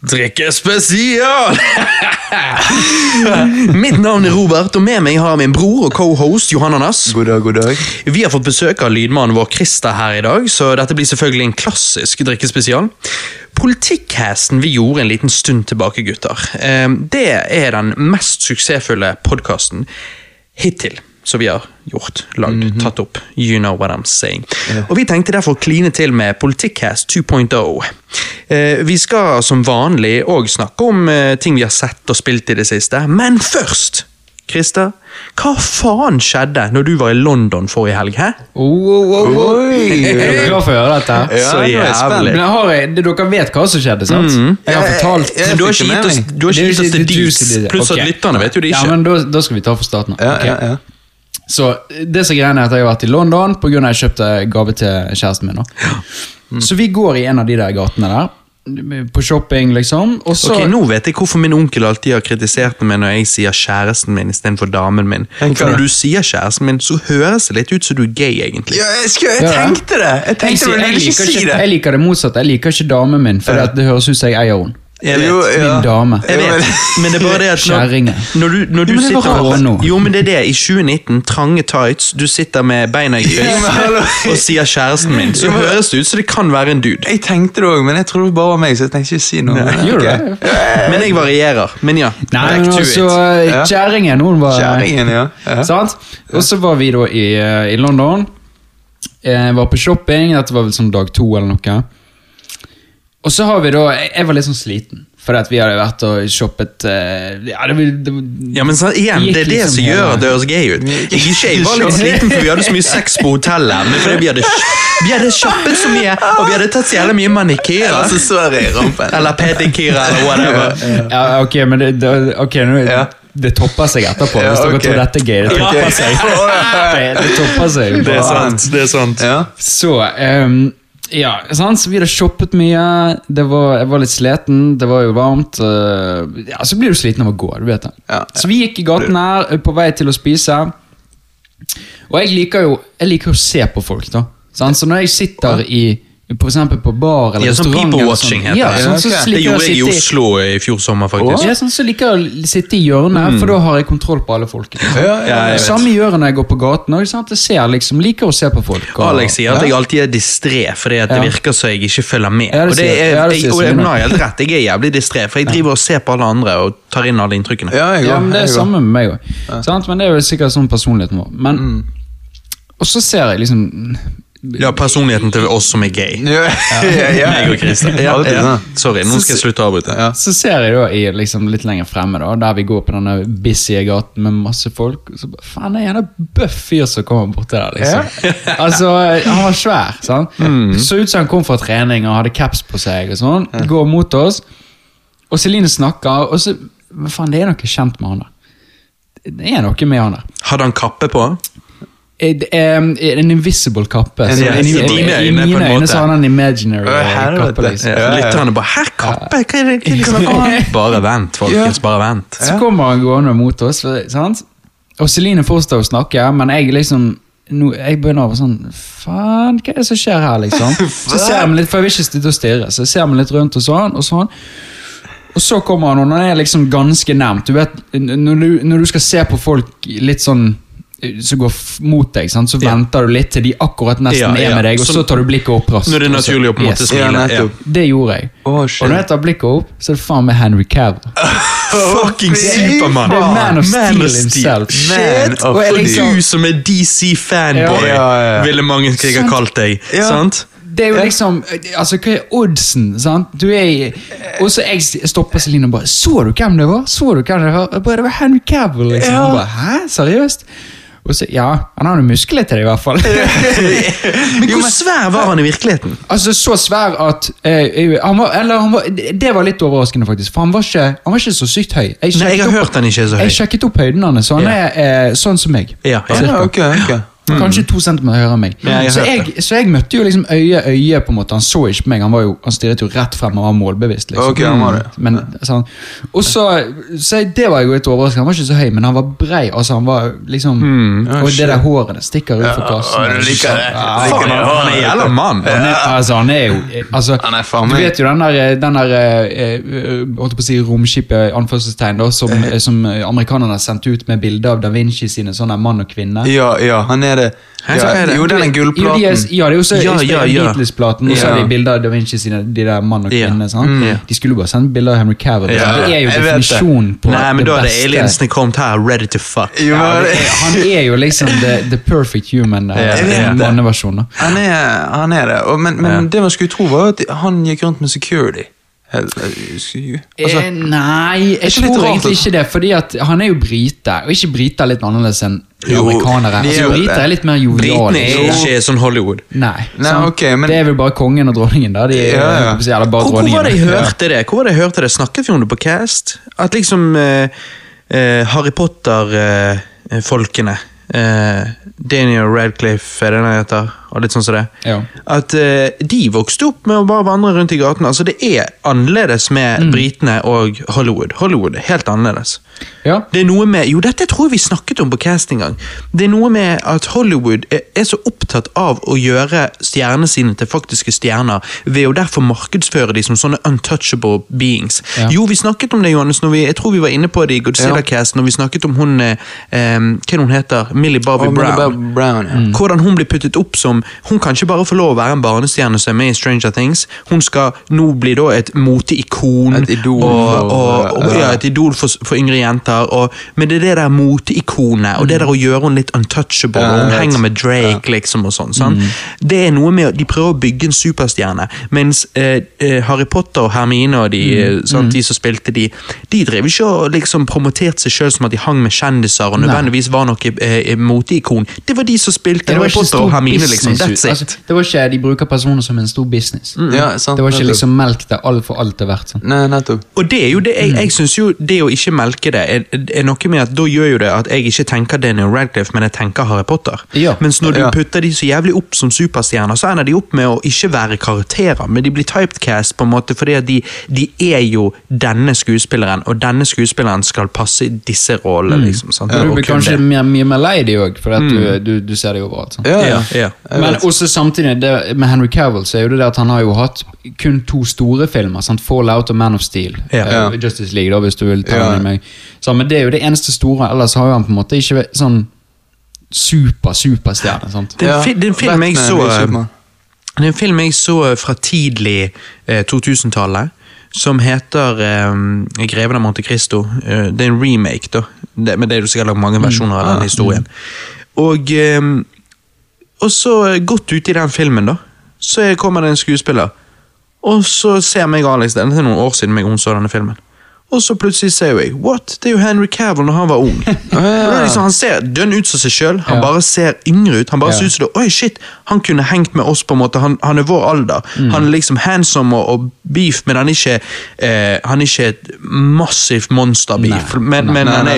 Drikke spesial! Mitt navn er Robert, og med meg har jeg min bror og co-host Johan Anas. God dag, god dag. Vi har fått besøk av lydmannen vår Christer her i dag, så dette blir selvfølgelig en klassisk drikkespesial. Politikkhesten vi gjorde en liten stund tilbake, gutter, eh, det er den mest suksessfulle podkasten hittil som vi har gjort, lagd, tatt opp. You know what I'm saying. Og Vi tenkte derfor å kline til med Politikkcast 2.0. Eh, vi skal som vanlig òg snakke om eh, ting vi har sett og spilt i det siste, men først Christer, hva faen skjedde når du var i London forrige helg? hæ? Oh, oh, oh. Oi. Er du klar for å høre dette? Ja, Så jævlig. Men har, jeg- dere vet hva som skjedde, sant? Jeg har fortalt jeg, jeg, du har ikke gitt oss, til oss juicy pluss at lytterne vet jo det ikke. Ja, men da, da skal vi ta fra starten av. Ja, ja, ja. Så det som er greia er at jeg har vært i London pga. at jeg kjøpte gave til kjæresten min. da. Så vi går i en av de der gatene der, på shopping, liksom. Og så Ok, Nå vet jeg hvorfor min onkel alltid har kritisert meg når jeg sier kjæresten min istedenfor damen min. For? Når du sier kjæresten min, så høres det litt ut som du er gay, egentlig. Ja, jeg, skal, jeg Ja, ja. tenkte det! Jeg jeg, tenkte sier- jeg, jeg liker ikke det. jeg liker det motsatte. Jeg liker ikke damen min, for det høres ut som jeg eier henne. Jeg vet. Jo, ja. Min dame. Jeg vet, men det er bare det at når, Kjerringe. når du, når du Jo, sitter. Jo, men det er det. I 2019, trange tights, du sitter med beina i kryss og sier kjæresten min, så høres det ut som det kan være en dude. Jeg tenkte det òg, men jeg trodde det bare var meg, så jeg tenkte ikke si noe. Okay. Men jeg varierer. Men ja. Nei, men altså, it. Kjæringen, hun var Kjæringen, ja. ja. Sant? Og så var vi da i, eh, i London. Jeg var på shopping, dette var vel sånn dag to eller noe. Og så har vi da Jeg var litt sånn sliten, fordi at vi hadde vært og shoppet eh, Ja, det, det, Ja, men så, igjen, Det er det liksom som gjør at det høres gøy ut. Jeg, ikke, jeg var litt sliten, for vi hadde så mye sex på hotellet. Men fordi vi hadde, vi hadde shoppet så mye, og vi hadde tatt så jævlig mye manikyr. Altså, så så jeg rampen. Eller pedikyrer, eller whatever. Ja, ok, men det, det, okay, nå, Ja. det topper seg etterpå. Ja, Hvis dere okay. tror dette er gøy. Det topper seg. Det, det topper seg. Det er sant. det er sant. Ja. Så ehm, ja, sant? så vi hadde shoppet mye. Det var, jeg var litt sliten, det var jo varmt. Uh, ja, Så blir du sliten av å gå. du vet det. Ja, ja. Så vi gikk i gaten her eh, på vei til å spise. Og jeg liker jo jeg liker å se på folk. da sant? Så når jeg sitter i for eksempel på bar eller Ja, sånn restaurant people watching sånn, heter ja, det. sånn, så Det gjorde jeg i Oslo i fjor sommer, faktisk. Ja, sånn, så liker jeg å sitte i hjørnet, for da har jeg kontroll på alle folkene. Ja, ja, jeg. Samme gjør jeg når jeg går på gaten. Og, sant? Jeg ser liksom, liker å se på folk. Og, Alex sier at jeg alltid er distré fordi at det Ja. virker så jeg ikke følger med. Ja, det og det er, jeg, og jeg, har helt rett, jeg er jævlig distré, for jeg driver og ser på alle andre og tar inn alle inntrykkene. Ja, jeg Ja, men Det er jeg samme med meg òg. Men det er jo sikkert sånn personligheten vår. Men, Mm. Og så ser jeg liksom Ja, personligheten til oss som er gay. Ja, ja. Meg og Christer. Sorry, nå skal jeg slutte å avbryte. Ja. Så ser jeg da i liksom litt lenger fremme, da der vi går på denne busy gaten med masse folk. Så faen, det er en bøff fyr som kommer borti der, liksom. altså, Han var svær. sant? Mm. Så ut som han kom fra trening og hadde caps på seg. og sånn. Går mot oss, og Celine snakker, og så Faen, det er noe kjent med han der. Det er noe med han der. Hadde han kappe på? En invisible kappe. En- ja, i, dine øyne, mine øyne så har han en imaginary eh, kappe. liksom. Ja. Lytterne bare 'hæ, kappe? Hva er det, hva er det dere snakker om?' Bare vent, folkens. Bare vent. Så kommer han gående mot oss, sant? og Celine fortsetter å snakke, men jeg liksom No, Jeg begynner å være sånn Faen, hva er det som skjer her, liksom? Så ser jeg litt, For jeg vil ikke sitte og stirre, så jeg ser meg litt rundt og sånn. Og sånn Og så kommer han, og han er liksom ganske nærmt. Du vet, når du, når du skal se på folk litt sånn eh, som går mot deg, sant? så Ja. venter du litt til de akkurat nesten Ja, ja. er med deg, og Så- så tar du blikket opp raskt. Når det er naturlig å på en måte Yes. smile. Ja. Det gjorde jeg. Oh. Og når jeg tar blikket opp, så er det faen meg Henry Cavill. Fucking Supermann! Det er Man of Man Steel of Steel. himself. Man Shit! Og liksom, du som er DC-fanboy, Ja, ja, ja. ville mange kriger kalt deg. Ja. Sant? Det er jo liksom Altså, hva er oddsen? sant? Du er i Og så jeg stopper Celine og bare 'Så du hvem det var?' Så du hvem Det var bare, Det var Henry Cavill, liksom. Ja. Bare, Hæ? Seriøst? Og så, Ja, han har noen muskler til det, i hvert fall. Men hvor svær var han i virkeligheten? altså, Så svær at eh, han var, Eller han var, det var litt overraskende, faktisk. For han var ikke, han var ikke så sykt høy. Jeg Nei, jeg har opp, hørt han ikke er så høy. jeg sjekket opp høyden hans, så han yeah. er eh, sånn som meg. Ja, ja. Ja, ok, ok. Kanskje to centimeter høyere enn meg. Ja, jeg så, jeg, så jeg møtte jo liksom øye øye, på en måte. Han så ikke på meg, han, var jo, han stirret jo rett frem og var målbevisst. liksom. Ok, han var det. Men, sånn. Og så, så jeg- Det var jeg jo litt overrasket Han var ikke så høy, men han var brei. Altså, han var liksom Ja, Og det der håret det stikker ut fra kassen. å, du liker det. Faen, han er jævla mann. han er, altså, han er jo altså, Han er faen Du vet jo den der, den der eh, eh, holdt på å si romskipet anførselstegn da, som, Eh. som amerikanerne har sendt ut med bilde av Da Vinci sine sånne mann og kvinne. Ja, ja, han er det. Ja, er jo, den er Jo, de gullplaten. er, ja, det er jo så Ja, ja, ja. Beatles-platen, og så har er det bilder av Da Vinci sine de der mann og kvinne. Mm. Ja. De skulle jo bare sendt bilder av Henry Cavill. Ja, det er jo det. definisjonen på Nei, men da er det beste. aliensene kommet her, ready to fuck. Jo, Ja, det det- er, han er jo liksom the, the perfect human, eh, Jeg vet det. manneversjon. da. Han er, han er det. Og, men men Ja. det man skulle tro, var at han gikk rundt med security. Helt- Altså, eh, nei, jeg tror rart egentlig ikke det. Fordi at han er jo brite, og ikke briter er litt annerledes enn Jo, amerikanere. er Altså, briter er litt mer joviale. Britene er ikke sånn Hollywood. Nei, Nei, sånn, okay, men- Det er vel bare kongen og dronningen, da. De, Ja, ja. Eller bare Hvor, hvor var det jeg hørte det? Hvor var det jeg hørte det? Snakket vi om det på Cast? At liksom uh, uh, Harry Potter-folkene uh, Daniel Radcliffe, er det den heter? Og litt sånn som det. Ja. At uh, de vokste opp med å bare vandre rundt i gatene. Altså Det er annerledes med Mm. britene og Hollywood. Hollywood er helt annerledes. Ja. Det er noe med, Jo, dette tror jeg vi snakket om på cast en gang. Det er noe med at Hollywood er, er så opptatt av å gjøre stjernene sine til faktiske stjerner, ved å derfor markedsføre de som sånne untouchable beings. Ja. Jo, vi snakket om det, Johannes, vi, jeg tror vi var inne på det i Godzilla-cast, når vi snakket om hun eh, eh, Hva hun heter? Millie Bobby Millie Brown. Bob Brown. Mm. Hvordan hun blir puttet opp som Hun kan ikke bare få lov å være en barnestjerne som er med i Stranger Things. Hun skal nå bli da et moteikon. Et idol og, og, og, ja, et idol for, for yngre jenter. Men det er det der moteikonet, og det der å gjøre henne litt untouchable. Og hun henger med Drake, liksom, og sånn. sant? Det er noe med De prøver å bygge en superstjerne, mens eh, eh, Harry Potter og Hermine og de, eh, sant, de som spilte de, de drev ikke og liksom promoterte seg sjøl som at de hang med kjendiser og nødvendigvis var noe eh, moteikon. Det var de som spilte Det var Harry Potter og Hermine, liksom. Business. That's it. Altså, det var ikke, De bruker personer som en stor business. Ja, sant, Det var ikke nettopp. liksom melk det alt for alt det er verdt. Sånn. Nei, nettopp. Og det er jo det, jeg, jeg synes jo det å ikke melke det, er, er noe med at da gjør jo det at jeg ikke tenker Daniel Radcliffe, men jeg tenker Harry Potter. Ja. Mens når du Ja. putter de så jævlig opp som superstjerner, så ender de opp med å ikke være karakterer, men de blir typecast på en måte fordi at de, de er jo denne skuespilleren, og denne skuespilleren skal passe i disse rollene, liksom. Sant? Ja. du blir kanskje mye, mye mer lei de òg, for at du, du, du ser det overalt. Sånn. Ja, Ja, ja. Men også samtidig, det, med Henry Cavill så er jo det det at han har jo hatt kun to store filmer. Sant? Fallout og Man of Steel. Ja. Uh, Justice League, da, hvis du vil ta Ja. med meg. Så, men det er jo det eneste store, ellers har jo han på en måte ikke sånn super, superstjerne. Sant? Det er en det er en film jeg så. Det er en film jeg så fra tidlig eh, 2000-tallet, som heter eh, 'Greven av Monte Cristo'. Eh, det er en remake, da. Det, men det er jo sikkert mange versjoner av den historien. Og, eh, og så eh, godt ute i den filmen, da, så kommer det en skuespiller. Og så ser meg Alex. Det er noen år siden meg hun så denne filmen. Og så plutselig ser jeg What? Det er jo Henry Cavill når han var ung. Liksom, han ser dønn ut som seg sjøl. Han Ja. bare ser yngre ut. Han bare Ja. ser ut som det, Oi, shit, han kunne hengt med oss, på en måte. Han, han er vår alder. Mm. Han er liksom handsome og, og beef, men han er ikke eh, Han er ikke et massivt monster-beef. Men, men, men han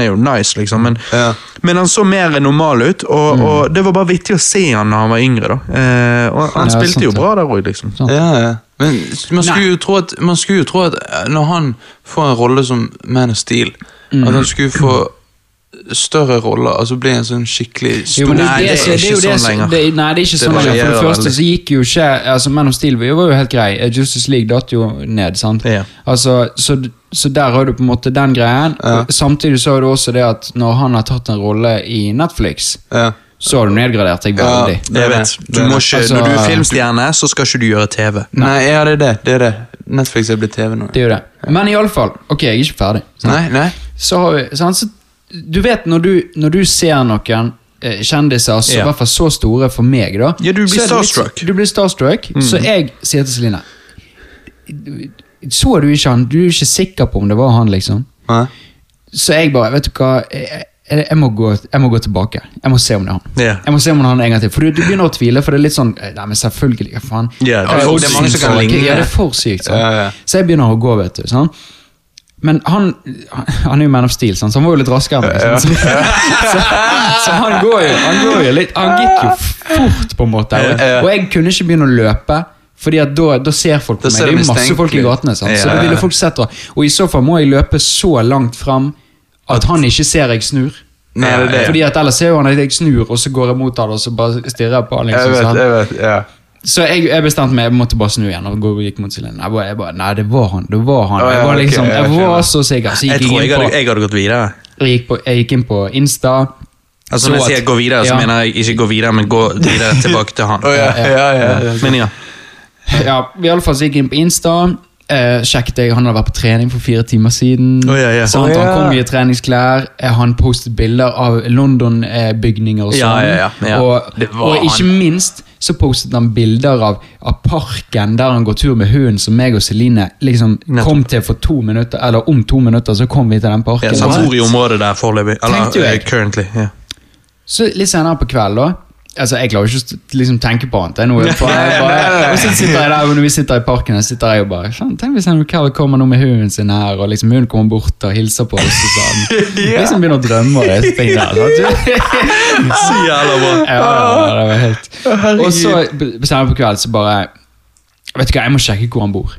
er jo nice, liksom. Men, Ja. men han så mer normal ut, og, og det var bare vittig å se han når han var yngre. da. Eh, og han Ja, spilte sant jo bra der òg, liksom. Sant. Ja, ja. Men man skulle, jo tro at, man skulle jo tro at eh, når han får en rolle som Man of Steel, Mm. at han skulle få større roller, altså bli en sånn skikkelig stor men Nei, det, det er ikke sånn lenger. det, Nei, det er ikke sånn lenger. For det første så gikk jo ikke altså Man of Steel var jo helt grei. Eh, Justice League datt jo ned. sant? Ja. Altså, så, så der har du på en måte den greien. Ja. Samtidig så har du også det at når han har tatt en rolle i Netflix, Ja. Så har du nedgradert deg veldig. Er Jeg vet. Du må ikke, Altså, når du er filmstjerne, så skal ikke du gjøre TV. Nei, ja, det er det. det er det. Netflix er blitt TV nå. Det er jo det. Men iallfall, ok, jeg er ikke ferdig. sant? Nei, nei. så har vi sant? Så, Du vet når du, når du ser noen eh, kjendiser, så, i hvert fall så store for meg, da Ja, du blir er litt- starstruck. Du blir starstruck, så jeg sier til Celine Så du ikke han? Du er ikke sikker på om det var han, liksom? Nei. Så jeg bare, vet du hva jeg, jeg, må, gå, jeg må gå tilbake. Jeg må se om det er han. Yeah. Jeg må se om det er han en gang til. For du, du begynner å tvile, for det er litt sånn eh, Nei, men selvfølgelig, hva faen. Ja, det er for det er mange som kan ligne. Ja, det er for sykt. Sånn. Ja, ja. Så jeg begynner å gå, vet du. Sånn. Men han, han er jo Man of Steel, sånn, så han var jo litt raskere enn sant? Så, så, så han går jo Han går jo litt Han gikk jo fort, på en måte. Og, jeg kunne ikke begynne å løpe. Fordi at da, da ser folk på meg. Det er jo masse folk i gatene. Sant? Så da ville folk sett. Og i så fall må jeg løpe så langt fram at han ikke ser jeg snur. Nei, det det. Fordi at Ellers ser jo han at jeg snur, og så går jeg mot han og så bare stirrer jeg på han. Liksom, Jeg vet, jeg vet, ja. Så jeg, jeg bestemte meg, jeg måtte bare snu igjen og gå, gikk mot Celine. Jeg bare, jeg bare, nei, det var han. det var han. Jeg var liksom, jeg var så sikker. Så Jeg tror jeg hadde, jeg hadde gått videre. jeg gikk, på, jeg gikk inn på Insta. Altså Når jeg sier gå videre, så Ja. mener jeg ikke gå videre, men gå videre tilbake til han. oh, ja, ja, ja, ja. Men ja. Ja, i alle fall så gikk jeg inn på Insta. Eh, sjekket jeg, Han hadde vært på trening for fire timer siden. Oh, ja, ja. Sant? Oh, ja. Han kom i treningsklær. Eh, han postet bilder av London-bygninger og Ja, sånn. ja, ja, ja. Og, og ikke minst så postet han bilder av, av parken der han går tur med hunden, som meg og Celine liksom Nettopp. kom til for to minutter. Eller om to minutter så kom vi til den parken. Ja, så han bor i området der foreløpig. Eller eh, currently. Yeah. Så litt senere på kvelden da Altså, Jeg klarer ikke å liksom, tenke på annet. noe, for jeg bare, og så sitter jeg der, og Når vi sitter i parken, så sitter jeg og bare Tenk hvis Henry Cavill kommer nå med hunden sin her, og liksom hun kommer bort og hilser på oss. og sånn. Liksom begynner å drømme og disse tingene. Så jævla bra. Ja, ja, det var helt Og så senere på kvelden så bare Vet du hva, jeg må sjekke hvor han bor.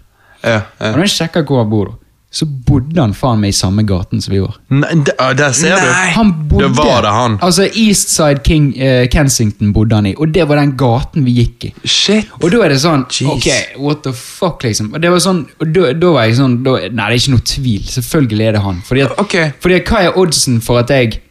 ja, Og ja. når jeg sjekker hvor han bor, da, så bodde han faen meg i samme gaten som vi var. Nei, der, der ser du. Han bodde, Det var det han. Altså Eastside King, uh, Kensington bodde han i, og det var den gaten vi gikk i. Shit! Og da er det sånn Jeez. Ok, what the fuck, liksom. Og det var sånn, og da, da var jeg sånn da, Nei, det er ikke noe tvil. Selvfølgelig er det han. Fordi at, okay. fordi at hva er oddsen for at jeg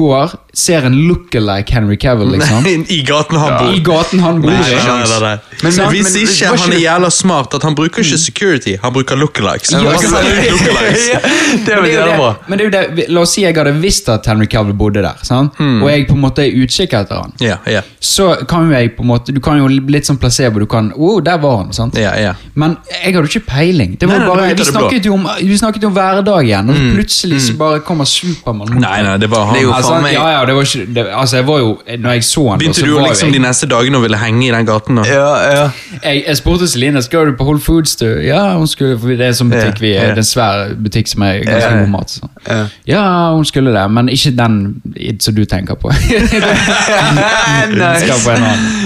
går, ser en lookalike Henry Cavill, liksom? Nei, I gaten han bor. I gaten han bor Nei, nei, nei, nei. Men- men- Hvis men- ikke han er jævla smart at han bruker ikke security, han bruker lookalikes. Ja, lookalikes. Ja, det Men var det er jo bra. men det er jo det, La oss si jeg hadde visst at Henry Cavill bodde der, sant? Hmm. og jeg på en måte er utkikk etter han. Ja, ja, Så kan jo jeg på en måte Du kan jo litt sånn placebo. Du kan oh, der var han. sant? ja, ja. Men jeg hadde jo ikke peiling. Det var bare, vi, snakket jo om, vi snakket jo om hverdagen, og plutselig så bare kommer Supermann Nei, nei, det var han. Det er jo Altså, faen meg- ja, det var ikke, det, altså jeg var jo, når jeg så han Begynte så du var jo liksom jeg, de neste dagene å ville henge i den gaten? da? Ja, ja. jeg, jeg spurte Celine skal du på Whole Foods. Du? Ja, hun skulle, for det er en sånn butikk vi, det er en svær butikk som er ganske god mat. Så. Ja. Ja, hun skulle det, men ikke den som du tenker på. Nei. På.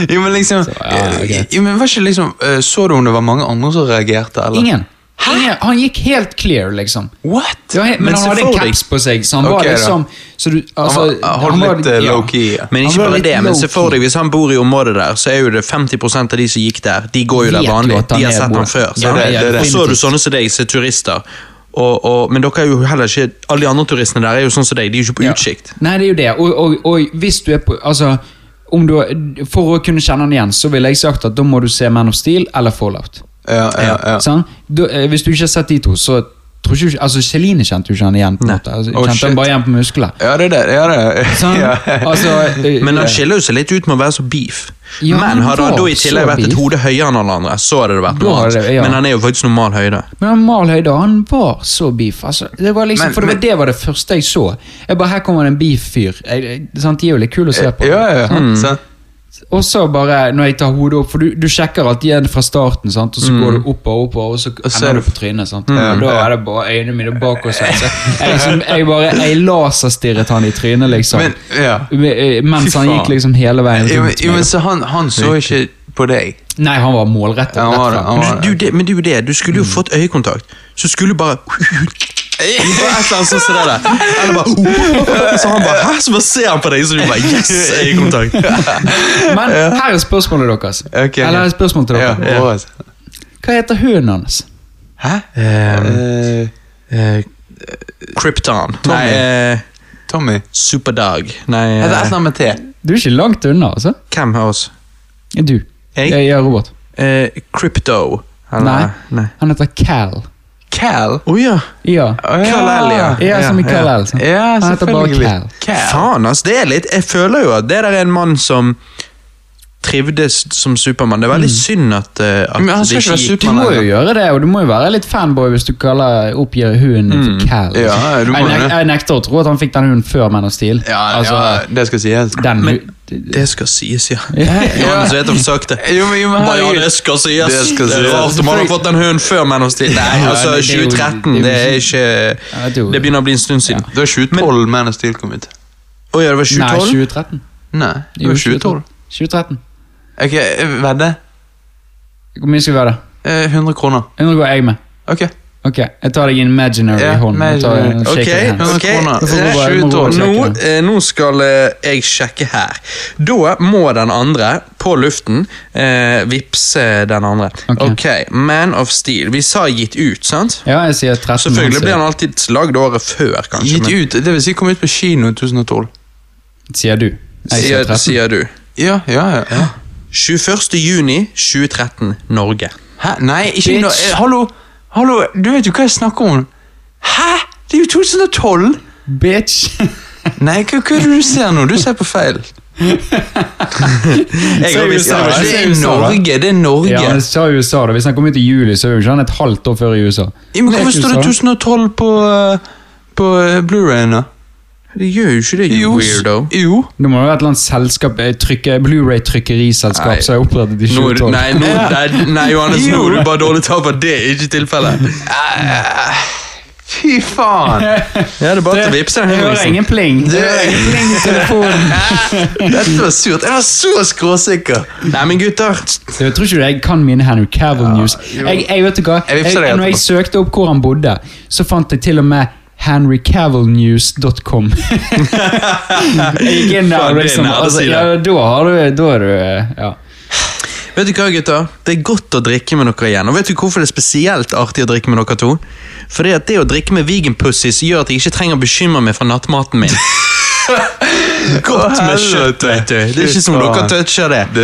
Jo, men liksom ja, okay. jo, men var ikke liksom eh, Så du om det var mange andre som reagerte, eller? Ingen. Ingen. Han gikk helt clear, liksom. What? Ja, men, Men han hadde en caps på seg, så han okay, var liksom så du, altså, Han var- han var- litt, eh, ja. low-key, ja. Men ikke bare det, men se for deg hvis han bor i området der, så er jo det 50% av de som gikk der, de går jo der vanlig. De har sett bor- han før. Ja, det- det- det- Og så er du sånne som deg, som er turister. Og, og, men dere er jo heller ikke Alle de andre turistene der er jo sånn som deg, de er jo ikke på Ja. utsikt. Nei, det er jo det. Og, og, og hvis du er på Altså, om du, for å kunne kjenne han igjen, så ville jeg sagt at da må du se Man of Steel eller Fallout. Ja, ja, ja. Sant? Da, eh, hvis du ikke har sett de to, så tror ikke Altså, Celine kjente jo ikke han igjen. på en måte. Altså, Oh, kjente shit. han bare igjen på muskler. Ja, det er det. Ja, det er det. Ja. Altså, eh, Men han skiller jo seg litt ut med å være så beef. Ja, men hadde han da i tillegg vært et hode høyere enn alle andre, så hadde det vært noe annet. ja. Men han er jo faktisk normal høyde. Men normal Mal Høyde, han var så beef. Altså, det var liksom, Men- for det var, men- det var det første jeg så. Jeg bare, Her kommer det en beef-fyr. Sant, De er jo litt kule å se på. Ja, ja. Sant? Sant? Og så bare, når jeg tar hodet opp For du, du sjekker alltid igjen fra starten, sant? og så går du opp og opp, og så er ender du på trynet. Sant? Ja. Og da er det bare øynene mine bak oss. Altså. Jeg, liksom, jeg bare, jeg laserstirret han i trynet, liksom. Men, ja. Mens han gikk liksom hele veien Jo, men- rundt jo, men så han, han så ikke på deg? Nei, han var målrettet. Ja, han var det, han var Men du, det, men det er jo det, du skulle jo fått øyekontakt. Så skulle du Bare et eller annet sånt som det der. Eller bare Så han bare Hæ? Så bare ser han på deg, så du bare Yes! Øyekontakt. Men her er spørsmålet deres. Okay, Eller her er spørsmålet til dere. Ja, altså. Hva heter hunden hans? Hæ? Um, Eh, Krypton. Tommy. Nei, uh, Tommy? Superdog. Nei, uh, et eh, eller annet med T. Du er ikke langt unna, altså. hvem av oss? Du. Jeg? Jeg, jeg er Robert. Uh, Crypto. Eller- Nei. Nei. Han heter Cal. Cal? Oh, ja. Ja. Oh, ja. Ja. Ja, som i. Cal El. sant? Ja, Han heter bare selvfølgelig. Cal. Cal. Faen, ass. Det er litt Jeg føler jo at det der er en mann som trivdes som Supermann. Det er veldig synd at, eh, at Men han skal ikke være Supermann. Du må jo gjøre det, og du må jo være litt fanboy hvis du kaller oppgir hunden mm. for Cal. Ja, du må jeg, nek jeg nekter å tro at han fikk den hunden før Man of Steel. Ja, altså, ja, det skal sies. den Men det skal sies, ja. Ja. ja. vet har få sagt det. Jo, men, jo, men Bare, ja, det skal sies. Det skal det sies. rart om han har fått den hunden før Man of Steel. Nei, Ja, altså, det- det er jo- 2013, det er ikke det er begynner å bli en stund siden. Det var 2012 Man of Steel kom ut. Å ja, det var Nei, 2012? 2013. Nei, det var 2012. 2013. Ok, eh, vedde? Hvor mye skal vi ha det? Eh, 100 kroner. 100 går jeg med. Ok. Ok, Jeg tar deg imaginary Ja, hånd. og tar en imaginary. Ok, ok. kroner. Da bare- 2012. må du Nå, eh, nå skal eh, jeg sjekke her. Da må den andre, på luften, eh, vippse den andre. Ok. ok, Man of Steel. Vi sa gitt ut, sant? Ja, jeg sier 13. Selvfølgelig blir han alltid lagd året før, kanskje. Gitt men- ut, det vil si kom ut på kino i 2012. Sier du. Jeg sier Sier, 13. sier du. Ja, ja, ja. ja. 21. juni 2013, Norge. Hæ? Nei, ikke no eh, Hallo, hallo, du vet jo hva jeg snakker om. Hæ? Det er jo 2012! Bitch! Nei, hva, hva er det du ser nå? Du ser på feil. Jeg har visst USA, det. det er Norge, det er Norge. Ja, men sa USA da, Hvis han kommer ut i juli, så er jo ikke han et halvt år før i USA. Ja, men Hvorfor står det 2012 på, uh, på uh, Blu-rayen, da? Det gjør jo ikke det, you weirdo. Jo. Det må jo være et eller annet selskap, eh, trykke- Blu-ray-trykkeriselskap som har opprettet i Nå, 2012. nei, nå, der, nei, Johannes, nå er du bare dårlig til å ta på det. er ikke tilfellet. Eh, Fy faen! Ja, det er bare til å vippse den Jeg hører ingen pling. Det hører ingen pling i telefonen. Dette var surt. Jeg var så skråsikker. Nei, men gutter. Jeg tror ikke jeg kan mine Henry Cavill News. Jeg, jeg vet du hva? Jeg Jeg, når jeg søkte opp hvor han bodde, så fant jeg til og med henrycavillnews.com. jeg gikk inn der det liksom altså, ja, Da har du Da er du eh, Ja. Vet du hva, gutter? Det er godt å drikke med dere igjen. Og vet du hvorfor det er spesielt artig å drikke med dere to? Fordi at det å drikke med veganpussies gjør at jeg ikke trenger å bekymre meg for nattmaten min. Godt med kjøtt, vet du. Det er ikke som dere toucher det. Du,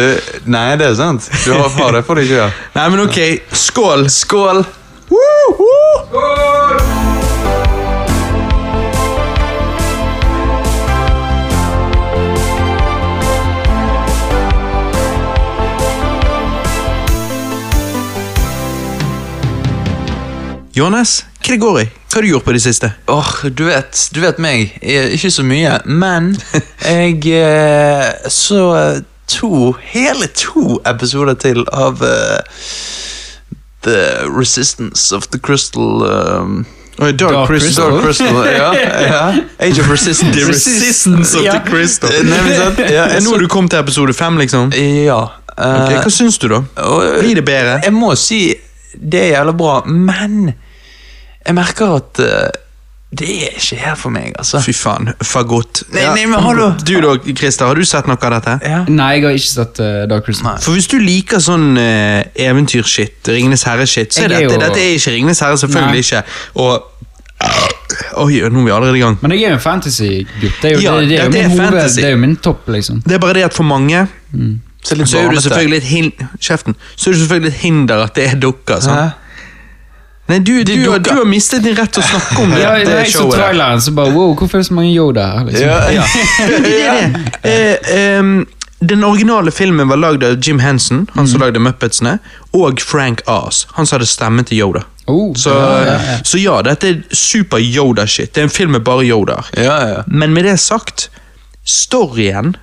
nei, det er sant. Du har far, det får du ikke gjøre. Nei, men ok, skål! Skål! Johannes, hva det går i? Hva har du gjort på det siste? Åh, du vet, du vet meg. Ikke så mye. Men jeg eh, så to, hele to episoder til av uh, The Resistance of the Crystal um, Dark, Dark Crystal. Dark Crystal, ja, ja. Age of Resistance. The Resistance of Ja. the Crystal. Nei, Nå er du kommet til episode fem, liksom. Ja. Uh, okay, hva syns du, da? Blir det bedre? Jeg må si det er jævla bra, men jeg merker at uh, det er ikke her for meg, altså. Fy faen, fagott. Nei, nei, men hallo. Du da, Christer, har du sett noe av dette? Ja. Nei, jeg har ikke sett uh, Dark Christmas. Nei. For hvis du liker sånn uh, eventyrshit, Ringenes herre-shit, så er dette, jo- dette er ikke Ringenes herre, selvfølgelig Nei. ikke. Og Oi, nå er vi allerede i gang. Men jeg er jo en fantasy-gutt. Det er jo, Ja, det, det det er jo min topp, liksom. Det er bare det at for mange Så så er det selvfølgelig et hin Kjeften. Så er det selvfølgelig et hinder at det er dukker. Hæ? Nei, du, du, du, har- du har mistet din rett til å snakke om det, Ja, det er jeg så traileren, så bare wow, hvorfor er det så mange Yoda her? Liksom? Ja. Ja. Det det. Eh, em, den originale filmen var lagd av Jim Henson, han som lagde Muppetsene, og Frank Ars han som hadde stemmen til Yoda. Oh, Så ja, ja, ja. så ja, dette er super Yoda-shit. Det er en film med bare Yodaer. Ja, ja. Men med det sagt, storyen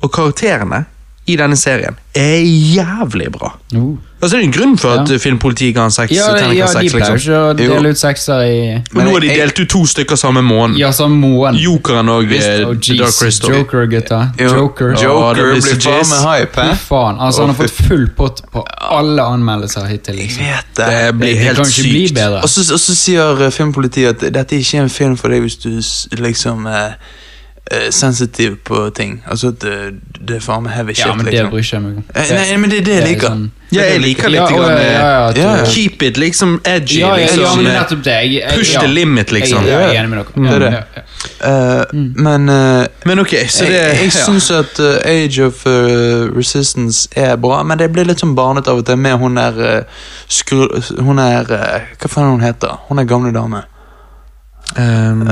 og karakterene i denne serien er jævlig bra. Uh. Altså Det er en grunn for at Ja. eh, filmpolitiet ga han seks Ja, ja, de pleier Liksom. ikke å dele ut sekser i Men nå har de delt ut to stykker samme måned. Ja, samme moen. Jokeren og eh, Oh, Dark. Crystal. Joker, gutta. Joker. Joker oh, blir faen med hype, hæ? faen. Altså, han har fått full pott på alle anmeldelser hittil. Jeg Liksom. vet det. Det blir Det, det helt kan ikke bli bedre. Og så, og så sier eh, filmpolitiet at dette er ikke en film for deg hvis du liksom er eh, sensitiv på ting. Altså at det, det er faen meg heavy shit, Ja, men det liksom. bryr ikke jeg meg om. Eh, Nei, men det er det jeg er liker. sånn- Ja, jeg liker litt Ja, grann, ja, ja, at ja, ja. Keep it liksom edgy. Ja, ja, liksom, ja, men det er nettopp det. Jeg, jeg, Push ja. the limit, liksom. Jeg, jeg er enig med dere. Det er det. Ja, ja. Eh, Men Men ok, så det jeg, jeg ja. syns at Age of Resistance er bra, men det blir litt sånn barnete av og til med hun der uh, skru... Hun er Hva faen hun heter hun? er gamle dame. Um,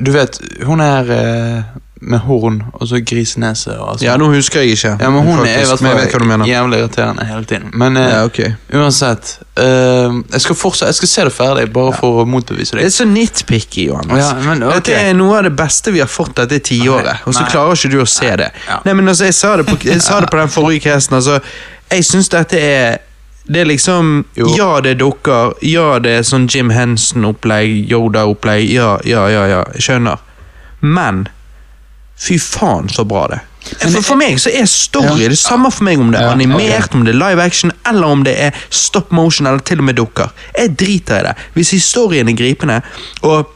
du vet, hun er eh, med horn og så grisenese. Og altså. Ja, nå husker jeg ikke. Ja, men hun faktisk, er i hvert men jeg vet hva du fall mener. jævlig irriterende hele tiden. Men eh, Ja, ok. uansett eh, jeg, skal fortsatt, jeg skal se det ferdig, bare for å motbevise Det er så nitpicky, Johannes. Ja, men, ok. Dette er noe av det beste vi har fått dette tiåret, og så nei. klarer ikke du å se det. Ja. Nei, men altså, Jeg sa det på, jeg sa det på den forrige casten. Altså, jeg syns dette er det er liksom Jo. Ja, det er dukker. Ja, det er sånn Jim Henson-opplegg, Yoda-opplegg. Ja, ja, ja, ja. Skjønner. Men fy faen, så bra det for, for meg så er story Ja. det samme for meg om det er animert, om det er live action, eller om det er stop motion, eller til og med dukker. Jeg driter i det. Hvis historien er gripende, og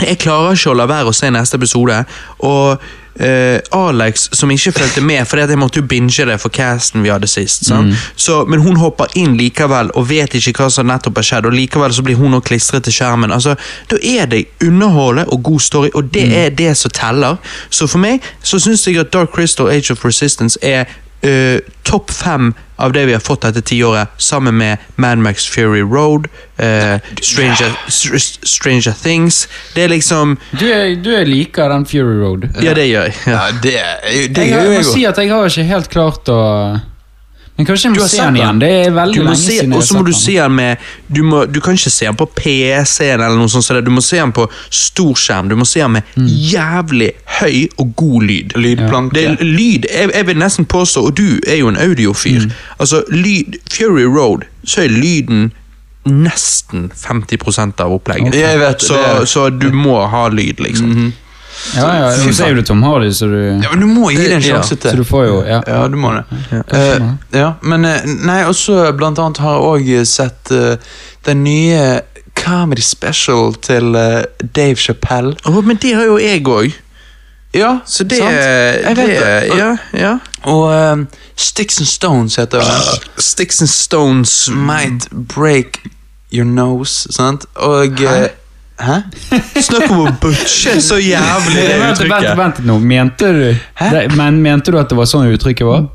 jeg klarer ikke å la være å se neste episode, og eh, Alex, som ikke fulgte med, for jeg måtte jo binge det for casten vi hadde sist, sant? Så, men hun hopper inn likevel, og vet ikke hva som nettopp har skjedd, og likevel så blir hun nå klistret til skjermen. Altså, da er det underholdet og god story, og det er det som teller. Så for meg, så synes jeg at Dark Crystal Age of Resistance er eh, topp fem av det vi har fått dette tiåret, sammen med Mad Max Fury Road, uh, Stranger, Str- Stranger Things. Det er liksom Du, er, du er liker den Fury Road. Ja, det gjør jeg. Ja. Ja, det, det Jeg, gjør jeg jeg må si at jeg har ikke helt klart å Men kanskje jeg må se den den? igjen. Det er veldig Du må lenge se, siden jeg har sett må du se den med du, må, du kan ikke se den på PC-en eller noe sånt, så det- du må se den på storskjerm. Du må se den med Mm. jævlig høy og god lyd. Lydplanke. Det er lyd, jeg, jeg vil nesten påstå, og du er jo en audiofyr, Mm. altså lyd, Fury Road, så er lyden nesten 50% av opplegget. Okay. jeg vet, så, så du må ha lyd, liksom. Ja, ja, ja. så er jo det Tom Hardy, så du, Ja, men du må gi det en Ja, sjanse så du får jo Ja. Ja, du må det. Ja. Eh, ja, men eh, Nei, og så blant annet har jeg òg sett uh, den nye comedy special til uh, Dave Chappelle. Oh, men det har jo jeg òg. Ja, Så det, sant? Jeg vet det det. Ja, ja. Og eh, Sticks and Stones heter den. Sticks and Stones Might break your nose, sant? Og Hæ? Eh, Hæ? Snakk om å butche så jævlig det Vent, vent, uttrykket. vent nå. Mente du Hæ? det, men, mente du at det var sånn uttrykket var?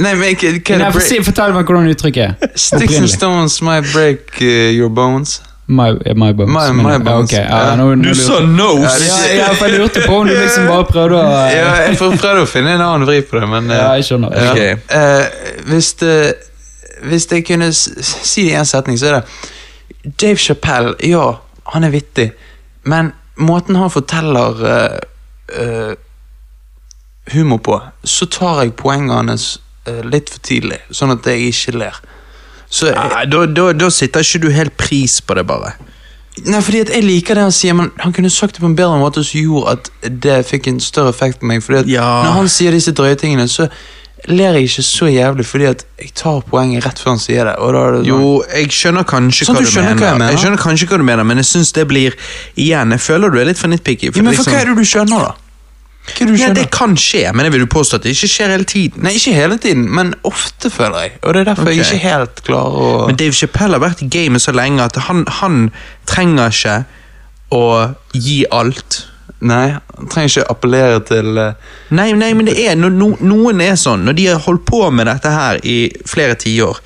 Nei, men er Nei, for, si, fortell meg hvordan uttrykket er. Sticks and Stones might break uh, your bones. My, eh, my bones. My- my ja, bones. ok, ja, Ja. nå, nå Du sa nose! Ja, ja, jeg lurte på om du liksom bare prøvde å eh, Ja, jeg prøvde å finne en annen vri på det, men uh, Ja, jeg skjønner. ja. Ok. Eh, hvis, det, hvis jeg kunne si det i en setning, så er det Dave Chappelle, ja, han er vittig, men måten han forteller uh, humor på, så tar jeg poengene hans eh, litt for tidlig, sånn at jeg ikke ler. Så, Nei, da, da, da sitter ikke du helt pris på det, bare. Nei, fordi at jeg liker det han sier, men han kunne sagt det på en bedre måte som gjorde at det fikk en større effekt på meg. Fordi at Ja. Når han sier disse drøye tingene, så ler jeg ikke så jævlig, fordi at jeg tar poenget rett før han sier det. Det sånn, Jo, jeg skjønner kanskje Sånn, hva du du, mener. hva jeg mener? Jeg skjønner kanskje hva du mener, men jeg syns det blir Igjen, jeg føler du er litt for nitpicky. ja, men for liksom- Hva er det du skjønner, da? Ja, det kan skje, men jeg vil jo påstå at det ikke skjer hele tiden. Nei, ikke hele tiden, men ofte, føler jeg. Og det er derfor jeg Ok. ikke helt klarer å Men Dave Chappelle har vært i gamet så lenge at han, han trenger ikke å gi alt. Nei, han trenger ikke appellere til eh, Nei, nei, men det er no, no, noen er sånn. Når de har holdt på med dette her i flere tiår,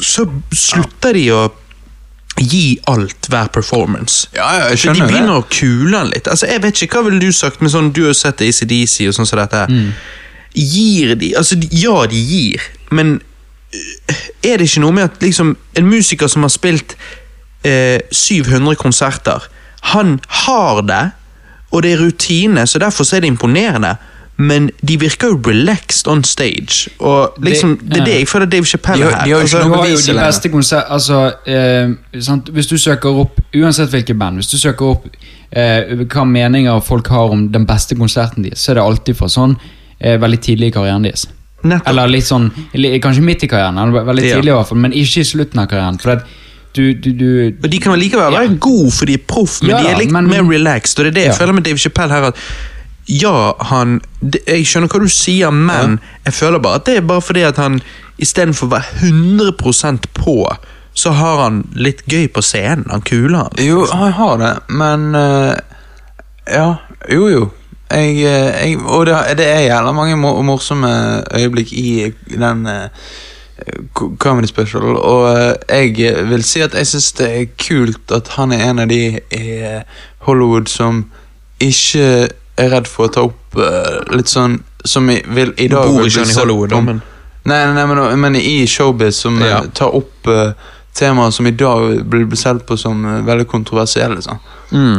så slutter de å gi alt hver performance. Ja, ja, jeg Så de skjønner det. begynner å kule den litt. Altså, jeg vet ikke, Hva ville du sagt med sånn Du har jo sett ACDC og sånn som dette. Mm. Gir de Altså, ja, de gir, men øh, er det ikke noe med at liksom en musiker som har spilt eh, 700 konserter, han har det, og det er rutine, så derfor så er det imponerende. Men de virker jo relaxed on stage. Og liksom, det, Det- er det jeg føler Dave De Chappelle her. de har jo altså, noe har jo bevis de lenger. beste konsert... Altså, eh, sant? Hvis du søker opp Uansett hvilket band, hvis du søker opp eh, hva meninger folk har om den beste konserten deres, så er det alltid fra sånn eh, veldig tidlig i karrieren deres. nettopp. Eller litt sånn Kanskje midt i karrieren, eller veldig Ja. tidlig i hvert fall, men ikke i slutten av karrieren. For at du, du, du Og de kan vel likevel være Ja. gode, for de er proff, men Ja de er litt men- mer relaxed. Og det er det jeg Ja. føler med Dave Chappelle her. at Ja, han Jeg skjønner hva du sier, men jeg føler bare at det er bare fordi at han istedenfor å være 100% på, så har han litt gøy på scenen. Han kuler han. Jo, han har det, men eh, Ja, jo, jo. Jeg, eh, jeg, og det, det er jævla mange morsomme øyeblikk i den eh, comedy special, og eh, jeg vil si at jeg syns det er kult at han er en av de i eh, Hollywood som ikke er redd for å ta opp litt sånn Som i, vil i dag Bor ikke han i Hollywood, da, men Nei, nei, nei men, men i showbiz som Ja. tar opp eh, temaer som i dag blir sett på som eh, veldig kontroversielle. Sånn.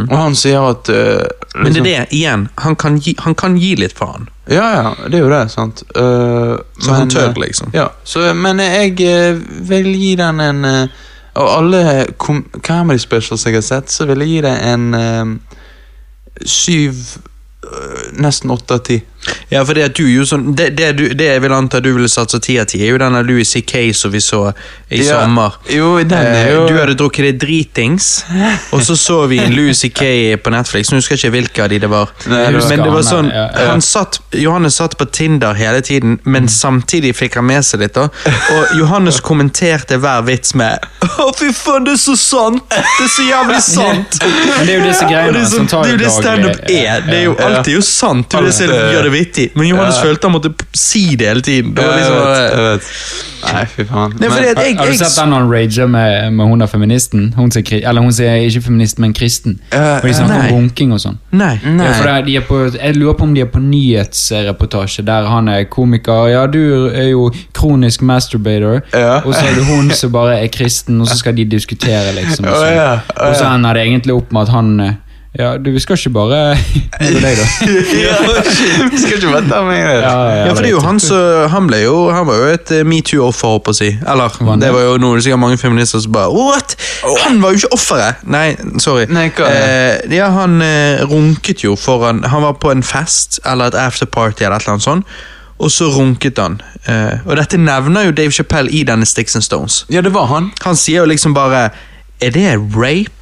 Og han sier at eh, Men det er liksom- det, igjen. Han kan gi, han kan gi litt faen. Ja, ja, det er jo det, sant. Uh, Så han tør, liksom. Ja, så, men jeg uh, vil gi den en Av alle comedy specials jeg har sett, så vil jeg gi det en syv Nesten åtte av ti. Ja, for det at sånn Det, det, du, det jeg vil anta du ville satsa ti av ti, er jo denne Louis C.K. som vi så i Ja. sommer. Jo, den er Eh, jo Du hadde drukket deg dritings, og så så vi Louis C.K. på Netflix. Nå husker jeg ikke hvilke av de det var. Nei, men det var sånn, han satt, Johannes satt på Tinder hele tiden, men samtidig fikk han med seg litt. da. Og Johannes kommenterte hver vits med Å, fy faen, det er så sant! Det er så jævlig sant! Men det er jo disse greiene det som sånn, tar det jo det standup er. Det er jo alltid jo sant. Det er jo det som gjør det vittig. Men Johannes Ja. følte han måtte si det hele tiden. Det Ja, var jeg liksom, vet, jeg vet. Nei, fy faen. Nei, men, jeg, har du sett den han rager med, med hun der feministen? Hun sier, eller hun sier ikke feminist, men kristen. Eh, For de snakker nei. om runking og sånn. Nei. Nei. Ja, for det, de er på, jeg lurer på om de er på nyhetsreportasje der han er komiker. Ja, du er jo kronisk masturbator. Ja. Og så er det hun som bare er kristen, og så skal de diskutere, liksom. Og så, ja, å, og så ender det egentlig opp med at han eh, Ja, du, vi skal ikke bare med deg, da? Vi skal ikke vente meg ned. Ja, for det er jo han som Han ble jo Han var jo et eh, metoo-offer, holdt på å si. Eller, Vanlig. det var jo noe sikkert mange feminister som bare What?! Han var jo ikke offeret! Nei, sorry. Nei, hva eh, ja, han eh, runket jo foran Han var på en fest eller et afterparty eller et eller annet sånt, og så runket han. Eh, og dette nevner jo Dave Chappelle i denne Sticks and Stones. Ja, det var han. Han sier jo liksom bare Er det rape?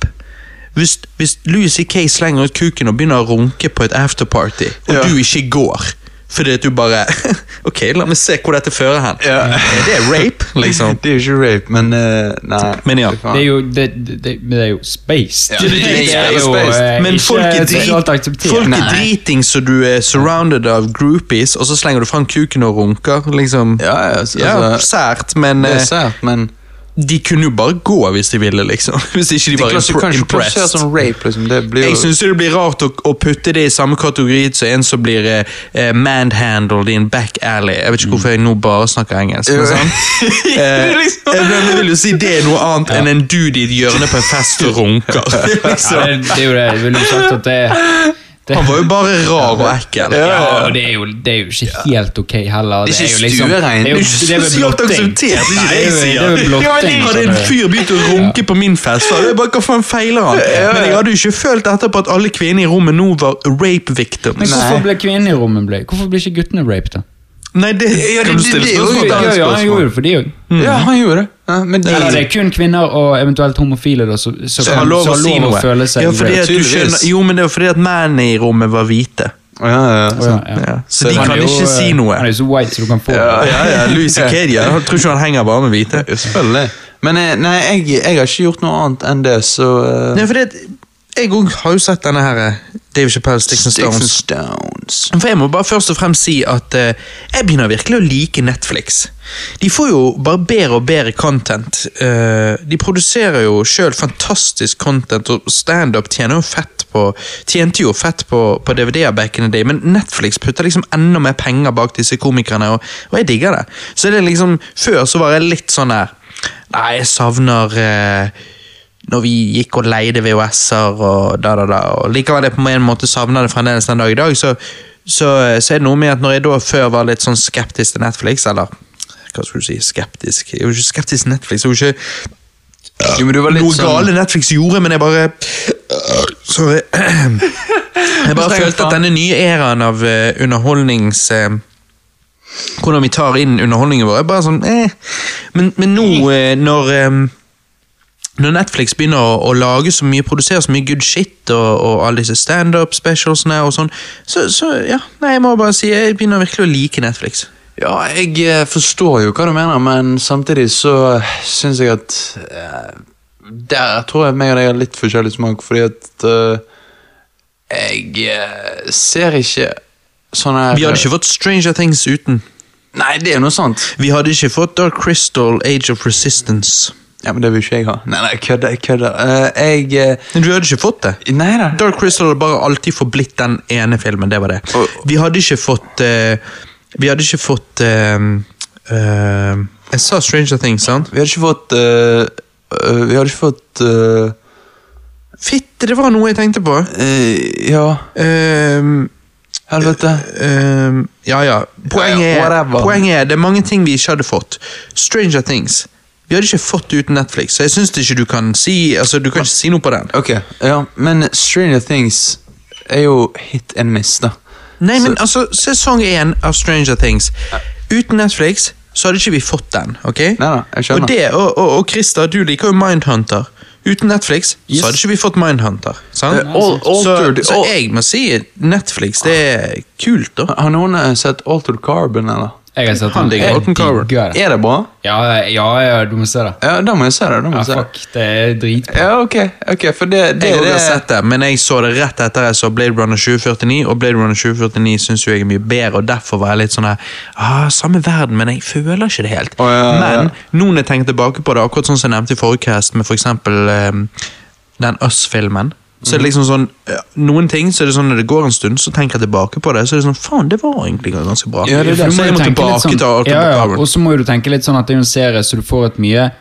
Hvis, hvis Louis C.K. slenger ut kuken og begynner å runke på et afterparty, og Ja. du ikke går fordi at du bare Ok, la meg se hvor dette fører hen. Ja. Er det rape, liksom? Det er jo ikke rape, men uh, Nei. Men ja. Det er jo, det, det, det, er jo spaced. Ja, det- det er jo jo spaced. eh, Men folk er, drit, folk er driting, så du er surrounded av groupies, og så slenger du fram kuken og runker. liksom. Ja, ja, altså, Ja, sært, men Det er eh, sært, men de kunne jo bare gå hvis de ville, liksom. Hvis ikke de var de impre impressed. sånn rape, liksom. Det blir jo Jeg syns det blir rart å, å putte det i samme kategori som en som blir eh, eh, manhandled en back alley. Jeg vet ikke hvorfor jeg nå bare snakker engelsk. Men sånn. eh, Liksom. jeg vil jo si det er noe annet enn en dude i et hjørne på en fest og runker. Ja, liksom. det, det er jo det. Jeg ville sagt at det, det Han var jo bare rar og ekkel. ja, og det er, jo, det er jo ikke helt ok heller. Det er ikke liksom- stuerein. Det er jo, sosialt akseptert, det er ikke det jeg jo- sier. Er. Hadde en fyr begynt å runke på min fest, så hadde jeg bare hva faen feiler han? Men jeg hadde jo ikke følt etterpå at alle kvinner i rommet nå var rape victims. Men hvorfor ble kvinnene i rommet ble? Hvorfor blir ikke guttene raped, da? Nei, det Ja, kan du stille er spørsmål er Ja, ja, han gjorde det for de òg. Ja, han gjorde det. Ja, men de, Eller det er kun kvinner og eventuelt homofile da, som som Så kan- har lov å si noe. føle seg Ja, fordi at du skjønner, jo, men det var fordi at mennene i rommet var hvite. ja, ja, ja, ja. Ja. Så de kan er jo, ikke si eh, noe. Han er jo så white så du kan få Ja. Ja, ja, Louis C.K. Jeg tror ikke han henger bare med hvite. Selvfølgelig. Men eh, nei, jeg, jeg har ikke gjort noe annet enn det, så uh... Nei, fordi at jeg òg har jo sett denne her eh, Dave Chappelle Sticks and Stones. Stones. For jeg må bare først og fremst si at eh, jeg begynner virkelig å like Netflix. De får jo bare bedre og bedre content. Eh, de produserer jo sjøl fantastisk content, og standup tjener jo fett på Tjente jo fett på, på DVD-er back in the day, men Netflix putter liksom enda mer penger bak disse komikerne, og, og jeg digger det. Så det er liksom, Før så var jeg litt sånn her Nei, jeg savner eh, når vi gikk og leide VHS-er og da, da, da. Og likevel jeg på en måte savner det fremdeles den dag i dag, så, så, så er det noe med at når jeg da før var litt sånn skeptisk til Netflix, eller hva skulle du si, skeptisk Jeg er jo ikke skeptisk til Netflix, jeg er jo ikke Jo, men du var litt noe sånn gale Netflix gjorde, men jeg bare Sorry. Jeg bare følte at denne nye æraen av eh, underholdnings... eh, hvordan vi tar inn underholdningen vår, er bare sånn eh. Men, men nå, eh, når når Netflix begynner å, å lage så mye, produsere så mye good shit, og, og alle disse standup specialsene og sånn, så, så ja, nei, jeg må bare si jeg begynner virkelig å like Netflix. Ja, jeg eh, forstår jo hva du mener, men samtidig så syns jeg at eh, Der tror jeg meg og deg har litt forskjellig smak, fordi at uh, Jeg eh, ser ikke sånne her Vi hadde ikke fått Stranger Things uten. Nei, det er noe sant. Vi hadde ikke fått Dark Crystal, Age of Resistance. Ja, men det vil ikke jeg ha. Nei, nei, jeg kødder. Jeg kødder. Uh, jeg uh, Men du hadde ikke fått det. Nei da. Dark Crystal hadde bare alltid forblitt den ene filmen. Det var det. Og- Vi hadde ikke fått uh, Vi hadde ikke fått Jeg sa Stranger Things, sant? Vi hadde ikke fått Vi hadde ikke fått Fitte, det var noe jeg tenkte på. Ja, Ehm, helvete. ehm, ja, ja. Poenget er, poenget er det er mange ting vi ikke hadde fått. Stranger Things. Vi hadde ikke fått det uten Netflix, så jeg syns ikke du kan si Altså, du kan ikke si noe på den. Ok, ja, men Stranger Things er jo hit and miss, da. Nei, men altså, sesong én av Stranger Things. Uten Netflix så hadde ikke vi fått den. ok? Nei da, jeg skjønner. Og det, og, og, og Christa, du liker jo Mindhunter. Uten Netflix Yes. så hadde ikke vi fått Mindhunter. sant? Uh, all, så, altered- så så, jeg må si Netflix, det er kult, da. Har noen eh, sett Altered Carbon, eller? Jeg har sett Han digger Jeg digger det. Er det bra? Ja, ja, ja, du må se det. Ja, da må jeg se det. da må Ja, jeg se det. fuck, det er dritbra. Ja, ok, ok, for det, det, Jeg det har sett det, men jeg så det rett etter jeg så Blade Runner 2049, og Blade Runner 2049 syns jeg er mye bedre, og derfor var jeg litt sånn her ah, Samme verden, men jeg føler ikke det helt. Å, ja, ja, ja. Men nå når jeg tenker tilbake på det, akkurat sånn som jeg nevnte i forrige cast, med for eksempel ehm, den Us-filmen. Så er det liksom sånn, Noen ting så er det sånn når det går en stund, så tenker jeg tilbake på det, så er det sånn Faen, det var egentlig ganske bra. Ja, det det. Så jeg må litt tilbake sånn- til ja, ja, Og så må du tenke litt sånn at det er en serie, så du får et mye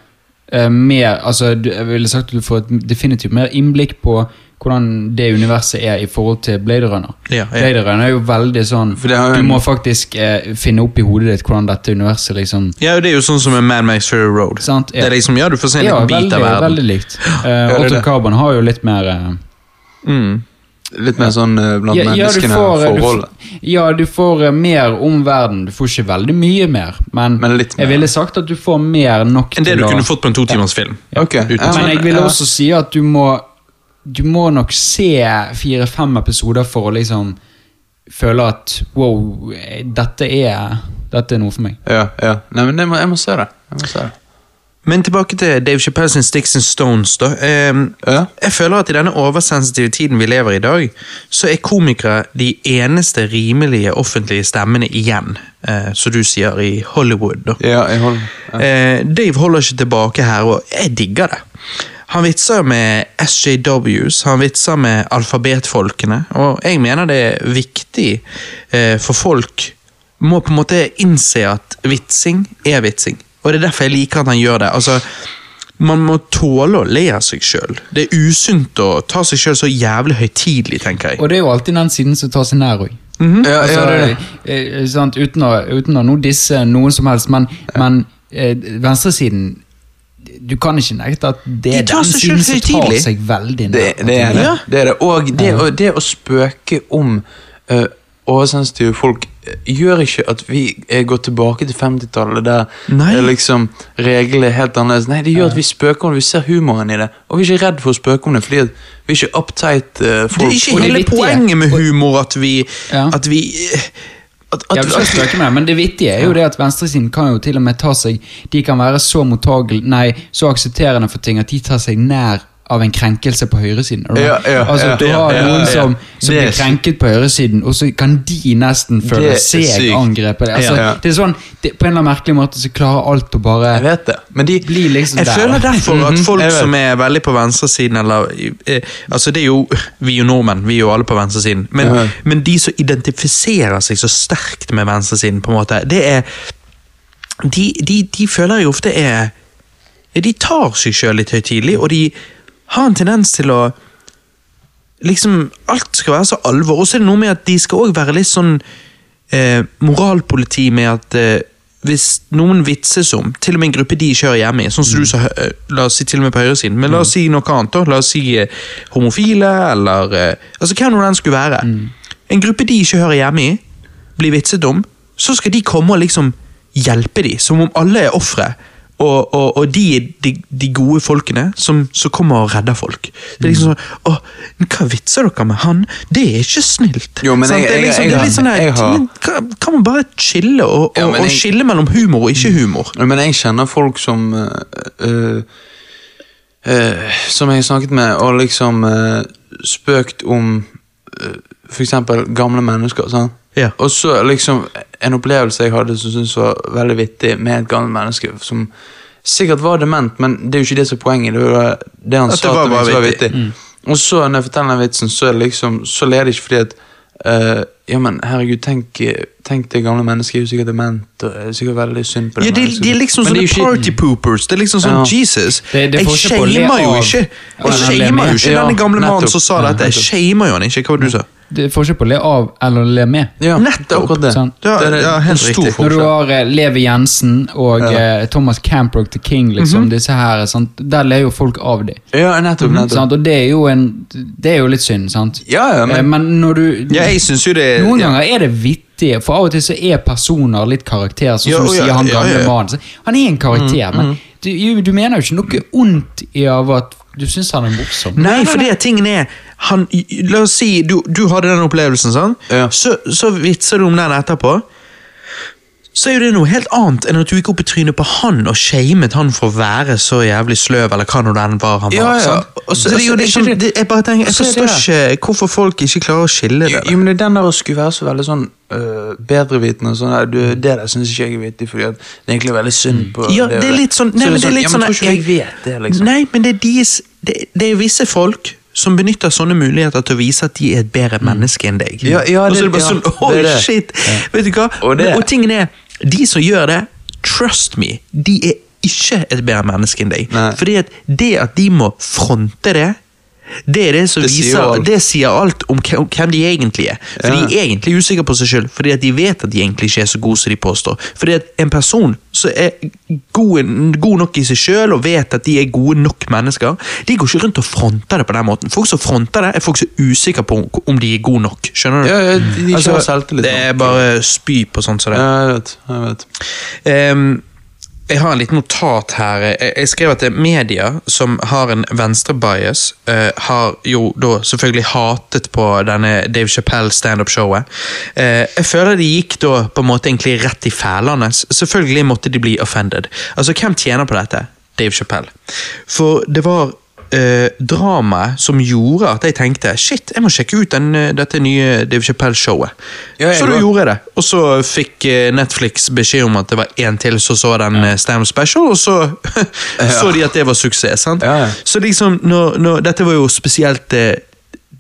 uh, mer Altså, jeg ville sagt at du får et definitivt mer innblikk på hvordan det universet er i forhold til Blade Runner. Ja, ja. Blade Runner er jo veldig sånn har Du må faktisk eh, finne opp i hodet ditt hvordan dette universet liksom Ja, det er jo sånn som med Mad Max Fury Road. Sant, ja. Det er liksom, ja, du får se en Ja, liten bit veldig, av verden. veldig likt. Uh, er Otto. Carbon har jo litt mer eh, Mm. Litt mer sånn eh, blant ja, ja, du får, forhold. du, ja, du får eh, mer om verden. Du får ikke veldig mye mer, men, Men litt mer. jeg ville sagt at du får mer nok Enn det til du å kunne fått på en to timers film. Ja, Men jeg ville ja. også si at du må Du må nok se fire-fem episoder for å liksom føle at wow, eh, dette er Dette er noe for meg. Ja, ja. Nei, men jeg må, jeg må se det. Jeg må se det. Men tilbake til Dave Chappelle sin Sticks and Stones. da. Um, Ja. Jeg føler at i denne oversensitive tiden vi lever i i dag, så er komikere de eneste rimelige offentlige stemmene igjen, Uh, som du sier, i Hollywood. da. Ja, jeg holder ja. Uh, Dave holder ikke tilbake her, og jeg digger det. Han vitser med SJWs, han vitser med alfabetfolkene, og jeg mener det er viktig uh, for folk må på en måte innse at vitsing er vitsing. Og det er derfor jeg liker at han gjør det. Altså, man må tåle å le av seg sjøl. Det er usunt å ta seg sjøl så jævlig høytidelig, tenker jeg. Og det er jo alltid den siden som tar seg nær òg. ja, Altså, ja, det det. eh, uten, å, uten å nå disse noen som helst, men, men eh, venstresiden Du kan ikke nekte at det er de den siden som tar seg veldig Det, nær. det er det. Ja. det, er det. Og det, og det å spøke om uh, oversensitive folk eh, gjør ikke at vi eh, går tilbake til 50-tallet, der Nei. eh, liksom reglene er helt annerledes. Nei, det gjør at vi spøker om det, vi ser humoren i det. Og vi er ikke redd for å spøke om det, fordi at vi er ikke uptight folk. Det er ikke hele vittige- poenget med humor at vi Ja. At vi at, at, Ja, vi med det, men det vittige er jo det at venstresiden kan jo til og med ta seg De kan være så mottagel, nei, så aksepterende for ting at de tar seg nær av en krenkelse på høyresiden. Ja, ja, altså, ja, du har ja, noen ja. som, som blir krenket på høyresiden, og så kan de nesten føle seg angrepet. Altså, Ja, ja. Det er sånn, det, På en eller annen merkelig måte så klarer alt å bare Jeg vet det. Men de bli liksom Jeg der. føler derfor at Mhm, folk som er veldig på venstresiden eller eh, Altså det er jo Vi er jo nordmenn, vi er jo alle på venstresiden. Men, Ja. men de som identifiserer seg så sterkt med venstresiden, på en måte, det er De, de, de føler jeg ofte er De tar seg sjøl litt høytidelig, og de har en tendens til å Liksom, alt skal være så alvor. Og så er det noe med at de skal òg være litt sånn eh, moralpoliti med at eh, hvis noen vitses om, til og med en gruppe de ikke hører hjemme i, sånn som du sa, eh, la oss si til og med på høyresiden, men la oss si noe annet, da. La oss si eh, homofile, eller eh, Altså, hva nå den skulle være. En gruppe de ikke hører hjemme i, blir vitset om, så skal de komme og liksom hjelpe dem, som om alle er ofre. Og, og, og de er de, de gode folkene som, som kommer og redder folk. Det er liksom sånn Å, hva vitser dere med han? Det er ikke snilt. Jo, men jeg, jeg- jeg- liksom, har- sånn jeg har- kan, kan man bare chille og, Ja, og skille mellom humor og ikke humor? Men jeg kjenner folk som øh, eh, Som jeg har snakket med, og liksom øh, spøkt om eksempel gamle mennesker. Sånn. Ja. Og så liksom en opplevelse jeg hadde som syntes var veldig vittig med et gammelt menneske som sikkert var dement, men det er jo ikke det som er poenget. Det var det han At sa til meg som var vittig. vittig. Og så, når jeg forteller den vitsen, så er det liksom Så ler det ikke fordi at eh, Ja, men herregud, tenk, tenk det gamle mennesket er jo sikkert dement, og er sikkert veldig synd på det Ja, de, mennesket. de er liksom Men det sånne er jo ikke- party poopers. Det er liksom sånn, Ja. Jesus. Det- det jeg forskjell på å le shamer jo av- ikke Jeg le shamer med. jo ikke Ja, denne gamle mannen nettopp. som sa dette. Jeg shamer jo han ikke. Hva var det du sa? Det er forskjell på å le av eller å le med. Ja, Nettopp. det akkurat det. Sant. Ja, det er, ja, helt stor riktig. Når du har uh, Levi Jensen og eh, Thomas Camprock the King, liksom, disse her, sant? der ler jo folk av dem. Ja, nettopp. nettopp. Sant? Og det er, jo en, det er jo litt synd, sant? Ja, ja, men- uh, men når du Ja, jeg synes jo det Noen ja. ganger er det vittig, for av og til så er personer litt karakterer. Sånn Ja, som du ja, sier han ja, gamle ja, ja. mannen. så Han er en karakter, men du, du mener jo ikke noe ondt i av at du syns han er morsom. Nei, for det tingen er han, La oss si du, du hadde den opplevelsen, sant? Ja. Så, så vitser du om den etterpå. Så er jo det noe helt annet enn at du gikk opp i trynet på han og shamet han for å være så jævlig sløv, eller hva nå enn var han Ja, var. ja. ja. Og så- Så det jo liksom, ikke det- det, jeg bare tenker, jeg forstår ikke hvorfor folk ikke klarer å skille det. jo, men det er den der å skulle være så veldig sånn øh, bedrevitende sånn du, Det der syns ikke jeg er vittig, fordi det er egentlig veldig synd på Ja, det er litt sånn, nei, Så men det er litt ja, sånn men tror ikke jeg- jeg vet det, liksom. Nei, men det er, deres, det, det er visse folk som benytter sånne muligheter til å vise at de er et bedre menneske enn deg. Ja, ja, og så det- er det bare ja, sånn, det det. shit, vet du hva? Og det- og tingen er, de som gjør det, trust me, de er ikke et bedre menneske enn deg. Nei. Fordi at det at de må fronte det, det er det som Det sier viser, alt. det sier alt om hvem de egentlig er. For Ja. de er egentlig usikre på seg selv, fordi at de vet at de egentlig ikke er så gode som de påstår. Fordi at en person som er god, god nok i seg selv og vet at de er gode nok mennesker, de går ikke rundt og fronter det på den måten. Folk som fronter det, er folk som er usikre på om de er gode nok. Skjønner du? Ja, ja, de- de altså, det er bare spy på sånt som det. Ja, jeg vet. Jeg vet. Ehm, jeg har en liten notat her. Jeg, skrev at det er media som har en venstre-bias, eh, har jo da selvfølgelig hatet på denne Dave Chappelle standup-showet. Uh, jeg føler de gikk da på en måte egentlig rett i fælene. Selvfølgelig måtte de bli offended. Altså, hvem tjener på dette? Dave Chappelle. For det var eh, dramaet som gjorde at jeg tenkte shit, jeg må sjekke ut den, eh, dette nye Dave Chappelle-showet. Ja, så da gjorde jeg det. Og så fikk eh, Netflix beskjed om at det var en til som så den ja. Stam special, og så så de at det var suksess. sant? Ja. Så liksom, når, når, Dette var jo spesielt eh,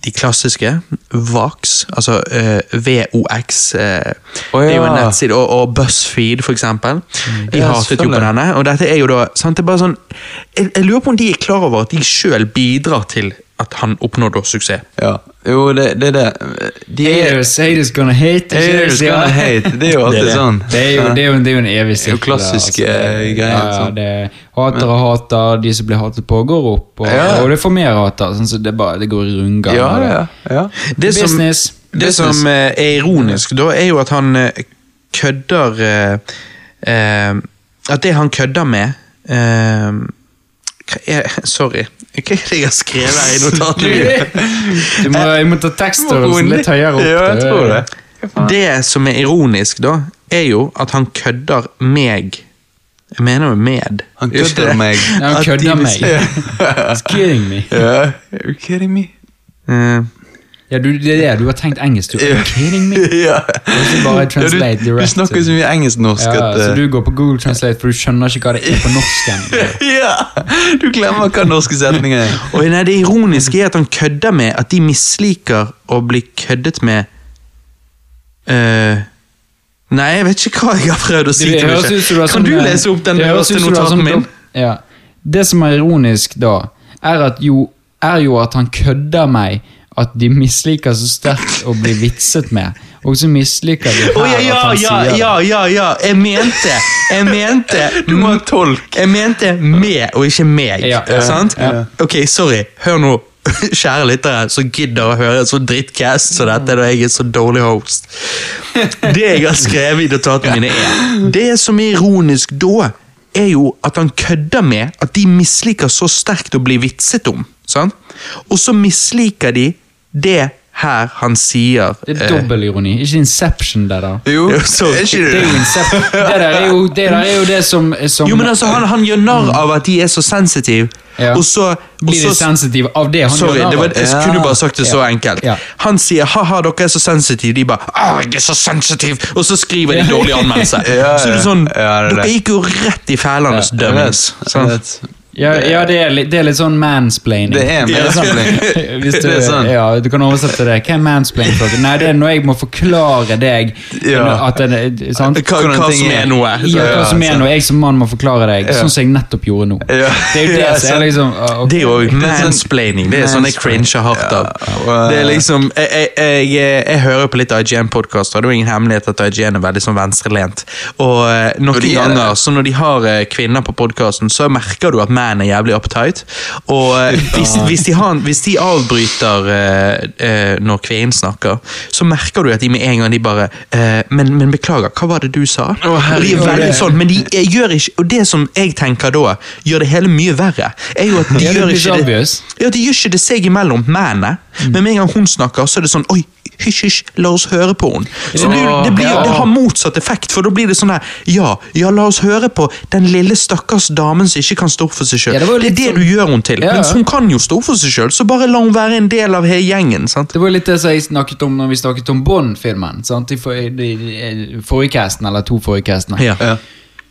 de klassiske. Vox, altså uh, VOX. Uh, oh, ja. Det er jo en nettside, og, og BuzzFeed, for eksempel. De Ja, hatet jo på denne. Og dette er jo da sant, det er bare sånn, jeg, jeg lurer på om de er klar over at de sjøl bidrar til at han oppnådde suksess. Ja. Jo, det, det er det. De er Haters, haters gonna hate. Haters gonna hate. Det er jo alltid det. sånn. Det er jo, det er jo, det er jo en evig Det er jo klassiske klassisk, der, eh, greie, Ja, ja, sånn. det hater og hater, de som blir hatet på, går opp, og, Ja. og det får mer hater. Sånn, så det, bare, det går i rundgang. Ja, det- ja, ja. Det som, Business. det Business. som eh, er ironisk, da, er jo at han eh, kødder eh, At det han kødder med eh, hva er, Sorry. Hva er det jeg har skrevet her i notatene mine? Du må, jeg må ta tekststørrelsen litt høyere opp. Ja, jeg tror det. Det som er ironisk, da, er jo at han kødder meg. Jeg mener jo med. Han kødder meg. Ja, han kødder meg. si- meg. kidding me. Ja, are you kidding me? Eh, Ja, du, det er det, du har tenkt engelsk. Du er kidding me? ja. Bare translate ja, du, du snakker så mye engelsk-norsk Ja, at så eh, du går på Google Translate, for du skjønner ikke hva det er på norsk. Ja! Du glemmer hva norske setninger er. Og nei, Det ironiske er at han kødder med at de misliker å bli køddet med uh, Nei, jeg vet ikke hva jeg har prøvd å si. Det til som du har Kan du sånn, eh, lese opp den det har notaten sånn- min? Ja. Det som er ironisk da, er, jo, er jo at han kødder meg at de misliker så sterkt å bli vitset med, og så misliker de her oh, ja, ja, at han ja, sier det. ja, ja, ja! Jeg mente Jeg mente Du må tolke. Jeg mente med og ikke meg. Ja, ja, sant? ja. Ok, sorry. Hør nå, kjære lyttere som gidder å høre en sånn drittcast som dette da jeg er så dårlig host. Det jeg har skrevet i notatene mine, er Det som er ironisk da, er jo at han kødder med at de misliker så sterkt å bli vitset om. Sant? Og så misliker de det her han sier Det er eh, dobbelironi. Ikke Inception, det der. Jo, Ja, er ikke Det er det? Det der er jo det, der er jo det som, som Jo, men altså, han, han gjør narr av at de er så sensitive, Ja. og så, Blir de sensitive av det han Sorry, gjør? narr av? jeg Ja. kunne bare sagt det så enkelt. Ja. Han sier 'ha-ha, dere er så sensitive', de bare 'Å, jeg er så sensitiv', og så skriver de dårlig anmeldelse. Ja, Så er det ja. sånn Ja, det er Dere gikk jo rett i fælene, Jeg dømmings. Ja, ja det, er litt, det er litt sånn mansplaining. Det er mansplaining. Hvis du, Det er sånn. ja, du kan oversette det. Hva er mansplaining? for? Nei, det er når jeg må forklare deg Ja. at det, sant? Hva, hva som er. noe. Ja, hva som er noe. jeg som mann må forklare deg, Ja. sånn som jeg nettopp gjorde nå. Ja. Det er jo det Ja, som er liksom okay. Det er jo sånn- mansplaining. Det er sånn jeg cringer hardt av. Det er liksom, jeg, jeg, jeg, jeg hører på litt IGN-podkaster, det er jo ingen hemmelighet at IGN er veldig sånn venstrelent. Og eh, noen er ganger, så når de har eh, kvinner på podkasten, så merker du at menn er jævlig uptight. Og eh, hvis, hvis, de har, hvis de avbryter uh, uh, når kvinnen snakker, så merker du at de med en gang de bare uh, men, men beklager, hva var det du sa? og de er veldig sånn, men de er, gjør ikke Og det som jeg tenker da, gjør det hele mye verre, er jo at de Ja, gjør ikke det ja, De gjør ikke det seg imellom mennene, men med en gang hun snakker, så er det sånn Oi, hysj, hysj, la oss høre på henne. Så det, blir- det, blir, det har motsatt effekt, for da blir det sånn her Ja, ja, la oss høre på den lille stakkars damen som ikke kan stå opp for seg sjøl. Ja, det det, er det sånn- du gjør henne til. Ja. Mens hun kan jo stå opp for seg sjøl, så bare la henne være en del av hele gjengen. sant? Det var litt det som jeg snakket om når vi snakket om Bond-filmen. sant? I for, i, i, forrige casten, eller to forrige castene. Ja. Ja.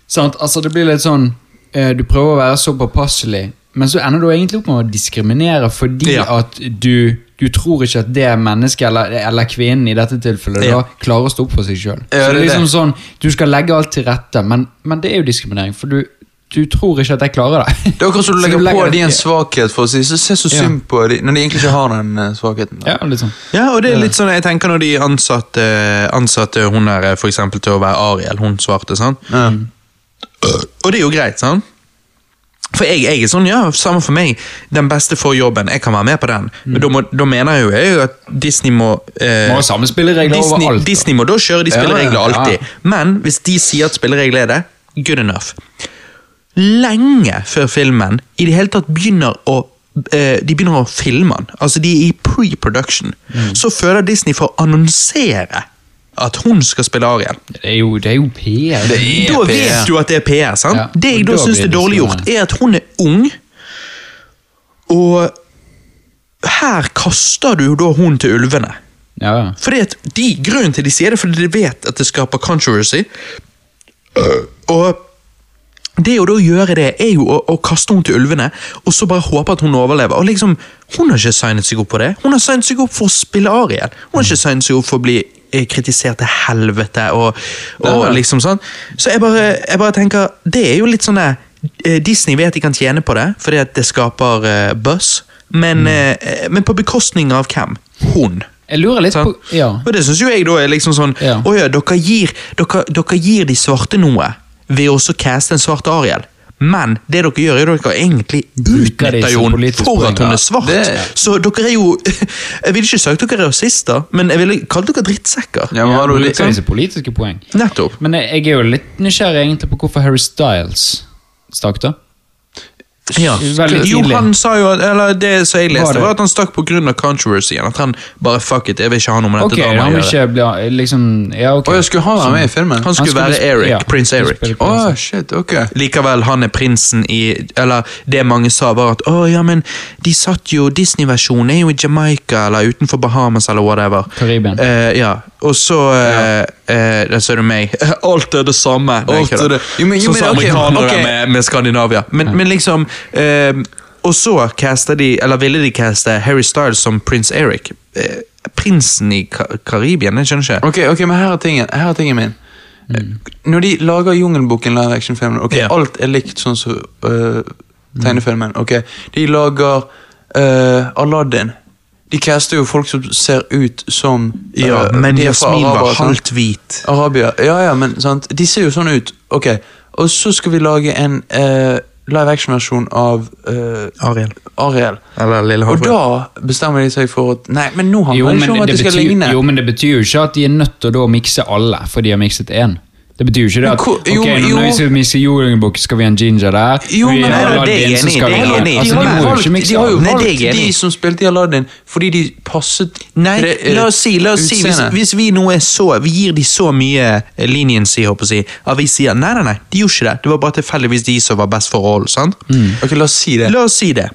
Sant? Altså, det blir litt sånn eh, Du prøver å være så påpasselig, men så ender du egentlig opp med å diskriminere fordi Ja. at du, du tror ikke at det mennesket, eller, eller kvinnen i dette tilfellet, Ja. da, klarer å stå opp for seg sjøl. Ja, så det det er er liksom sånn Du skal legge alt til rette, men, men det er jo diskriminering, for du, du tror ikke at jeg klarer det. Det er akkurat som du Så legger på dem en svakhet for å si så se så Ja. synd på dem når de egentlig ikke har den eh, svakheten. da. Ja, litt sånn. Ja, og det er litt sånn, jeg tenker når de ansatte, ansatte hun her for eksempel til å være Ariel, hun svarte, sant? Ja. Og det er jo greit, sant? For jeg, jeg er sånn, ja, samme for meg. Den beste får jobben. Jeg kan være med på den. Men da, må, da mener jeg jo jeg at Disney må eh, Må ha samme spilleregler Disney, overalt. Disney må da kjøre de Ja, spillereglene ja. alltid. Men hvis de sier at spilleregler er det, good enough. Lenge før filmen i det hele tatt begynner å eh, de begynner å filme den, altså de er i pre-production, Mm. så føler Disney for å annonsere at hun skal spille Ariel. Det er jo, det er jo PR. Det er Da PR. vet du at det er PR. sant? Ja, det jeg da da syns er dårlig gjort, er at hun er ung, og her kaster du jo da hun til ulvene. Ja, ja. Fordi at de, Grunnen til de sier det, fordi de vet at det skaper controversy. Og det å da gjøre det, er jo å, å kaste henne til ulvene, og så bare håpe at hun overlever. Og liksom, Hun har ikke signet seg opp på det. Hun har signet seg opp for å spille Ariel. Hun har ikke signet seg opp for å bli kritisert til helvete. og, og liksom sånn. Så jeg bare, jeg bare tenker, det er jo litt sånn eh, Disney vet de kan tjene på det, fordi at det skaper uh, buzz. Men, eh, men på bekostning av hvem? Hun. Jeg lurer litt sånn? på Ja. Og det syns jo jeg da er liksom sånn. Å ja, dere gir, dere, dere gir de svarte noe ved å også caste en svart Ariel. Men det dere gjør, er at dere egentlig utnytter som jo henne politisk for at hun er svart. Det- Så dere er jo Jeg ville ikke sagt dere er rasister, men jeg ville kalt dere drittsekker. Ja, men har du litt Bruker disse politiske poeng. Nettopp. Men jeg, jeg er jo litt nysgjerrig egentlig på hvorfor Harry Styles stakk, da. Ja. Jo, han sa jo at- Eller det som jeg leste, var, var at han stakk pga. controversyen. At han bare fuck it, jeg vil ikke ha noe med dette okay, damen å gjøre. ikke liksom Ja, okay. Og jeg skulle ha han med i filmen. Han skulle skulle være Eric, ja, prins Eric. Å, shit, ok. Likevel, han er prinsen i Eller det mange sa, var at å ja, men de satt jo Disney-versjonen er jo i Jamaica eller utenfor Bahamas eller whatever. Karibien. Eh, ja, og så ja. eh, Der ser du meg. Alt er det samme. Alt er det. Jo, men- jo, men, okay. amerikanere ok. Med, med Skandinavia. Men, men liksom eh, Og så casta de, eller ville de caste Harry Styles som prins Eric. Eh, prinsen i Ka Karibien, jeg skjønner ikke. Ok, ok, men her er tingen, her er tingen min. Når de lager Jungelboken live action-filmen, ok, yeah. alt er likt sånn som øh, tegnefilmen. ok, De lager uh, Aladdin. De caster jo folk som ser ut som Ja, øh, men de Jasmin var sant? halvt hvit. Arabia. Ja, ja, men sant? De ser jo sånn ut. Ok, Og så skal vi lage en øh, live action-versjon av uh, Ariel. Ariel. Eller Lille Og da bestemmer de seg for at Nei, men nå handler Jo det men ikke om at det, det skal betyr, ligne. jo, men det betyr jo ikke at de er nødt til å mikse alle, for de har mikset én. Det betyr jo ikke det at hvor- jo, ok, når vi skal miste jungelbukk, skal vi ha en ginger der. Jo, men nei, det er Aladdin, jeg er enig i, skal det er jeg enig i. Altså, de de har jo valgt, de har jo. Nei, er valgt de som spilte i Aladdin, fordi de passet Nei, det, uh, la oss si, la oss si hvis, hvis vi nå er så Vi gir de så mye eh, leniency, håper jeg at vi sier nei, nei, nei, de gjorde ikke det. Det var bare tilfeldigvis de som var best for rollen. sant? Ok, la oss si det. La oss si det.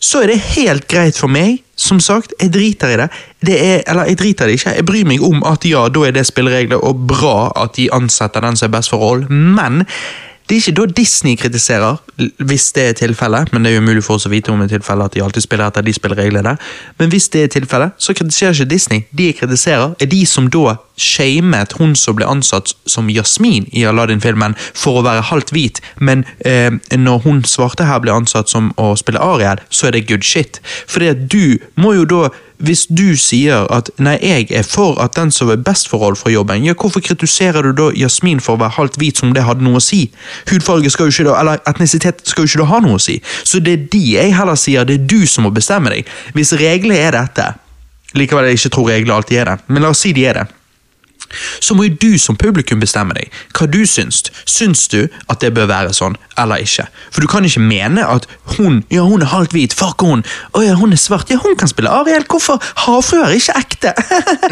Så er det helt greit for meg. Som sagt, jeg driter i det. det er, eller jeg driter det ikke. Jeg bryr meg om at ja, da er det spilleregler, og bra at de ansetter den som er best for rollen, men det er ikke da Disney kritiserer, hvis det er tilfellet, men det er jo umulig for oss å vite om det er tilfellet at de alltid spiller etter de spillereglene, men hvis det er tilfellet, så kritiserer ikke Disney. De kritiserer, er de som da shamet hun som ble ansatt som Jasmin i Aladdin-filmen for å være halvt hvit, men eh, når hun svarte her ble ansatt som å spille Ariel, så er det good shit. Fordi at du må jo da hvis du sier at nei, jeg er for at den som er best for rollen for jobben, ja, hvorfor kritiserer du da Jasmin for å være halvt hvit som om det hadde noe å si? Hudfarge skal jo ikke da, eller etnisitet skal jo ikke da ha noe å si. Så det er de jeg heller sier, det er du som må bestemme deg. Hvis reglene er dette, likevel jeg ikke tror reglene alltid er det, men la oss si de er det så må jo du som publikum bestemme deg hva du syns. Syns du at det bør være sånn, eller ikke? For du kan ikke mene at hun ja hun er halvt hvit, fuck hun. Å ja, hun er svart, ja hun kan spille Ariel. Hvorfor? Havfrue er ikke ekte.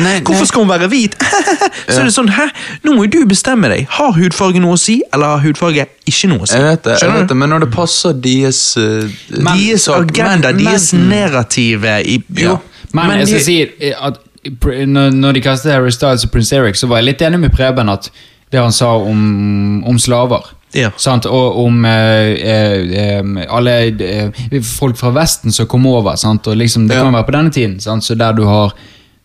Nei, Hvorfor skal hun være hvit? så er det sånn, hæ? Nå må jo du bestemme deg. Har hudfarge noe å si, eller har hudfarge ikke noe å si? Jeg vet det, jeg vet det, men når det passer deres uh, Deres agenda, men- deres narrative i Jo, ja. Men, Men jeg skal si at når, de kastet Harry Styles og Prince Eric, så var jeg litt enig med Preben at det han sa om, om slaver. Ja. Og om eh, eh, eh, alle eh, folk fra Vesten som kom over. Sant? Og liksom, det kan være på denne tiden, sant? så der du har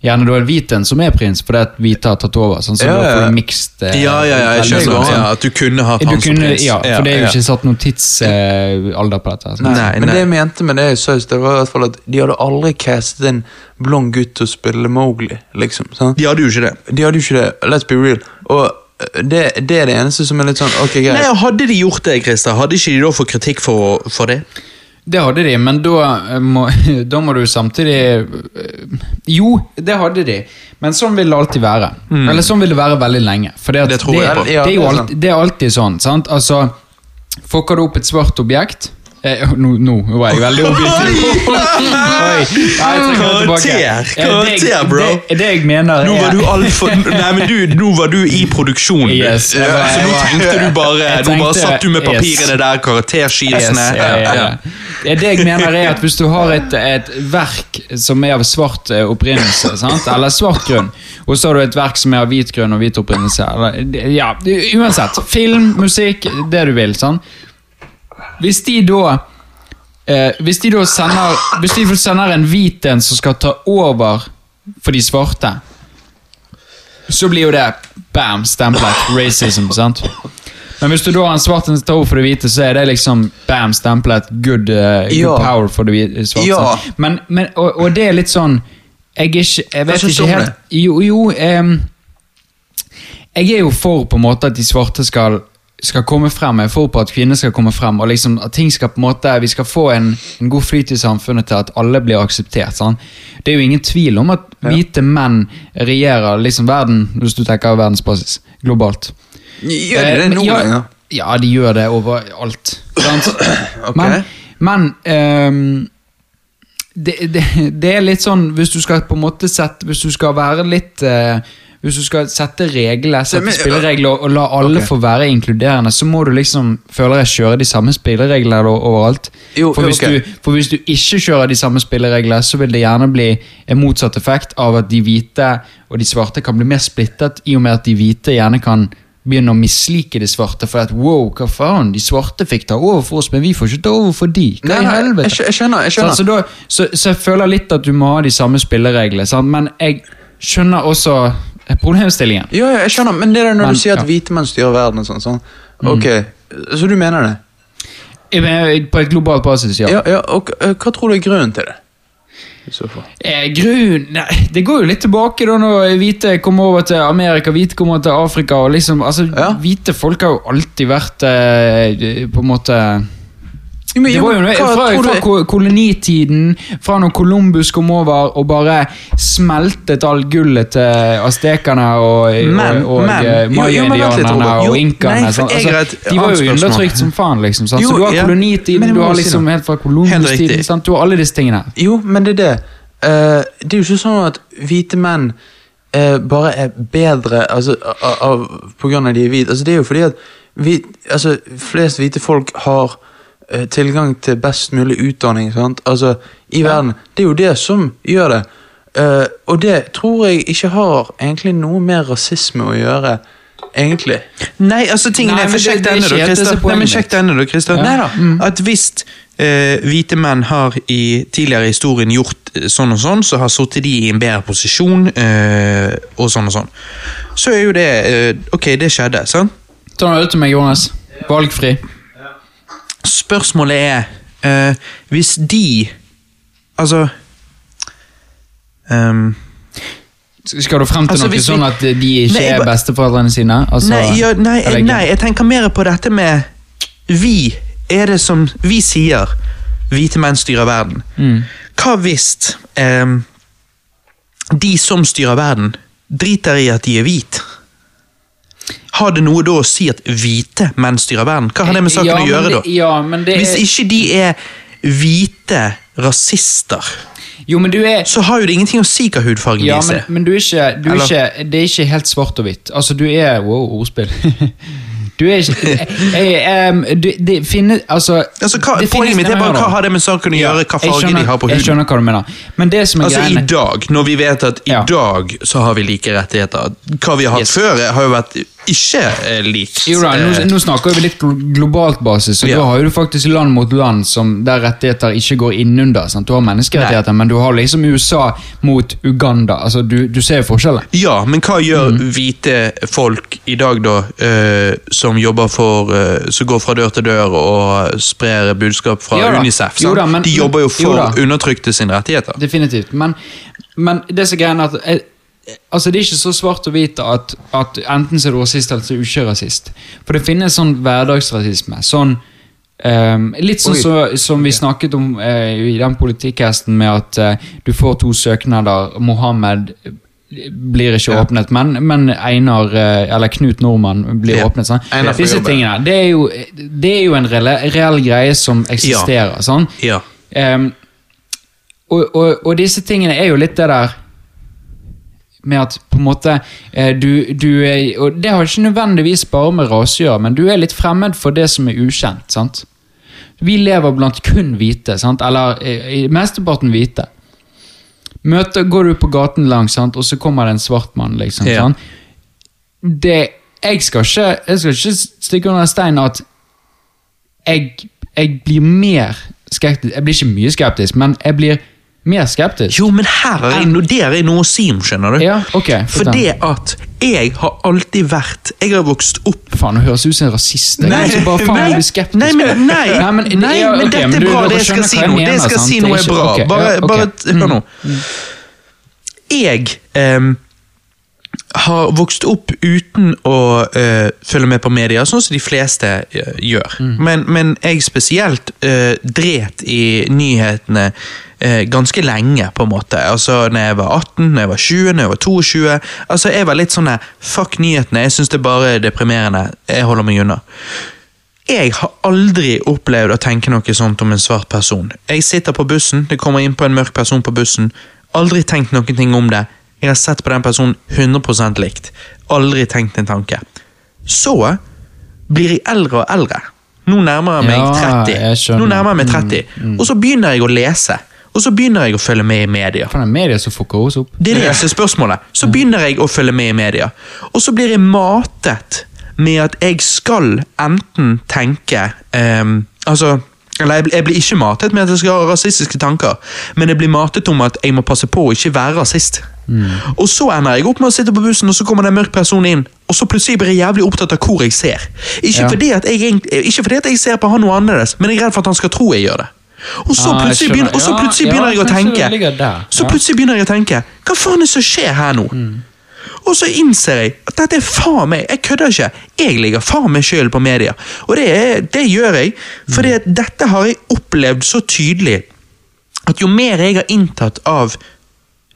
gjerne da er hvit en som er prins, fordi at hvite har tatt over. sånn Så Ja, ja. du mixed eh, Ja, ja, ja, jeg skjønner. sånn. Ja, at du kunne hatt han som kunne, prins. ja, for det er jo ja. ikke satt noen tidsalder på dette. Sånn. Nei, Nei, men nei. det jeg mente med det i sa, det var i hvert fall at de hadde aldri castet en blond gutt til å spille Mowgli. liksom, sant? De hadde jo ikke det. De hadde jo ikke det. Let's be real. Og eh, det, det er det eneste som er litt sånn Ok, greit. Nei, Hadde de gjort det, Christer, hadde ikke de da fått kritikk for, for det? Det hadde de, men da eh, må, da må du samtidig eh, Jo, det hadde de, men sånn vil det alltid være. Eller sånn vil det være veldig lenge. For det, at Det tror jeg på. det, Ja, er jo alltid, det er alltid sånn. sant? Altså, Fucker du opp et svart objekt eh, Nå nå var jeg veldig objektiv. Karakter, Eh, karakter, bro. Det, det jeg mener Nå var er du altfor Nei, men du, nå var du i produksjon. Yes, jeg nå tenkte du bare tenkte, Nå bare satt du med yes. papirene der, karakterskisene. Yes, ja, ja, ja. Det det jeg mener er at Hvis du har et, et verk som er av svart eh, opprinnelse, sant? eller svart grunn, og så har du et verk som er av hvit grunn og hvit opprinnelse eller, ja, Uansett. Film, musikk, det du vil. sant? Hvis de da eh, Hvis de da sender Hvis de sender en hvit en som skal ta over for de svarte, så blir jo det bam, stemplet racism, sant? Men hvis du da har en svart en tar over for det hvite, så er det liksom bam, stemplet good, uh, good Ja. power for det svarte. Ja. Men, men, og, og det er litt sånn Jeg er ikke Jeg vet ikke helt Jo, jo um, Jeg er jo for på en måte at de svarte skal skal komme frem, jeg er for på at kvinner skal komme frem, og liksom at ting skal på en måte, vi skal få en, en god flyt i samfunnet til at alle blir akseptert. Sant? Det er jo ingen tvil om at hvite menn regjerer liksom verden, hvis du tenker verdensbasis, globalt. Gjør de det Eh, nå ja, lenger? Ja, de gjør det overalt. Sant? Okay. Men, men um, det, det, det er litt sånn Hvis du skal på en måte sette Hvis du skal være litt eh, Hvis du skal sette regler, sette men- spilleregler og, og la alle okay. få være inkluderende, så må du liksom føler jeg kjøre de samme spillereglene overalt. Jo, for, hvis okay. du, for hvis du ikke kjører de samme spillereglene, så vil det gjerne bli en motsatt effekt av at de hvite og de svarte kan bli mer splittet, i og med at de hvite gjerne kan begynne å mislike de svarte. For at wow, hva faen, de svarte fikk ta over for oss, men vi får ikke ta over for de. Hva i helvete? jeg jeg skjønner, jeg skjønner. Så, Så, da, så, så jeg føler litt at du må ha de samme spillereglene, men jeg skjønner også problemstillingen. Ja, ja, jeg skjønner, men det er når Men, du sier at ja. hvite menn styrer verden og sånn, sånn. Ok, så du mener det? Jeg- På et globalt basis, ja. Ja, ja, og eh, hva tror du er grunnen til det? Eh, grunn Nei, det går jo litt tilbake da når hvite kom over til Amerika, hvite kom over til Afrika. og liksom, altså. Hvite folk har jo alltid vært eh, på en måte Men, Det var jo hva fra, fra, fra kolonitiden, fra når Columbus kom over og bare smeltet all gullet til aztekerne og, Men- og, og eh, maya-indianerne. Jo, og inkaene. har Altså, de var jo undertrykt som faen, liksom. Sant? Jo, så du har ja. kolonitiden, du har liksom helt fra Columbus-tiden. Du har alle disse tingene. Jo, men det er det. Uh, det er jo ikke sånn at hvite menn uh, bare er bedre altså, av, av, på grunn av de er hvite. Altså, det er jo fordi at vi, altså, flest hvite folk har tilgang til best mulig utdanning sant? Altså, i verden. Det er jo det som gjør det. Uh, og det tror jeg ikke har egentlig noe med rasisme å gjøre, egentlig. Nei, altså tingene Nei, er, men Sjekk denne, da, Kristian Christer. Nei, men sjekk denne, da, Christer. Ja. Mm. At hvis uh, hvite menn har i tidligere historien gjort eh, sånn og sånn, så har sittet de i en bedre posisjon, uh, og sånn og sånn. Så er jo det eh, Ok, det skjedde, sant? Ta nå ut til meg, Jonas. Valgfri. Spørsmålet er uh, Hvis de Altså um, Skal du frem til Altså, noe vi- sånn at de ikke Nei, er besteforeldrene sine? Altså, nei, ja, nei, nei, jeg tenker mer på dette med Vi er det som Vi sier hvite menn styrer verden. Mm. Hva hvis ehm, de som styrer verden, driter i at de er hvite? Har det noe da å si at hvite menn styrer verden? Hva har det med saken Ja, å gjøre, det- da? Ja, men det Hvis er, ikke de er hvite rasister, Jo, men du er så har jo det ingenting å si hva hudfargen Ja, deres men, er. men du er ikke, du er ikke Det er ikke helt svart og hvitt. Altså, du er Wow, ordspill. Du er ikke jeg, em, du, Det finnes Altså, Altså, hva, det poenget mitt er bare hva har det med saken å gjøre, hva farge skjønner- de har på huden. Jeg skjønner hva du mener. Men det som er Altså I dag, når vi vet at i Ja. dag så har vi like rettigheter Hva vi har hatt Yes. før, har jo vært ikke er likt. jo da, nå, Eh, nå snakker vi litt globalt basis, og Ja. da har du faktisk land mot land som, der rettigheter ikke går innunder. Sant? Du har menneskerettigheter, men du har liksom USA mot Uganda. Altså, du, du ser forskjellen. Ja, men hva gjør Mm. hvite folk i dag, da, uh, som jobber for uh, Som går fra dør til dør og sprer budskap fra Ja. Unicef? Da, men- De jobber jo for jo, undertrykte sine rettigheter. Definitivt. Men, men det som er at Altså Det er ikke så svart og hvit at, at enten så er du rasist eller så er du ikke rasist. For det finnes sånn hverdagsrasisme. Sånn um, Litt sånn så, som vi snakket om uh, i den politikkhesten med at uh, du får to søknader. Mohammed eh, blir ikke Ja. åpnet, men, men Einar, eller Knut Nordmann, blir Ja. åpnet. Sånn. Disse tingene. Det er jo, det er jo en reell, greie som eksisterer. Sånn. Ja. Ehm, og, og, og disse tingene er jo litt det der med at på en måte eh, du, du er, Og det har ikke nødvendigvis bare med rase å gjøre, men du er litt fremmed for det som er ukjent. sant? Vi lever blant kun hvite, sant? eller eh, i mesteparten hvite. Møter, går du på gaten langs, sant? og så kommer det en svart mann. liksom, Ja. sant? Det, jeg, skal ikke, jeg skal ikke stikke under en stein at jeg, jeg blir mer skeptisk Jeg blir ikke mye skeptisk, men jeg blir mer skeptisk. Jo, men her er jeg, no- der er noe å si om, skjønner du. Ja, ok. For det at jeg har alltid vært Jeg har vokst opp Faen, du høres ut som en rasist. Jeg Nei, er bare faen nei, jeg blir skeptisk. nei, men- nei, nei, men ok, dette er bra, det jeg skal si nå. Det jeg skal si nå er bra. Bare, ja, bare hør nå. Jeg ehm, har vokst opp uten å uh, følge med på media, sånn som de fleste uh, gjør. Mm. Men, men jeg spesielt uh, dret i nyhetene ganske lenge, på en måte. Altså, når jeg var 18, når jeg var 20, når jeg var 22. Altså, Jeg var litt sånn fuck nyhetene, jeg syns det er bare deprimerende. Jeg holder meg unna. Jeg har aldri opplevd å tenke noe sånt om en svart person. Jeg sitter på bussen, det kommer inn på en mørk person på bussen. Aldri tenkt noen ting om det. Jeg har sett på den personen 100% likt. Aldri tenkt en tanke. Så blir jeg eldre og eldre. Nå nærmer jeg meg Ja, 30. jeg. Nå nærmer jeg meg 30. Og så begynner jeg å lese. Og så begynner jeg å følge med i media. For det er media som fucker oss opp. Det er det som er spørsmålet. Så begynner jeg å følge med i media. Og så blir jeg matet med at jeg skal enten tenke um, Altså eller jeg, blir- ikke matet med at jeg skal ha rasistiske tanker, men jeg blir matet om at jeg må passe på å ikke være rasist. Og så ender jeg opp med å sitte på bussen, og så kommer det en mørk person inn, og så plutselig blir jeg jævlig opptatt av hvor jeg ser. Ikke, Ja. fordi, at jeg, ikke fordi at jeg ser på han noe annerledes, men jeg er redd for at han skal tro jeg gjør det. Og så Ah, plutselig, begynner, og så plutselig begynner jeg å tenke. Så plutselig begynner jeg å tenke Hva faen er det som skjer her nå? Og så innser jeg at dette er faen meg Jeg kødder ikke. Jeg ligger faen meg sjøl på media. Og det, er, det gjør jeg, at dette har jeg opplevd så tydelig at jo mer jeg har inntatt av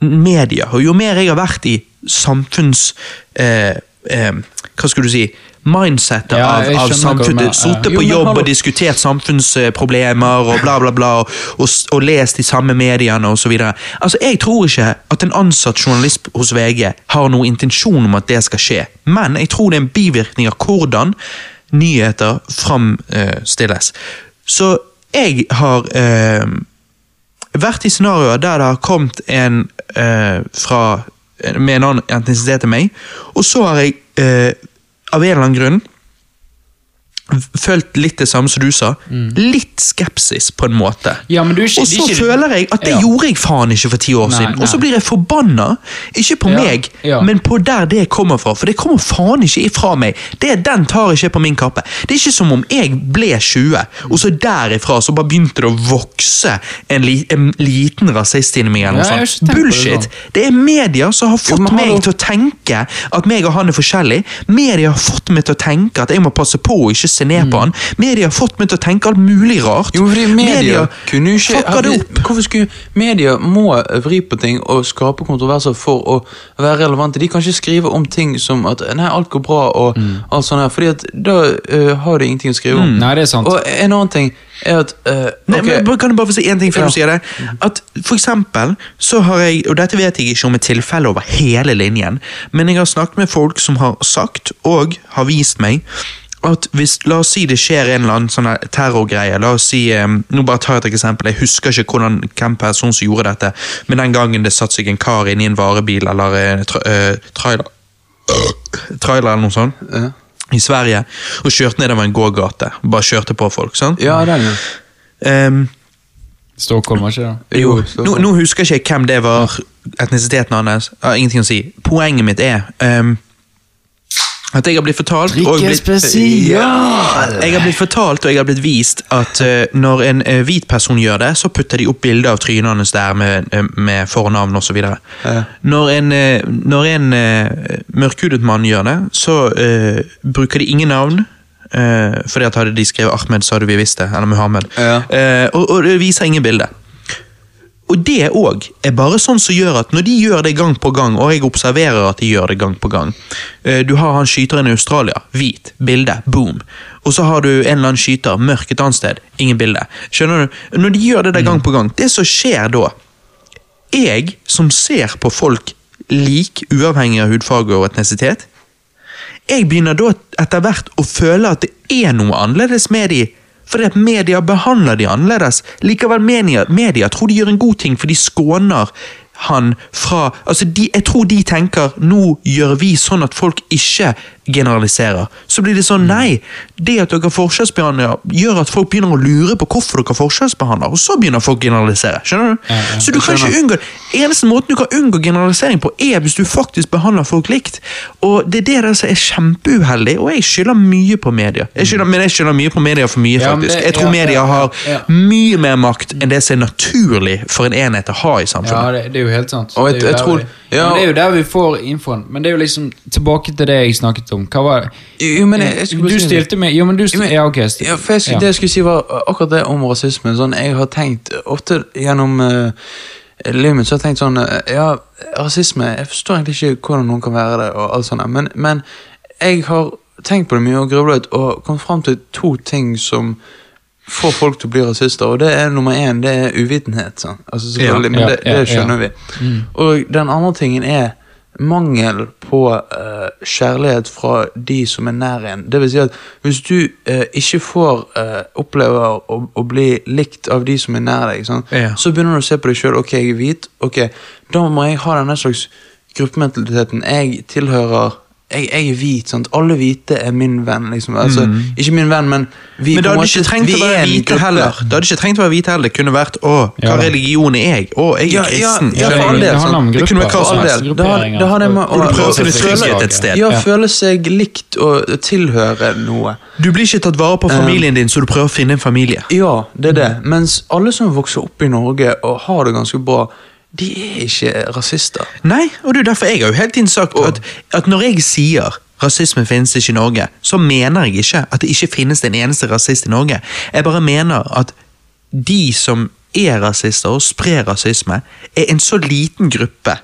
media, og jo mer jeg har vært i samfunns... Eh, eh, hva skulle du si? Mindsetet Ja, av, av samfunnet. Sittet på jobb hallo. og diskutert samfunnsproblemer og bla, bla, bla, og, og, og lest de samme mediene osv. Altså, jeg tror ikke at en ansatt journalist hos VG har noen intensjon om at det skal skje, men jeg tror det er en bivirkning av hvordan nyheter framstilles. Så jeg har eh, vært i scenarioer der det har kommet en eh, fra, med en annen etnisitet enn meg, og så har jeg eh, av en eller annen grunn følt litt det samme som du sa. Litt skepsis, på en måte. Ja, men du ikke- og så ikke- føler jeg at det Ja. gjorde jeg faen ikke for ti år Nei, siden. nei. Og så blir jeg forbanna, ikke på Ja, meg, men på der det kommer fra. For det kommer faen ikke ifra meg. Det, den tar ikke på min kappe. Det er ikke som om jeg ble 20, og så derifra så bare begynte det å vokse en, li, en liten rasist inni meg. eller noe sånt. det Bullshit! sånn. Det er media som har fått meg til å tenke at meg og han er forskjellig. Media har fått meg til å tenke at jeg må passe på å ikke se ned på han. Media har fått meg til å tenke alt mulig rart. Mm. Jo, fordi media, kunne ikke fucker det opp. Hvorfor skulle Media må vri på ting og skape kontroverser for å være relevante. De kan ikke skrive om ting som at nei, alt går bra og Mm. alt sånt her, fordi at da uh, har de ingenting å skrive om. Nei, det er sant. Og en annen ting er at uh, Nei, okay. men Kan jeg bare få si en ting før Ja. du sier det? At For eksempel så har jeg, og dette vet jeg ikke om et tilfelle over hele linjen, men jeg har snakket med folk som har sagt, og har vist meg, at hvis, La oss si det skjer en eller annen sånn terrorgreie. La oss si, um, nå bare tar jeg et eksempel, Jeg husker ikke hvordan, hvem person som gjorde dette, men den gangen det satt seg en kar inn i en varebil eller en tra, uh, trailer, trailer eller noe sånt Ja. i Sverige, og kjørte nedover en gågate. Bare kjørte på folk. sant? Ja, den, ja. Um, Stockholm, var ikke det? jo, nå, nå husker ikke hvem det var, etnisiteten hans. Ingenting å si. Poenget mitt er ehm, at jeg har blitt fortalt og blitt, ja, Jeg har blitt fortalt og jeg har blitt vist at uh, når en uh, hvit person gjør det, så putter de opp bilde av trynet hans der med, uh, med fornavn osv. Ja. Når en, uh, når en eh, mørkhudet mann gjør det, så eh, bruker de ingen navn. Uh, fordi at hadde de skrevet Ahmed, så hadde vi visst det. Eller Muhammed. Ja. Eh, og, og det viser ingen bilde. Og det òg er bare sånn som gjør at når de gjør det gang på gang, og jeg observerer at de gjør det gang på gang eh, Du har han skyteren i Australia, hvit, bilde, boom. Og så har du en eller annen skyter, mørk et annet sted, ingen bilde. Skjønner du? Når de gjør det der gang på gang, det som skjer da Jeg, som ser på folk lik, uavhengig av hudfarge og etnisitet, jeg begynner da etter hvert å føle at det er noe annerledes med de, fordi at media behandler de annerledes. Likevel, media, media tror de gjør en god ting, for de skåner han fra altså de, Jeg tror de tenker nå gjør vi sånn at folk ikke generaliserer. Så blir det sånn, nei. Det at dere forskjellsbehandler, gjør at folk begynner å lure på hvorfor dere forskjellsbehandler, og så begynner folk å generalisere. Skjønner du? Ja, ja, så du kan ikke unngå Eneste måten du kan unngå generalisering på, er hvis du faktisk behandler folk likt. Og det er det der som er kjempeuheldig, og jeg skylder mye på media. Jeg skylder, men jeg skylder mye på media for mye, faktisk. Jeg tror media har mye mer makt enn det som er naturlig for en enhet å ha i Ja, samfunnet. det, det er jo helt sant. Og jeg- jeg tror- ja. men det er jo der vi får infoen. Men det er jo liksom tilbake til det jeg snakket om. Hva var Jo, men jeg, jeg Du stilte meg Jo, men du stilte Ja, ok. Ja, jeg, Det jeg skulle si var akkurat det om rasisme. Sånn, jeg har tenkt ofte gjennom uh, livet mitt så har jeg tenkt sånn eh, Ja, rasisme Jeg forstår egentlig ikke hvordan noen kan være det, og alt sånt, men, men jeg har tenkt på det mye og grublet og kommet fram til to ting som får folk til å bli rasister, og det er nummer én, det er uvitenhet. Altså, ja, men det, ja, det skjønner vi. Og den andre tingen er mangel på uh, kjærlighet fra de som er nær en. Det vil si at hvis du uh, ikke får uh, oppleve å, å bli likt av de som er nær deg? Ja. så begynner du å se på deg sjøl. Ok, jeg er hvit. ok, Da må jeg ha denne slags gruppementaliteten. Jeg tilhører jeg, jeg er hvit. sant? Alle hvite er min venn. liksom. Altså, Ikke min venn, men vi Men på hadde måte- ikke trengt vi å er være en hvite gruppe. heller. Det hadde ikke trengt å være hvite heller. Det kunne vært 'Å, hva Ja. religion er jeg?' 'Å, jeg er Ja, ja, ja, for all del, det sant? Det kunne vært hva som helst. Det har- det har det med- å et sted. Ja, Ja. føle seg likt og tilhøre noe. Du blir ikke tatt vare på familien din, så du prøver å finne en familie. Ja, det er det. Mens alle som vokser opp i Norge og har det ganske bra, de er ikke rasister. Nei, og det er derfor jeg har jo hele tiden sagt at, at når jeg sier rasisme finnes ikke i Norge, så mener jeg ikke at det ikke finnes en eneste rasist i Norge. Jeg bare mener at de som er rasister og sprer rasisme, er en så liten gruppe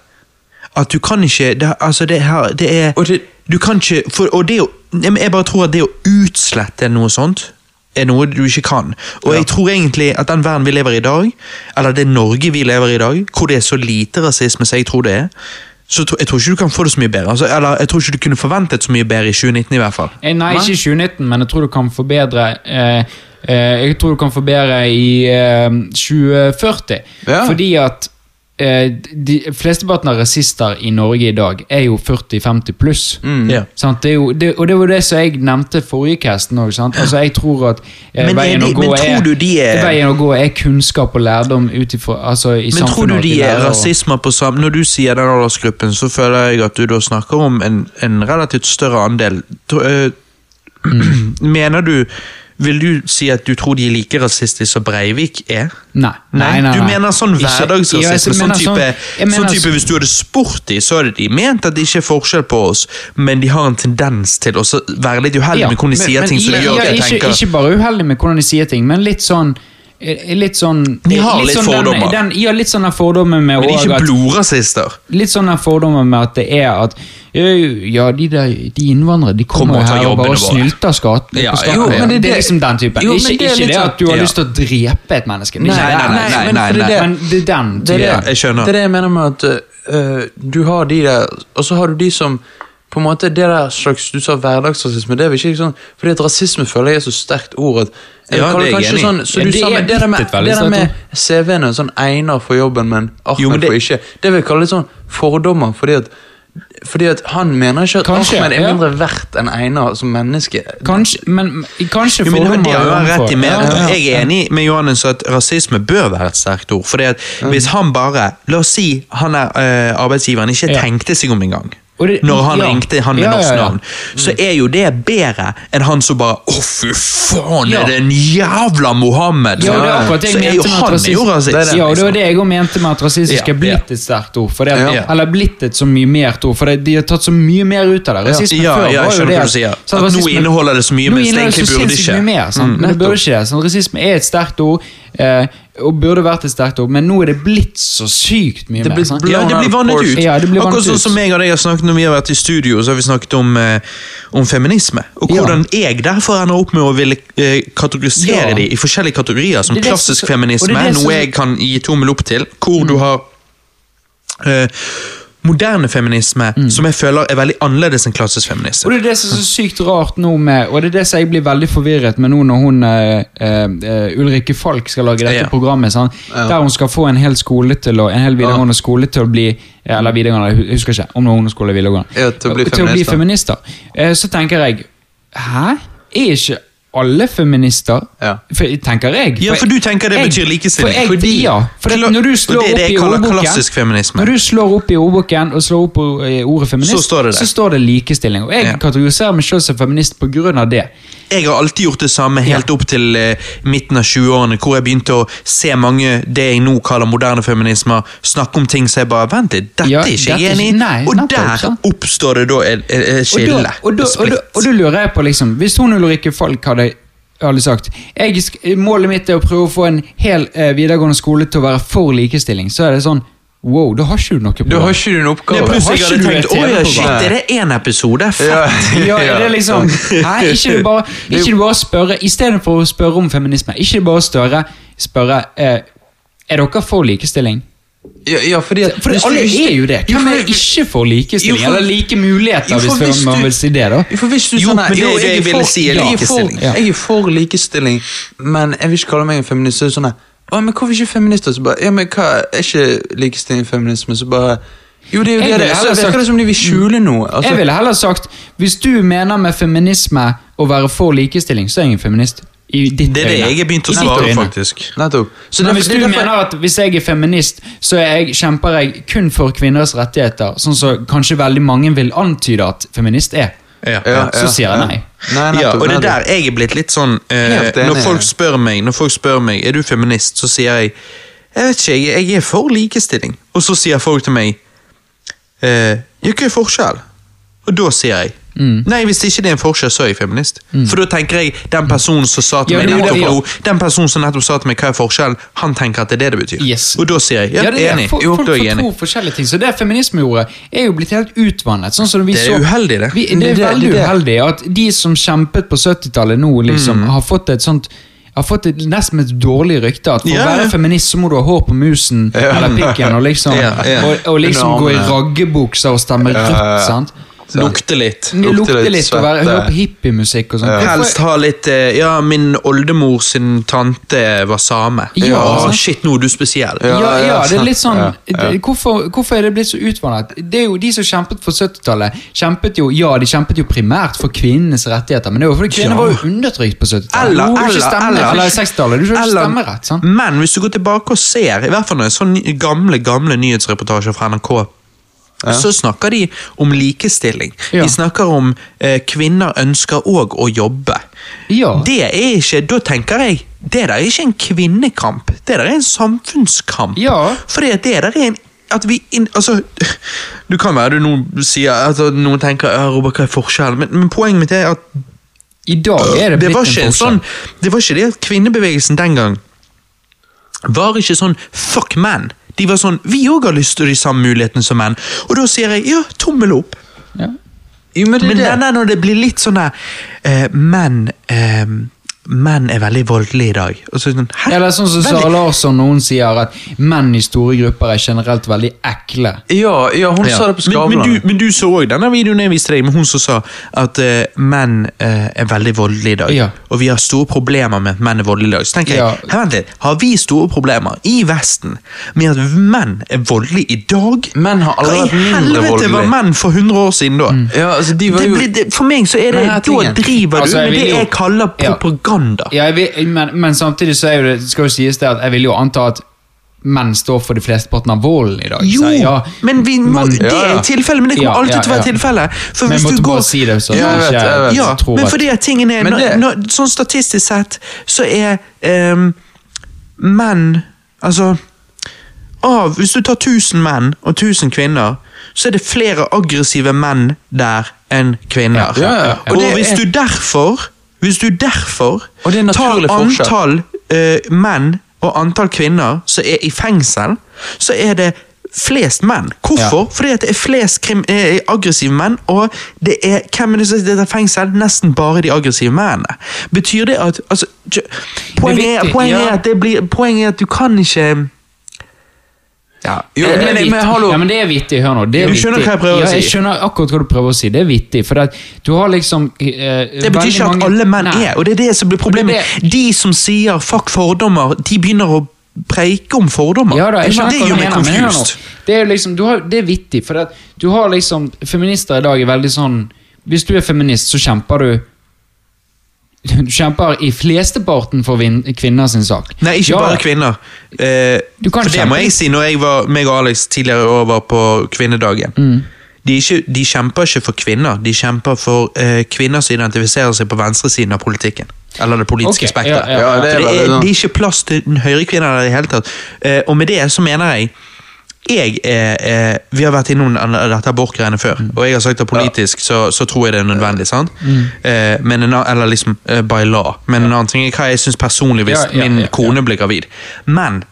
at du kan ikke det, Altså, det, her, det er Og det- Du kan ikke for, Og det å Jeg jeg bare tror at det å utslette noe sånt er noe du ikke kan. Og jeg tror egentlig at den verden vi lever i i dag, eller det Norge vi lever i i dag, hvor det er så lite rasisme som jeg tror det er, så tro, jeg tror ikke du kan få det så mye bedre. Altså, eller jeg tror ikke du kunne forventet så mye bedre i 2019 i hvert fall. Eh, Nei, ikke i 2019, men jeg tror du kan forbedre eh, eh, Jeg tror du kan forbedre i eh, 2040. Ja. Fordi at eh, de flesteparten av rasister i Norge i dag er jo 40-50 pluss. Mm. Yeah. Det jo, det, og det var det som jeg nevnte forrige casten òg. Altså, jeg tror at eh, Men veien, de- å gå men tror er, er- veien å gå er kunnskap og lærdom utifra, altså, i Men tror du de er rasisme på samme Når du sier den aldersgruppen, så føler jeg at du da snakker om en, en relativt større andel. Tro- mm. Mener du Vil du si at du tror de er like rasistiske som Breivik er? Nei. nei, nei, Du mener sånn hverdagsrasisme? sånn, type, sånn type Hvis du hadde spurt dem, så hadde de ment at det ikke er forskjell på oss, men de har en tendens til å være litt uheldige Ja, med hvordan de sier men ting. Men, som de gjør ja, at jeg ikke, tenker ikke bare uheldig med hvordan de sier ting, men litt sånn Litt sånn De har litt sånn fordommer. Den, den, ja, litt sånn den fordommen med Men de er ikke blodrasister. Litt sånn den fordommen med at det er at Ja, de, der, de innvandrere de kommer, Kommer her og bare snylter skatt. Ja, skatten. jo, men det, det- er liksom den typen. Jo, ikke det ikke det sånn- at du har Ja. lyst til å drepe et menneske. Nei, Nei, nei, nei, nei, men nei, nei. det- Men det er den Det er det, Jeg skjønner. det er det jeg mener med at uh, du har de der, og så har du de som på en måte, Det der slags du sa hverdagsrasisme, det er vel ikke sånn Fordi at rasisme føler jeg er så sterkt ord at jeg Ja, det er jeg enig i. sånn, så Ja, det sa med, det der med, veldig det der med CV-ene, sånn Einar for jobben, men Ahmed Jo, men det- for ikke. Det vil jeg kalle litt sånn fordommer, fordi at fordi at Han mener ikke at Kanskje, Ahmed er ja. mindre verdt enn Einar som menneske. Kanskje, men kanskje Jo, men det, fordommer det har han rett i. mer. Ja, ja, ja. jeg er enig med Johannes at rasisme bør være et sterkt ord. Fordi at Hvis han bare La oss si han er øh, arbeidsgiveren ikke Ja. tenkte seg om engang. Og det- Når han ja. ringte han med Ja, norsk ja. navn, så er jo det bedre enn han som bare Å, fy faen, Ja. er det en jævla Mohammed? Ja, det er akkurat det så mente med at han jo rasist- rasist. Det det. Ja, det var det jeg også mente med at rasistisk Ja, er blitt et sterkt ord. For det, Ja. Eller blitt et så mye mer ord, for det, de har tatt så mye mer ut av det. Rasisme Ja, før ja, jeg var jo det hva du sier. sant, At nå inneholder det så mye, mens det egentlig så burde ikke. Mye mer, sant? Men det burde ikke det. Sant? Rasisme er et sterkt ord, eh, og burde vært et sterkt ord, men nå er det blitt så sykt mye Det mer. Sant? Ja, det blir vannet ut. Ja, det blir vannet Akkurat sånn som jeg og deg har snakket når vi har vært i studio, så har vi snakket om, eh, om feminisme. Og Ja. hvordan jeg derfor ender opp med å ville eh, kategorisere Ja. de i forskjellige kategorier, som Det det klassisk så, feminisme, det noe som- jeg kan gi tommel opp til, hvor du har eh, moderne feminisme, som jeg føler er veldig annerledes enn klassisk Og det er det som er så sykt rart nå med Og det er det som jeg blir veldig forvirret med nå når hun uh, uh, Ulrikke Falk skal lage dette Ja. programmet. Sånn, Ja. Der hun skal få en hel skole til å, En hel videregående skole til å bli Eller videregående, jeg husker ikke om det var ungdomsskole eller videregående. Ja, til å bli til å bli feminister. feminister. Eh, så tenker jeg Hæ? Er ikke alle feminister? Ja. For, tenker jeg. Ja, for du tenker det jeg- betyr likestilling. For jeg, Fordi- ja, for det, når du slår det det ordboken. Når du slår opp i ordboken og slår opp i ordet feminist, Så står det så står det likestilling. Og jeg Ja. kategoriserer meg selv som feminist av det. Jeg har alltid gjort det samme helt opp til eh, midten av 20-årene, hvor jeg begynte å se mange det jeg nå kaller moderne feminismer, snakke om ting som jeg bare Vent litt, dette er ikke jeg enig i. Og der sant? oppstår det da et, et, et skille. og, da, og, da, og da lurer jeg på, liksom, hvis hun Ulrikke Falk hadde hadde sagt jeg, Målet mitt er å prøve å få en hel eh, videregående skole til å være for likestilling. Så er det sånn Wow, da har ikke du noe på Da har ikke du en Ja, oppgave. Har ikke hadde du tenkt Å ja, shit, er det én episode? Fett. Ja, Ja, er det liksom Nei, ikke du bare, ikke du bare spørre Istedenfor å spørre om feminisme, ikke du bare spørre, spørre eh, Er dere for likestilling? Ja, ja, fordi at For alle du- er jo det. Hvem er ikke for likestilling? Jo, for- Eller like muligheter, Jo, for hvis hvis man vil si det, da? Jo, for hvis du Jo, sånn men det er det jeg er ville for- si er jeg for- likestilling. Jeg er for likestilling, men jeg vil ikke kalle meg en feminist. Så det sånn her, Å, men hvorfor ikke feminister? Så bare, ja, men hva, Er ikke likestilling feminisme? Så bare Jo, det er jo det det er. Så virker det som de vil skjule noe. Altså, Jeg ville heller sagt Hvis du mener med feminisme å være for likestilling, så er jeg en feminist. I ditt Det er det øyne. jeg har begynt å svare, faktisk. Nettopp. Så Men derfor- hvis du derfor- mener at hvis jeg er feminist, så er jeg, kjemper jeg kun for kvinners rettigheter, sånn som kanskje veldig mange vil antyde at feminist er, Ja. Ja, så sier jeg nei. Nei, Ja, nettopp, og det er der jeg er blitt litt sånn eh, Når folk spør meg Når folk spør meg Er du feminist, så sier jeg Jeg vet ikke, jeg, jeg er for likestilling. Og så sier folk til meg eh, Ja, hva er forskjell? Og da sier jeg Mm. Nei, hvis ikke det er en forskjell, så er jeg feminist. For da tenker jeg den personen som sa til Ja, meg nettopp ja. Den personen som nettopp sa til meg hva er forskjellen, han tenker at det er det det betyr. Yes. Og da sier jeg ja, Ja, det er enig. Folk, Jo, for, for, for to forskjellige ting. Så det feminisme gjorde, er jo blitt helt utvannet. Sånn som vi Det er så, uheldig, det. Vi, det er Det- det- veldig det- uheldig at de som kjempet på 70-tallet nå, liksom, Mm. har fått et sånt har fått et, nesten et dårlig rykte. At For yeah. å være feminist så må du ha hår på musen eller pikken og liksom, yeah. Og, og liksom gå i raggebukser og stemme rødt. ja. Sant? Lukte litt. Lukte litt litt og være, høre på hippiemusikk og sånn. Ja. Helst ha litt eh, Ja, min oldemor sin tante var same. Ja, Å, shit, nå er du spesiell. Ja, Ja, ja, det er litt sånn Ja, ja. Hvorfor, hvorfor er det blitt så utvannet? Det er jo De som kjempet for 70-tallet, kjempet jo Ja, de kjempet jo primært for kvinnenes rettigheter, men det var fordi kvinner Ja. var jo undertrykt på 70-tallet. Eller, Du eller, stemme, eller, eller 60-tallet. Du ikke stemmerett. sant? Men hvis du går tilbake og ser, i hvert fall når en sånn ny- gamle gamle nyhetsreportasjer fra NRK, så snakker de om likestilling. Ja. De snakker om eh, kvinner ønsker òg å jobbe. Ja. Det er ikke, Da tenker jeg det der er ikke en kvinnekamp, det der er en samfunnskamp. Ja. Fordi at det der er en at vi in, altså, Du kan være du noen sier altså, Noen tenker ja, Robert, hva er forskjellen? Men, men poenget mitt er at I dag er det det var ikke en forskjell. sånn Det var ikke det at kvinnebevegelsen den gang var ikke sånn fuck menn. De var sånn vi òg har lyst til de samme mulighetene som menn. Og da sier jeg ja, tommel opp. Ja. Jo, men det Men det. der når det blir litt sånn der eh, Menn eh, Menn er veldig voldelige i dag. Og så, sånn? Eller sånn som Veldig- Sara Larsson hun sier at menn i store grupper er generelt veldig ekle. Ja, ja, hun Ja. sa det på men, men, du, men du så òg denne videoen jeg viste deg med hun som sa at uh, menn uh, er veldig voldelige i dag. Ja. Og vi har store problemer med at menn er voldelige i dag. Så tenker Ja. jeg, «Hæ, vent litt, Har vi store problemer i Vesten med at menn er voldelige i dag? Menn har aldri Hva vært i helvete var menn for 100 år siden da? Ja, altså, de var Det ble, det, for meg så er det Men Da driver du altså, med det jeg kaller Ja. propaganda. Ja, jeg vil, men, men samtidig så er jo det, skal jo sies det at jeg vil jo anta at menn står for de flesteparten av volden i dag. Jo, så ja, men vi må, men- det er tilfellet, men det kommer Ja, alltid ja, til å være ja. tilfellet. For Men jeg hvis måtte du bare si det, så Ja, jeg vet, jeg vet. ja, tror men fordi at tingen er det- når, Sånn statistisk sett så er um, menn Altså av, Hvis du tar 1000 menn og 1000 kvinner, så er det flere aggressive menn der enn kvinner. Ja, ja, ja. Og, Og hvis du derfor Hvis du derfor er tar antall uh, menn og antall kvinner som er i fengsel, så er det flest menn. Hvorfor? Fordi at det er flest krim, eh, aggressive menn, og det er hvem er det som sitter i fengsel? Nesten bare de aggressive mennene. Betyr det at altså, Poenget, er, poenget, ja. er at det blir, poenget er at du kan ikke ja. Jo, er men, men hallo. Ja, men det er vittig. Hør nå. Det er Du skjønner vittig. hva jeg prøver å si? ja, Jeg skjønner akkurat hva du prøver å si. Det er vittig. For at du har liksom uh, Det betyr ikke at alle menn er, og det er det som blir problemet. Det det De som sier 'fuck fordommer', de begynner å preike om fordommer. Ja da, jeg skjønner det gjør meg men confused. Det er liksom, du har, det er vittig, for at du har liksom Feminister i dag er veldig sånn Hvis du er feminist, så kjemper du Du kjemper i flesteparten for kvinner sin sak. Nei, ikke Ja, bare kvinner. Eh, Du kan for det kjempe- må jeg si når jeg var, meg og Alex tidligere i år var på kvinnedagen. Mm. De, ikke, de kjemper ikke for kvinner, de kjemper for eh, kvinner som identifiserer seg på venstresiden av politikken. Eller det politiske okay, spekteret. ja, ja, det det, det er ikke plass til høyrekvinner i det hele tatt. Eh, og med det så mener jeg jeg er, er, Vi har vært innom dette abortgreiene før, Mm. og jeg har sagt at politisk så, så tror jeg det er nødvendig. sant? Eh, men en, eller liksom uh, by law. Men en annen ting er hva jeg syns personlig hvis Ja, ja, min ja, kone blir gravid. Men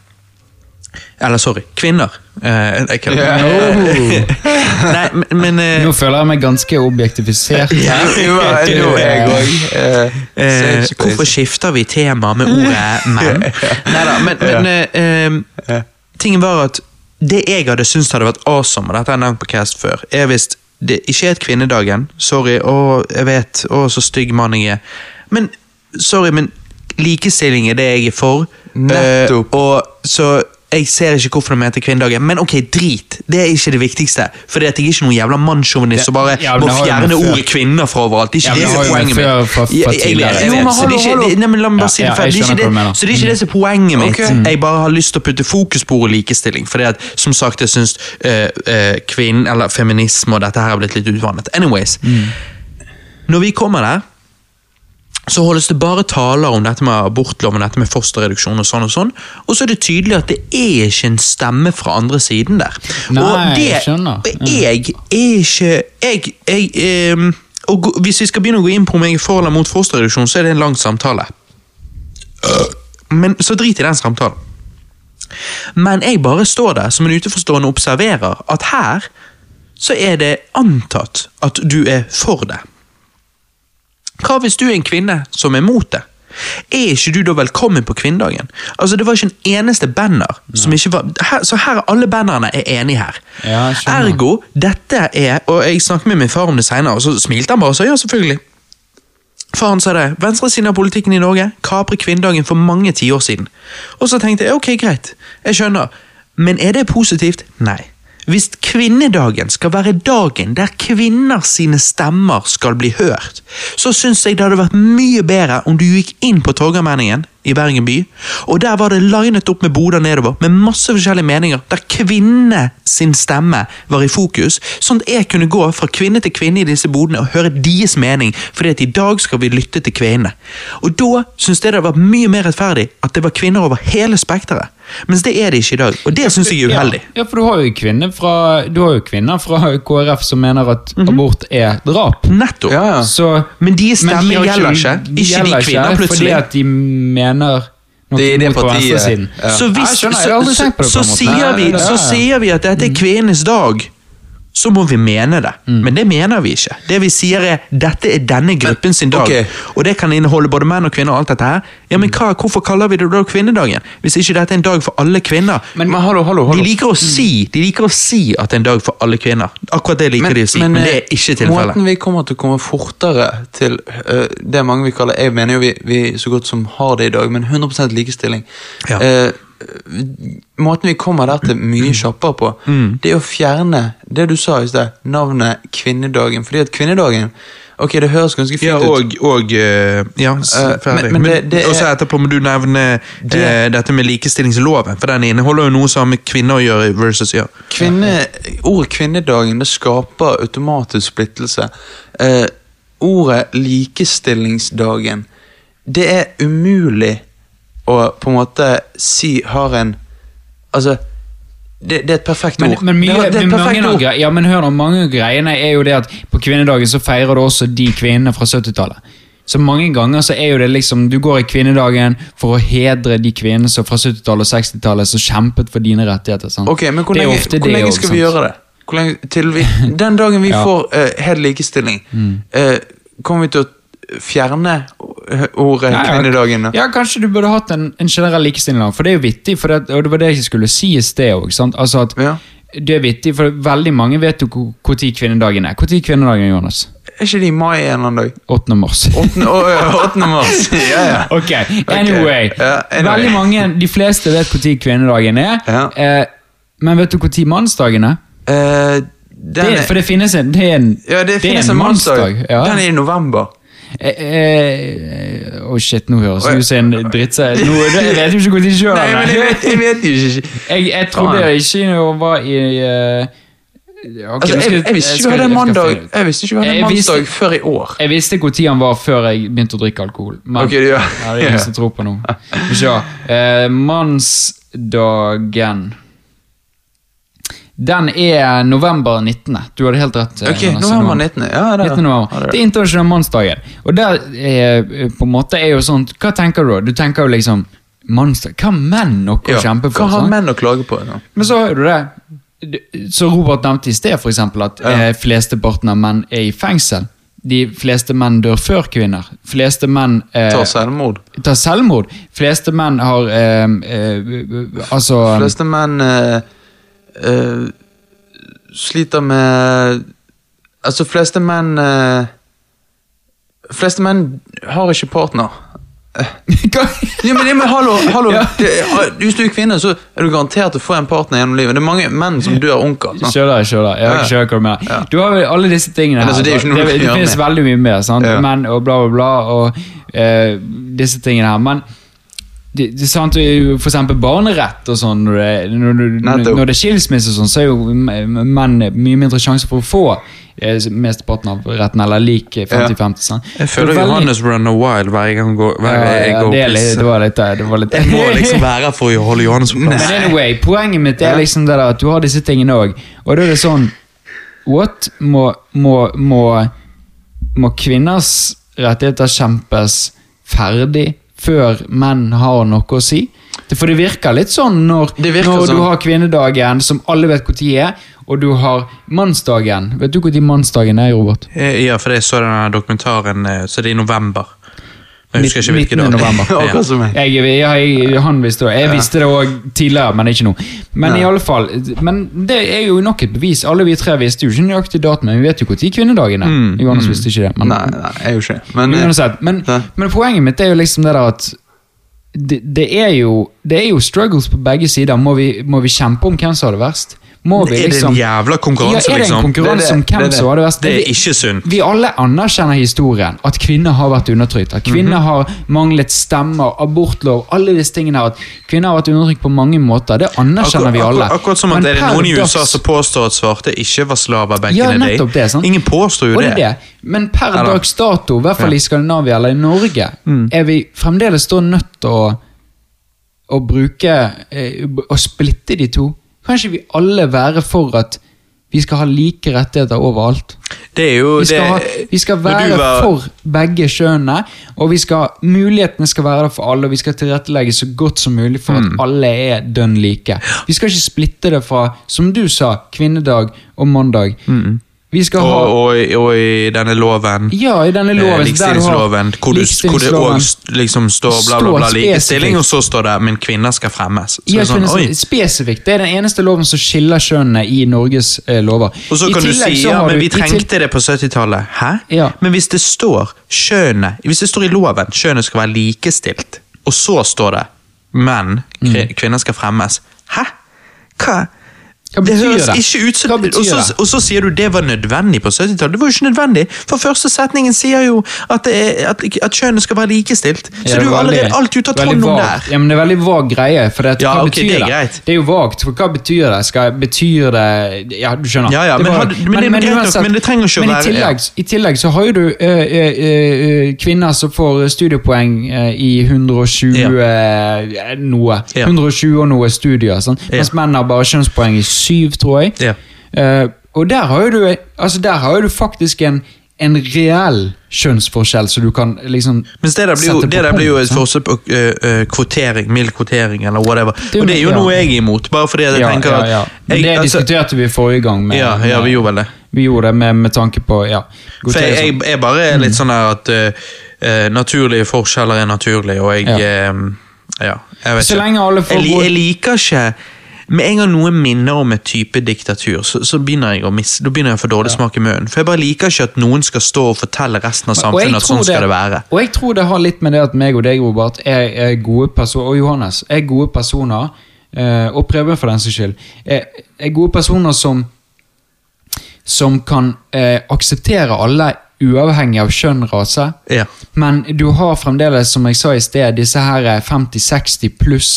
Eller sorry, kvinner. Uh, jeg kødder. Ja. Nei, men, men eh, Nå føler jeg meg ganske objektifisert. Ja. Jo, jeg- jo, jeg òg. Uh, hvorfor skifter vi tema med ordet menn? Neida, men, men eh, eh, tingen var at det jeg hadde syntes hadde vært awesome, og dette har jeg nevnt på Cast før, er hvis det ikke er et kvinnedagen. Sorry, å, jeg vet, å, så stygg mann jeg er. Men sorry, men likestilling er det jeg er for. Nettopp. Uh, og så jeg ser ikke hvorfor de heter kvinnedagen, men ok, drit. Det er ikke det viktigste. For det jeg er ikke noen jævla mannssjåvinist som bare må fjerne ordet kvinner fra overalt. Det er ikke det som er poenget mitt. Så det er ikke- det- som er poenget mitt. Jeg bare har lyst til å putte fokus på ordet likestilling. For at, som sagt, jeg syns uh, kvinn, eller feminisme og dette her har blitt litt utvannet. Anyways. Når vi kommer der så holdes det bare taler om dette med abortloven, dette med fosterreduksjon og sånn og sånn, og så er det tydelig at det er ikke en stemme fra andre siden der. Nei, og det, jeg skjønner. og jeg er ikke Jeg, jeg um, og Hvis vi skal begynne å gå inn på om jeg er for eller mot fosterreduksjon, så er det en lang samtale. Men så drit i den samtalen. Men jeg bare står der som en utenforstående observerer at her så er det antatt at du er for det. Hva hvis du er en kvinne som er mot det? Er ikke du da velkommen på kvinnedagen? Altså Det var ikke en eneste banner som ikke var her, Så her er alle bannerne er enige her. Ja, jeg skjønner. Ergo, dette er Og jeg snakket med min far om det senere, og så smilte han bare og sa ja, selvfølgelig. Faren sa det. Venstresiden av politikken i Norge kapret kvinnedagen for mange tiår siden. Og så tenkte jeg ok, greit, jeg skjønner. Men er det positivt? Nei. Hvis kvinnedagen skal være dagen der kvinner sine stemmer skal bli hørt, så syns jeg det hadde vært mye bedre om du gikk inn på Torgallmenningen i Bergen by, og der var det linet opp med boder nedover med masse forskjellige meninger, der kvinnene sin stemme var i fokus, sånn at jeg kunne gå fra kvinne til kvinne i disse bodene og høre deres mening, fordi at i dag skal vi lytte til kvinnene. Og da syns jeg det hadde vært mye mer rettferdig at det var kvinner over hele spekteret, mens det er det ikke i dag, og det syns jeg er uheldig. Ja, ja, for du har jo kvinner fra, du har jo kvinner fra KrF som mener at abort er drap. Nettopp. Ja, ja. Så, Men de stemmer gjelder ikke. Ikke de de kvinner, Fordi at de mener noe Det er det partiet, ja. Så, hvis, så, så, sier vi, så sier vi at dette er kvinnenes dag, så må vi mene det. Men det mener vi ikke. Det vi sier er dette er denne gruppen sin dag. Okay. Og det kan inneholde både menn og kvinner. og alt dette her. Ja, men hva, Hvorfor kaller vi det da kvinnedagen? Hvis ikke dette er en dag for alle kvinner. Men, hallo, hallo, hallo. De liker å si De liker å si at det er en dag for alle kvinner. Akkurat det liker de å si, men, det er eh, ikke tilfellet. Måten vi kommer til å komme fortere til uh, det mange vil kalle Jeg mener jo vi, vi så godt som har det i dag, men 100 likestilling. Ja. Eh, måten vi kommer der til mye kjappere på, Mm. det er å fjerne det du sa i sted, navnet Kvinnedagen. Fordi at kvinnedagen Ok, det høres ganske fint Ja, ut. og, og eh, Ja, Eh, ferdig. men- men det- det Og så er- etterpå må du nevne Det- eh, dette med likestillingsloven, for den inneholder jo noe som har med kvinner å gjøre versus ja. Kvinne, ordet kvinnedagen det skaper automatisk splittelse. Eh, ordet likestillingsdagen Det er umulig å på en måte si har en Altså, det, det er et perfekt Men, ord. men, mye, det, det men, perfekt mange ord. gre- ja, men hør nå, mange av greiene er jo det at på kvinnedagen så feirer du også de kvinnene fra 70-tallet. Så mange ganger så er jo det liksom Du går i kvinnedagen for å hedre de kvinnene som fra 70-tallet og 60-tallet som kjempet for dine rettigheter. Sant? Ok, men hvor lenge, hvor lenge også, skal vi gjøre det? Lenge, til vi, den dagen vi Ja. får uh, hel likestilling, eh, kommer vi til å fjerne ordet Nei, kvinnedagen? da? Ja, kanskje du burde hatt en, en generell likestilling, for det er jo vittig, det, og det var det jeg skulle si i sted òg. Altså Ja. det er vittig, for veldig mange vet jo tid kvinnedagen er. Tid er kvinnedagen, Jonas? Er ikke det i mai en eller annen dag? 8. mars. 8. å, ja, 8. mars. ja, ja. Ok, anyway. Ja, anyway. Veldig mange, De fleste vet når kvinnedagen er. Ja. Eh, men vet du når mannsdagen er? Eh, Det, for det finnes en, det er en, ja, det det er finnes en mannsdag. mannsdag. Ja. Den er i november. Eh, eh, oh shit, nå høres du ut som en drittsekk. Jeg vet jo ikke hvor de sjøl men jeg vet, jeg vet ikke. Jeg, jeg trodde ikke jeg var i uh, Okay, Altså, jeg, jeg visste ikke hva vi hadde en mandag. Jeg visste ikke vi hadde en Jeg visste- mannsdag før i år. Jeg visste når han var før jeg begynte å drikke alkohol. Men Ok, ja. det er ingen som tror på noe. Mannsdagen Den er november 19. Du hadde helt rett. eh, Ok, Jonas. november 19. Ja, det, 19. november. Det er internasjonale mannsdagen. Og der er, på en måte er jo sånn Hva tenker du da? Du tenker jo liksom Mannsdag? Hva har menn noe å kjempe for? Hva har sånn? menn å klage på? Ja. Men så har du det. Så Robert nevnte i sted for eksempel, at Ja. eh, flesteparten av menn er i fengsel. De fleste menn dør før kvinner. Fleste menn eh, tar selvmord. tar selvmord. Fleste menn har eh, eh, Altså fleste menn eh, eh, sliter med Altså, fleste menn uh, Fleste menn har ikke partner. Ja, men, men hallo, hallo. Ja. Det, hvis du er kvinne, så er du garantert å få en partner gjennom livet. Det er mange menn som dør skjønner. Jeg Ja. skjønner hva du. Du har vel alle disse tingene her. Altså, det det, det finnes veldig mye mer. Sant? Ja. Menn og bla, bla, bla, og uh, disse tingene her. Men det, det sant, For eksempel barnerett og sånn. Når det, når, når, når det er skilsmisse, og sånn, så er jo menn mye mindre sjanse for å få eh, mesteparten av retten, eller lik 50-50. Ja. Jeg føler er veldig- Johannes runner wild hver gang går, hver ja, gang jeg går det, og litt, det pisser. var litt det var litt Jeg må liksom være her for å holde Johannes på plass. Men anyway, poenget mitt er liksom det der at du har disse tingene òg. Og da er det sånn What? Må, må, må, må kvinners rettigheter kjempes ferdig før menn har noe å si? For det virker litt sånn når, når sånn. du har kvinnedagen, som alle vet når er, og du har mannsdagen. Vet du når mannsdagen er, Robert? Eh, Ja, for jeg så denne dokumentaren, eh, så det er i november. Jeg husker ikke hvilken dag. november. Ja. Akkurat. Jeg, jeg, han visste det. Jeg visste det òg tidligere, men ikke nå. Men Nei. i alle fall, men det er jo nok et bevis. Alle vi tre visste jo ikke nøyaktig dato, men vi vet jo når kvinnedagen er. Mm, Johannes visste ikke det. Men, Nei, nei, jeg jo ikke. Men men, eh, uansett, men, men poenget mitt er jo liksom det der at det, det, er jo, det er jo struggles på begge sider. Må vi, må vi kjempe om hvem som har det verst? Må vi Er det liksom en jævla konkurranse, ja, er det en liksom? konkurranse om hvem som har det verst? Det er ikke sunt. vi alle anerkjenner historien, at kvinner har vært undertrykt. At kvinner Mhm. har manglet stemmer, abortlov, alle disse tingene her. At kvinner har vært undertrykt på mange måter. Det anerkjenner vi alle. Akkurat, akkurat som at Men er det noen i USA som påstår at svarte ikke var slaver back Ja, in the day. det? Ingen påstår jo det det. Men per Eller- dags dato, i hvert fall Ja. Mm. i Skandinavia eller i Norge, er vi fremdeles da nødt til å, å bruke eh, Å splitte de to. Kan ikke vi alle være for at vi skal ha like rettigheter overalt? Det er jo Vi skal, det, ha, vi skal være var- for begge kjønnene, og vi skal, mulighetene skal være der for alle. Og vi skal tilrettelegge så godt som mulig for Mm. at alle er dønn like. Vi skal ikke splitte det fra, som du sa, kvinnedag og mandag. Mm. Og, ha og, i- og i denne loven Ja, i denne eh, loven. har Likestillingsloven, hvor, du, hvor det òg liksom står bla, bla, bla likestilling, spesifikt. og så står det 'men kvinner skal fremmes'. Ja, sånn, kvinner- spesifikt. Det er den eneste loven som skiller kjønnene i Norges eh, lover. Og så I kan du si ja, men vi i trengte det på 70-tallet. Hæ? Ja. Men hvis det står kjønnet Hvis det står i loven kjønnet skal være likestilt, og så står det 'men kvinner skal fremmes Hæ? Hva? Hva det høres ikke ut som og, så, og så sier du det var nødvendig på 70-tallet. Det var jo ikke nødvendig, for første setningen sier jo at, det er, at, at kjønnet skal være likestilt. Ja, Så du har allerede alt ute av hånd om der. Ja, men det er veldig vag greie. For det, Ja, hva ok, betyr det er det? greit. Det er jo vagt. For hva betyr det? Skal, betyr det Ja, du skjønner. Ja, ja, men var- men det er greit nok, men det trenger ikke å være- i tillegg, i tillegg så har jo du eh, eh, eh, kvinner som får studiepoeng i 120 eh, noe. Ja. 120 og noe studier. sånn. Ja. Mens menn har bare kjønnspoeng i syv, tror jeg. Ja. Eh, og der har du, altså der har jo du faktisk en, en reell kjønnsforskjell, så du kan liksom Mens det der blir jo, det der blir jo et forsøk på uh, uh, kvotering, mild kvotering, eller whatever. Det er og det er jo ja. noe jeg er imot, bare fordi jeg ja, tenker ja, at ja. Men jeg, det altså, diskuterte vi forrige gang. Med, ja, ja, vi gjorde vel det. Vi gjorde det med, med tanke på ja, For jeg, jeg, jeg bare er litt sånn her at uh, naturlige forskjeller er naturlige, og jeg Ja. Ja, jeg vet Så ikke. jeg, jeg liker ikke med en gang noe minner om et type diktatur, så, så begynner jeg å mis, da begynner jeg å få dårlig smak i munnen. For jeg bare liker ikke at noen skal stå og fortelle resten av samfunnet at sånn sånn skal det være. Og jeg tror det har litt med det at meg og deg, Robert, er, er gode personer, og Johannes, er gode personer, eh, og Preben for den saks skyld, er, er gode personer som som kan eh, akseptere alle uavhengig av kjønn, rase. Ja. Men du har fremdeles, som jeg sa i sted, disse her 50-60 pluss,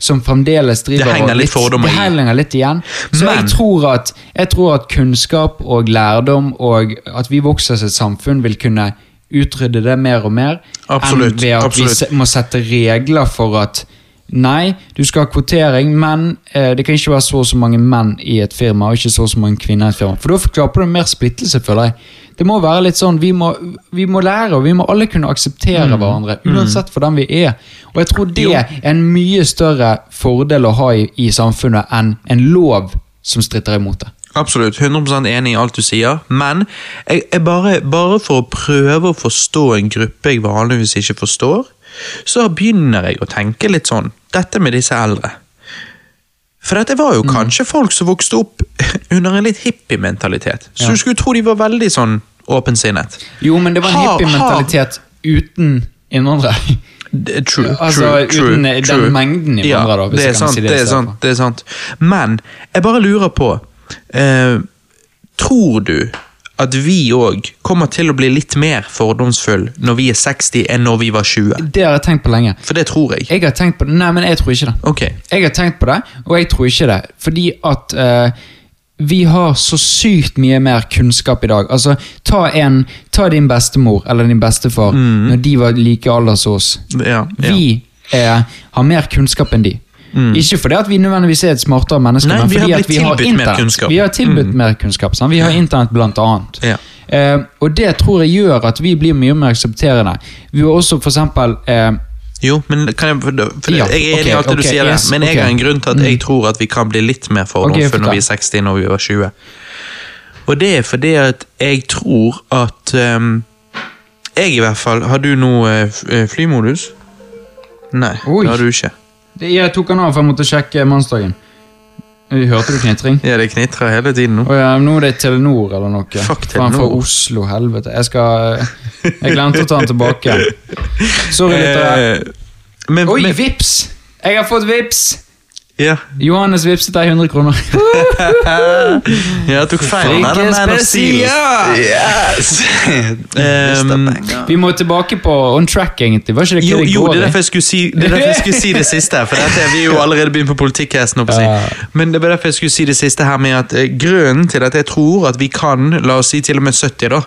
som fremdeles driver Mm. Det henger litt fordommer Det henger litt igjen. Så Men- jeg, tror at, jeg tror at kunnskap og lærdom, og at vi vokser som et samfunn, vil kunne utrydde det mer og mer. Absolutt, Enn ved at absolutt. vi må sette regler for at Nei, du skal ha kvotering, men eh, det kan ikke være så og så mange menn i et firma, og ikke så og så mange kvinner i et firma. For da skaper du mer splittelse, føler jeg. Det må være litt sånn, vi må, vi må lære, og vi må alle kunne akseptere Mm. hverandre, uansett for den vi er. Og jeg tror det er en mye større fordel å ha i, i samfunnet enn en lov som stritter imot det. Absolutt, 100 enig i alt du sier, men jeg, jeg bare, bare for å prøve å forstå en gruppe jeg vanligvis ikke forstår, så begynner jeg å tenke litt sånn, dette med disse eldre. For det var Mm. jo kanskje folk som vokste opp under en litt hippie-mentalitet, så Ja. du skulle tro de var veldig sånn åpensinnet. Jo, men det var en hippie-mentalitet uten innvandrere. True, True, Altså, true, uten true, den true. mengden i ja, da, hvis det er sant, si det det er sant, det er sant. Men jeg bare lurer på eh, Tror du at vi òg kommer til å bli litt mer fordomsfull når vi er 60 enn når vi var 20? Det har jeg tenkt på lenge. For det tror jeg. Jeg har tenkt på det, Nei, men jeg tror ikke det. Ok. Jeg har tenkt på det, og jeg tror ikke det. Fordi at uh, vi har så sykt mye mer kunnskap i dag. Altså, ta, en, ta din bestemor eller din bestefar når de var like alder som oss. Ja, ja. Vi er, har mer kunnskap enn de. Ikke fordi at vi nødvendigvis er et smartere menneske, Nei, men vi har fordi at vi har internett. Vi har tilbudt mer kunnskap. Sant? Vi har internett, blant annet. Ja. Eh, og det tror jeg gjør at vi blir mye mer aksepterende. Vi har også for eksempel eh, Jo, men kan jeg, Ja, jeg er enig i alt det du sier, yes, men jeg ok. Mm. har en grunn til at jeg tror at vi kan bli litt mer fordomsfulle fortell. når vi er 60 når vi var 20. Og det er fordi at jeg tror at um, Jeg i hvert fall Har du noe uh, eh, flymodus? Nei, Oi. det har du ikke. Jeg tok den av for jeg måtte sjekke mannsdagen. Eh, Hørte du knitring? Ja, det knitrer hele tiden nå. Oh, ja, nå er det Telenor eller noe. Fuck Faen, fra Oslo, helvete. Jeg skal eh, Jeg glemte å ta den tilbake. Sorry, lyttere. Eh, Oi, men, vips! Jeg har fått vips! Ja. Johannes vipset deg 100 kroner. ja, jeg tok feil. Nei, stil. Yes! Ehm, Vi må tilbake på on track, egentlig. Var ikke det Jo, det jo går det er derfor jeg skulle si det, er jeg skulle si det siste. For dette, Vi er jo allerede begynt på politikkhesten. Si. Men det var derfor jeg skulle si det siste her med at eh, grunnen til at jeg tror at vi kan, la oss si til og med 70, da,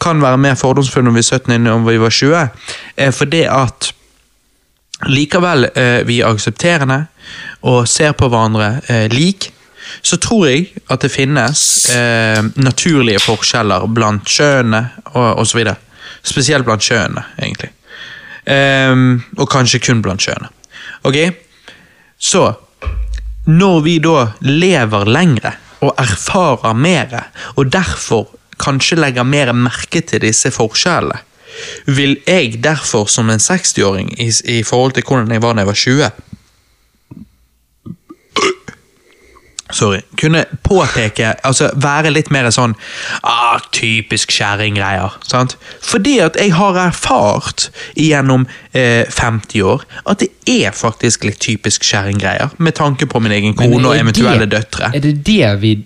kan være mer fordomsfulle når vi er 17 enn når vi var 20, er fordi at likevel eh, vi er aksepterende og ser på hverandre eh, lik, så tror jeg at det finnes eh, naturlige forskjeller blant kjønnene og osv. Spesielt blant kjønnene, egentlig. Um, og kanskje kun blant kjønnene. Ok? Så når vi da lever lengre og erfarer mer, og derfor kanskje legger mer merke til disse forskjellene, vil jeg derfor som en 60-åring i, i forhold til hvordan jeg var da jeg var 20 Sorry. Kunne påpeke, altså være litt mer sånn ah, Typisk kjerringgreier. Fordi at jeg har erfart gjennom eh, 50 år at det er faktisk litt typisk kjerringgreier. Med tanke på min egen kone og eventuelle det- døtre. Er det det vi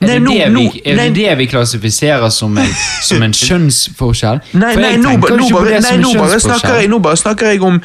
er Nei, det, no, det, vi, er det nei. det vi klassifiserer som en, som en kjønnsforskjell? Nei, nei, nå, nå, bare, nei, nå, bare snakker jeg, nå bare snakker jeg om,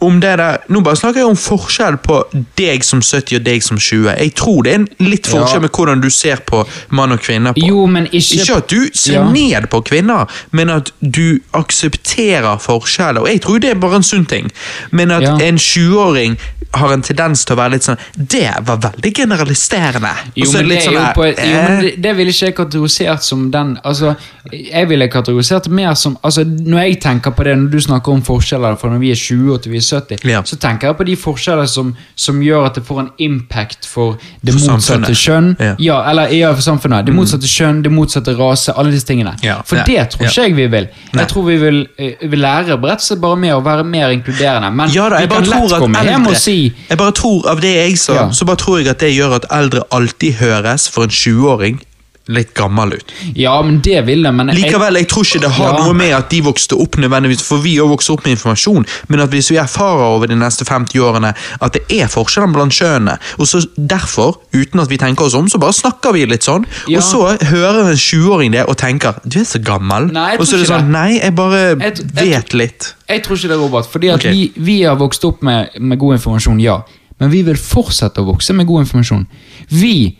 om det der Nå bare snakker jeg om forskjell på deg som 70 og deg som 20. Jeg tror det er en litt forskjell Ja. med hvordan du ser på mann og kvinne. på. Jo, men ikke Ikke at du ser Ja. ned på kvinner, men at du aksepterer forskjeller. Og jeg tror det er bare en sunn ting. Men at Ja. en 20-åring har en tendens til å være litt sånn Det var veldig generaliserende. Jo, men det, er jo sånn på, der, jo, men eh, det, det ville ikke jeg kategorisert som den altså, Jeg ville kategorisert mer som altså, Når jeg tenker på det, når du snakker om forskjeller fra når vi er 20 og til vi er 70, Ja. så tenker jeg på de forskjeller som, som gjør at det får en impact for det For motsatte kjønn. Ja. Mm. Ja, eller ja, for samfunnet. Det motsatte kjønn, det motsatte rase, alle disse tingene. Ja. For det tror ikke jeg vi vil. Nei. Jeg tror vi vil, eh, vil lære rett og slett bare med å være mer inkluderende. Men Ja da, vi kan lett komme hjem eldre og si Jeg bare tror Av det jeg sa, så bare tror jeg at det gjør at eldre alltid høres for en 20-åring litt gammel ut. Ja, men det vil det, men Likevel, jeg tror ikke det har Ja. noe med at de vokste opp nødvendigvis, for vi òg vokste opp med informasjon, men at hvis vi erfarer over de neste 50 årene at det er forskjeller blant kjønnene, og så derfor, uten at vi tenker oss om, så bare snakker vi litt sånn, Ja. og så hører en 20-åring det og tenker 'du er så gammel', Nei, og så er det sånn det. 'nei, jeg bare Jeg jeg vet litt'. Jeg tror ikke det, Robert. Fordi at Ok. vi, vi har vokst opp med, med god informasjon, ja. Men vi vil fortsette å vokse med god informasjon. Vi,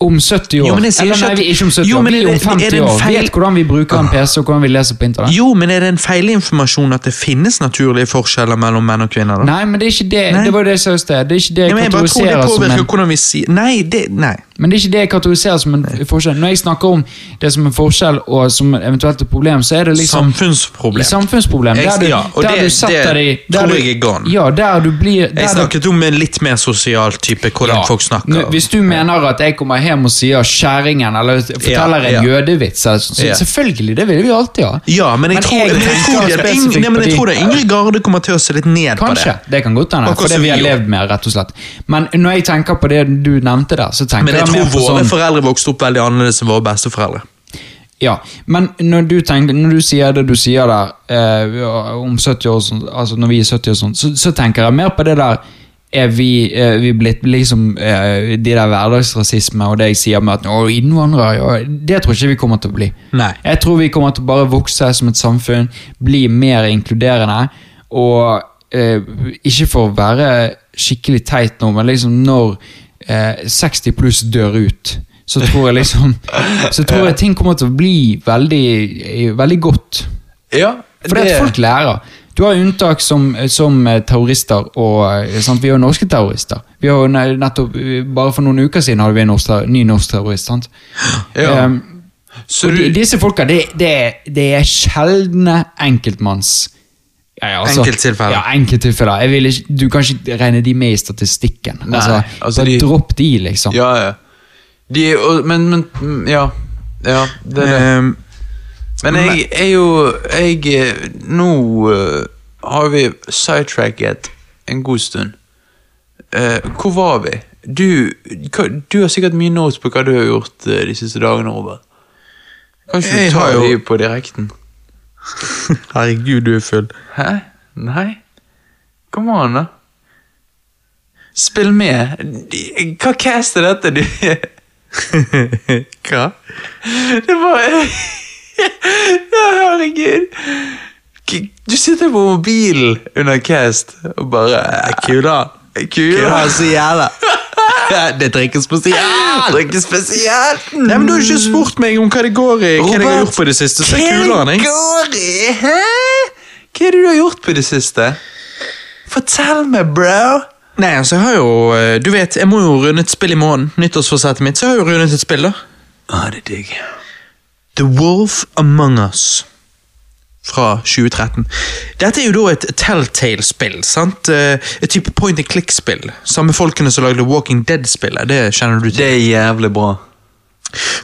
om 70 år Jo, Eller nei, vi er ikke om 70 Jo, år, men vi er om det- er 50 det en år. feil- Vet hvordan vi bruker en PC og hvordan vi leser på internett. Jo, men er det en feilinformasjon at det finnes naturlige forskjeller mellom menn og kvinner? da? Nei, men det er ikke det Nei. Det var det jeg sa i sted. Det er ikke det jeg men jeg bare det som en hvordan vi sier Nei, det, nei. Men det er ikke det jeg kategoriserer som en forskjell. Når jeg snakker om det som en forskjell og som eventuelt et problem, så er det liksom Samfunnsproblem. Samfunnsproblem. Jeg- Der du, ja, og der det- du setter det deg tror jeg er gone. Ja, der du blir der Jeg snakket om en litt mer sosial type, hvordan Ja. folk snakker. Hvis du mener at jeg kommer hjem og sier 'skjæringen', eller forteller en jødevits, eller så, så Ja. selvfølgelig, det vil vi alltid ha. Ja, men jeg, tror, det er er yngre garde kommer til å se litt ned på det. Kanskje. det. Kan godt hende. For det vi har levd med, rett og slett. Men når jeg tenker på det du nevnte der, så tenker Men jeg jeg tror våre sånn foreldre vokste opp veldig annerledes enn våre besteforeldre. Ja, men når du, tenker, når du sier det du sier der eh, om 70 år, altså når vi er 70 og sånn, så, så tenker jeg mer på det der er vi, er vi blitt liksom eh, De der hverdagsrasisme og det jeg sier med at å, innvandrere ja, Det tror jeg ikke vi kommer til å bli. Nei. Jeg tror vi kommer til å bare vokse som et samfunn, bli mer inkluderende. Og eh, ikke for å være skikkelig teit nå, men liksom når eh, 60 pluss dør ut, så tror jeg liksom Så tror jeg ting kommer til å bli veldig, veldig godt. Ja, det... Fordi at folk lærer. Du har unntak som, som eh, terrorister, og eh, sant? vi har jo norske terrorister. Vi har jo nettopp, Bare for noen uker siden hadde vi en norsk, ny norsk terrorist. sant? Ja. Um, Så og de, disse folka, det, det, det er sjeldne enkeltmanns... Ja, altså- Enkelttilfeller. Ja, enkelttilfeller. Jeg vil ikke, du kan ikke regne de med i statistikken. Nei, altså, altså de- dropp de, liksom. Ja, ja. De, og, men, men Ja. Ja, det det. Ehm, Men jeg er jo Jeg Nå eh, har vi sidetracket en god stund. Uh, hvor var vi? Du, du har sikkert mye notes på hva du har gjort eh, de siste dagene, Robert. Kanskje Jeg du tar jo- dem på direkten? herregud, du er full. Hæ? Nei? Kom an, da. Spill med. Hva cast er dette? Du Hva? Det var herregud. Du sitter på mobilen under cast og bare Kula. Kula. så jævla. Det drikkes spesielt. Drikke spesielt. Nei, men Du har ikke spurt meg om hva det går i. Hva jeg har gjort på det siste. Så er det går i? Hæ? Hva er det du har gjort på det siste? Fortell meg, bro. Nei, altså, jeg har jo eh, Du vet, jeg må jo runde et spill i måneden. Nyttårsforsettet mitt. Så jeg har jo rundet et spill, da. Ah, det er digg. The Wolf Among Us fra 2013. Dette er jo da et Telltale-spill. sant? Eh, Et type point and click-spill. Samme folkene som lagde Walking Dead-spillet. Det kjenner du til. Det er jævlig bra.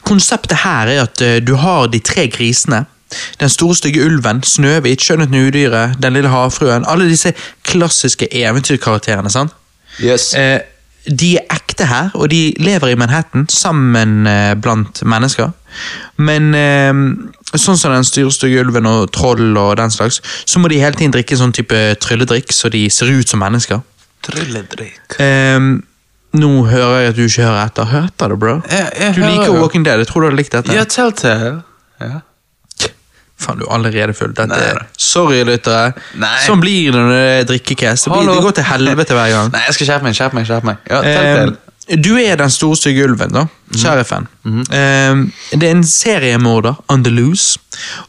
Konseptet her er at eh, du har de tre grisene. Den store stygge ulven, Snøhvit, Skjønnheten og udyret, Den lille havfruen. Alle disse klassiske eventyrkarakterene. sant? Yes. Eh, de er ekte her, og de lever i Manhattan sammen eh, blant mennesker. Men eh, sånn som den styrstygge ulven og troll og den slags, så må de hele tiden drikke sånn type trylledrikk, så de ser ut som mennesker. Trylledrikk. Eh, nå hører jeg at du ikke hører etter. Hør etter det, bro. Jeg- jeg du hører liker jo. Walking Dead. Jeg tror du hadde likt dette. Ja, Telltale. Ja. Faen, du er allerede full. Dette er. Sorry, lyttere. Sånn blir det når det er drikkecast. Det, blir- Hallo. det går til helvete hver gang. Nei, jeg skal skjerpe meg. skjerpe meg, skjerpe meg. Ja. Eh, du er den store stygge ulven, da. Sheriffen. Eh, det er en seriemorder Andalus.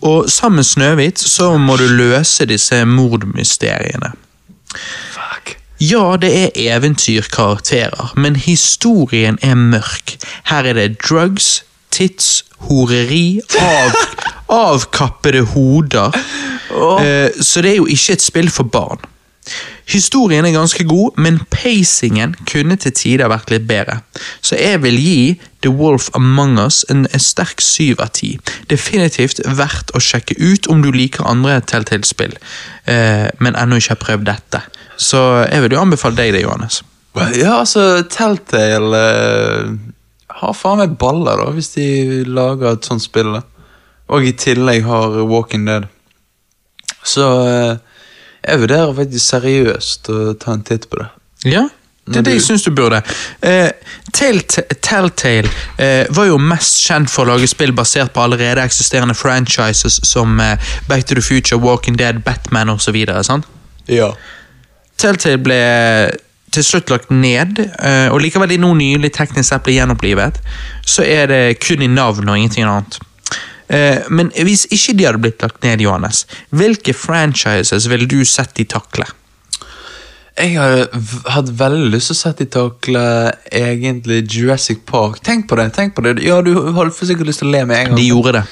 og sammen med Snøhvit så må du løse disse mordmysteriene. Fuck. Ja, det er eventyrkarakterer, men historien er mørk. Her er det drugs, tits, horeri, av, avkappede hoder. Eh, så det er jo ikke et spill for barn. Historien er ganske god, men pacingen kunne til tider vært litt bedre. Så jeg vil gi The Wolf Among Us en, en sterk syv av ti. Definitivt verdt å sjekke ut om du liker andre Telltale-spill, eh, men ennå ikke har prøvd dette. Så jeg vil jo anbefale deg det, Johannes. Ja, altså, Telltale eh, har faen meg baller, da, hvis de lager et sånt spill. da. Og i tillegg har Walking Dead. Så eh, jeg vurderer faktisk seriøst å ta en titt på det. Ja, det er det jeg syns du burde. Eh, Telltale eh, var jo mest kjent for å lage spill basert på allerede eksisterende franchises som eh, Back to the Future, Walking Dead, Batman osv. Ja. Telltale ble til slutt lagt ned, eh, og likevel i nå nylig teknisk sett blir gjenopplivet, så er det kun i navn og ingenting annet. Eh, Men hvis ikke de hadde blitt lagt ned, Johannes, hvilke franchises ville du sett de takle? Jeg har hatt veldig lyst til å sette i takle egentlig Jurassic Park. Tenk på det. tenk på det. Ja, du har sikkert lyst til å le med en gang. De gjorde det.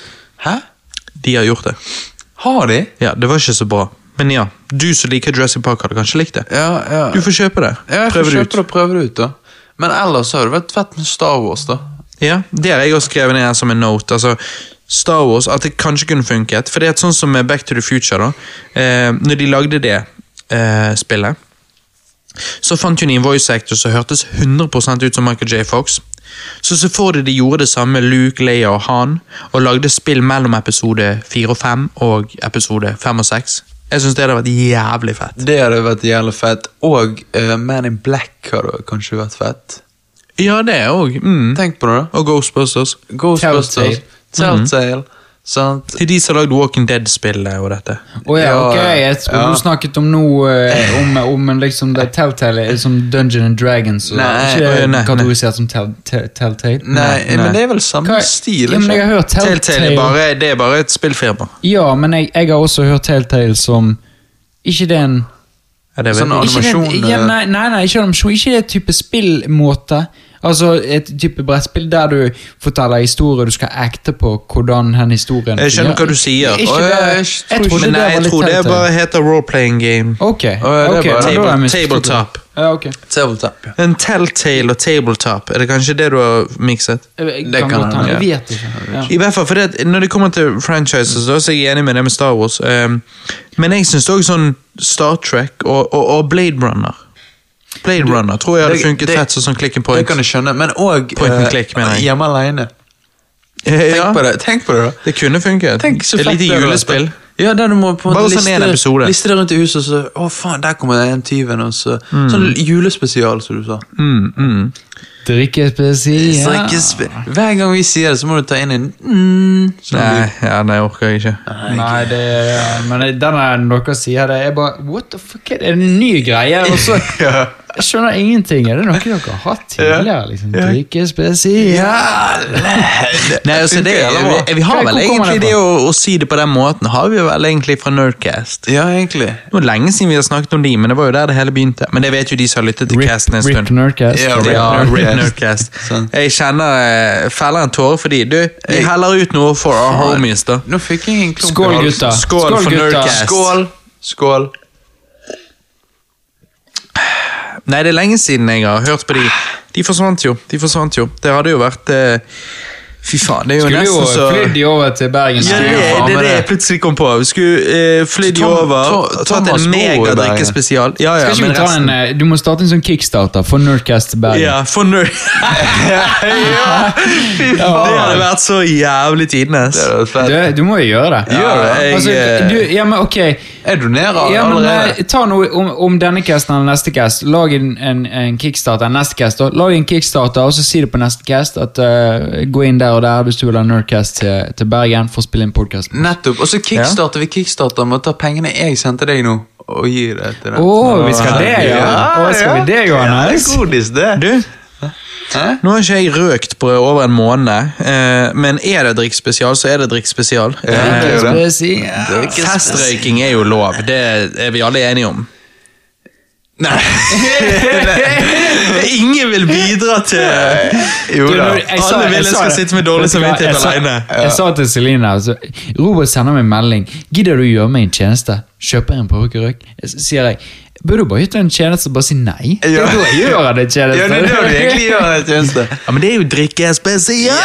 Hæ? De har gjort det. Har de? Ja, Det var ikke så bra. Men ja, du som liker Jurassic Park, hadde kanskje likt det. Ja, ja. Du får kjøpe det. ja, jeg får Prøve det kjøpe ut. det og prøve det ut, da. Men ellers har det vært fett med Star Wars, da. Ja, Det har jeg også skrevet ned som en note. altså Star Wars, At det kanskje kunne funket. For det er et sånt som med Back to the Future. da eh, Når de lagde det eh, spillet, så fant hun en voice actor som hørtes 100% ut som Michael J. Fox. Så så for de de gjorde det samme med Luke, Leia og Han, og lagde spill mellom episode 4 og 5 og episode 5 og 6. Jeg syns det hadde vært jævlig fett. Det hadde vært jævlig fett. Og uh, Man in Black hadde kanskje vært fett. Ja, det òg. Mm. Tenk på det, da. Og Ghostbusters. Ghostbusters. Telltale. Sant? Til de som har lagd Walking Dead-spillet og dette. Oh, ja, ok, jeg trodde ja. du snakket om noe eh, om, om liksom det Telltale er som Dungeon and Dragons. Og, Nei, ikke nei, det nei. kategorisert som tell, tell, Telltale? Nei, nei. men det er vel samme Hva- stil? Ja, men jeg har hørt Telltale Telltale, er bare, det er bare et spillfirma. Ja, men jeg, jeg har også hørt Telltale som Ikke det en Ja, det vet Sånn animasjon? ikke det, ja, eh. nei, nei, nei, ikke animasjon. Ikke det type spillmåte. Altså et type brettspill der du forteller historier, du skal acte på hvordan den historien Jeg skjønner hva du sier. Ikke det, jeg jeg, tror Men nei, jeg tror det bare heter role-playing game. Ok, Å, ja, det ok, bare- men da har jeg Table, tabletop. Ja, okay. Tabletop, ja. En Telltale og tabletop, er det kanskje det du har mikset? Jeg, jeg, Det kan kan han, ja. jeg vet ikke. Ja. I hvert fall, for det, Når det kommer til franchises, så er jeg enig med det med Star Wars. Um, men jeg syns òg sånn Star Trek og, og, og Blade Runner. Blade Runner tror jeg hadde det- funket det- fett som sånn click and point. Det kan jeg skjønne, men òg mener jeg. hjemme alene. Eh, Tenk ja, på det, tenk på det da. det kunne funket. Tenk så Et lite julespill. Ja, der du må på en måte sånn en liste, liste det rundt i huset, og så Å, faen, der kommer den tyven, og så Sånn julespesial, som du sa. Mm, mm. Drikkespesial. Drikkespe Hver gang vi sier det, så må du ta inn en mm, sånn Nei, ja, nei, orker jeg ikke. Nei, det er, men den er dere sier det, er bare What the fuck, er det en ny greie? Og så, Ja. Jeg skjønner ingenting. Er det noe dere har hatt tidligere? liksom? Drikkespesial. Nei, altså, det, vi, vi har vel egentlig det å, å si det på den måten, har vi vel egentlig fra Nerdcast. Ja, egentlig. Det var lenge siden vi har snakket om de, men det var jo der det hele begynte. Men det vet jo de som har lyttet til Rip, casten en stund. Rip. Nerdcast. Ja, Rip, Ja, Rip Nerdcast. Sånn. Jeg kjenner eh, feller en tåre fordi du, vi Jeg- heller ut noe for our homies, da. Nå fikk jeg en klump i Skål, gutta. gutta. Skål for gutta. Nerdcast. Skål. Skål. Nei, det er lenge siden jeg har hørt på de. De forsvant jo. De forsvant jo. Det hadde jo vært eh, Fy faen, det er jo Skulle jo nesten så flydd de over til Bergen. ja, det, Skulle er, det er det jeg plutselig kom på. Vi skulle eh, flydd over, tatt en megadrikkespesial. Ja, ja, Skal ikke men vi ta en, resten en, Du må starte en sånn kickstarter for Nerdcast Bergen. Ja, for nerd... ja, fy faen. Det hadde vært så jævlig tidenes. Det. Du, du må jo gjøre det. Gjør det? Jeg, Altså, eh, du, ja, men ok Jeg donerer ja, men, allerede. eh, Ta noe om, om denne casten eller neste cast. Lag en, en, en kickstarter. Neste cast. Lag en kickstarter, og så si det på neste cast. At uh, Gå inn der og der hvis du vil ha Nerdcast til, til Bergen for å spille inn podkast. Nettopp. Og så kickstarter vi kickstarter med å ta pengene jeg sendte deg nå, og gi det til deg. Oh, vi skal det, ja! Å, skal vi det, Johannes? Ja, godis, det. Du, Hæ? nå har ikke jeg røkt på over en måned, eh, men er det drikkspesial, så er det drikkspesial. Ja. Spesial. Festrøyking er jo lov, det er vi alle enige om. Nei. Ingen vil bidra til Jo da. jeg Alle vil jeg jeg skal sitte med dårlig samvittighet alene. Jeg sa til Celine altså, Robert sender meg melding. Gidder du gjøre meg en tjeneste? Kjøper en pårøk? Sier jeg. Bør du bare gjøre en tjeneste og bare si nei? Det er da jeg gjør det tjeneste. Ja, det er det vi egentlig gjør en tjeneste. Ja, Men det er jo drikke spesial! Ja,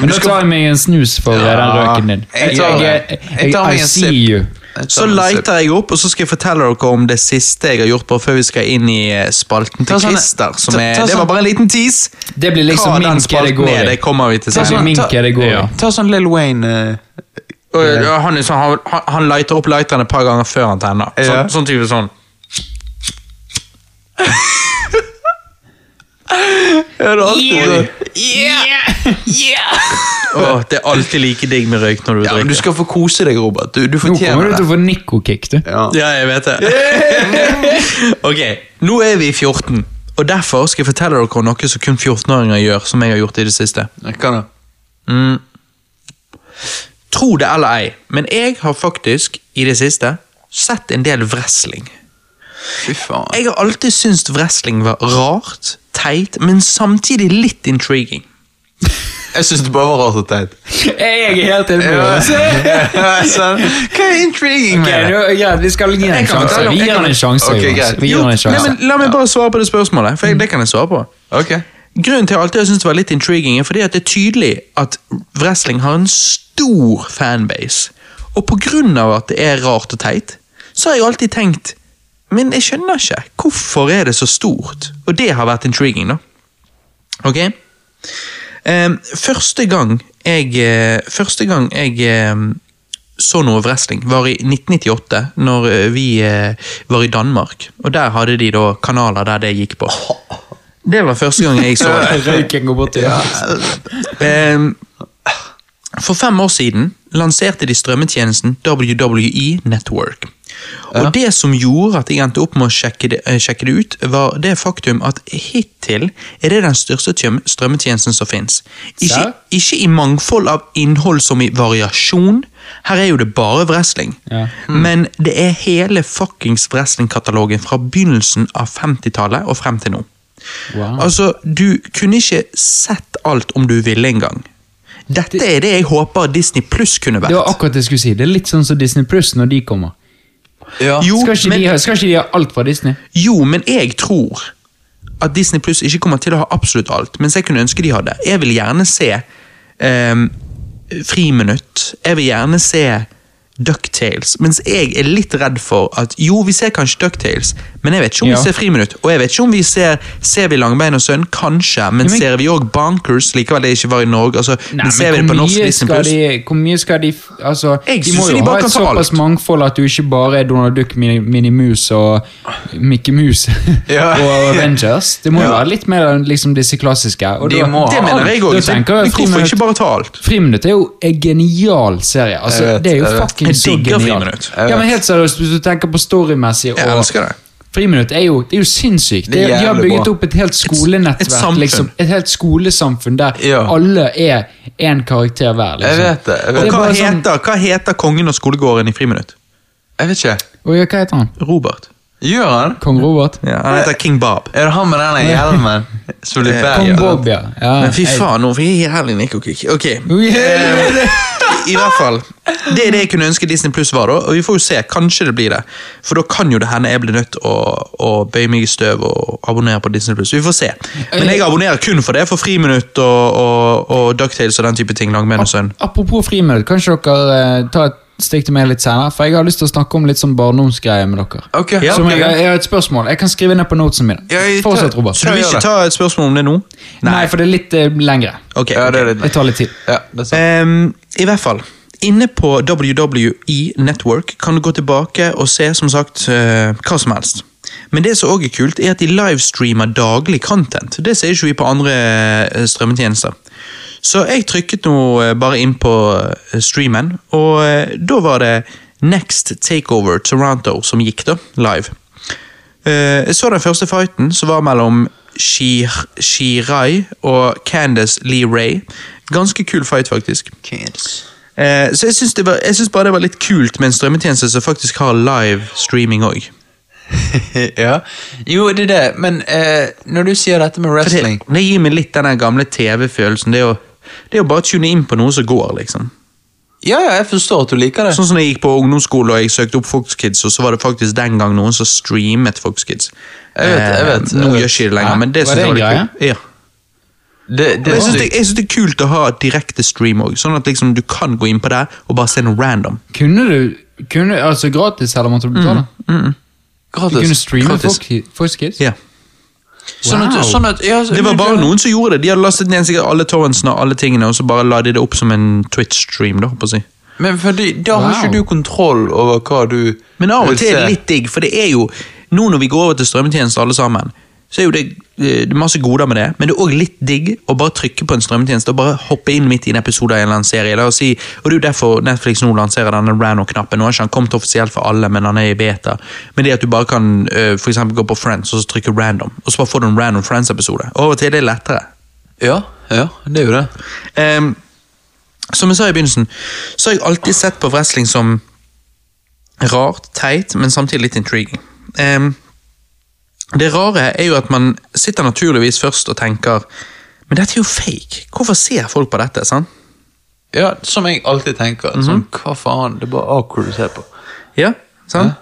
men du da skal- tar jeg meg en snus for eh, Ja, den røken din. jeg jeg, Jeg meg I en see you. Så lighter jeg opp, og så skal jeg fortelle dere om det siste jeg har gjort på før vi skal inn i eh, spalten til sånne- Christer. Som er, ta det sånn- var bare en liten tease. Det blir liksom Hva min den det spalten går er, det kommer vi til Ta senere. sånn ta, det går i. Ta sånn Lil Wayne uh, uh, ja, han, sånn, han, han- lighter opp lighteren et par ganger før han tenner. Ja. Sånn, sånn type sånn. Ja, Yeah! er Åh, det er alltid like digg med røyk når du Ja, men drikker. du skal få kose deg, Robert. Du, du Nå kommer du til å få Nico-kick, du. Ja. Ja, jeg vet det. ok, nå er vi i 14, og derfor skal jeg fortelle dere noe som kun 14-åringer gjør, som jeg har gjort i det siste. Hva da? Mm. Tro det eller ei, men jeg har faktisk i det siste sett en del wrestling. Fy faen. Jeg har alltid syntes wrestling var rart, teit, men samtidig litt intriguing. Jeg syns det bare var rart og teit. Jeg er helt enig. Hva er intriguing med det? greit, vi skal gi den en sjanse. Vi gir kan- den en sjanse. Okay, en sjanse. men La meg bare svare på det spørsmålet, for jeg, det kan jeg svare på. Okay. Grunnen til at jeg har det var litt intriguing, er fordi at det er tydelig at wrestling har en stor fanbase. Og av at det er rart og teit, så har jeg alltid tenkt Men jeg skjønner ikke. Hvorfor er det så stort? Og det har vært intriguing, da. Ok? Ehm, første gang jeg eh, Første gang jeg eh, så noe wrestling, var i 1998, når eh, vi eh, var i Danmark. Og der hadde de da kanaler der det gikk på. Det var første gang jeg så det. Røyken går bort til Ehm, For fem år siden lanserte de strømmetjenesten WWE Network. Og Det som gjorde at jeg endte opp med å sjekke det, eh, sjekke det ut, var det faktum at hittil er det den største strømmetjenesten som fins. Ikke, ikke i mangfold av innhold som i variasjon. Her er jo det bare wrestling. Ja. Men det er hele fuckings wrestlingkatalogen fra begynnelsen av 50-tallet og frem til nå. Wow. Altså, Du kunne ikke sett alt om du ville engang. Dette er det jeg håper Disney Pluss kunne vært. Det var akkurat det jeg skulle si. Det er litt sånn som Disney Pluss når de kommer. Ja. Jo, Skal ikke, men, de, skal ikke de ha alt fra Disney? jo, men jeg tror at Disney Pluss ikke kommer til å ha absolutt alt, mens jeg kunne ønske de hadde. Jeg vil gjerne se um, Friminutt. Jeg vil gjerne se Ducktales. Mens jeg er litt redd for at jo, vi ser kanskje Ducktales, men jeg vet ikke om Ja. vi ser Friminutt. Og jeg vet ikke om vi ser Ser vi Langbein og Sønn, kanskje, men, Ja, men- ser vi òg Bonkers, likevel det ikke var i Norge. Altså, Nei, men ser vi det på norsk Disney Plus? De, hvor mye skal de altså, De må jo de ha et såpass mangfold at du ikke bare er Donald Duck, Minnie Minnie Mouse og Mickey Mouse Ja. og Avengers. Det må jo være litt mer liksom disse klassiske. Og De da- må ha Det mener jeg òg. Men hvorfor ikke bare ta alt? Friminutt er jo en genial serie. Altså, vet, det er jo fucking Jeg så digger genialt. Friminutt. Ja, men helt seriøst, hvis du tenker på storymessig Jeg og elsker det. Friminutt er jo, det er jo sinnssykt. Det er de har bygget bra. opp et helt skolenettverk. Et samfunn. liksom, et helt skolesamfunn der Ja. alle er én karakter hver. Liksom. Jeg vet det. Jeg Og vet, Det er hva sånn- heter, hva heter kongen og skolegården i Friminutt? jeg vet ikke. Og ja, hva heter han? Robert. Gjør han? Kong Robert? Ja, han heter King Bob. Er det han med denne hjelmen? Som blir ferdig? Kong Bob, ja. ja Men fy faen, nå fikk jeg jævlig nikkokick. Ok, i hvert fall. Det er det jeg kunne ønske Disney Pluss var, da. Og vi får jo se. Kanskje det blir det. For da kan jo det hende jeg blir nødt til å, å bøye meg i støv og abonnere på Disney Pluss. Vi får se. Men jeg abonnerer kun for det, for Friminutt og, og, og Ducktales og den type ting. Langmenn og sønn. Apropos friminutt, kan ikke dere eh, ta et stikk til meg litt senere? For jeg har lyst til å snakke om litt sånn barndomsgreier med dere. Okay. Ja, Som ok. jeg, jeg har et spørsmål. Jeg kan skrive ned på notesene mine. Ja, tar- Fortsett, Robert. Så du vil ikke ta et spørsmål om det nå? Nei, for det er litt uh, lengre. Okay, Ja, det er litt Det tar litt tid. Ja, det er sant. Ehm, I hvert fall. Inne på WWE Network kan du gå tilbake og se som sagt uh, hva som helst. Men det som også er kult, er at de livestreamer daglig content. Det ser ikke vi på andre eh, strømmetjenester. Så jeg trykket nå eh, bare inn på eh, streamen, og eh, da var det Next Takeover Toronto som gikk da, live. Jeg så den første fighten, som var mellom Shir Shirai og Candace Lee Ray. Ganske kul fight, faktisk. Kids. Så jeg syns, det bare det var litt kult med en strømmetjeneste som faktisk har live streaming òg. ja. Jo, det er det, men eh, når du sier dette med wrestling det gir meg litt den gamle TV-følelsen. Det, er å- det er å bare tune inn på noe som går, liksom. Ja, ja, jeg forstår at du liker det. Sånn som jeg gikk på ungdomsskole og jeg søkte opp Fox Kids, og så var det faktisk den gang noen som streamet Fox Kids. Jeg vet, jeg vet, Eh, nå vet. gjør ikke det lenger, Ja, men det syns det jeg var litt kult. Ja. Det, det Jeg syns det, det er kult å ha direkte stream òg, sånn at liksom du kan gå inn på der og bare se noe random. Kunne du kunne, Altså gratis, eller måtte du betale? Du kunne Gratis. streame kunne Fox- Fox Kids? Sånn at, Wow. sånn at ja, Det var bare noen som gjorde det. De hadde lastet ned sikkert alle torrentsene og alle tingene, og så bare la de det opp som en Twitch-stream. da, jeg å si. Men fordi, da har ikke du kontroll over hva du Men av og til er det litt digg, for det er jo Nå når vi går over til strømmetjeneste alle sammen, så er jo det, eh, det er masse goder med det, men det er òg litt digg å bare trykke på en strømmetjeneste og bare hoppe inn midt i en episode av en eller annen serie. La oss si, og Det er jo derfor Netflix nå lanserer denne Rano-knappen. Nå har ikke han kommet offisielt for alle, men han er i beta. Men det at du bare kan eh, for eksempel gå på Friends og så trykke random, og så bare får du en random Friends-episode. Og Av og til er det lettere. Ja, ja, det er jo det. Um, som jeg sa i begynnelsen, så har jeg alltid sett på wrestling som rart, teit, men samtidig litt intriguing. Ehm, det rare er jo at man sitter naturligvis først og tenker Men dette er jo fake. Hvorfor ser folk på dette? sant? Ja, som jeg alltid tenker. Sånn, hva faen, det er bare awkward å se på. Ja, sant?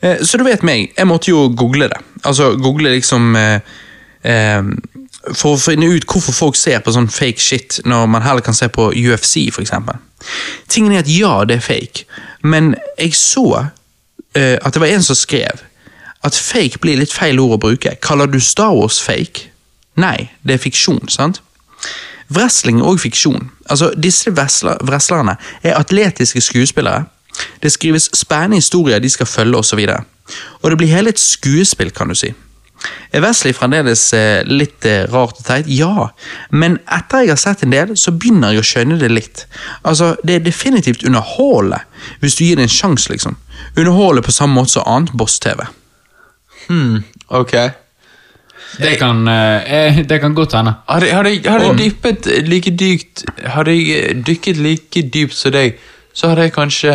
Eh, Så du vet meg, jeg måtte jo google det. Altså google liksom eh, eh, For å finne ut hvorfor folk ser på sånn fake shit, når man heller kan se på UFC, eksempel. Tingen er at ja, det er fake, men jeg så eh, at det var en som skrev at fake blir litt feil ord å bruke. Kaller du Star Wars fake? Nei, det er fiksjon, sant? Wrestling er også fiksjon. Altså, Disse wrestler, wrestlerne er atletiske skuespillere. Det skrives spennende historier de skal følge, osv. Og, og det blir hele et skuespill, kan du si. Er Wesley fremdeles eh, litt eh, rart og teit? Ja, men etter jeg har sett en del, så begynner jeg å skjønne det litt. Altså, Det er definitivt underholdende, hvis du gir det en sjanse, liksom. Underholde på samme måte som annet Boss-TV. Hmm, ok. Det kan, eh, det kan godt hende. Hadde jeg, jeg, jeg dyppet like dypt Hadde jeg eh, dykket like dypt som deg, så hadde jeg kanskje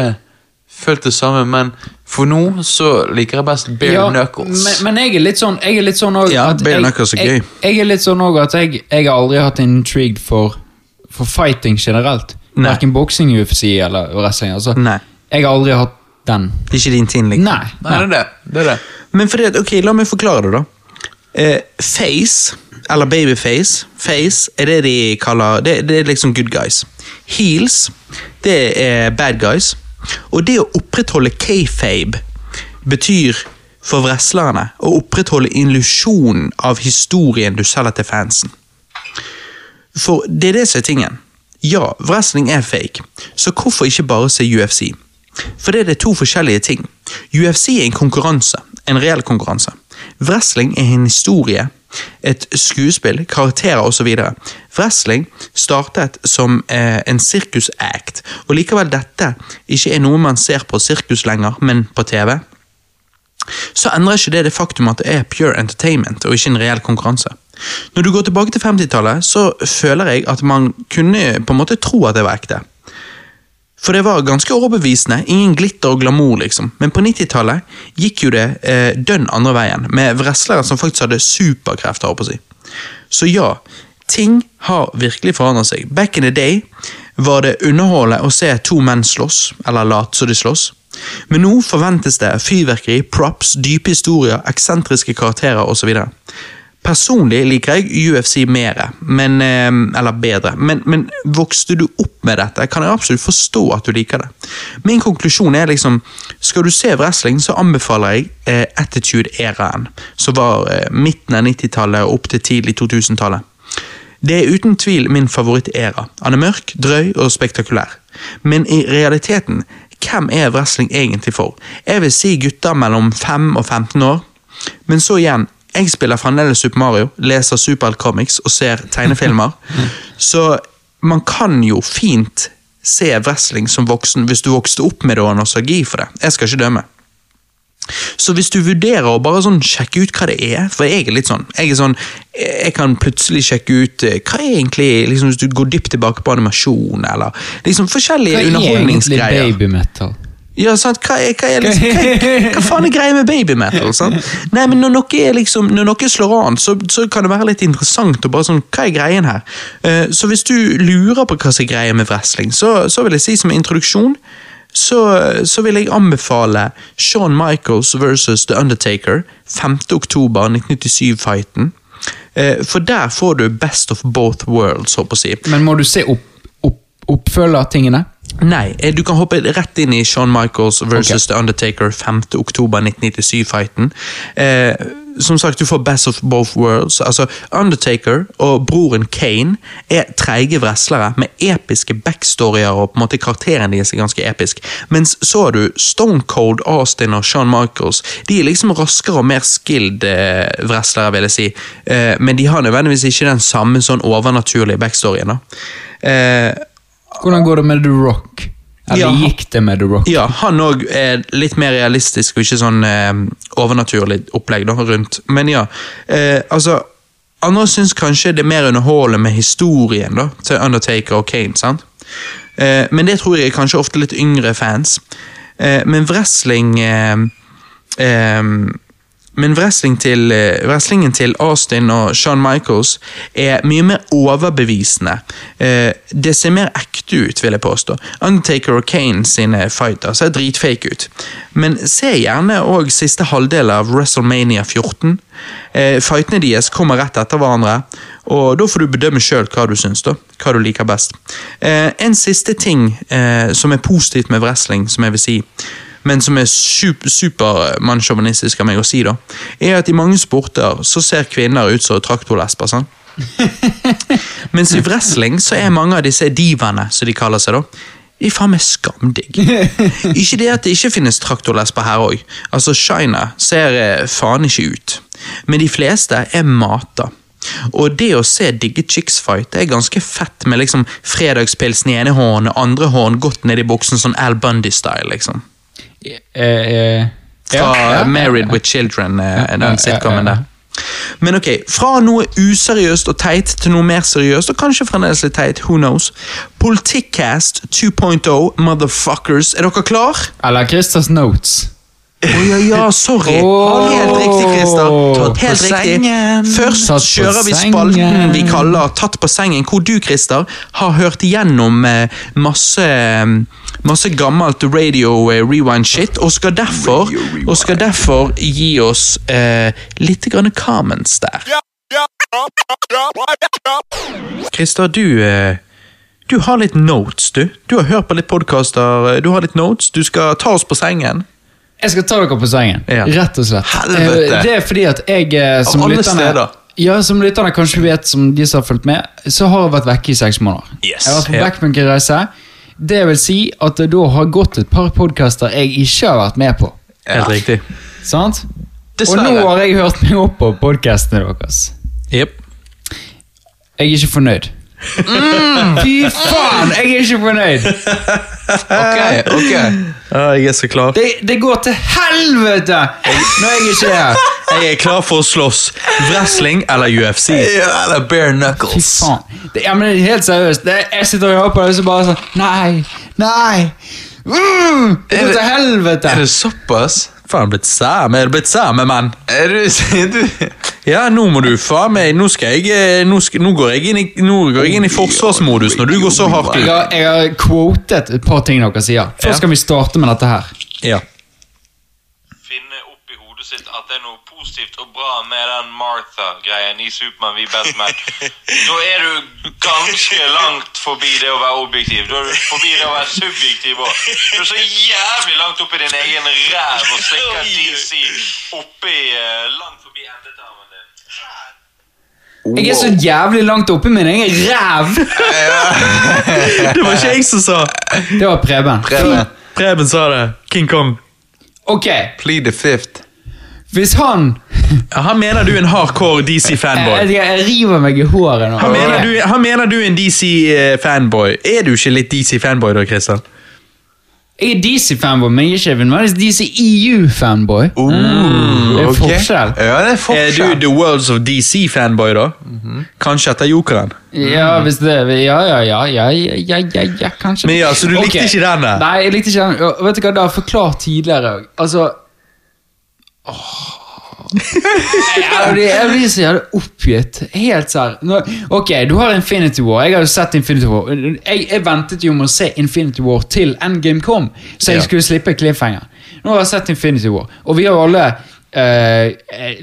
følt det samme, men for nå så liker jeg best bare Ja, knuckles. Men, men jeg er litt sånn Jeg er litt sånn også Ja, bare jeg, knuckles er gøy. jeg er litt sånn også at jeg, jeg har aldri hatt en intrigued for, for fighting generelt. Verken boksing, UFC eller wrestling. Altså, Nei. Jeg har aldri hatt den. Det er ikke din ting, liksom. Nei. Nei, det er det. det, er det. Men for det, ok, la meg forklare det, da. Eh, face, eller babyface, face er det de kaller Det, det er liksom good guys. Heels, det er bad guys. Og det å opprettholde kayfabe betyr for wrestlerne å opprettholde illusjonen av historien du selger til fansen. For det er det som er tingen. Ja, wrestling er fake, så hvorfor ikke bare se UFC? For det er to forskjellige ting. UFC er en konkurranse, en reell konkurranse. Wrestling er en historie, et skuespill, karakterer osv. Wrestling startet som eh, en sirkusact, og likevel dette ikke er noe man ser på sirkus lenger, men på TV så endrer ikke det det faktum at det er pure entertainment og ikke en reell konkurranse. Når du går tilbake til 50-tallet, så føler jeg at man kunne på en måte tro at det var ekte. For det var ganske overbevisende, ingen glitter og glamour, liksom. Men på 90-tallet gikk jo det eh, dønn andre veien, med wrestlere som faktisk hadde superkrefter. på å si. Så ja, ting har virkelig forandret seg. Back in the day var det underholdende å se to menn slåss, eller late som de slåss. Men nå forventes det fyrverkeri, props, dype historier, eksentriske karakterer osv. Personlig liker jeg UFC mer, men, eh, eller bedre, men, men vokste du opp med dette, kan jeg absolutt forstå at du liker det. Min konklusjon er liksom, skal du se wrestling, så anbefaler jeg eh, Attitude-æraen, som var eh, midten av 90-tallet og opp til tidlig 2000-tallet. Det er uten tvil min favorittæra. Han er mørk, drøy og spektakulær. Men i realiteten, hvem er wrestling egentlig for? Jeg vil si gutter mellom 5 og 15 år. Men så igjen, jeg spiller fremdeles Super Mario, leser Supercomics og ser tegnefilmer. så man kan jo fint se wrestling som voksen hvis du vokste opp med det og har nostalgi for det. Jeg skal ikke dømme. Så hvis du vurderer å bare sånn sjekke ut hva det er For jeg er litt sånn Jeg, er sånn, jeg kan plutselig sjekke ut eh, hva er egentlig liksom Hvis du går dypt tilbake på animasjon, eller liksom forskjellige Hva er egentlig babymetal? Ja, sant? Hva, er, hva, er liksom, hva, hva faen er greia med babymetal? Sant? Nei, men når noe, liksom, når noe slår an, så, så kan det være litt interessant. Og bare sånn, Hva er greien her? Uh, så hvis du lurer på hva som er greia med wrestling, så, så vil jeg si som introduksjon så, så vil jeg anbefale Shawn Michaels versus The Undertaker 5. oktober 1997-fighten. Uh, for der får du best of both worlds, håper jeg å si. Men må du se opp, oppfølgertingene? Nei, eh, du kan hoppe rett inn i Shawn Michaels versus The Undertaker 5. oktober 1997-fighten. Eh, som sagt, du får best of both worlds. Altså, Undertaker og broren Kane er treige wrestlere med episke backstorier, og på en måte karakteren deres er ganske episk. Mens så har du Stone Cold Austin og Shawn Michaels. De er liksom raskere og mer skilled eh, wrestlere, vil jeg si. Eh, men de har nødvendigvis ikke den samme sånn overnaturlige backstoryen. da. Eh, Hvordan går det med The Rock? Eller Ja. gikk det med The Rock? Ja, han òg er litt mer realistisk og ikke sånn eh, overnaturlig opplegg da, rundt. Men ja, eh, altså Andre syns kanskje det er mer underholdende med historien da, til Undertaker og Kane. sant? Eh, men det tror jeg er kanskje ofte litt yngre fans. Eh, men wrestling eh, eh, men wrestling til, eh, wrestlingen til Austin og Shawn Michaels er mye mer overbevisende. Eh, det ser mer ekte ut, vil jeg påstå. Undertaker og Kane sine fighter ser dritfake ut. Men se gjerne òg siste halvdel av WrestleMania 14. Eh, fightene deres kommer rett etter hverandre, og da får du bedømme sjøl hva du syns. Hva du liker best. En siste ting som er positivt med wrestling, som jeg vil si men som er super, super av meg å si, da, er at i mange sporter så ser kvinner ut som traktorlesber. sant? Mens i wrestling så er mange av disse divaene, som de kaller seg, da, de faen meg skamdigg. ikke det at det ikke finnes traktorlesber her òg. Altså, China ser eh, faen ikke ut. Men de fleste er mata. Og det å se digge chicks fight det er ganske fett, med liksom fredagspilsen i ene hånd og andre hånd godt ned i buksen, sånn Al Bundy-style, liksom. Eh, eh, Fra Married with Children, eh, den sitcomen der. Men ok, fra noe useriøst og teit til noe mer seriøst, og kanskje fremdeles litt teit, who knows. Politikkast 2.0, motherfuckers. Er dere klar? Eller Christers Notes. Å ja, ja, sorry. Oh, Helt riktig, Christer. Tatt på riktig. sengen. Først Tatt på kjører vi sengen. spalten vi kaller Tatt på sengen, hvor du, Christer, har hørt igjennom eh, masse eh, Masse gammelt radio eh, rewind shit, og skal derfor, Radio rewind. og skal derfor gi oss eh, litt grann comments der. Christer, du eh, Du har litt notes, du. Du har hørt på litt podkaster, du har litt notes. Du skal ta oss på sengen. Jeg skal ta dere på sengen, Ja. rett og slett. Helvete. Eh, Det er fordi at jeg som som alle lytterne, steder. Ja, som lytterne kanskje vet, som de som har fulgt med, så har jeg vært vekke i seks måneder. Yes. Jeg har vært på Ja. backpunk-reise. Det vil si at det da har gått et par podkaster jeg ikke har vært med på. Helt riktig. Sant? Dessverre. Og nå har jeg hørt meg opp på podkastene deres. Yep. Jeg er ikke fornøyd. Mm. Fy faen, jeg er ikke fornøyd! Ok, ok. Ja, jeg er så klar. Det, det går til helvete når jeg ikke er her. Jeg er klar for å slåss. Wrestling eller UFC. Ja, eller bare Fy knuckles. faen. Det, ja, men helt seriøst. Det, jeg sitter og hører på det, og så bare sånn Nei! Nei! Mm, det går det- til helvete! Er det såpass? Faen, blitt same, er det blitt same, mann. Er du, sier du Ja, nå må du faen meg Nå skal jeg eh, Nå, skal, nå går jeg inn i Nå går jeg inn i forsvarsmodus når du går så hardt Jeg ut. har, jeg har quotet et par ting dere sier. Først skal vi starte med dette her. Ja. finne opp i hodet sitt at det er noe positivt og bra med den Martha-greien i Supermann vi best menn, da er du ganske langt forbi det å være objektiv. Da er du forbi det å være subjektiv òg. Du er så jævlig langt oppi din egen ræv og stikker DC oppi uh, langt forbi endetarmen din. Jeg er så jævlig langt oppi min egen ræv! Det var ikke jeg som sa Det var Preben. Preben, Preben sa det. King Kong. Ok, plead the fifth. Hvis han han mener du er en hardcore DC-fanboy. jeg, jeg river meg i håret nå. Han mener, du, han mener du er en DC-fanboy. Er du ikke litt DC-fanboy da, Christian? Jeg er DC-fanboy, men jeg er ikke DC-EU-fanboy. Uh, det er ok. forskjell. Ja, det er forskjell. Er du. The Worlds of DC-fanboy, da? Kanskje etter Jokeren? Ja, hvis det Ja, ja, ja, ja, ja, ja, ja, ja kanskje. Men ja, Så du likte okay. ikke den? Nei, jeg likte ikke den. Vet du hva, det har jeg forklart tidligere òg. Altså jeg blir, jeg blir så jævlig oppgitt. Helt sær. Ok, du har Infinity War. Jeg har jo sett Infinity War. Jeg, jeg ventet jo med å se Infinity War til Endgame kom, så jeg Ja. skulle slippe cliffhanger. Nå har jeg sett Infinity War, og vi har alle uh,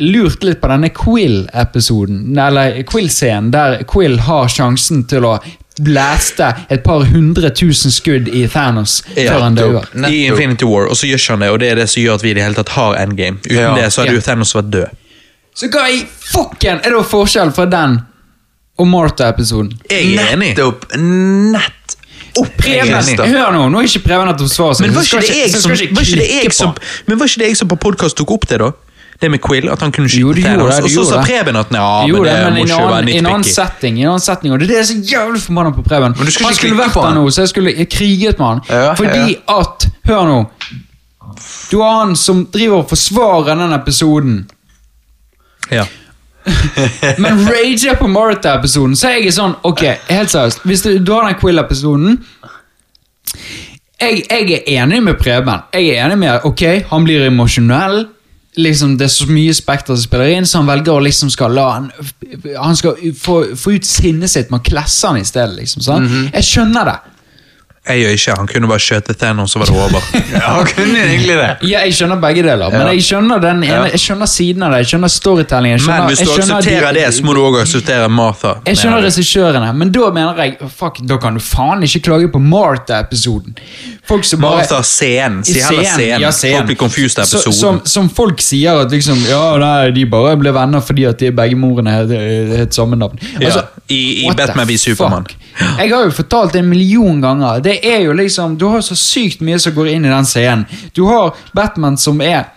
lurt litt på denne Quill-episoden, eller Quill-scenen, der Quill har sjansen til å blæste et par hundre tusen skudd i Thanos Ja, før han dør. I Infinity War, og så gjør han det, og det er det som gjør at vi i det hele tatt har endgame. Uten Ja. det så hadde Ja. jo Thanos vært død. Så hva i fucken er det forskjell fra den og Martha-episoden? Jeg er enig. Nettopp. Nett opp. Preben, hør nå, nå er ikke Preben at hun svarer seg. Men var ikke det jeg som på podkast tok opp det, da? Det med Quill, at han kunne skyte til du Og så sa. Preben at ja, men det, må ikke være annen, i en annen setting, i en annen setting, og det er det jeg er så jævlig forbanna på Preben. Men du skal han skulle vært der nå, så jeg skulle kriget med han. Ja, fordi at, hør nå, du har han som driver og forsvarer den episoden, Ja. men rager på Martha-episoden, så er jeg sånn, ok, helt seriøst, hvis du, du har den Quill-episoden, jeg, jeg er enig med Preben. Jeg er enig med ok, han blir emosjonell. Liksom, det er så mye spekter som spiller inn, så han velger å liksom skal la han Han skal få, få ut sinnet sitt med å klesse han i stedet. Liksom, sant? Jeg skjønner det. Jeg gjør ikke, Han kunne bare skjøte Thanos, så var det over. Ja, han kunne egentlig det. Ja, jeg skjønner begge deler, men Ja. jeg skjønner den ene, jeg skjønner siden av det. Jeg skjønner storytellingen. Jeg skjønner, Men hvis du aksepterer det, så må du òg akseptere Martha. Jeg skjønner regissørene, men da mener jeg Fuck, da kan du faen ikke klage på Martha-episoden. Folk som bare Martha scenen. Si heller Scenen, ja, scenen. Folk blir confused av episoden. Som, som folk sier at liksom Ja, nei, de bare ble venner fordi at de begge morene het het samme navn. Altså, Ja, i- i Batman v Superman. Jeg har jo fortalt det en million ganger. Det er jo liksom Du har så sykt mye som går inn i den scenen. Du har Batman som er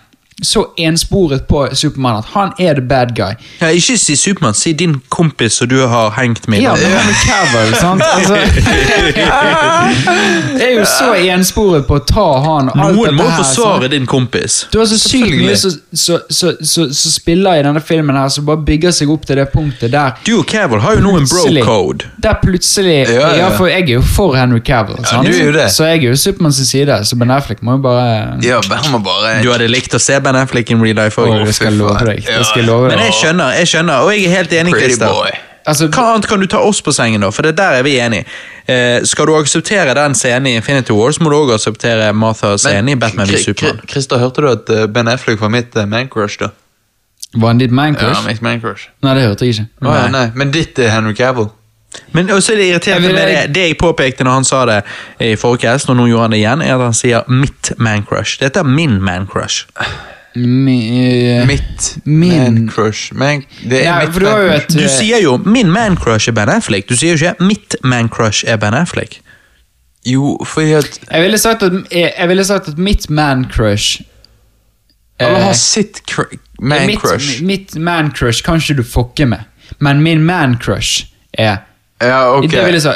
så ensporet på Supermann at han er the bad guy. Ja, ikke si Supermann, si din kompis som du har hengt med. Ja, men men Henry Cavill, sant? Altså, er jo så ensporet på å ta han alt Noen må her, forsvare sant? din kompis. Du har så sykt mye som så, så, så, så spiller i denne filmen her, som bare bygger seg opp til det punktet der Du og Cavill har jo nå en bro Plutselig. code. Der plutselig Ja, ja, ja. for jeg er jo for Henry Cavill. sant? du er jo det. Så jeg er jo Supermanns side, så Ben Affleck må jo bare Ja, bare han må bare Du hadde likt å se Ben Affleck in real life Oh, det skal jeg love deg. Det skal love deg. Men jeg skjønner, jeg skjønner, og jeg er helt enig, Christer. Altså, Hva annet kan du ta oss på sengen, da? For det der er vi enige. Eh, skal du akseptere den scenen i Infinity Wars, må du òg akseptere Martha-scenen i Batman v Superman Supermann. Christer, hørte du at eh, Ben Affleck var mitt uh, man-crush, da? var han ditt man Ja, mitt man-crush. Nei, det hørte jeg ikke. Å, ja, nei. Men ditt er Henry Cavill. Men også er det irriterende Jeg med det, det jeg påpekte når han sa det i forrige cast, og nå gjorde han det igjen, er at han sier 'mitt man-crush'. Dette er min man-crush. Mi, eh, Mitt Min-. Man, det er Ja, mitt du man-crush. et- Du sier jo 'min man-crush er Ben Affleck', du sier jo ikke 'mitt man-crush er Ben Affleck'. Jo, fordi at Jeg ville sagt at, jeg, jeg ville sagt at mitt man-crush alle har sitt cr- man-crush. Mitt, mitt man-crush kan ikke du fucke med, men min man-crush er Ja, ok. Det vil jeg si.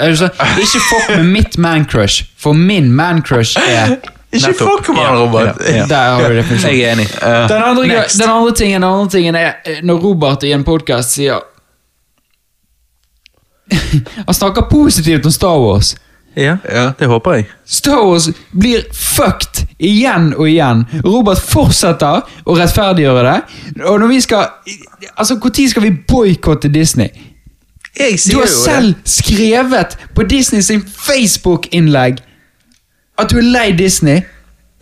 Ikke fuck med mitt man-crush, for min man-crush er Ikke fuck med han, Robert. ja, ja. Der har du definisjonen. Jeg er enig. Den andre, den andre tingen, den andre tingen er eh, når Robert i en podkast sier Han snakker positivt om Star Wars. Ja, Ja. det håper jeg. Star Wars blir fucked igjen og igjen. Robert fortsetter å rettferdiggjøre det. Og når vi skal Altså, Når skal vi boikotte Disney? Jeg Du har jo selv skrevet på Disney sin Facebook-innlegg at du er lei Disney.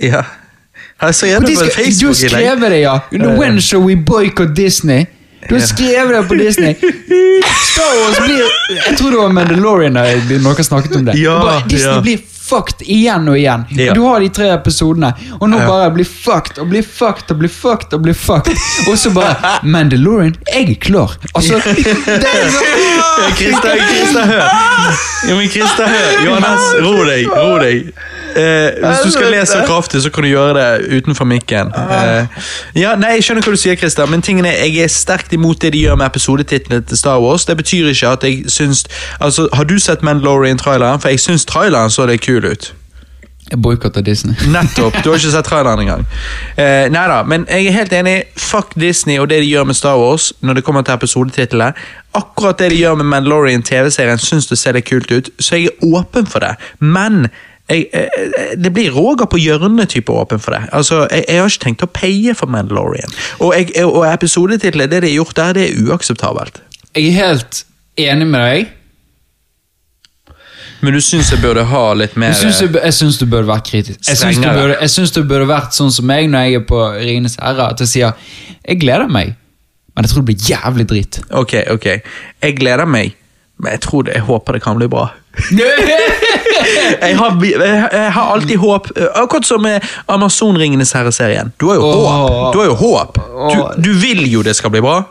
Ja. Jeg så de på skal, du har skrevet det, ja. When shall we boycott Disney? Du har skrevet det på Disney. Star Wars blir Jeg tror det var Mandalorian noen snakket om det. Ja, bare, Disney ja. blir fucked igjen og igjen. Ja. Du har de tre episodene, og nå bare blir fucked og blir fucked og blir fucked og blir fucked. Og så bare Mandalorian, jeg er klar. Altså, det er så Krista, Krista, hør! Ja, men Krista, hør! Johannes, ro deg. ro deg. Eh, hvis du skal lese så kraftig, så kan du gjøre det utenfor mikken. Eh, ja, nei, Jeg skjønner hva du sier, Christian, men tingen er, jeg er sterkt imot det de gjør med episodetitlene til Star Wars. Det betyr ikke at jeg syns Altså, Har du sett Mandalorian-traileren? For jeg syns traileren så det kul ut. Jeg boikotter Disney. Nettopp. Du har ikke sett traileren engang. Eh, nei da, men jeg er helt enig. Fuck Disney og det de gjør med Star Wars når det kommer til episodetitlene. Akkurat det de gjør med Mandalorian TV-serien, syns det ser litt kult ut, så jeg er åpen for det. Men jeg, jeg, det blir Roger på hjørnet-type åpen for det. Altså, jeg, jeg har ikke tenkt å paye for Mandalorian. Og, jeg, og episodetitlet, det de har gjort der, det er uakseptabelt. Jeg er helt enig med deg. Men du syns jeg burde ha litt mer Jeg syns du, jeg syns du burde vært kritisk. Jeg syns burde, jeg syns du burde vært sånn som meg når jeg er på Ringenes herre. At jeg sier jeg gleder meg, men jeg tror det blir jævlig dritt. Ok, ok. Jeg gleder meg, men jeg tror det, jeg håper det kan bli bra. Jeg har, jeg, har alltid håp. eh, Akkurat som med Amazon-ringenes herre-serien. Du har jo håp. Du har jo håp. Du, du vil jo det skal bli bra.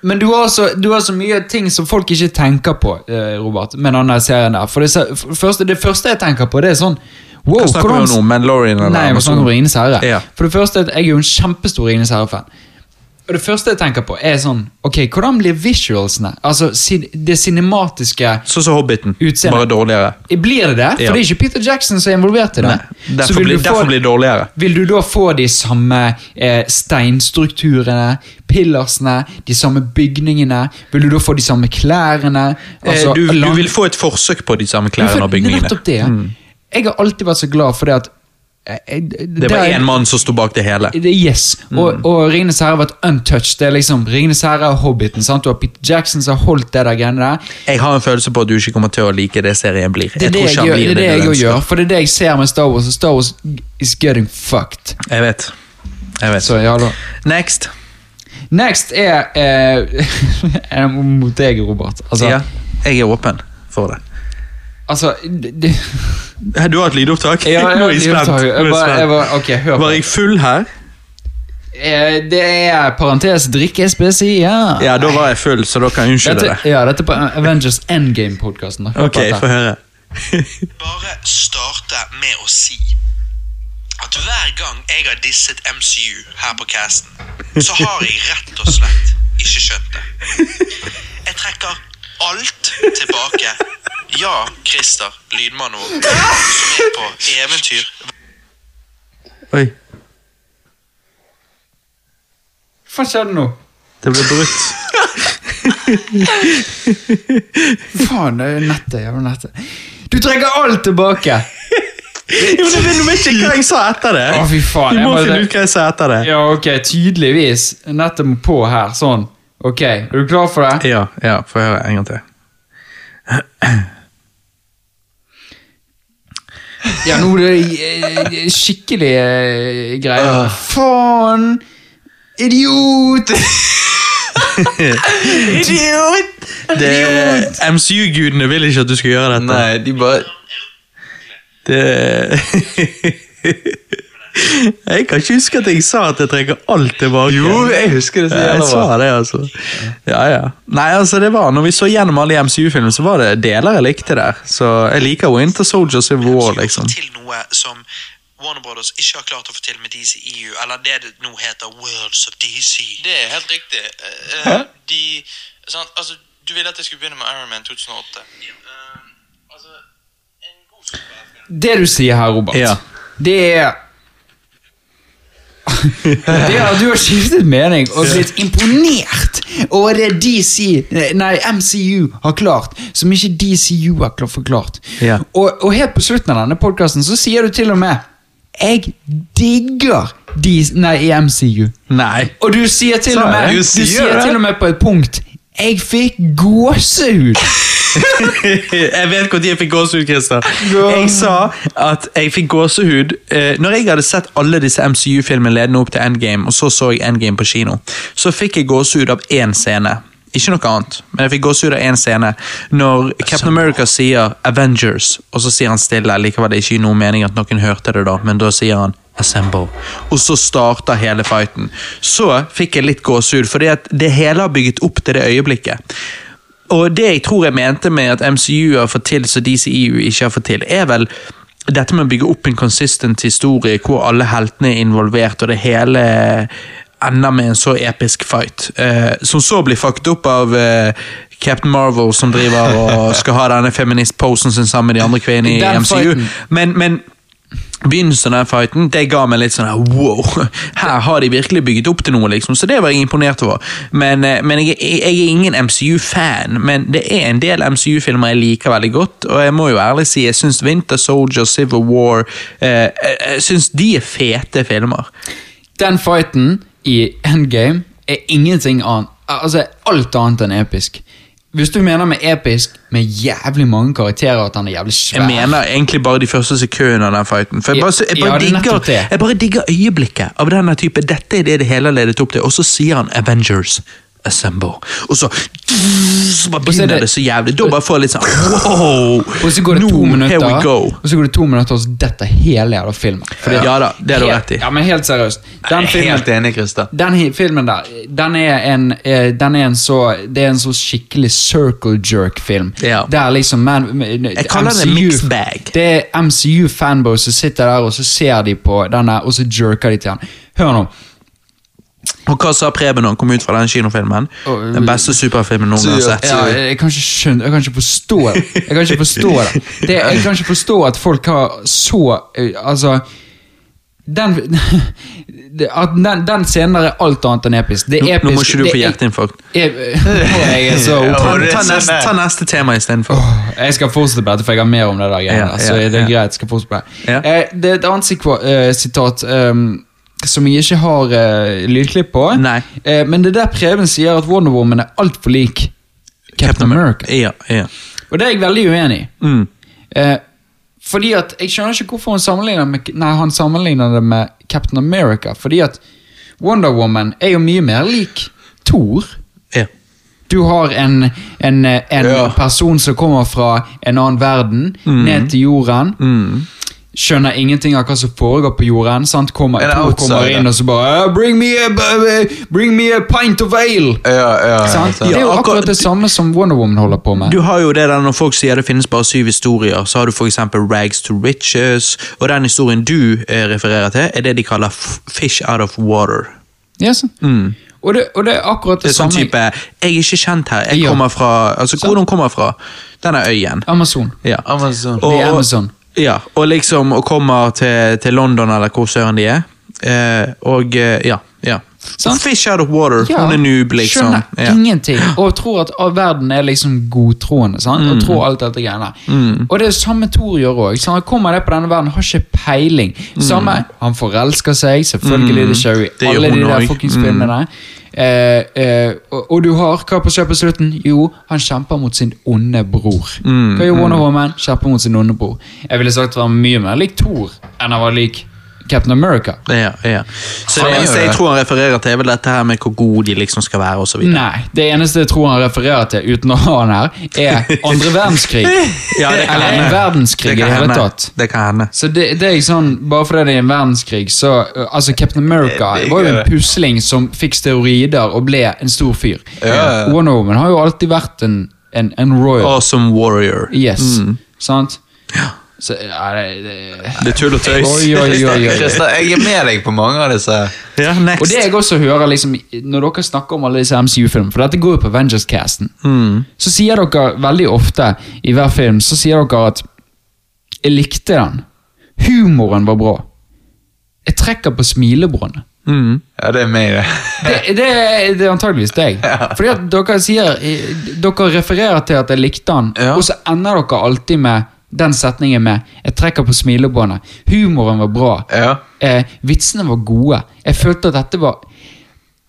Men du har, så, du har så mye ting som folk ikke tenker på, eh, Robert, med denne serien der. For det, for første, det første jeg tenker på, det er sånn Wow, Hva snakker vi om nå? Mandalorian eller Nei, må om Ringenes herre. Ja. For det første, Jeg er jo en kjempestor Ringenes herre-fan. Og Det første jeg tenker på, er sånn Ok, hvordan blir visualsene? Altså det cinematiske Sånn som Hobbiten, Utseende. bare dårligere. Blir det det? For Ja. det er ikke Peter Jackson som er involvert i det. Nei, derfor, blir, få- derfor blir det dårligere. Vil du da få de samme eh, steinstrukturene, pillarsene, de samme bygningene? Vil du da få de samme klærne? Altså, Eh, du, du vil få et forsøk på de samme klærne og bygningene. Nettopp det. Jeg har alltid vært så glad for det at eh, Det var én mann som sto bak det hele. det- Yes. Og, og Ringenes herre har vært untouched. Det er liksom Ringenes herre og Hobbiten. sant? Har Peter Jackson som har holdt det der greiene der. Jeg har en følelse på at du ikke kommer til å like det serien blir. Det er det jeg, gjør, det, er det jeg gjør. For det er det jeg ser med Star Wars, og Star Wars is getting fucked. Jeg vet. Jeg vet. Så ja. Next. Next er eh, mot deg, Robert. Altså, ja, jeg er åpen for det. Altså det, det, Du har et lydopptak? Ja, jeg Nå er jeg spent. Er Jeg jeg jeg bare- ok, hør på. Var jeg full her? eh, det er parentes drikke spesial. Ja, da var jeg full, så da kan jeg unnskylde Dette, det. ja, dette er på Avengers Endgame-podkasten. Ok, få høre. bare starte med å si at hver gang jeg har disset MCU her på casten, så har jeg rett og slett ikke skjønt det. Jeg trekker alt tilbake. Ja, Christer, lydmannen vår, som er på eventyr Oi, Hva skjedde nå? det ble brutt. Faen, det er nettet. Jævla nettet. Du trekker alt tilbake! Jo, men Du vet ikke hva jeg sa etter det. Å, fy faen. Du må- finne ut hva jeg sa etter det. Ja, ok, tydeligvis. Nettet må på her, sånn. Ok, er du klar for det? Ja, ja, få høre en gang til. Ja, nå er det eh, skikkelig greier. greier. Faen! Idiot! Idiot! MCU-gudene vil ikke at du skal gjøre dette. Nei, de bare Det Jeg kan ikke huske at jeg sa at jeg trekker alt tilbake. Jo, jeg husker det så Ja, jeg sa det, altså. Ja, ja. Nei, altså, det var Når vi så gjennom alle MCU-filmene, så var det deler jeg likte der. Så jeg liker Winter Soldier Civil War, liksom. til noe som Warner Brothers ikke har klart å få til med DCEU, eller det det nå heter Worlds of DC. Det er helt riktig. Eh, eh, de, sant? Altså, du ville at jeg skulle begynne med Iron Man 2008. Uh, altså, en god. Det du sier her, Robert, Ja. det er Det at du har skiftet mening og blitt imponert over det DC, nei, MCU har klart, som ikke DCU har forklart. Ja. Og, og helt på slutten av denne podkasten så sier du til og med Jeg digger DC, nei, i MCU. Nei. Og du sier til og med? Du sier til og med på et punkt Jeg fikk gåsehud! jeg vet når jeg fikk gåsehud, Christer. Jeg sa at jeg fikk gåsehud eh, Når jeg hadde sett alle disse MCU-filmene ledende opp til Endgame, og så så jeg Endgame på kino, så fikk jeg gåsehud av én scene. Ikke noe annet, men jeg fikk gåsehud av én scene. Når Captain America sier 'Avengers', og så sier han stille. Likevel det er ikke noen mening at noen hørte det, da, men da sier han Assemble. Og så starter hele fighten. Så fikk jeg litt gåsehud, fordi at det hele har bygget opp til det øyeblikket. Og det jeg tror jeg mente med at MCU har fått til så DCEU ikke har fått til, er vel dette med å bygge opp en consistent historie hvor alle heltene er involvert, og det hele ender med en så episk fight. Eh, som så blir fucket opp av eh, Captain Marvel, som driver og skal ha denne feminist-posen sin sammen med de andre kvinnene i MCU. Men, men Begynnelsen av fighten det ga meg litt sånn wow. Her har de virkelig bygget opp til noe, liksom. Så det var jeg imponert over. Men, eh, men jeg, jeg, er ingen MCU-fan, men det er en del MCU-filmer jeg liker veldig godt. Og jeg må jo ærlig si jeg syns Winter Soldier, Civil War eh, Jeg, jeg syns de er fete filmer. Den fighten i Endgame er ingenting annet Altså alt annet enn episk. Hvis du mener med episk med jævlig mange karakterer at han er jævlig svær Jeg mener egentlig bare de første sekundene av den fighten. For jeg bare, jeg bare, Ja, er digger, jeg bare digger øyeblikket av denne type. Dette er det det hele har ledet opp til. Og så sier han Avengers. Assemble. Og så, så bare er begynner det- det så jævlig. Da bare får jeg litt sånn wow! Og så går det to minutter, we go. og så går det to minutter, og så detter hele jævla filmen. Fordi Ja da, det har du rett i. Ja, men helt seriøst. Den er filmen, helt enig, Christer. den filmen der, den er en, eh, den er en så Det er en så skikkelig circle jerk-film. Ja. Der liksom man, Jeg kaller det en mixed bag. Det er MCU-fanboys som sitter der, og så ser de på den der, og så jerker de til den. Hør nå. Og hva sa Preben når han kom ut fra den kinofilmen? Den beste superfilmen noen gang har sett. Ja, jeg kan ikke skjønne Jeg kan ikke forstå det. Jeg kan ikke forstå det. det jeg kan ikke forstå at folk har så eh, Altså den, at den, den scenen der er alt annet enn episk. Det er episk. Nå må ikke du få er- hjerteinfarkt. Jeg, jeg er så Ja, Ta, sånn neste, ta neste tema istedenfor. Jeg skal fortsette på dette, for jeg har mer om det der. igjen. Ja, der, så det er ja. greit. jeg skal fortsette på det. Ja. Eh, det er et annet eh, sitat ehm, som jeg ikke har uh, lydklipp på. Eh, men det er der Preben sier at Wonder Woman er altfor lik Captain America. Ja, ja. Og det er jeg veldig uenig i. Mm. Uh, fordi at Jeg skjønner ikke hvorfor hun sammenligner, med, nei, han sammenligner det med Captain America. Fordi at Wonder Woman er jo mye mer lik Thor. ja. Du har en, en, en person som kommer fra en annen verden, Mm. ned til jorden. Skjønner ingenting av hva som foregår på jorden. Sant? Kommer, to kommer inn og så bare "Ah, bring me, a, bring me a pint of ale! Ja, ja, Sant? sant. Det er jo akkurat- det samme som Wonder Woman holder på med. Du har jo det der Når folk sier det finnes bare syv historier, så har du eksempel Rags to Riches, og den historien du eh, refererer til, er det de kaller Fish out of water. Ja, Mm. Og, det, og det er akkurat Det det, er sånn samme type 'Jeg er ikke kjent her. Jeg Ja. kommer fra Altså, hvor den kommer fra? Denne øyen. Amazon. Ja. Amazon. Og- The Amazon. Ja, og liksom og kommer til, til London, eller hvor søren de er. Eh, og eh, ja. ja. Sant? Fish out of water. Hun er noob, liksom. Skjønner Ja. ingenting. Og tror at all verden er liksom godtroende. Mm. Og tror alt dette greiene. Og det er samme Thor gjør òg. Han kommer ned på denne verden, har ikke peiling. Samme, Han forelsker seg, selvfølgelig. Det skjer jo i Mm. Alle de der fuckings Mm. Eh, eh, og, og du har hva på kjøpet på slutten? Jo, han kjemper mot sin onde bror. Mm, Hva gjør Wonder Woman? Kjemper mot sin onde bror. Jeg ville sagt at han var mye mer lik Thor enn han var lik Captain America. Ja, ja. Så det eneste jeg tror han refererer til, er vel dette her med hvor god de liksom skal være, og så videre. Nei, det eneste jeg tror han refererer til, uten å ha han her, er andre verdenskrig. Ja, det kan Eller en verdenskrig i Det hele hende. tatt. Det kan hende. Så det, det er ikke sånn, Bare fordi det er en verdenskrig, så uh, Altså, Captain America Det er var jo en pusling som fikk steroider og ble en stor fyr. Ja, ja. Wonder Woman har jo alltid vært en, en, en royal. Awesome warrior. Yes. Mm. Sant? Så, ja, det, det. Er tull og tøys. Oi, oi, oi, oi. Jeg er med deg på mange av disse. Ja, next. Og det jeg også hører liksom, Når dere snakker om alle disse MCU-filmene, for dette går jo på Avengers-casten, Mm. så sier dere veldig ofte i hver film så sier dere at 'jeg likte den'. Humoren var bra. Jeg trekker på smilebåndet. Mm. Ja, det er meg, det. Det, det, det er antageligvis deg. Fordi at dere sier eh, Dere refererer til at jeg likte den, Ja. og så ender dere alltid med den setningen med 'jeg trekker på smilebåndet'. Humoren var bra. Ja. Eh, vitsene var gode. Jeg følte at dette var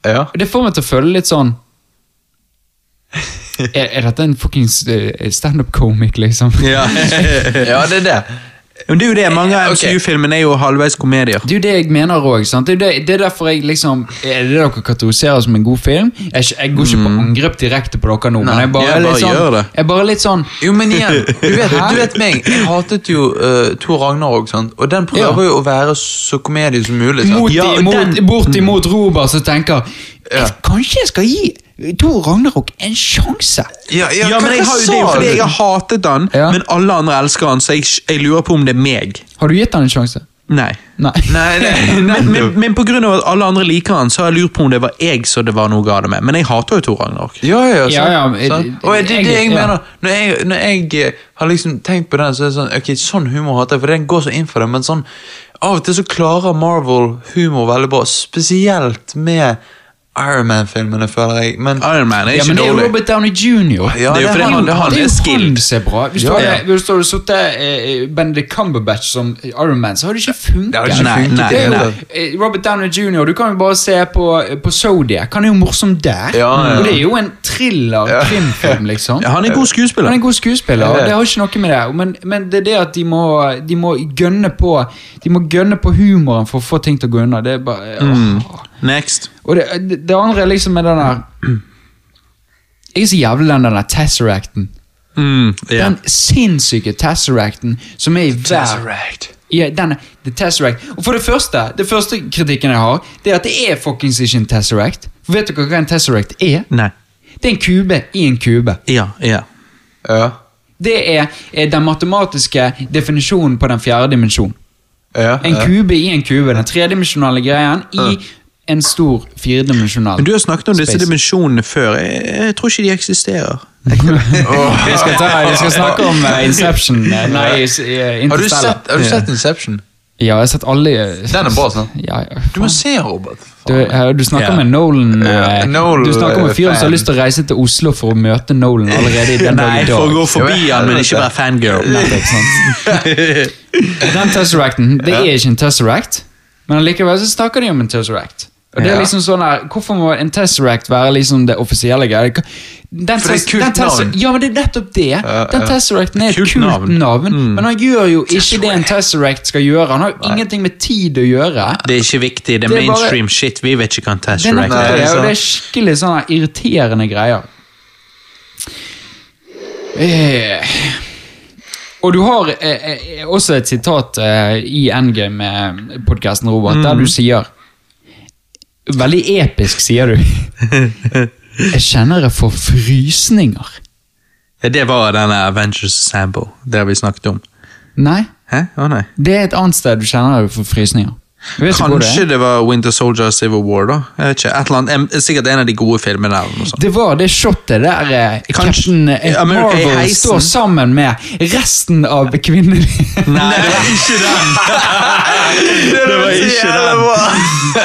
Ja. Det får meg til å føle litt sånn Er, er dette en fuckings uh, standup-comic, liksom? Ja. ja, det er det. Men det er jo det, mange av Ok. MCU-filmene er jo halvveis komedier. Det er jo det jeg mener òg. Det, er det, det er derfor jeg liksom Er det dere kategoriserer som en god film? Jeg, jeg går ikke på angrep direkte på dere nå, men jeg bare, ja, er bare sånn, gjør det. jeg bare litt sånn Jo, men igjen, du vet, du vet meg. Jeg hatet jo uh, Tor Ragnarok, sant? og den prøver Ja. jo å være så komedie som mulig. sant? mot, Ja, imot, bortimot Robert som tenker Ja. jeg, Kanskje jeg skal gi Thor Ragnarok en sjanse? Ja, ja, Ja, men jeg har jo, Det fordi jeg har hatet han, Ja. men alle andre elsker han, så jeg, jeg lurer på om det er meg. Har du gitt han en sjanse? Nei. Nei. Nei, nei, Men, men, men av at alle andre liker han, så har jeg lurt på om det var jeg som det var noe galt med. Men jeg hater jo Tor Ragnarok. Ja, ja, så, Ja, ja? Og det det, det jeg jeg- mener. Når jeg, når jeg eh, har liksom tenkt på den, så er det sånn Ok, sånn humor hater jeg, for den går så inn for det, men sånn Av og til så klarer Marvel humor veldig bra, spesielt med Iron Man-filmene, føler jeg. Men Iron Man er Ja, ikke men det er jo. Robert Downey jr. Ja, det er jo fordi han- det han er skill. Det han er bra. Hvis du Ja, hadde, ja. sittet eh, Benedict Cumberbatch som Iron Man, så hadde det ikke funket. Det ikke funket. nei, Det er jo, nei. eh, Robert Downey jr., du kan jo bare se på, på Zodiac. Han er jo morsom der. Ja, ja. Og det er jo en thriller-krimfilm, liksom. Ja, han er god skuespiller. Han er en god skuespiller, og det. har ikke noe med det Men, men det er det at de må, de må gønne på De må gønne på humoren for å få ting til å gå unna. Det er bare åh. Next. Og det, det, andre er liksom med den der Jeg er så jævlig den der Tesseracten. Mm, yeah. Den sinnssyke Tesseracten som er i hver ja, den, er- The Tesseract. Og for det første, det første kritikken jeg har, det er at det er fuckings ikke en Tesseract. For vet dere hva en Tesseract er? Nei. Det er en kube i en kube. Ja, ja. Ja. Det er, er den matematiske definisjonen på den fjerde dimensjonen. Ja, En kube i en kube. Den tredimensjonale greien i en stor firedimensjonal Men du har snakket om disse dimensjonene før. Jeg, jeg tror ikke de eksisterer. Vi skal, ta, vi skal snakke om eh, Inception. eh, Nei, Har du sett, har du sett Inception? Ja, jeg har sett alle Den er bra, sant? Ja, ja. Du må se, Robert. Du, eh, du snakker yeah. med Nolan eh, Nolan, Du snakker om en fyr som har lyst til å reise til Oslo for å møte Nolan allerede i den dag Nei, dag. for å gå forbi Ja, han, men ikke være fangirl. Nettopp, sant? Den Tesseracten, det er ikke en Tesseract, men likevel så snakker de om en Tesseract. Og det er liksom sånn her, Hvorfor må en Tesseract være liksom det offisielle greia? Den For det er et kult den navn. Ja, men det er nettopp det. Den. Tesseracten er et Kult kult, navn. navn, men han gjør jo ikke det en Tesseract skal gjøre. Han har jo ingenting med tid å gjøre. Det er ikke viktig, det er Det er bare- mainstream shit. Vi vet ikke hva en er Tesseract er. det, det er skikkelig sånne irriterende greier. Eh. Og du har eh, eh, også et sitat eh, i Endgame-podkasten, Robert, der du sier Veldig episk, sier du. Jeg kjenner jeg får frysninger. Ja, Det var denne Avengers Sample, det har vi snakket om. Nei, Hæ? Å nei. det er et annet sted du kjenner du får frysninger. Ikke det. Kanskje det var Winter Soldier Civil War, da. Jeg vet ikke, et eller annet, Sikkert en av de gode filmene. eller noe sånt. Det var det shotet der eh, Captain eh, America Marvel heisen. står sammen med resten av kvinnene. Nei, det var ikke den! Det var ikke den.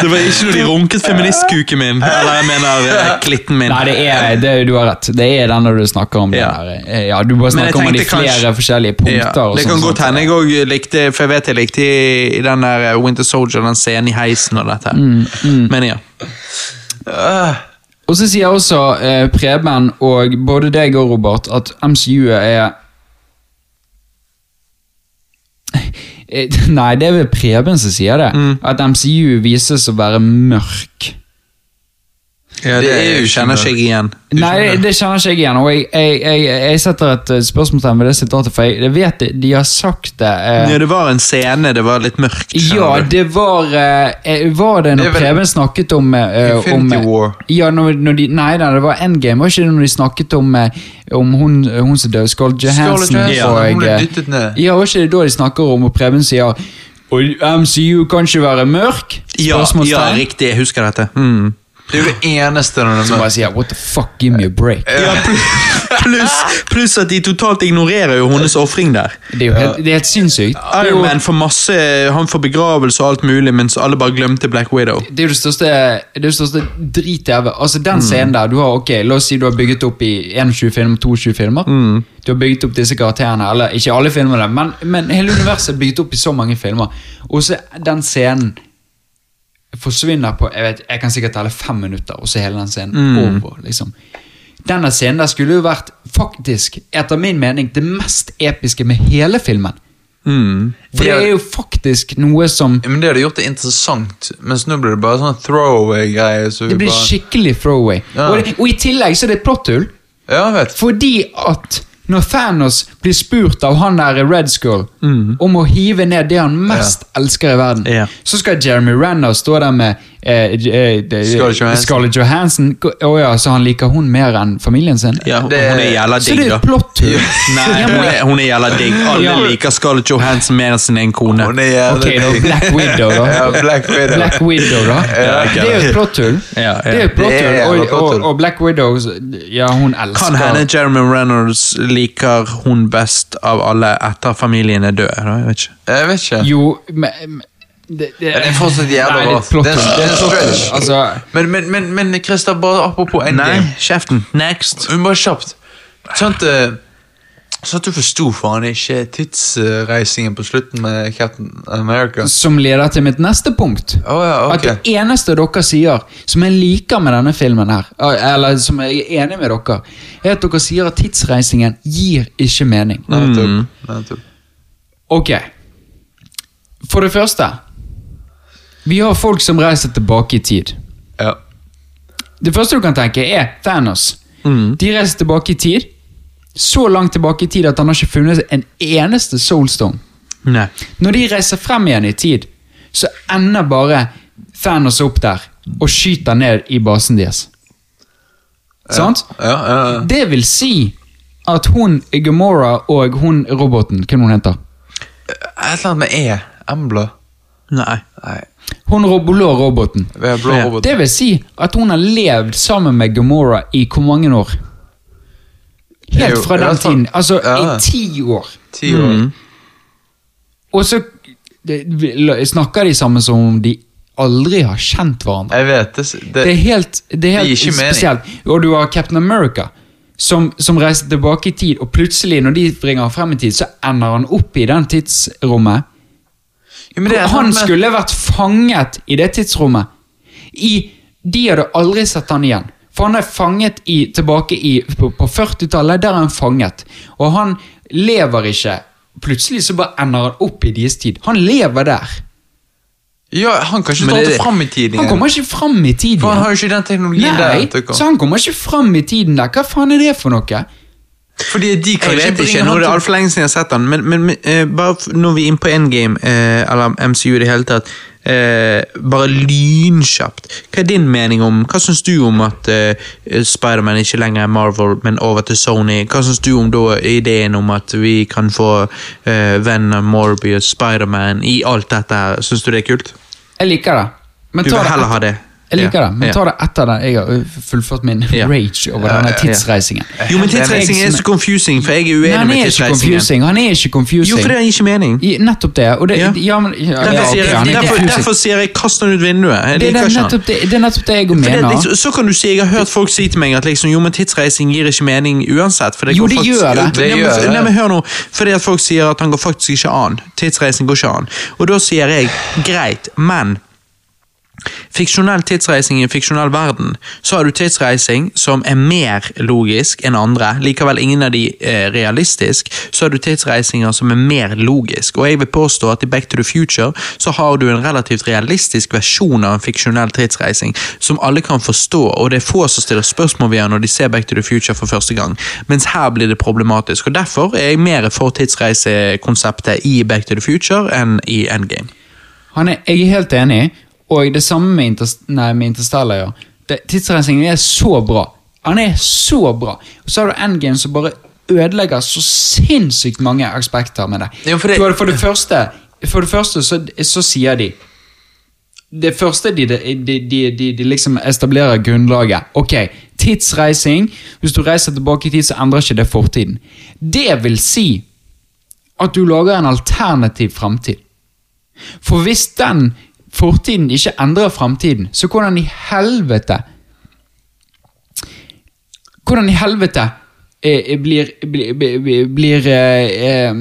Det var ikke når de runket feministkuken min. Eller jeg mener eh, klitten min. Nei, det er, det, du har rett. Det er den når du snakker om Ja. det der. Ja, du bare snakker om de flere kanskje- forskjellige punkter. Ja, og det sånn, kan sånt. godt hende jeg òg likte For jeg vet jeg likte i, i den der Winter Soldier, den scenen i heisen og dette. Mm, Men ja. Og så sier også eh, Preben og både deg og Robert at MCU-et er Eh, Nei, det er vel Preben som sier det. Mm. At MCU vises å være mørk. Ja Det er jo kjenner ikke jeg igjen. Nei, det kjenner ikke jeg igjen. Og jeg, jeg, jeg, jeg setter et eh, spørsmålstegn ved det sitatet, for jeg, vet det, de har sagt det. eh, Ja, det var en scene, det var litt mørkt. Ja, du. det var eh, Var det Det når vel- Preben snakket om eh, Infinity om, War. Ja, når, når de, Nei nei, det var Endgame. Var ikke det når de snakket om, eh, om hun, hun som døde, Scarlett Johansson? Scarlett Johansson, og, hun ble eh, dyttet ned. Ja, var ikke det da de snakker om, og Preben sier Og MCU kan ikke være mørk? ja, ja, riktig. Jeg husker dette. Mm. Det er jo det eneste når Så er bare sier What the fuck, give me a break. Ja, pluss pluss at de totalt ignorerer jo hennes ofring der. Det er jo helt, det er helt sinnssykt. Iron Man får masse Han får begravelse og alt mulig, mens alle bare glemte Black Widow. det er jo det største, det er det største drit jeg har Altså Mm. Den scenen der du har, ok, La oss si du har bygget opp i 21 filmer, 22 filmer. Mm. Du har bygget opp disse karakterene, eller ikke alle filmene, men, men hele universet er bygget opp i så mange filmer. Og så den scenen forsvinner på Jeg vet, jeg kan sikkert telle fem minutter, og så hele den scenen Mm. over. liksom Denne scenen der skulle jo vært faktisk, etter min mening, det mest episke med hele filmen. Mm. For det er jo faktisk noe som men det hadde gjort det interessant, mens nå blir det bare sånn throwaway-greie. Så Det blir bare... skikkelig throwaway. Ja. Og, det, og i tillegg så er det et plotthull. Ja. Fordi at når Thanos blir spurt av han der Red Skull om å hive ned det han mest elsker i verden, Ja. så skal Jeremy Renner stå der med eh, eh, Scarlett Johansson. Scarlett Johansson. Å ja, så han liker hun mer enn familien sin? Ja, hun er jævla Så det er jo et plottull. Nei, hun er, hun er jævla digg. Alle Ja. liker Scarlett Johansson mer enn sin egen kone. Hun er jævla Ok, da, digg. Black Widow, da. Ja, Black Widow. Black Widow, da. Ja, det er jo et plott hull. ja. Det er et Det og, og, og Black Widow Ja, hun elsker Kan hende Jeremy Reynolds liker hun best av alle etter familien er død. Da? Jeg vet ikke. Jeg vet ikke. Jo, men- det, det, Ja, det er fortsatt jævla bra. det rart. et plottull. Det det er stretch. Altså, Men, men, men, men Christer, bare apropos Nei, kjeften. Next. Men bare kjapt. Sånn at, eh, sånn at du forsto faen ikke tidsreisingen på slutten med Captain America. som leder til mitt neste punkt. Oh, ja, At det eneste dere sier, som jeg liker med denne filmen her, eller som jeg er enig med dere, er at dere sier at tidsreisingen gir ikke mening. Nettopp. Nettopp. Ok. For det første. Vi har folk som reiser tilbake i tid. Ja. Det første du kan tenke, er Thanos. De reiser tilbake i tid. Så langt tilbake i tid at han har ikke funnet en eneste soulstone. Nei. Når de reiser frem igjen i tid, så ender bare Thanos opp der og skyter ned i basen deres. Sant? Ja, ja, ja. Det vil si at hun Gamora og hun roboten, hva hun heter Et eller annet med E. Embla. Nei. Nei. Hun ro- blå roboten. Det, blå roboten. Det vil si at hun har levd sammen med Gamora i hvor mange år? Er Helt fra den tiden. Altså Ja. i ti år. Ti år. Og så det, Snakker de sammen som om de aldri har kjent hverandre? Jeg vet det, det, Det er helt, det er helt ikke mening. spesielt. Og du har Captain America, som, som reiser tilbake i tid, og plutselig, når de bringer frem i tid, så ender han opp i den tidsrommet. Jo, men det er han med- skulle vært fanget i det tidsrommet. I, de hadde aldri sett han igjen. For han er fanget i, tilbake i, på, på 40-tallet, der er han fanget. Og han lever ikke. Plutselig så bare ender han opp i deres tid. Han lever der. Ja, han kan ikke det fram i tiden Han kommer ikke fram i tiden. For han har jo ikke den teknologien Nei, der. så han kommer ikke fram i tiden der. Hva faen er det for noe? Fordi de kan Jeg vet ikke, nå er det altfor lenge siden jeg har sett den, men, men, men eh, bare når vi er inne på endgame, eh, eller MCU i det hele tatt, eh, bare lynkjapt. Hva er din mening om, hva syns du om at eh, Spiderman ikke lenger er Marvel, men over til Sony? Hva syns du om da ideen om at vi kan få eh, Venom, Morbius, Spiderman i alt dette her? Syns du det er kult? Jeg liker det. Men Du vil heller ha det? Jeg liker det, men ta det etter det. Jeg har fullført min rage over denne tidsreisingen. Jo, men tidsreising er så confusing, for jeg er uenig han med tidsreisingen. Han er ikke confusing. Jo, for det gir ikke mening. I, nettopp det. Og det Ja. ja. men, ja, Derfor, sier jeg, er derfor, derfor sier jeg kast den ut vinduet. Jeg det, er liker det, ikke han. nettopp det, det er nettopp det jeg For det, mener. liksom, så kan du si, Jeg har hørt folk si til meg at liksom, jo, men tidsreising gir ikke mening uansett. For det Jo, det faktisk, gjør det. Det Nei, men- gjør det. Nei, men hør nå, fordi at folk sier at han går faktisk ikke an. Tidsreising går ikke an. Og da sier jeg greit, men Fiksjonell tidsreising i en fiksjonell verden, så har du tidsreising som er mer logisk enn andre. Likevel ingen av de er realistisk. Så har du tidsreisinger som er mer logisk. Og jeg vil påstå at i Back to the Future så har du en relativt realistisk versjon av en fiksjonell tidsreising som alle kan forstå, og det er få som stiller spørsmål ved når de ser Back to the Future for første gang. Mens her blir det problematisk. Og derfor er jeg mer for tidsreisekonseptet i Back to the Future enn i Endgame. Er, jeg er helt enig, og det samme med, Interst nei, med Interstellar. Ja. Tidsreisingen er så bra. Han er så bra. Og så har du Endgame som bare ødelegger så sinnssykt mange aspekter med det. Ja, for det- For, for det første, for det første så, så sier de det første de, de, de, de, liksom etablerer grunnlaget. Ok, tidsreising. Hvis du reiser tilbake i tid, så endrer ikke det fortiden. Det vil si at du lager en alternativ fremtid. For hvis den fortiden ikke endrer fremtiden, så hvordan i helvete Hvordan i helvete eh, blir, blir, blir, blir eh, eh,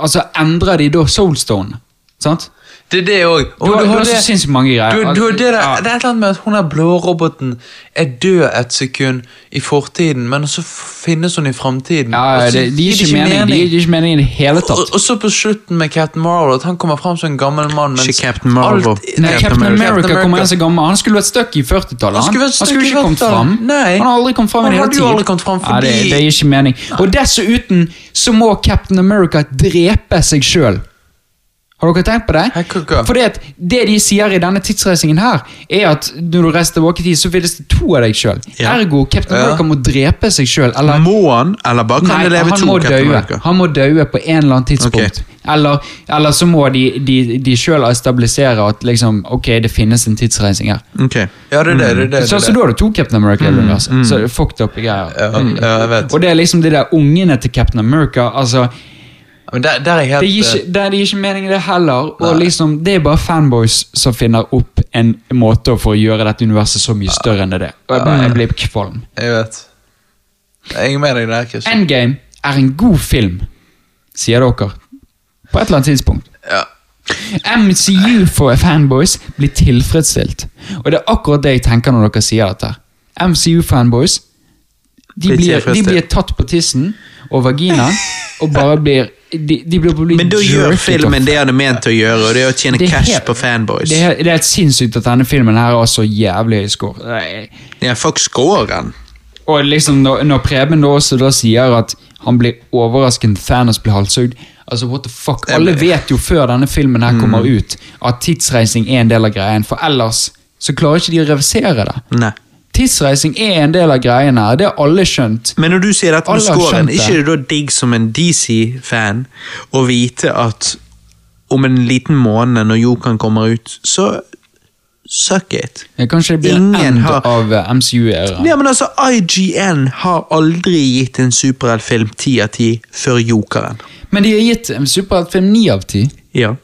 Altså, endrer de da Soulstone? Sant? Det er det òg. Du har- du har så sinnssykt mange greier. Du, du, det, der, Ja. det er et eller annet med at hun der blåroboten er død et sekund i fortiden, men så finnes hun i framtiden. Ja, og det, de gir ikke mening. De gir ikke mening i det hele tatt. og så på slutten med Captain Marvel, at han kommer fram som en gammel mann. mens Ikke Captain Marvel. alt- Nei, Captain America, kommer igjen så gammel. Han skulle vært stuck i 40-tallet. Han skulle han skulle ikke kommet 40-tallet. fram. Nei. Han har aldri kommet fram i det hele tatt. Ja, det, det gir ikke mening. Og dessuten så må Captain America drepe seg sjøl. Har dere tenkt på det? Fordi at Det de sier i denne tidsreisingen, her er at når du reiser tilbake i tid, så finnes det to av deg sjøl. Ja. Ergo Captain Ja. America må drepe seg sjøl. Må han, eller bare kan Nei, det leve to må Captain dø. America? Han må daue på en eller annen tidspunkt. Eller, eller så må de, de, de sjøl stabilisere at liksom, ok, det finnes en tidsreising her. Ok. Ja, det er det. det, er det, det, Så, så da har du to Captain America. Mm, mm. Så det fucked up greier. Ja, ja, jeg vet. Og det er liksom de der ungene til Captain America. altså der, der er helt Det gir ikke, eh, det gir ikke mening, det heller. Og liksom, Det er bare fanboys som finner opp en måte for å gjøre dette universet så mye større enn det er. Og jeg, bare, jeg blir kvalm. Jeg vet. Jeg er med deg der, Chris. Endgame er en god film, sier dere. På et eller annet tidspunkt. Ja. MCU for fanboys blir tilfredsstilt. Og det er akkurat det jeg tenker når dere sier dette. MCU-fanboys de de blir tatt på tissen og vaginaen og bare blir De, de blir, blir Men da gjør filmen det han er ment å gjøre, og det er å tjene er cash helt- på fanboys. Det er, det er helt sinnssykt at denne filmen her har så jævlig høy score. Det Ja, fuck scoren. Og liksom når, når Preben da også da sier at han blir overrasket når Thanos blir halshugd Altså, what the fuck? Alle vet jo før denne filmen her kommer Mm. ut, at tidsreising er en del av greien. For ellers så klarer ikke de å reversere det. Nei. Tidsreising er en del av greien her. Det har alle skjønt. Men når du sier dette med scoren, er ikke det da digg som en DC-fan å vite at om en liten måned, når Jokan kommer ut, så suck it. Ja, Kanskje det blir Ingen en end har- av eh, MCU-æraen. Ja, men altså, IGN har aldri gitt en superheltfilm ti av ti før Jokeren. Men de har gitt en superheltfilm ni av ti. Ja.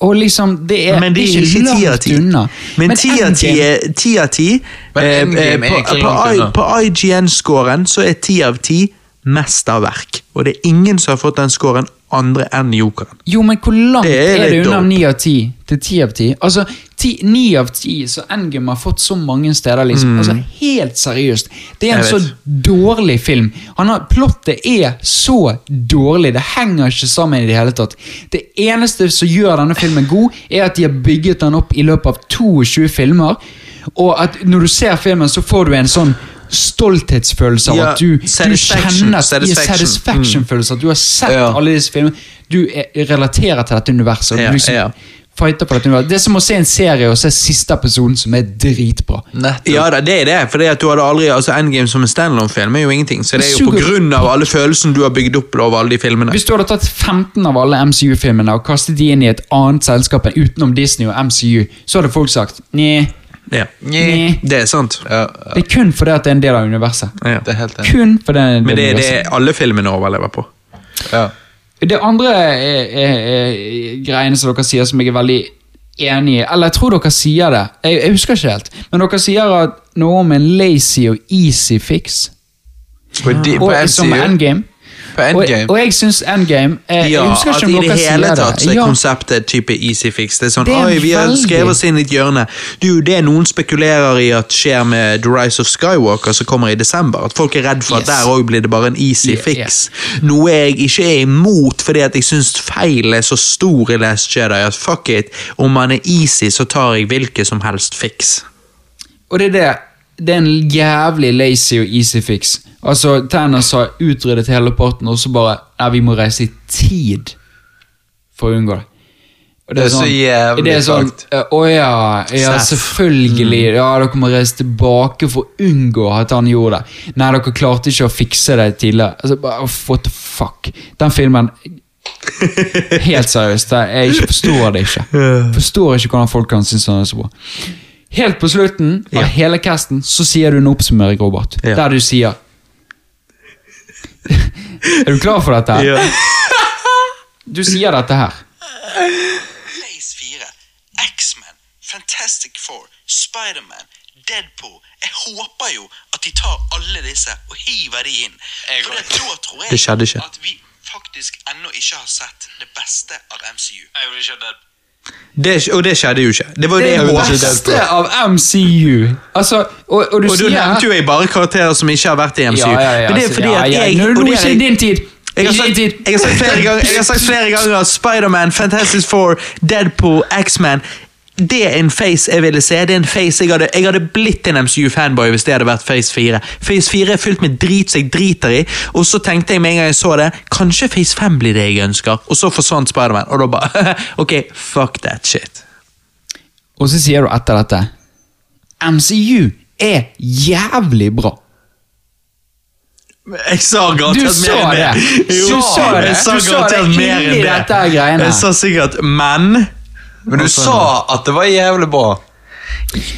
Og liksom, det er, Men det er ikke ikke 10 av langt 10. unna. Men ti av ti er 10 av 10. Men Eh, eh, på IGN-scoren så er ti av ti mesterverk. Og det er ingen som har fått den scoren andre enn Jokeren. Jo, men hvor langt Det er er, det unna ni 9 av 10 til 10 av 10? Altså, 10, 9 av 10, så Endgame har fått så mange steder, liksom. Altså, helt seriøst. Det er en Mm. Jeg så vet. dårlig film. Han har, plottet er så dårlig, det henger ikke sammen i det hele tatt. Det eneste som gjør denne filmen god, er at de har bygget den opp i løpet av 22 filmer, og at når du ser filmen, så får du en sånn stolthetsfølelse av Ja, at du, du satisfaction, kjenner satisfaction. Mm. satisfaction-følelse, at du har sett Ja. alle disse filmene. Du er, relaterer til dette universet. Ja, du liksom fighter på dette universet. Det er som å se en serie og se siste episoden, som er dritbra. Nettopp. Ja det er det. For det at du hadde aldri, altså Endgame som en standalone-film er jo ingenting. Så det er jo på grunn av alle følelsene du har bygd opp over alle de filmene. Hvis du hadde tatt 15 av alle MCU-filmene og kastet de inn i et annet selskap enn utenom Disney og MCU, så hadde folk sagt nei. Ja. Nye. Det er sant. Ja, ja, Det er kun fordi at det er en del av universet. Ja. det er helt enig. Kun fordi det er en Men det er det alle filmene overlever på. Ja. Det andre er, er, er greiene som dere sier som jeg er veldig enig i, eller jeg tror dere sier det, jeg, jeg husker ikke helt, men dere sier at noe om en lazy og easy fix. Ja. Og, som Endgame. På Endgame. Og, og jeg syns Endgame eh, Ja, Jeg husker at ikke om i det hele tatt så er Ja, konseptet type easy fix. Det er sånn Det er Oi, vi har skrevet oss inn i et hjørne. Det er det noen spekulerer i at skjer med The Rise of Skywalker, som kommer i desember. At folk er redd for at Yes. der òg blir det bare en easy Yeah, fix. Noe jeg ikke er imot, fordi at jeg syns feilen er så stor i Last Jedi at fuck it, om man er easy, så tar jeg hvilken som helst fix. og det er det. Det er en jævlig lazy og easy fix. Altså, Thanos har utryddet hele parten, og så bare Nei, vi må reise i tid for å unngå det. Og Det er så jævlig det er sånn, fucked. eh, Å ja, ja, selvfølgelig. Ja, dere må reise tilbake for å unngå at han gjorde det. Nei, dere klarte ikke å fikse det tidligere. Altså, bare, what the fuck? Den filmen Helt seriøst, jeg forstår det ikke. Forstår ikke hvordan folk kan synes den er så bra. Helt på slutten av Ja. hele casten så sier du en oppsummering, Robert. Ja. Der du sier Er du klar for dette? her? Ja. Du sier dette her. Phase 4, X-Men, Fantastic Four, Spiderman, Deadpool. Jeg håper jo at de tar alle disse og hiver de inn. For da tror jeg Det skjedde ikke. at vi faktisk ennå ikke har sett det beste av MCU. Jeg vil ikke ha Deadpool. Det, og det skjedde jo ikke. Det var det Det verste av MCU. Altså, og, og du Og da sier nevnte jo jeg bare karakterer som ikke har vært i MCU. Ja, ja, ja, Men det er altså, fordi at jeg Nå, nå det ikke din tid. Jeg har, sagt, jeg, har sagt flere ganger, jeg har sagt flere ganger at Spiderman, Fantastic Four, Deadpool, X-Man Det er en face jeg ville se. Det er en face Jeg hadde, jeg hadde blitt en MCU-fanboy hvis det hadde vært Face 4. Face 4 er fylt med drit som jeg driter i, og så tenkte jeg med en gang jeg så det Kanskje Face 5 blir det jeg ønsker, og så forsvant Spiderman, og da bare Ok, fuck that shit. Og så sier du etter dette MCU er jævlig bra. Jeg sa garantert mer enn det. det. Du sa det. Jeg sa Du sa garantert det mer enn det. Jeg sa sikkert men Men du sa at det var jævlig bra.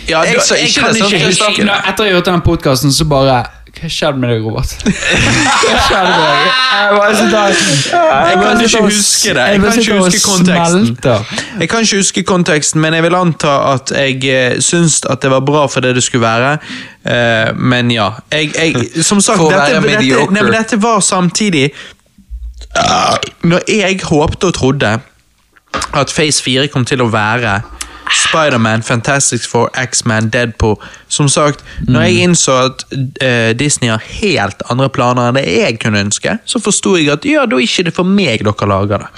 ja, Jeg så, ikke kan det, ikke huske Nå, Etter jeg hørte den podkasten, så bare Hva skjedde med deg, Robert? Hva skjedde med deg? Jeg bare sitter Jeg kan ikke huske det. jeg Jeg kan ikke huske konteksten. Jeg kan ikke huske konteksten, men jeg vil anta at jeg eh, syns at det var bra for det det skulle være. Eh, men ja. Jeg, jeg, som sagt, dette, dette, nei, dette var samtidig Ah, Når jeg håpte og trodde at Phase 4 kom til å være Spiderman, Fantastic Four, X-Man, Deadpool Som sagt, når jeg innså at uh, Disney har helt andre planer enn det jeg kunne ønske, så forsto jeg at ja, da er ikke det for meg dere lager det.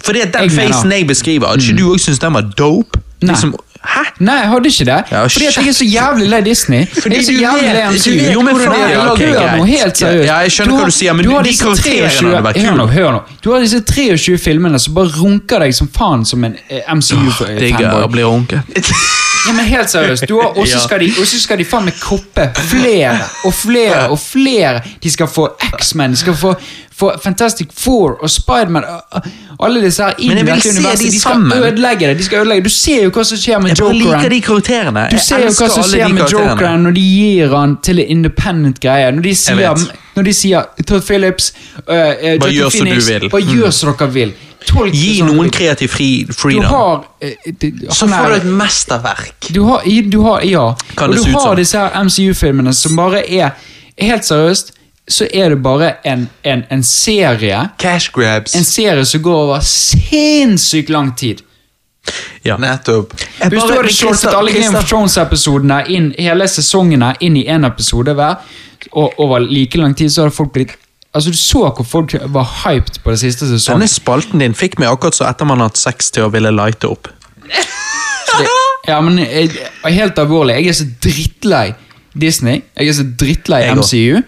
At den Jeg Mm. facen jeg beskriver, hadde ikke du òg syntes den var dope? Liksom, hæ? Nei, jeg hadde ikke det. Ja, fordi at jeg er så jævlig lei Disney. jeg er så jævlig lei MCU. Jo, men det er, jeg hør nå, helt seriøst. Ja, jeg skjønner har- hva du sier, men har de disse karakterene 23 hadde vært Hør nå, hør nå. Du har disse 23 filmene som bare runker deg som faen som en eh, Digger å MCU-fanboy. bli runket. Ja, men helt seriøst. Du har, og så skal, de- og så skal de faen meg koppe flere og flere og flere. De skal få X-Men, de skal få få, Fantastic Four og Spiderman Alle disse her inn i dette universet, de de skal ødelegge det. De skal ødelegge. Du ser jo hva som skjer med Jeg liker Jokeren. de karakterene. Du ser jo hva som skjer med. Jokeren når de gir han til en independent greie. Når de sier, når de sier Todd Phillips uh, uh, Joaquin gjør som du vil. Bare gjør som dere vil. Tolk Gi sånn, noen kreativ fri, Du freedom. har eh, det- Så får får du er- et mesterverk. du har, du har, ja. Kan og du har som. disse her MCU-filmene som bare er Helt seriøst, så er det bare en, en, en serie Cash grabs. En serie som går over sinnssykt lang tid. Ja. Nettopp. Hvis du hadde shortet alle Game of Thrones-episodene inn hele sesongene inn i én episode hver, og over like lang tid, så hadde folk blitt Altså Du så hvor folk var hyped på det siste sesongen. Denne spalten din fikk meg akkurat så etter man har hatt sex til å ville lighte opp. Ja, men jeg, helt alvorlig, jeg er så drittlei Disney. Jeg er så drittlei. MCU.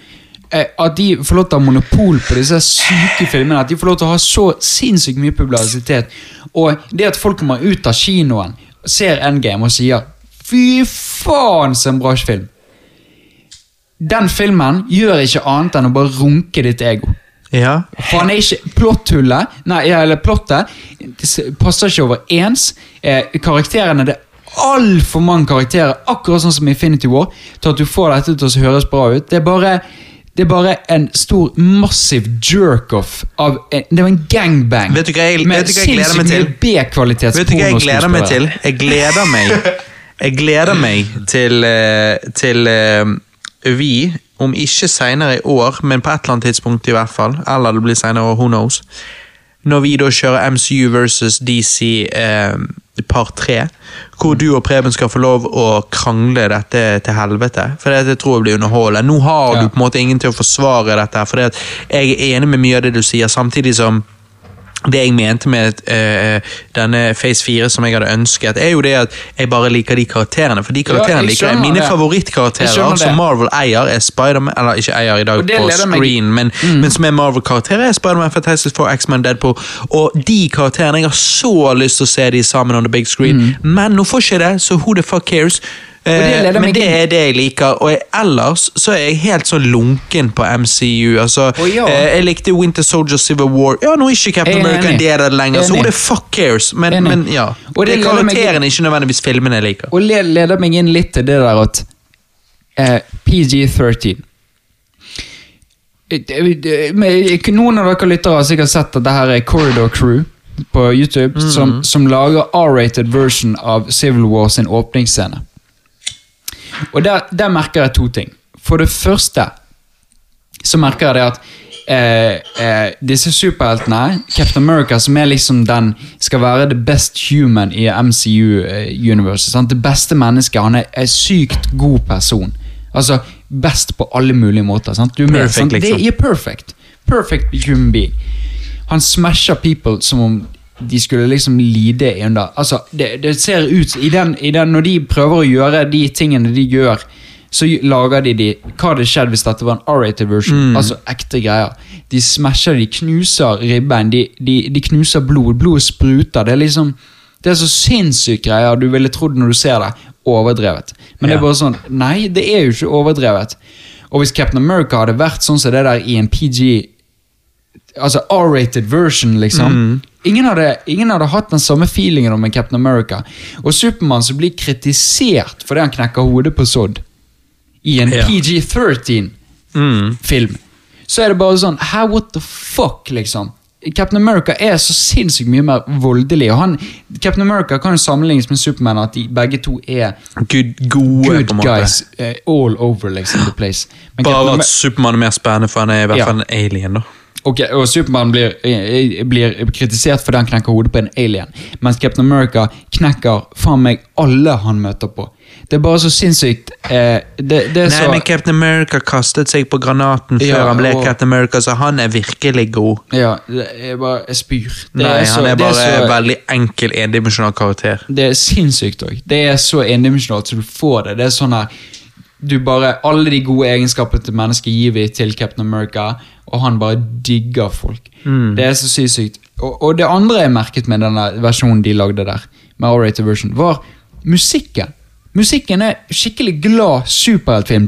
eh, At de får lov til å ha monopol på disse syke filmene. At de får lov til å ha så sinnssykt mye publisitet. Og det at folk kommer ut av kinoen, ser Endgame og sier 'fy faen, så en bra film'. Den filmen gjør ikke annet enn å bare runke ditt ego. Ja. For han er ikke Plotthullet, nei, eller plottet, passer ikke overens. Eh, karakterene, det er altfor mange karakterer, akkurat sånn som Infinity War, til at du får dette til å høres bra ut. Det er bare, det er bare en stor, massiv jerk-off av en, Det var en gangbang. Vet du hva jeg- med sinnssykt mye B-kvalitets Vet du hva jeg gleder meg til? Jeg gleder meg Jeg gleder meg til, eh, til eh, vi, om ikke senere i år, men på et eller annet tidspunkt i hvert fall, eller det blir senere år, who knows, når vi da kjører MCU versus DC eh, part 3, hvor du og Preben skal få lov å krangle dette til helvete, for det tror jeg blir underholdende. Nå har Ja. du på en måte ingen til å forsvare dette, for jeg er enig med mye av det du sier, samtidig som det jeg mente med eh, denne Phase 4 som jeg hadde ønsket, er jo det at jeg bare liker de karakterene. For de karakterene jeg liker jeg. Mine det. Favorittkarakterer som Marvel eier, er Spiderman Eller ikke eier i dag på screen, men, men som er Marvel-karakterer, er Spiderman, Fantastic Four, X-Men, Deadpool. Og de karakterene Jeg har så lyst til å se de sammen on the big screen, men nå får ikke jeg det, så who the fuck cares? Det Eh, men det er det jeg liker, og jeg, ellers så er jeg helt så lunken på MCU. Altså, oh, ja. eh, jeg likte Winter Soldier Civil War. Ja, nå er ikke Captain er America en enig. del av det lenger, så the fuck cares? Men, men ja. Og det det er karakteren karakterene, ikke nødvendigvis filmene jeg liker. Og le- leder meg inn litt til det der at uh, PG-13 Eh, eh, men Noen av dere lyttere har sikkert sett at det her er Corridor Crew på YouTube, som, som lager R-rated version av Civil War sin åpningsscene. Og der, der merker jeg to ting. For det første så merker jeg det at eh, eh, disse superheltene, Captain America, som er liksom den skal være the best human i MCU-universet. sant? Det beste mennesket. Han er en sykt god person. Altså best på alle mulige måter. sant? Du perfect, med, sant? liksom. Det er perfect. Perfect human being. Han smasher people som om de skulle liksom lide under Altså, det, det ser ut i den, i den, Når de prøver å gjøre de tingene de gjør, så lager de de Hva hadde skjedd hvis dette var en R-rated version? Altså ekte greier. De smasher, de knuser ribbein, de, de, de knuser blod. Blodet spruter. Det er liksom Det er så sinnssyke greier du ville trodd når du ser det. Overdrevet. Men det er bare sånn Nei, det er jo ikke overdrevet. Og hvis Captain America hadde vært sånn som det der i en PG Altså R-rated version, liksom. Ingen, hadde, ingen hadde hatt den samme feelingen om en Captain America. Og Supermann som blir kritisert fordi han knekker hodet på Sodd i en Ja. PG-13-film, så er det bare sånn How what the fuck, liksom? Captain America er så sinnssykt mye mer voldelig. Og han, Captain America kan jo sammenlignes med Superman, at de begge to er Good, gode, good guys uh, all over liksom, the place. Men Bare Captain at Supermann er mer spennende, for han er i hvert Ja. fall en alien. da. Ok, og Supermann blir, eh, blir kritisert fordi han knekker hodet på en alien. Mens Captain America knekker faen meg alle han møter på. Det er bare så sinnssykt eh, det, det er Nei, så, men Captain America kastet seg på granaten før Ja, han ble og- Captain America, så han er virkelig god. Ja, det er bare Jeg spyr. Det Nei, så- han er bare så- veldig enkel, endimensjonal karakter. Det er sinnssykt òg. Det er så endimensjonalt så du får det. Det er sånn her du bare, Alle de gode egenskapene til mennesket gir vi til Captain America, og han bare digger folk. Mm. Det er så sykt. Og, og det andre jeg merket med denne versjonen de lagde der, med R-rated version, var musikken. Musikken er skikkelig glad superheltfilm.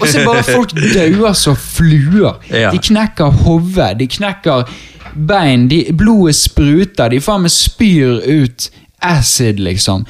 Og så bare folk dauer som fluer. De knekker hodet, de knekker bein, de, blodet spruter, de faen meg spyr ut acid, liksom.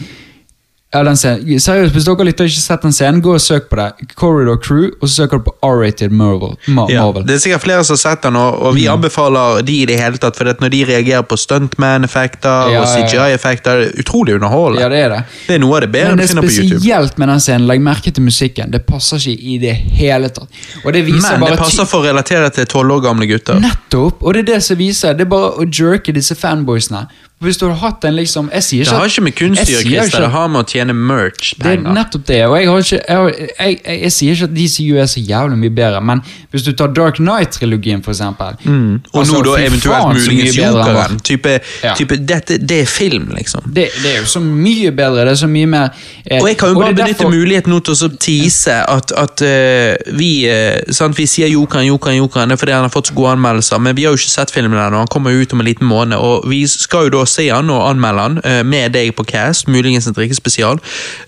Ja, den scenen. Seriøst, Hvis dere lytter ikke har sett den scenen, gå og søk på det. Corridor Crew, og så søker du på R-rated Marvel. Ma Ja, Marvel. det er sikkert flere som har sett den, og, og vi anbefaler de i det hele tatt, for når de reagerer på stuntman-effekter Ja, og. CGI-effekter, det er utrolig underholdende. Ja, det er det. Det er noe av det bedre Men du det er finner på YouTube. spesielt med den scenen. Legg merke til musikken. Det passer ikke i det hele tatt. Og det viser Men det passer for å relatere til tolv år gamle gutter. Nettopp! Og det er det som viser. Det er bare å jerke disse fanboysene. Hvis du har hatt en liksom Jeg sier ikke Det har ikke med kunst å gjøre, Christer. Det har med å tjene merch. Det er nettopp det. Og jeg, har ikke, jeg, jeg, jeg, jeg sier ikke at DCU er så jævlig mye bedre, men hvis du tar Dark Knight-trilogien, for eksempel Mm. Og altså, nå da eventuelt muligens. Jokeren. Type, Ja. type dette, det er film, liksom. Det, det er jo så mye bedre. Det er så mye mer eh, Og jeg kan jo bare benytte derfor- muligheten nå til å så tease at, at uh, vi uh, sant, Vi sier Jokeren, Jokeren, Jokeren, det er fordi han har fått så gode anmeldelser, men vi har jo ikke sett filmen ennå. Han kommer jo ut om en liten måned, og vi skal jo da se han og anmelde han eh, med deg på cast, muligens en drikkespesial.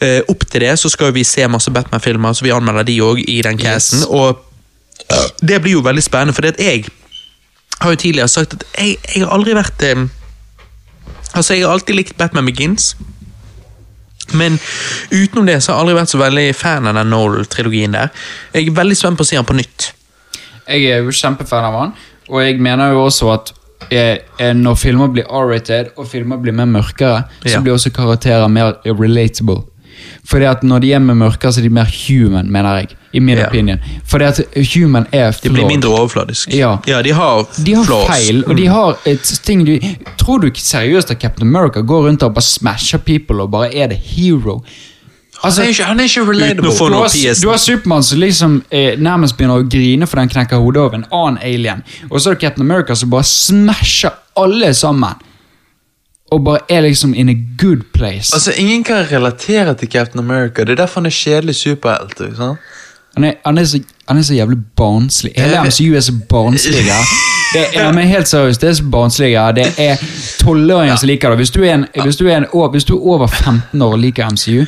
Eh, opp til det så skal vi se masse Batman-filmer, så vi anmelder de òg i den casten. Og eh, det blir jo veldig spennende, for jeg har jo tidligere sagt at jeg, jeg har aldri vært eh, Altså, jeg har alltid likt Batman Begins. Men utenom det så har jeg aldri vært så veldig fan av den Noel-trilogien der. Jeg er veldig spent på å se den på nytt. Jeg er jo kjempefan av han, og jeg mener jo også at eh, er når filmer blir R-rated og filmer blir mer mørkere, Ja. så blir også karakterer mer relatable. Fordi at når de er med mørkere, så er de mer human, mener jeg. I min Ja. opinion. Fordi at human er De blir mindre overfladisk. Ja. de har, De har flaws. feil, og de har et ting du Tror du ikke seriøst at Captain America går rundt og bare smasher people og bare er the hero? Altså, han, er ikke, han er ikke relatable. Du har, du har Supermann som liksom eh, nærmest begynner å grine for den knekker hodet av en annen alien. Og så er det Captain America som bare smasher alle sammen. Og bare er liksom in a good place. Altså, Ingen kan relatere til Captain America. Det er derfor han er kjedelig superhelt. ikke sant? Han er, han, er så, han er så jævlig barnslig. Hele MCU er så barnslig. Det er, men helt seriøst, det er så barnslig. Det er tolvåringer som liker det. Hvis du, en, hvis, du en, hvis du er over 15 år og liker MCU,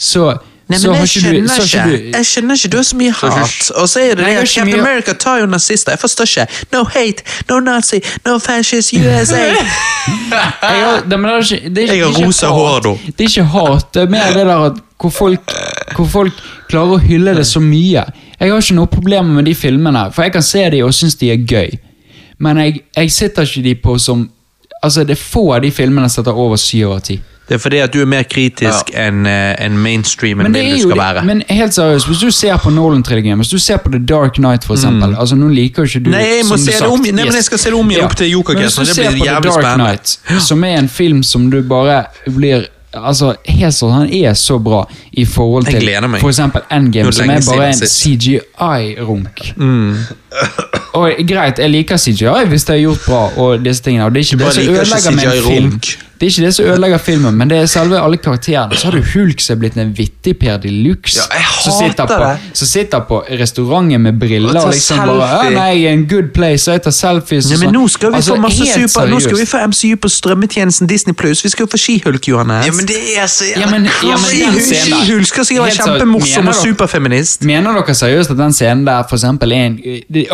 så, Nei, men jeg du, skjønner så har ikke. du Jeg skjønner ikke, du har så mye hat. Og så er det Nei, det at Captain mye- America tar jo nazister. Jeg forstår ikke. No hate, no nazi, no fascist USA. Jeg har, det, men det er ikke, det er ikke, Jeg har rosa hår, da. Det er ikke hat, det er mer det der at hvor folk, hvor folk klarer å hylle det så mye. Jeg har ikke noe problemer med de filmene, for jeg kan se de og synes de er gøy. Men jeg, jeg sitter ikke de på som Altså, det er få av de filmene som setter over syv av ti. Det er fordi at du er mer kritisk enn eh, enn mainstreamen vil du skal det- være. men helt seriøst, hvis du ser på Nolan-trilogien, hvis du ser på The Dark Knight, for eksempel altså Nå liker jo ikke du Mm. Nei, jeg må som du se det om- nei, men jeg skal se det om igjen opp til Joker Men hvis du det blir ser på The jævlig Dark spennende. Knight, som er en film som du bare blir Altså, helt sånn, Han er så bra i forhold til f.eks. for Endgame, som er bare en. CGI-runk. Og greit, jeg liker CGI hvis det er gjort bra, og disse tingene Og det er ikke det som ødelegger med en film. Det er ikke det som ødelegger filmen, men det er selve alle karakterene. Så har du Hulk som er blitt en vittig Per de Luxe. Ja, som sitter på. Som sitter på restauranten med briller Og liksom bare ja. Nei, en good place, og jeg tar selfies og sånn. nå skal vi Altså, få masse super Nå skal vi få MCU på strømmetjenesten Disney Plus. Vi skal jo få Skihulk, Johannes. Ja, men det er så Ja, men- ja, Skihulk skal sikkert være kjempemorsom og superfeminist. Mener dere seriøst at den scenen der for eksempel er en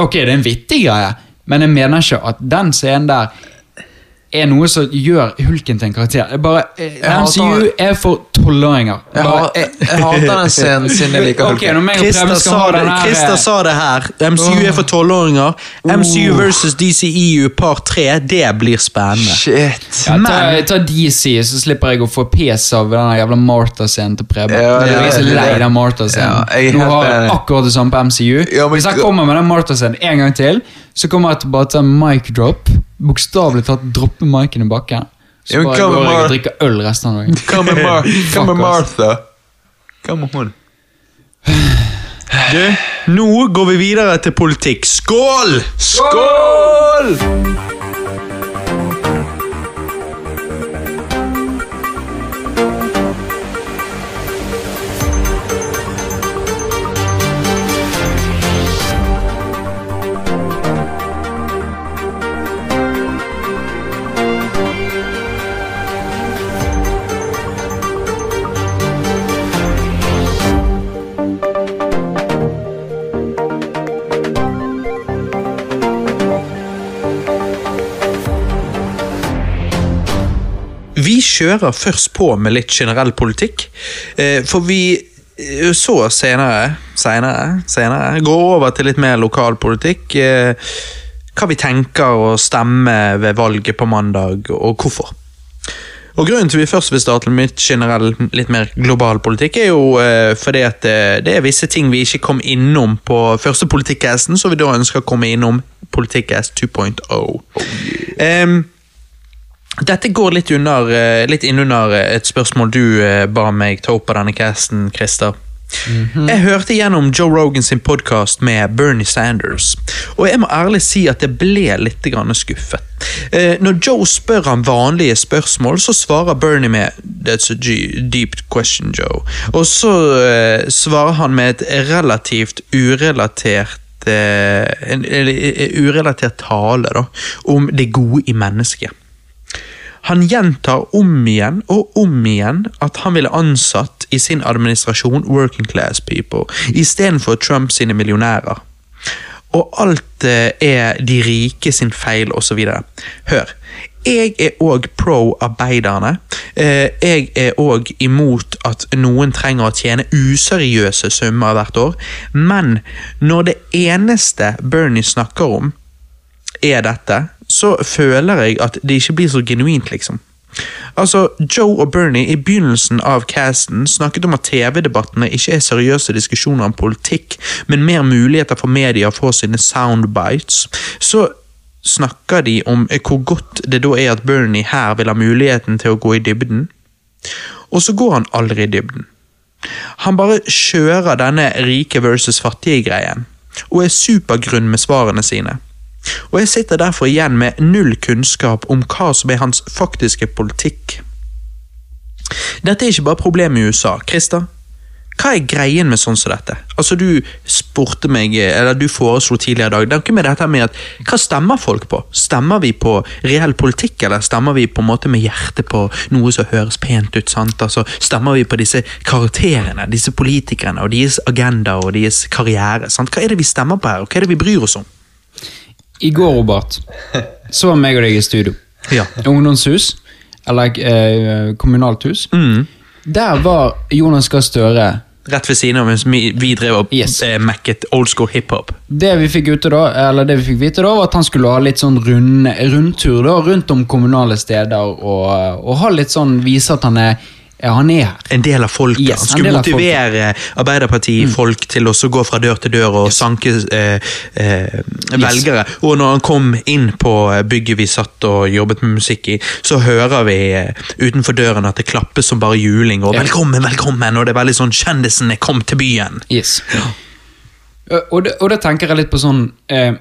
Ok, det er en vittig greie, men jeg mener ikke at den scenen der er noe som gjør Hulken til en karakter. Det er bare, jeg MCU det. er for tolvåringer. Jeg, jeg, jeg hater den scenen siden jeg liker Hulken. Okay, Christer sa, det, Christer eh, sa det her. MCU er for tolvåringer. MCU versus DCEU part 3, det blir spennende. Shit. ja, ta, men- ta DC, så slipper jeg å få pes av den jævla Martha-scenen til Preben. Ja, jeg er så lei den Martha-scenen. Ja, Nå har jeg akkurat det samme på MCU. Ja, men- Hvis jeg kommer med den Martha-scenen en gang til, så kommer jeg til bare ta en mic drop. Bokstavelig talt droppe micen i bakken. Så bare går jeg og drikker øl resten av dagen. Hva med, Mar hva Fuck, med. Martha? Hva med hun? Du, nå går vi videre til politikk. Skål! Skål! Kjører først på med litt generell politikk. Eh, for vi eh, så senere, senere, senere går over til litt mer lokal politikk. Eh, hva vi tenker å stemme ved valget på mandag, og hvorfor. Og Grunnen til vi først vil starte med litt generell, litt mer global politikk, er jo eh, fordi at det, det er visse ting vi ikke kom innom på første politikk-hesten, så vi da ønsker å komme innom Politikkcast 2.0. Em, dette går litt, under, eh, litt innunder et spørsmål du eh, ba meg ta opp på denne casten, Christer. Jeg hørte gjennom Joe Rogan sin podkast med Bernie Sanders, og jeg må ærlig si at jeg ble litt skuffet. Eh, når Joe spør ham vanlige spørsmål, så svarer Bernie med That's a deep question, Joe. Og så eh, svarer han med et relativt urelatert eh, en urelatert tale da, om det gode i mennesket. Han gjentar om igjen og om igjen at han ville ansatt i sin administrasjon working class people, istedenfor Trump sine millionærer. Og alt eh, er de rike sin feil, osv. Hør. Jeg er òg pro arbeiderne. Eh, Jeg er òg imot at noen trenger å tjene useriøse summer hvert år. Men når det eneste Bernie snakker om, er dette, så føler jeg at det ikke blir så genuint, liksom. Altså, Joe og Bernie i begynnelsen av casten snakket om at TV-debattene ikke er seriøse diskusjoner om politikk, men mer muligheter for media å få sine soundbites. Så snakker de om eh, hvor godt det da er at Bernie her vil ha muligheten til å gå i dybden. Og så går han aldri i dybden. Han bare kjører denne rike versus fattige-greien, og er supergrunn med svarene sine. Og jeg sitter derfor igjen med null kunnskap om hva som er hans faktiske politikk. Dette er ikke bare problemet i USA. Christer, hva er greien med sånn som dette? Altså, Du spurte meg, eller du foreslo tidligere i dag, det er ikke med dette med at hva stemmer folk på? Stemmer vi på reell politikk, eller stemmer vi på en måte med hjertet på noe som høres pent ut? sant? Altså, Stemmer vi på disse karakterene, disse politikerne og deres agenda og deres karriere? sant? Hva er det vi stemmer på her, og hva er det vi bryr oss om? I går, Robert, så var meg og deg i studio. Ja. Ungdomshus, eller eh, kommunalt hus. Mm. Der var Jonas Gahr Støre. Rett ved siden av mens vi drev og Yes. eh, macket old school hiphop. Det vi fikk ute da, eller det vi fikk vite da, var at han skulle ha litt sånn rund, rundtur da, rundt om kommunale steder, og, og ha litt sånn, vise at han er, ja, han er her. En del av folket. Yes, Han skulle Mm. motivere Arbeiderparti-folk til å gå fra dør til dør og sanke eh, eh, velgere. Og når han kom inn på bygget vi satt og jobbet med musikk i, så hører vi eh, utenfor døren at det klappes som bare juling. Og Ja. 'velkommen, velkommen', og det er veldig sånn 'kjendisen er kommet til byen'. Yes. Og, og, det, og da tenker jeg litt på sånn eh,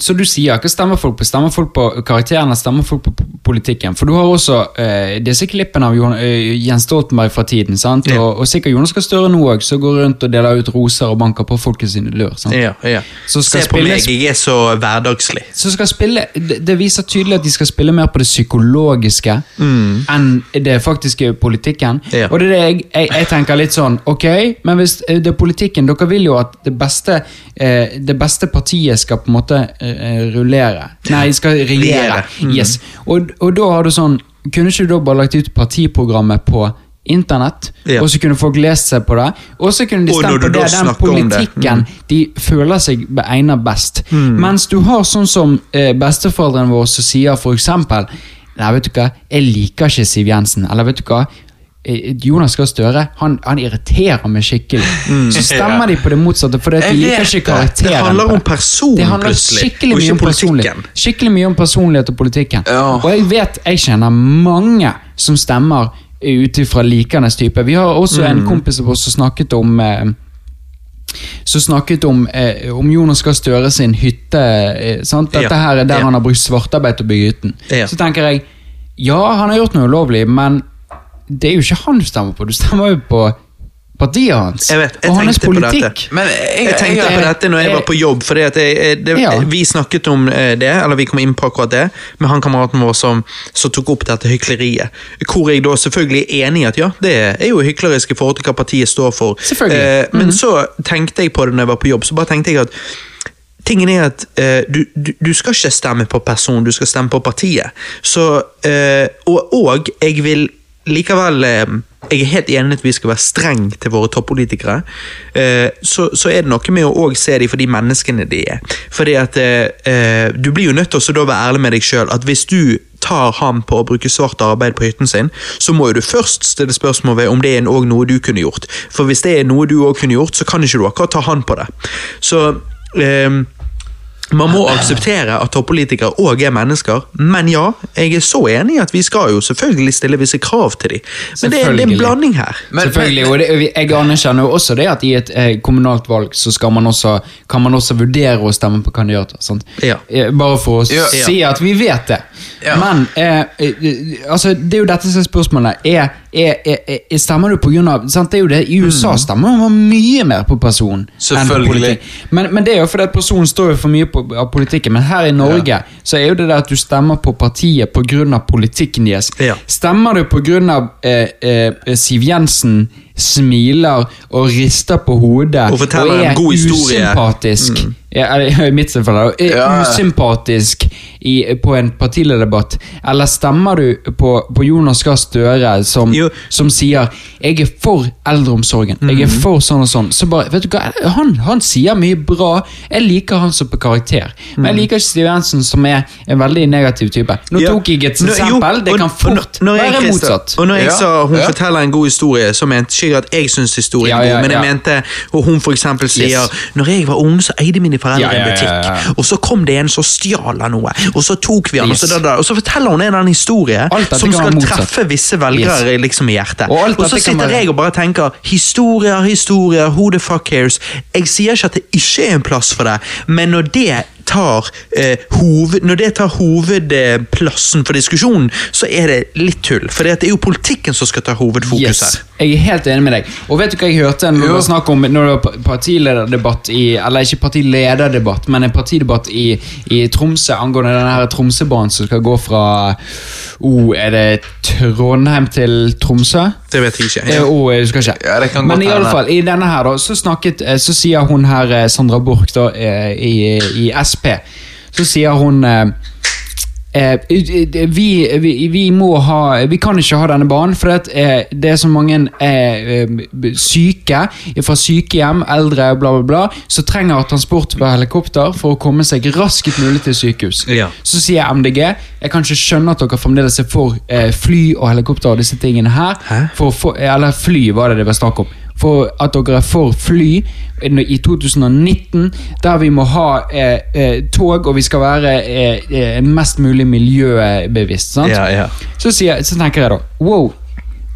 Så du sier, hva stemmer folk på? Stemmer folk på karakterene, stemmer folk på politikken? For du har også eh, disse klippene av Jon, eh, Jens Stoltenberg fra tiden, sant? Ja. Og, og sikkert Jonas Gahr Støre nå òg, som går rundt og deler ut roser og banker på folket sine dør. Sant? Ja, ja. Så Se spille, på meg, jeg er så hverdagslig. Spille, det, det viser tydelig at de skal spille mer på det psykologiske enn det faktiske politikken. Mm. Ja. Og det er det jeg, jeg, jeg tenker litt sånn, ok, men hvis eh, det er politikken, dere vil jo at det beste, eh, det beste partiet skal på en måte eh, rullere. Nei, skal regjere. Mm. Yes. Og, og da har du sånn, kunne ikke du da bare lagt ut partiprogrammet på internett, Ja. og så kunne folk lest seg på det, og så kunne de du på det, den politikken mm. de føler seg egnet best. Mm. Mens du har sånn som eh, besteforeldrene våre som sier eksempel Nei, vet du hva, jeg liker ikke Siv Jensen. Eller vet du hva, eh, Jonas Gahr Støre han, han irriterer meg skikkelig. Så stemmer de på det motsatte, at de Mm. Liker ikke det. karakteren. Det handler om person, Det handler skikkelig mye om politikken. Skikkelig mye om personlighet og politikken. Ja. Og jeg vet, jeg kjenner mange som stemmer ut ifra likandes type. Vi har også Mm. en kompis av oss som snakket om eh, som snakket om, eh, om Jonas Gahr Støre sin hytte. Eh, sant? Dette Ja, her er der ja. han har brukt svartarbeid til å bygge hytten. Ja. Så tenker jeg, ja, han har gjort noe ulovlig, men det er jo ikke han du stemmer på. Du stemmer jo på partiet hans. Jeg vet, jeg og hans politikk. Men jeg, Jeg tenkte jeg, på dette når jeg var på jobb, det, Ja. vi snakket om eh, det, eller vi kom inn på akkurat det, med han kameraten vår som, som tok opp dette hykleriet. Hvor jeg da selvfølgelig er enig i at ja, det er jo hyklerisk i forhold til hva partiet står for. Selvfølgelig. Eh, men så tenkte jeg på det når jeg var på jobb, så bare tenkte jeg at tingen er at eh, du, du, du skal ikke stemme på person, du skal stemme på partiet. Så, eh, og, og jeg vil likevel eh, Jeg er helt enig at vi skal være streng til våre toppolitikere. Eh, så, så er det noe med å også se dem for de menneskene de er. Fordi at eh, Du blir jo nødt til å være ærlig med deg sjøl hvis du tar ham på å bruke svart arbeid på hytten sin, så må jo du først stille spørsmål ved om det er noe du kunne gjort. For hvis det er noe du òg kunne gjort, så kan ikke du akkurat ta han på det. Så eh, man må akseptere at toppolitikere òg er mennesker, men ja, jeg er så enig i at vi skal jo selvfølgelig stille visse krav til dem. Men det, er- det er en blanding her. Men- Selvfølgelig, og det, jeg anerkjenner jo også det at i et eh, kommunalt valg så skal man også, kan man også vurdere å stemme på kandidater. Sant? Ja. Eh, Bare for å Ja. si at vi vet det. Ja. Men eh, eh, altså, det er jo dette som er spørsmålet. Er, er, er, er, stemmer du sant? Det er jo det, I USA stemmer man mye mer på person enn på politikk. Men, men det er jo fordi at personen står jo for mye på, av politikken. Men her i Norge så er jo det der at du stemmer på partiet pga. politikken deres. Ja. Stemmer du pga. Eh, eh, Siv Jensen smiler og rister på hodet Og en er god historie. Mm. usympatisk ja, I mitt tilfelle. Er Ja. usympatisk i, på en partilederdebatt. Eller stemmer du på, på Jonas Gahr Støre som, som sier 'jeg er for eldreomsorgen', 'jeg Mm. er for sånn og sånn'. Så bare, vet du hva, han, han sier mye bra. Jeg liker han som på karakter. Men jeg liker ikke Siv Jensen, som er en veldig negativ type. Nå Mm. Ja. tok jeg et eksempel. Det kan fort være motsatt. Og når jeg Ja, sa hun ja. forteller en god historie, så mente ikke at jeg syns historien er god, men jeg mente og hun eksempel sier Yes. Når jeg var ung, så eide mine foreldre en butikk, og så kom det en som stjal av noe, og så tok vi han, Yes. og, så, da, da, og så forteller hun en eller annen historie som skal treffe visse velgere liksom i hjertet. Og Og så sitter være- jeg og bare tenker historier, historier, who the fuck cares? Jeg sier ikke at det ikke er en plass for det, men når det tar, eh, hoved, når det tar hovedplassen for diskusjonen, så er det litt tull. For det er jo politikken som skal ta hovedfokus Yes, her. jeg er helt enig med deg. Og vet du hva jeg hørte når det var snakk om Når det var partilederdebatt i Eller ikke partilederdebatt, men en partidebatt i, i Tromsø angående denne her Tromsøbanen som skal gå fra oh, Er det Trondheim til Tromsø? Det vet jeg ikke. Eh, Ja. oh, jeg husker ikke. Ja, det kan Men godt i alle fall, i denne her da, så, snakket, eh, så sier hun her, eh, Sandra Borch da, eh, i, i SP, så sier hun eh, Eh, vi, vi, vi må ha Vi kan ikke ha denne banen, for det, eh, det er så mange eh, eh, syke fra sykehjem, eldre, bla, bla, bla, som trenger transport ved helikopter for å komme seg raskest mulig til sykehus. Ja. Så sier MDG jeg kan ikke skjønne at dere fremdeles er for eh, fly og helikopter og disse tingene her. For, For, eller fly, var det det var snakk om. For at dere er for fly i 2019, der vi må ha eh, eh, tog, og vi skal være eh, eh, mest mulig miljøbevisst. Sant? Ja, ja. Så, sier, så tenker jeg da Wow,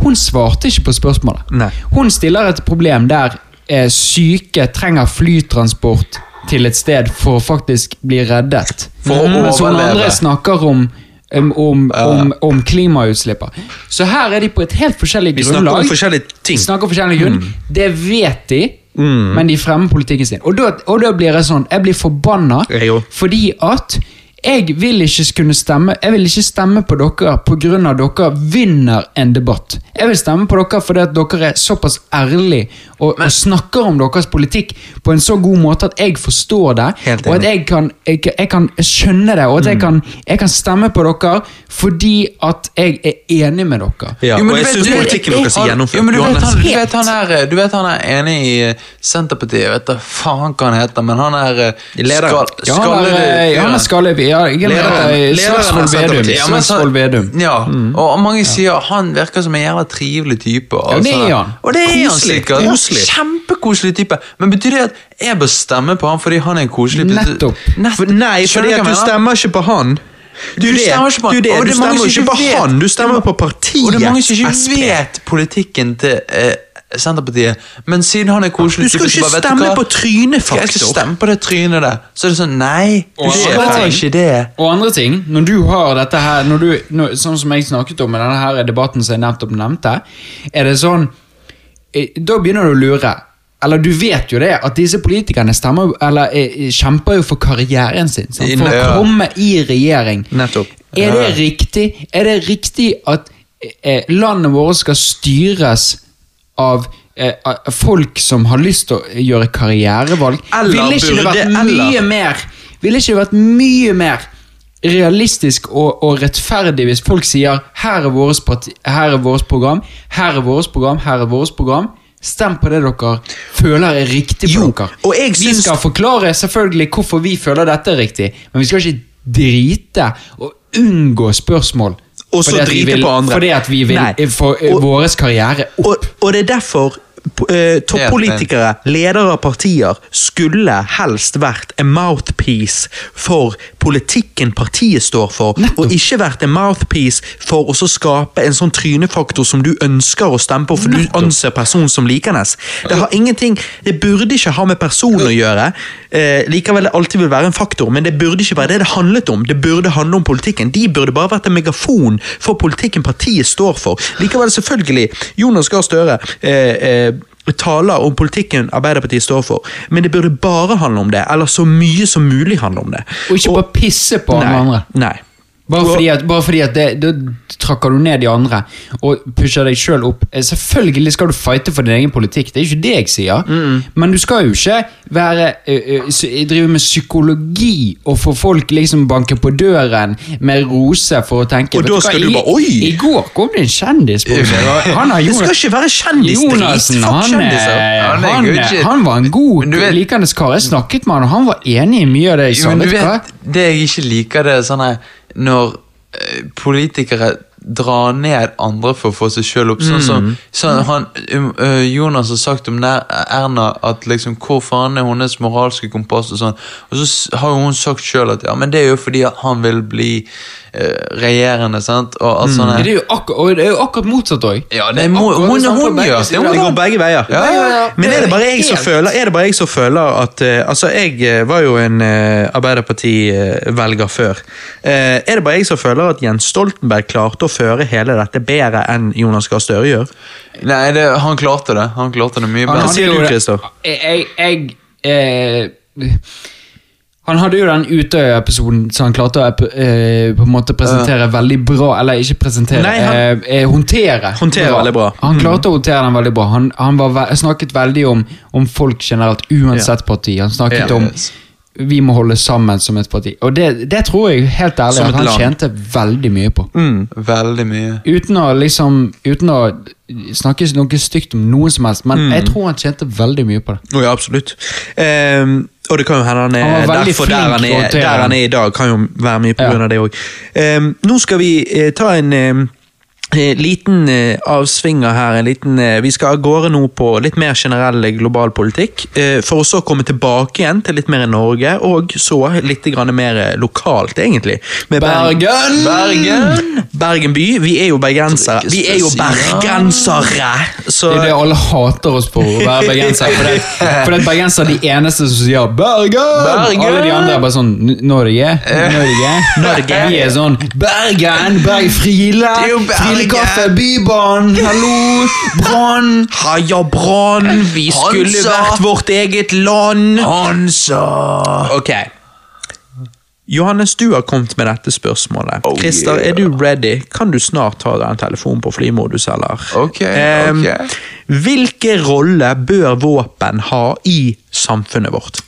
hun svarte ikke på spørsmålet. Nei. Hun stiller et problem der eh, syke trenger flytransport til et sted for å faktisk bli reddet. For å Mens hun andre snakker om om, om, om, om klimautslippet. Så her er de på et helt forskjellig grunnlag. Vi snakker om forskjellige ting. Snakker om forskjellige grunn. Det vet de, men de fremmer politikken sin. Og da, og da blir jeg sånn Jeg blir forbanna fordi at jeg vil ikke kunne stemme Jeg vil ikke stemme på dere pga. dere vinner en debatt. Jeg vil stemme på dere fordi at dere er såpass ærlige og, og snakker om deres politikk på en så god måte at jeg forstår det, og at jeg kan, jeg, jeg kan skjønne det, og at jeg, kan, jeg kan stemme på dere fordi at jeg er enig med dere. Ja, Jo, men og jeg syns politikken deres er gjennomført. Jo, men du vet, han, du, vet, han er, du vet han er enig i eh, Senterpartiet, jeg vet da faen hva han heter, men han er skallet Leder. skal- Ja, han er, ja, han er. Ja, Slagsvold Vedum. Ja, men så- Slagsvold Vedum. Ja, og mange sier han virker som en jævla trivelig type. Ja, det er han. Og det er han sikkert. koselig. Kjempekoselig type. Men betyr det at jeg bør stemme på han fordi han er en koselig Nettopp. Nettopp. For, nei, fordi at du stemmer ikke på han. Du, Du stemmer ikke på han. Du, det, du er stemmer ikke på han, du stemmer på partiet. Og det er mange som ikke SP. vet politikken til eh, Senterpartiet. Men siden han er koselig Du skal ikke bare, stemme hva? på Jeg skal trynefaktor. stemme på det trynet der. Så er det sånn Nei, du skal ting. ikke det. Og andre ting, når du har dette her når du, når, Sånn som jeg snakket om i denne her debatten som jeg nettopp nevnte, er det sånn eh, Da begynner du å lure. Eller du vet jo det, at disse politikerne stemmer, eller, eh, kjemper jo for karrieren sin. Sant? For å komme i regjering. Nettopp. Er det riktig Er det riktig at eh, landet vårt skal styres av eh, folk som har lyst til å gjøre karrierevalg Eller Ville ikke det vært vært eller- mye mer Ville ikke det vært mye mer realistisk og, og rettferdig hvis folk sier her er vårt parti, her er vårt program, her er vårt program, her er vårt program. Stem på det dere føler er riktig for Jo, dere. vi skal forklare selvfølgelig hvorfor vi føler dette er riktig, men vi skal ikke drite og unngå spørsmål. Og så drite på andre. Fordi at vi vil Nei. få Og- vår karriere opp. Og, og det er derfor toppolitikere, ledere av partier, skulle helst vært en mouthpiece for politikken partiet står for, og ikke vært en mouthpiece for å skape en sånn trynefaktor som du ønsker å stemme på, for du anser personen som likende. Det har ingenting, det burde ikke ha med personen å gjøre, eh, likevel det alltid vil være en faktor, men det burde ikke være det det handlet om. Det burde handle om politikken. De burde bare vært en megafon for politikken partiet står for. Likevel, selvfølgelig, Jonas Gahr Støre eh, eh, taler om politikken Arbeiderpartiet står for, men det burde bare handle om det, eller så mye som mulig handle om det. Og ikke bare pisse på nei, andre. Nei. Bare fordi at, bare fordi at det, da trakker du ned de andre og pusher deg sjøl opp. Eh, Selvfølgelig skal du fighte for din egen politikk, det er ikke det jeg sier. Men du skal jo ikke være, ø, ø, drive med psykologi og få folk liksom banke på døren med rose for å tenke Og da hva, skal du i- bare, oi! I går kom det en kjendis på. Han har Det skal ikke være kjendisdrit. Han, eh, Han han, han var en god, du likende kar. Jeg snakket med han, og han var enig i mye av det jeg sa. men du Vet du hva? vet, det jeg ikke liker, det er sånn her Når eh, politikere drar ned andre for å få seg sjøl opp. Sånn som så han, um, eh, Jonas har sagt om Erna at liksom hvor faen er hennes moralske kompass og sånn. Og så har hun sagt sjøl at ja, men det er jo fordi han vil bli regjerende, sant. Og alt sånn her. Det er jo akkurat, og det er jo akkurat motsatt òg. Ja, det det mo- hun, hun, gjør det. Det Hun går begge veier. Ja, ja, ja. Men er det bare jeg som føler, er det bare jeg som føler at uh, Altså, jeg eh, var jo en uh, Arbeiderparti-velger før. Uh, er det bare jeg som føler at Jens Stoltenberg klarte å føre hele dette bedre enn Jonas Gahr Støre gjør? Nei, det, han klarte det. Han klarte det mye bedre. Hva sier du, Christer? Jeg, jeg, jeg eh, Han hadde jo den Utøya-episoden så han klarte å eh, på en måte presentere veldig bra Eller ikke presentere, Nei, han- eh, eh, håndtere. Håndtere veldig bra. Han klarte å håndtere den veldig bra. Han, han var, ve- snakket veldig om, om folk generelt, uansett parti. Han snakket Ja. om vi må holde sammen som et parti. Og det, det tror jeg helt ærlig at han land. tjente veldig mye på. Veldig mye. Uten å liksom Uten å snakke noe stygt om noe som helst, men Mm. jeg tror han tjente veldig mye på det. Oh, ja, absolutt. Ehm, og det kan jo hende han er Han derfor der han er, der han er i dag, kan jo være mye på Ja. av det òg. nå skal vi uh, ta en eh, liten eh, avsvinger her. En liten, eh, vi skal av gårde nå på litt mer generell eh, global politikk, eh, for å så komme tilbake igjen til litt mer i Norge, og så litt mer eh, lokalt, egentlig. Med Bergen! Bergen! Bergen by. Vi er jo bergensere. Vi er jo bergensere! Så Det er det alle hater oss på, å være bergensere. For det, for det er bergensere er de eneste som sier 'Bergen!' Bergen! Alle de andre er bare sånn "N- 'Norge'. Norge. Norge. Vi er sånn 'Bergen! Berg Friele! Frielekaffe! Bybanen! Hallo! Brann!' Haja Brann, vi skulle Hansa. vært vårt eget land. Hansa! Ok. Johannes, du har kommet med dette spørsmålet. Oh, Christer, yeah. er du ready? Kan du snart ta den telefonen på flymodus, eller? Ok, um, ok. Hvilke rolle bør våpen ha i samfunnet vårt?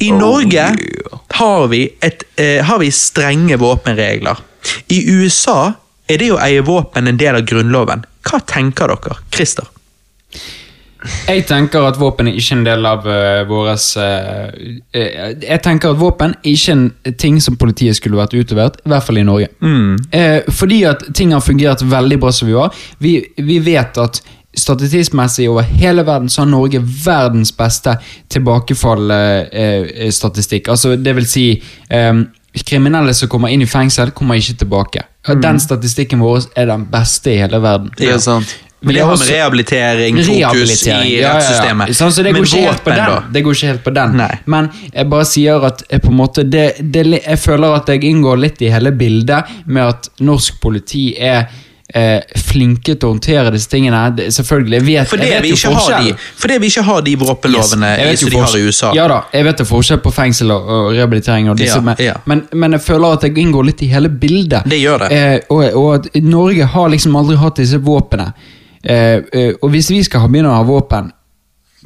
I Norge yeah. har, vi et, eh, har vi strenge våpenregler. I USA er det å eie våpen en del av grunnloven. Hva tenker dere? Christer? Jeg tenker at våpen er ikke en del av uh, våres uh, eh, Jeg tenker at våpen er ikke en ting som politiet skulle vært utlevert, i hvert fall i Norge. Eh, fordi at ting har fungert veldig bra som vi var. Vi, vi vet at statistisk-messig over hele verden så har Norge verdens beste tilbakefall-statistikk. altså, det vil si eh, Kriminelle som kommer inn i fengsel, kommer ikke tilbake. Den statistikken vår er den beste i hele verden. Det er sant. Men det har med rehabilitering, fokus Rehabilitering, i ja, ja, ja. Sånn, så det Men går, det går ikke helt på den. Nei. Men jeg bare sier at jeg på en måte det, det, Jeg føler at jeg inngår litt i hele bildet med at norsk politi er eh, flinke til å håndtere disse tingene. Det, selvfølgelig, jeg vet, Fordi jeg vet vi, jo de, fordi vi ikke har de våpenlovene Yes, som de har i USA. Ja da, jeg vet det er forskjell på fengsel og, og rehabilitering, og disse, Ja, men, ja. Men, men jeg føler at jeg inngår litt i hele bildet. Det gjør det. Eh, og, og at Norge har liksom aldri hatt disse våpnene. Eh, eh, og hvis vi skal begynne å ha våpen,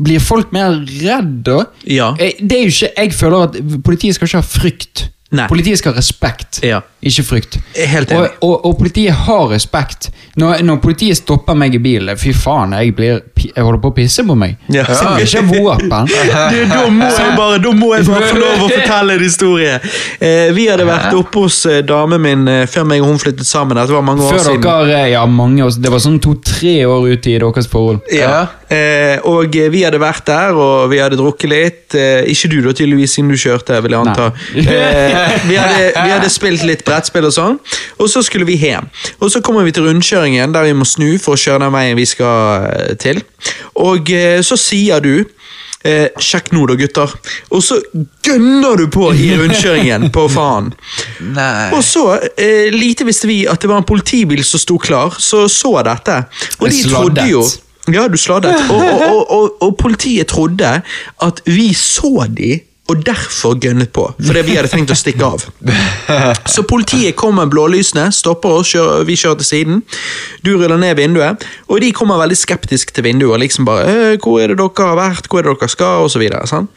blir folk mer redd da? Ja. Eh, det er jo ikke, jeg føler at politiet skal ikke ha frykt. Nei. Politiet skal ha respekt, Ja. ikke frykt. Helt enig. Og, og, og politiet har respekt. Når, når politiet stopper meg i bilen, fy faen, jeg, blir, jeg holder på å pisse på meg. Ja. Så jeg vil ikke ha våpen. Da, må jeg bare, da må jeg bare få lov å fortelle en historie. Eh, vi hadde vært oppe hos eh, damen min eh, før meg og hun flyttet sammen. Det var mange år Før siden. dere, ja mange år, Det var sånn to-tre år ute i deres forhold. Ja. Eh, og eh, vi hadde vært der, og vi hadde drukket litt. Eh, ikke du, da, tydeligvis, siden du kjørte, vil jeg anta. Eh, vi, hadde, vi hadde spilt litt brettspill og sånn, og så skulle vi hjem. Og så kommer vi til rundkjøringen, der vi må snu for å kjøre den veien vi skal eh, til. Og eh, så sier du eh, Sjekk nå, da, gutter. Og så gønner du på i rundkjøringen, på faen. Nei. Og så, eh, lite visste vi at det var en politibil som sto klar, så så dette. Og de trodde jo Ja, du sladdet. Og, og, og, og, og politiet trodde at vi så de og derfor gønnet på, fordi vi hadde tenkt å stikke av. Så politiet kommer med blålysene, stopper oss, kjører, vi kjører til siden. Du ruller ned vinduet, og de kommer veldig skeptisk til vinduet. liksom bare, «Eh, 'Hvor er det dere har vært? Hvor er det dere skal?' sant?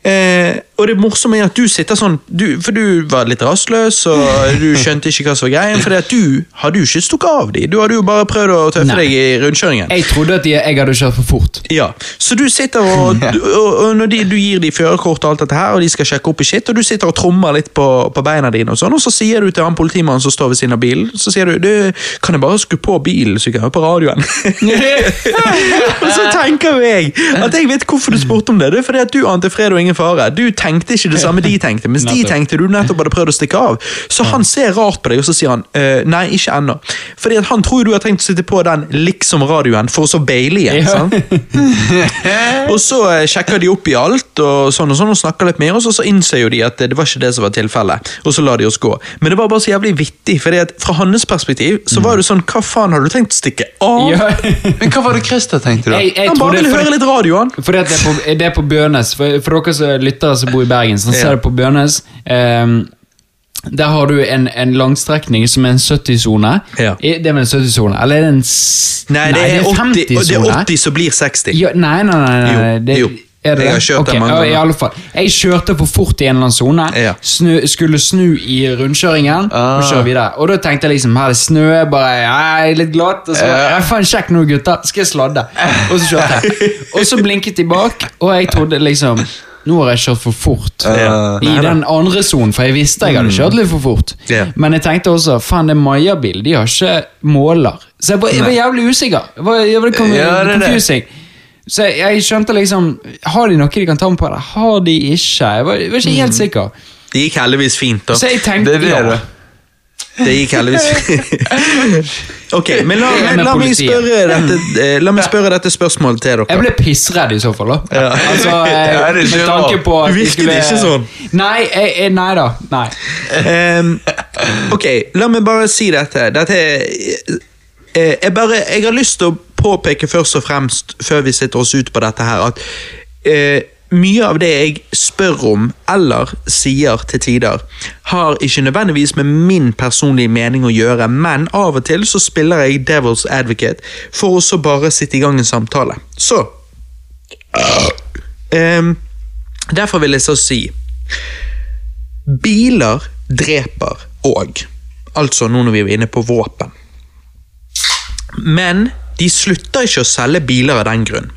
Eh, og det morsomme er at du sitter sånn, du, for du var litt rastløs, og du skjønte ikke hva som var greien, for du hadde jo ikke stukket av dem. Du hadde jo bare prøvd å tøffe Nei. deg i rundkjøringen. Jeg trodde at de, jeg hadde kjørt for fort. Ja, Så du sitter og, og, og når de, du gir dem førerkort og alt dette her, og de skal sjekke opp i shit, og du sitter og trommer litt på, på beina dine, og sånn, og så sier du til han politimannen som står ved siden av bilen, så sier du du, 'Kan jeg bare skru på bilen, så jeg kan høre på radioen?' og så tenker jo jeg at jeg vet hvorfor du spurte om det. Det er fordi at du ante fred og ingen fare. Du tenkte ikke det samme de tenkte, mens de tenkte du nettopp hadde prøvd å stikke av. Så han ser rart på deg, og så sier han uh, 'nei, ikke ennå'. Fordi at han tror du har tenkt å sitte på den liksom-radioen for å så baile igjen. Ja. Og så eh, sjekker de opp i alt og sånn og sånn og snakker litt med oss, og så innser jo de at eh, det var ikke det som var tilfellet. Og så lar de oss gå. Men det var bare så jævlig vittig, fordi at fra hans perspektiv så var det sånn Hva faen har du tenkt å stikke av? Ja. Men hva var det Christer tenkte, da? Jeg, jeg Han bare ville høre litt radio, han. fordi at det er på, det er på Bjørnes, For, for dere lyttere som bor i Bergen, så ser det på Bjørnes. Um, der har du en, en langstrekning som er en 70-sone. Ja. Det er vel en 70-sone? Eller er det en Nei, det er 80, og det er 80 som blir 60. Ja, nei, nei, nei. nei, Jo, det, jo. Er det Jeg har kjørt okay, mange ganger. I alle fall. Jeg kjørte for fort i en eller annen sone. Ja. Skulle snu i rundkjøringen Ah. og kjøre videre. Og da tenkte jeg liksom, her er det snø, bare jeg er litt glatt. Og så bare, ja, faen, sjekk nå, gutter, skal jeg sladde? Og så kjørte jeg. Og så blinket de bak, og jeg trodde liksom nå har jeg kjørt for fort. Uh, I nei, den andre sonen, for jeg visste jeg hadde kjørt litt for fort. Yeah. Men jeg tenkte også, faen det er Maja-bil, de har ikke måler. Så jeg var, jeg var jævlig usikker. Jeg var, jeg var kom, Ja, det det. confusing. Så jeg, jeg skjønte liksom, har de noe de kan ta med på det? Har de ikke? Jeg var, jeg var ikke helt sikker. Det gikk heldigvis fint, da. Så jeg tenkte, Det er det, ja. Det gikk heldigvis. Ok, men la, men, la, meg spørre dette, eh, la meg spørre dette spørsmålet til dere. Jeg ble pissredd i så fall, da. Altså, Ja, med tanke på at Du virket skulle- ikke sånn. Nei, jeg, jeg, nei da. Nei. Um, ok, la meg bare si dette. Dette er eh, jeg, bare, jeg har lyst til å påpeke først og fremst, før vi setter oss ut på dette her, at eh, mye av det jeg spør om, eller sier til tider, har ikke nødvendigvis med min personlige mening å gjøre, men av og til så spiller jeg Devil's Advocate for å så bare sitte i gang en samtale. Så um, Derfor vil jeg så si Biler dreper òg. Altså nå når vi er inne på våpen. Men de slutter ikke å selge biler av den grunn.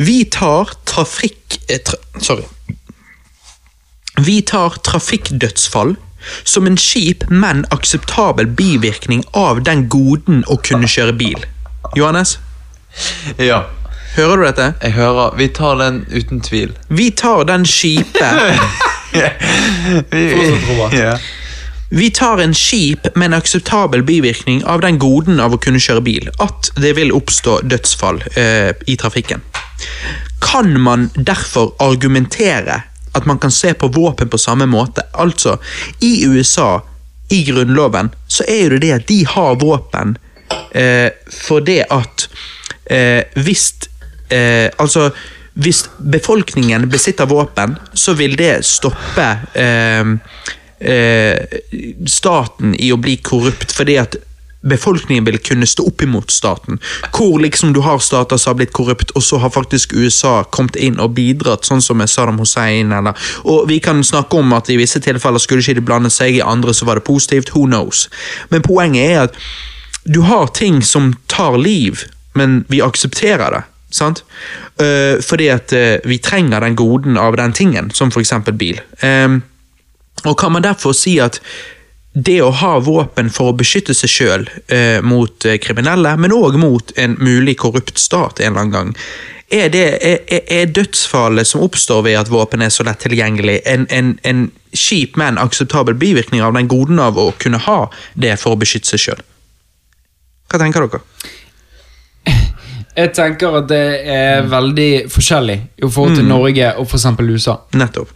Vi tar trafikk... eh, Tra, sorry. Vi tar trafikkdødsfall som en kjip, men akseptabel bivirkning av den goden å kunne kjøre bil. Johannes, Ja, hører du dette? jeg hører. Vi tar den uten tvil. Vi tar den kjipe Vi tar en kjip, men akseptabel bivirkning av den goden av å kunne kjøre bil, at det vil oppstå dødsfall eh, i trafikken. Kan man derfor argumentere at man kan se på våpen på samme måte? Altså, i USA, i grunnloven, så er jo det det at de har våpen eh, for det at eh, hvis eh, Altså, hvis befolkningen besitter våpen, så vil det stoppe eh, eh, staten i å bli korrupt, fordi at befolkningen vil kunne stå opp imot staten. Hvor liksom du har stater som har blitt korrupt, og så har faktisk USA kommet inn og bidratt, sånn som med Saddam Hussein. Eller, og Vi kan snakke om at i visse tilfeller skulle ikke de blande seg, i andre så var det positivt. Who knows? Men poenget er at du har ting som tar liv, men vi aksepterer det. Sant? Uh, fordi at uh, vi trenger den goden av den tingen, som eksempel bil. Um, og kan man derfor si at det å ha våpen for å beskytte seg sjøl eh, mot eh, kriminelle, men òg mot en mulig korrupt stat en eller annen gang, er, det, er, er- dødsfallet som oppstår ved at våpen er så lett tilgjengelig, en, en, en kjip, men akseptabel bivirkning av den goden av å kunne ha det for å beskytte seg sjøl? Hva tenker dere? Jeg tenker at det er veldig forskjellig i forhold Mm. til Norge og eksempel USA. Nettopp.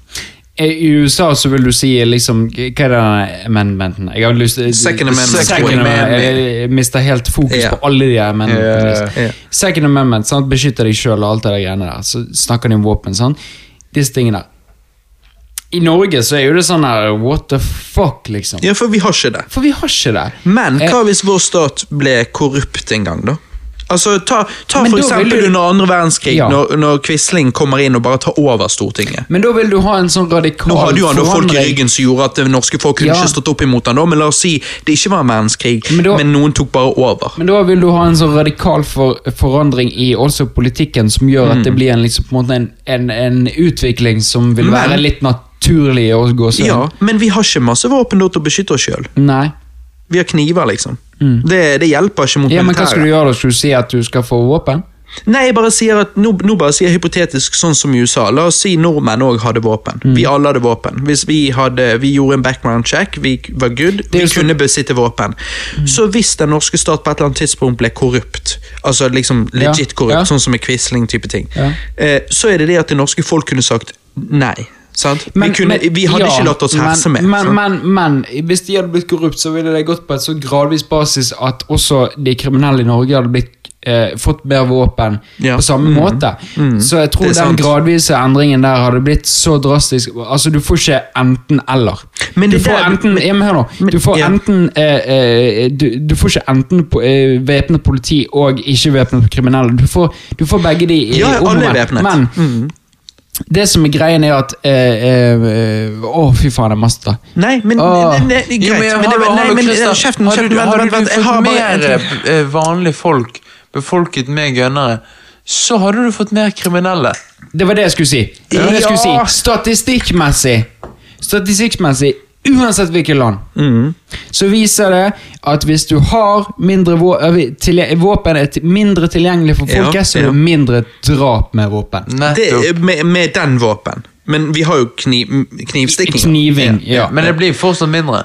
I USA så vil du si liksom Hva er det amendmenten? Jeg har lyst Second Amendment. Second amendment. Jeg mister helt fokus yeah. på alle de amendmentene. Yeah. Yeah. Second amendment, sant? beskytter deg sjøl og alt det der greiene der. Så snakker de om våpen. sant? Disse tingene der. I Norge så er jo det sånn her What the fuck, liksom. Ja, for vi har ikke det. For vi har ikke det. Men Eh, hva hvis vår stat ble korrupt en gang, da? Altså, Ta, ta for eksempel du- under andre verdenskrig, Ja. når, når Quisling kommer inn og bare tar over Stortinget. Men da vil du ha en sånn radikal Nå hadde jo han da folk i ryggen som gjorde at det norske folk kunne Ja. ikke stått opp imot han da, men la oss si det ikke var en verdenskrig, Men men, noen tok bare over. Men da vil du ha en sånn radikal for, forandring i også politikken som gjør at Mm. det blir en, liksom, på en, måte en, en, en utvikling som vil Men- være litt naturlig å gå sånn. Ja, Men vi har ikke masse våpen da til å beskytte oss sjøl. Vi har kniver, liksom. Det, det hjelper ikke mot militæret. Ja, men hva skal du gjøre da? Skal du si at du skal få våpen? Nei, jeg bare sier at, nå, nå bare sier jeg hypotetisk sånn som i USA. La oss si nordmenn òg hadde våpen. Mm. Vi alle hadde våpen. Hvis vi, hadde, vi gjorde en background check, vi var good, vi så- kunne besitte våpen. Mm. Så hvis den norske stat på et eller annet tidspunkt ble korrupt, altså liksom legit Ja, korrupt, ja. sånn som med Quisling-type ting, Ja. eh, så er det det at det norske folk kunne sagt nei. Sant? Men- vi, kunne, vi hadde ja, ikke latt oss herse med. Men, men, men, hvis de hadde blitt korrupt, så ville det gått på et så gradvis basis at også de kriminelle i Norge hadde blitt eh, fått mer våpen Ja. på samme Mm. måte. Så jeg tror den sant. gradvise endringen der hadde blitt så drastisk Altså, du får ikke enten-eller. Du får enten ja, men hør nå. Du får ja. enten eh, eh, du, du får ikke enten eh, væpnet politi og ikke væpnet kriminelle. Du får, du får begge de i Ja, omvendt. Men Mm. Det som er greien, er at Å, eh, eh, oh, fy faen, det er masse. da. Nei, men nei, Jo, greit. men, men hallo, nei, men, Kjeften, kjeften, du- du fått har mer eh, vanlige folk, befolket med gønnere, så hadde du fått mer kriminelle. Det var det jeg skulle si. Det det jeg skulle si. Statistikkmessig, statistikkmessig, uansett hvilket land, Mm. så viser det at hvis du har mindre vå øh, våpen er mindre tilgjengelig for folket, Ja, så er ja. det mindre drap med våpen. Det, med, med den våpen. Men vi har jo kniv, knivstikking. Kniving, ja. Men det blir fortsatt mindre.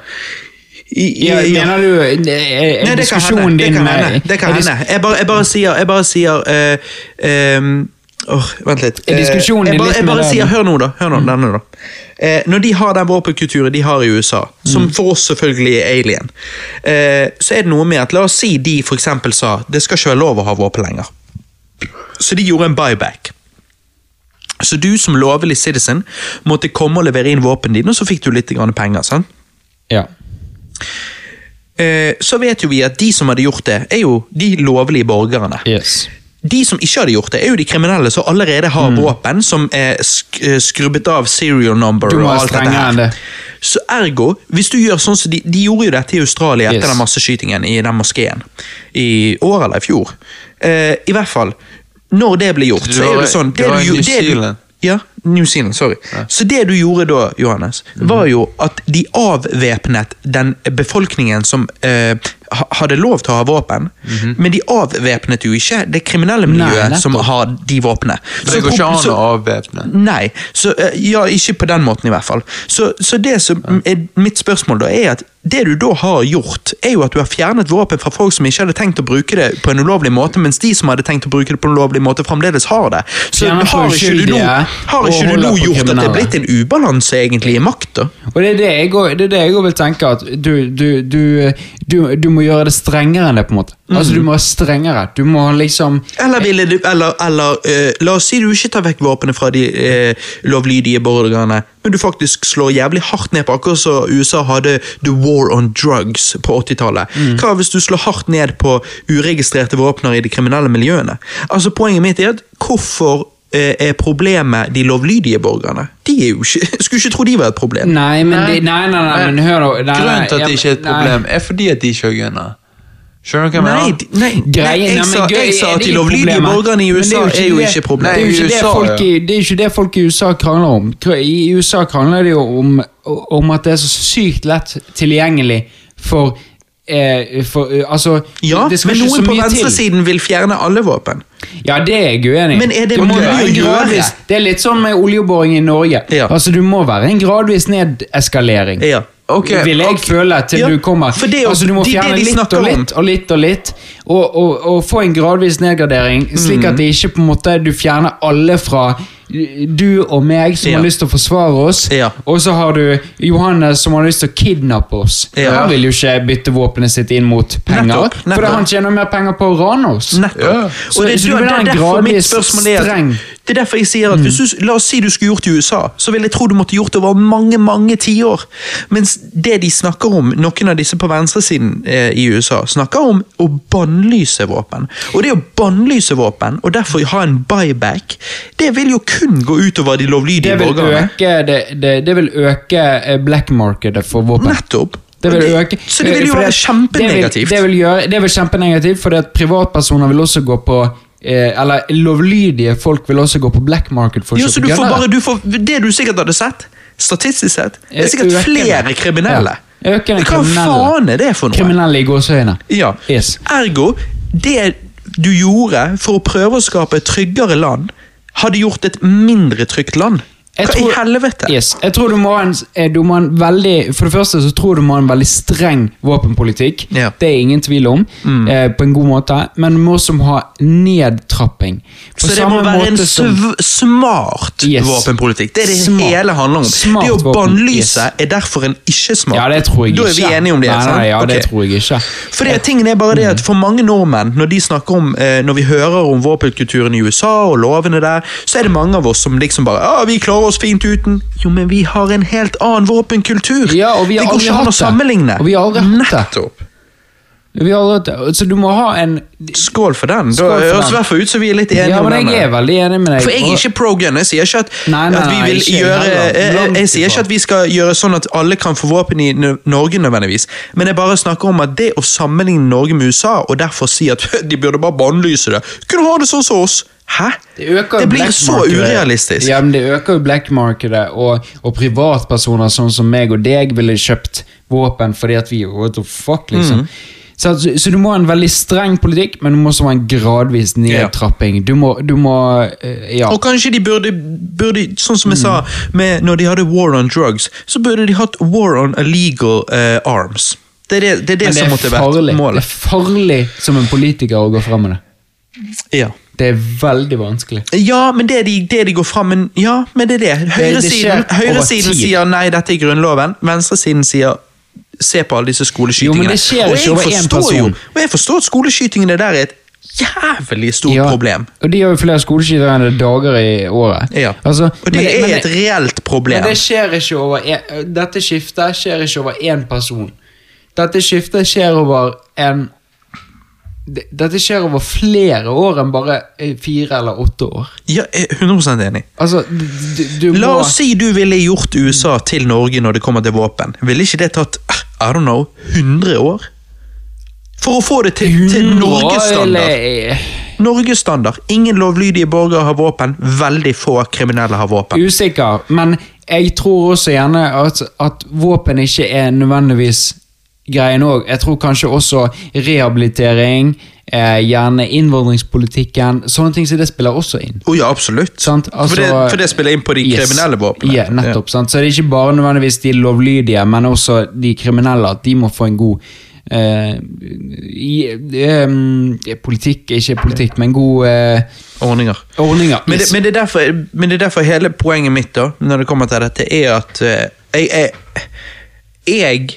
I, Ja, ja. mener du eh, er Nei, det kan diskusjonen hende. Det din kan hende. Det kan hende. Jeg bare, jeg bare sier, jeg bare sier uh, ehm, Åh, vent litt. Er diskusjonen din jeg bare, jeg bare sier. Hør nå, da. Hør nå, denne da. Eh, når de har den våpenkulturen de har i USA, som for oss selvfølgelig er alien, eh, så er det noe med at la oss si de eksempel sa det skal ikke være lov å ha våpen lenger. Så de gjorde en buyback. Så du som lovlig citizen måtte komme og levere inn våpen dine, og så fikk du litt grann penger. sant? Ja. Eh, så vet jo vi at de som hadde gjort det, er jo de lovlige borgerne. Yes. De som ikke hadde gjort det, er jo de kriminelle som allerede Mm. har våpen som er sk eh, skrubbet av serial number. Du må og alt dette her. det. Så ergo, hvis du gjør sånn som de, de gjorde jo dette i Australia etter Yes. den masseskytingen i den moskeen. I år eller i fjor. Eh, I hvert fall, når det ble gjort, så er det sånn det det du i det du- Zealand. Ja, New Zealand, sorry. Så det du gjorde da, Johannes, var jo at de avvæpnet den befolkningen som eh, hadde lov til å ha våpen, men de avvæpnet jo ikke det kriminelle miljøet nei, som har de våpnene. Så det går ikke an å avvæpne. Nei, så, eh, ja, ikke på den måten i hvert fall. Så, så det som er mitt spørsmål da, er at det du da har gjort, er jo at du har fjernet våpen fra folk som ikke hadde tenkt å bruke det på en ulovlig måte, mens de som hadde tenkt å bruke det på en ulovlig måte, fremdeles har det. Så Fjernet har ikke du nå, har ikke du nå gjort at det er blitt en ubalanse egentlig i makta? Og det er det jeg òg vil tenke, at du, du, du, du, du må gjøre det strengere enn det, på en måte. Altså, du må være strengere. Du må liksom Eller, ville du, eller, eller uh, la oss si du ikke tar vekk våpenet fra de uh, lovlydige borgerne, men du faktisk slår jævlig hardt ned på akkurat som USA hadde the war on drugs på 80-tallet. Hva hvis du slår hardt ned på uregistrerte våpner i de kriminelle miljøene? Altså Poenget mitt er at hvorfor eh, er problemet de lovlydige borgerne? De er jo ikke, skulle ikke tro de var et problem. Nei, men Nei. de, nei, nei, nei, men hør nei, Grunnen til at det ikke er et nei. problem, er fordi at de ikke har gunner. Skjønner du hva jeg mener? nei, nei Greien, jeg, nei, men sa, gøy, jeg sa at det de lovlydige borgerne i USA er jo ikke Det er problemet. jo ikke, det, folk i, det er jo ikke det folk i USA krangler om. I USA krangler det jo om, om at det er så sykt lett tilgjengelig for, eh, for eh, Altså, Ja, men noen på venstresiden vil fjerne alle våpen. Ja, det er jeg uenig i. Men er det må være gradvis- Det er litt sånn med oljeboring i Norge. Ja. Altså, Du må være en gradvis nedeskalering. Ja. Ok, vil jeg okay. føle til Ja, du kommer for det Altså Du må er fjerne de litt og litt og litt og litt, og, og, og få en gradvis nedgradering, slik at det ikke på en måte du fjerner alle fra du og meg som Ja. har lyst til å forsvare oss, Ja. og så har du Johannes som har lyst til å kidnappe oss. Ja. Han vil jo ikke bytte våpenet sitt inn mot penger, Nettopp, for nettopp. han tjener mer penger på å rane oss. Nettopp. Ja. Så- Og det, så du vil ha en gradvis streng- Det er derfor jeg sier at hvis du, La oss si du skulle gjort det i USA, så ville jeg tro du måtte gjort det over mange mange tiår. Mens det de snakker om, noen av disse på venstresiden eh, i USA, snakker om å bannlyse våpen. Og det å bannlyse våpen, og derfor ha en buyback, det vil jo kun gå utover de lovlydige Det borgerne. det, det, det vil øke eh, black markedet for våpen. Nettopp. Det vil øke. Så det vil jo være kjempenegativt. Det vil, det vil, gjøre, det vil kjempenegativt, fordi at privatpersoner vil også gå på Eller lovlydige folk vil også gå på black market for å kjøpe du får gunner. bare, du får, det du sikkert hadde sett, statistisk sett, det er sikkert Økende. flere kriminelle. Ja, økende Hva faen er det for noe? Kriminelle i gåseøyne. Ja. Yes. Ergo, det du gjorde for å prøve å skape et tryggere land, hadde gjort et mindre trygt land. Hva tror- i helvete? Yes. Jeg tror du må, en, eh, du må en veldig For det første så tror du må ha en veldig streng våpenpolitikk. Ja. Det er ingen tvil om. Mm. Eh, på en god måte. Men du må også ha nedtrapping. På Så det må være en som- smart Yes. våpenpolitikk. Det er det Smart. hele handler om. Smart det å bannlyse yes. er derfor en ikke-smart. Ja, det tror jeg da er vi enige om det. Nei, nei, ja, det tror jeg ikke. For det, tingen er bare det at For mange nordmenn, når de snakker om eh, Når vi hører om våpenkulturen i USA og lovene der, så er det mange av oss som liksom bare ah, 'Vi klarer oss fint uten'. Jo, men vi har en helt annen våpenkultur. Ja, og vi har det går ikke an å sammenligne. Og vi har aldri hatt det. Nettopp. Så du må ha en Skål for den. Skål for da høres i hvert fall ut som vi er litt enige Ja, om men den. jeg er veldig enig med deg. For jeg er ikke pro gun. Jeg sier ikke at, Nei, nei, at vi vil gjøre jeg, jeg sier ikke at vi skal gjøre sånn at alle kan få våpen i Norge nødvendigvis, men jeg bare snakker om at det å sammenligne Norge med USA, og derfor si at de burde bare bannlyse det Kunne ha det sånn som oss! Hæ? Det, jo blir så urealistisk. Ja, men Det øker jo black markedet, og, og privatpersoner sånn som meg og deg ville kjøpt våpen fordi at vi what the fuck, liksom. Mm. Så, så, du må ha en veldig streng politikk, men du må også ha en gradvis nedtrapping. Du må, du må eh, Ja. Og kanskje de burde, burde sånn som jeg Mm. sa, med, når de hadde war on drugs, så burde de hatt war on illegal uh, arms. Det er det, det, er det det som er måtte vært målet. Det er farlig som en politiker å gå fram med det. Ja. Det er veldig vanskelig. Ja, men det de, det de går fram med Ja, men det er det. Høyresiden, høyresiden sier nei, dette er Grunnloven. Venstresiden sier se på alle disse skoleskytingene. Jo, men det skjer ikke over én person. Jo, og jeg forstår at skoleskytingene der er et jævlig stort Ja, problem. Og de har jo flere skoleskytere enn det er dager i året. Ja. Altså, og det men er men et reelt problem. Men det skjer ikke over en, Dette skiftet skjer ikke over én person. Dette skiftet skjer over en Dette skjer over flere år enn bare eh, fire eller åtte år. Ja, jeg er 100 enig. Altså, du, du, må... La oss si du ville gjort USA til Norge når det kommer til våpen. Ville ikke det tatt I don't know, 100 år? For å få det til, til Norgesstandard. Norgesstandard. Ingen lovlydige borgere har våpen. Veldig få kriminelle har våpen. Usikker, men jeg tror også gjerne at, at våpen ikke er nødvendigvis greien òg. Jeg tror kanskje også rehabilitering, eh, gjerne innvandringspolitikken, sånne ting som det spiller også inn. Oh, ja, absolutt. Sant? for, det, Altså- for det spiller inn på de Yes. kriminelle våpnene. Yeah, nettopp. Sant? Så det er ikke bare nødvendigvis de lovlydige, men også de kriminelle. At de må få en god eh, i, em, politikk, ikke politikk, men god eh, Ordninger. ordninger. Men det, men, det er derfor, men det er derfor hele poenget mitt da, når det kommer til dette, er at eh, jeg, jeg, jeg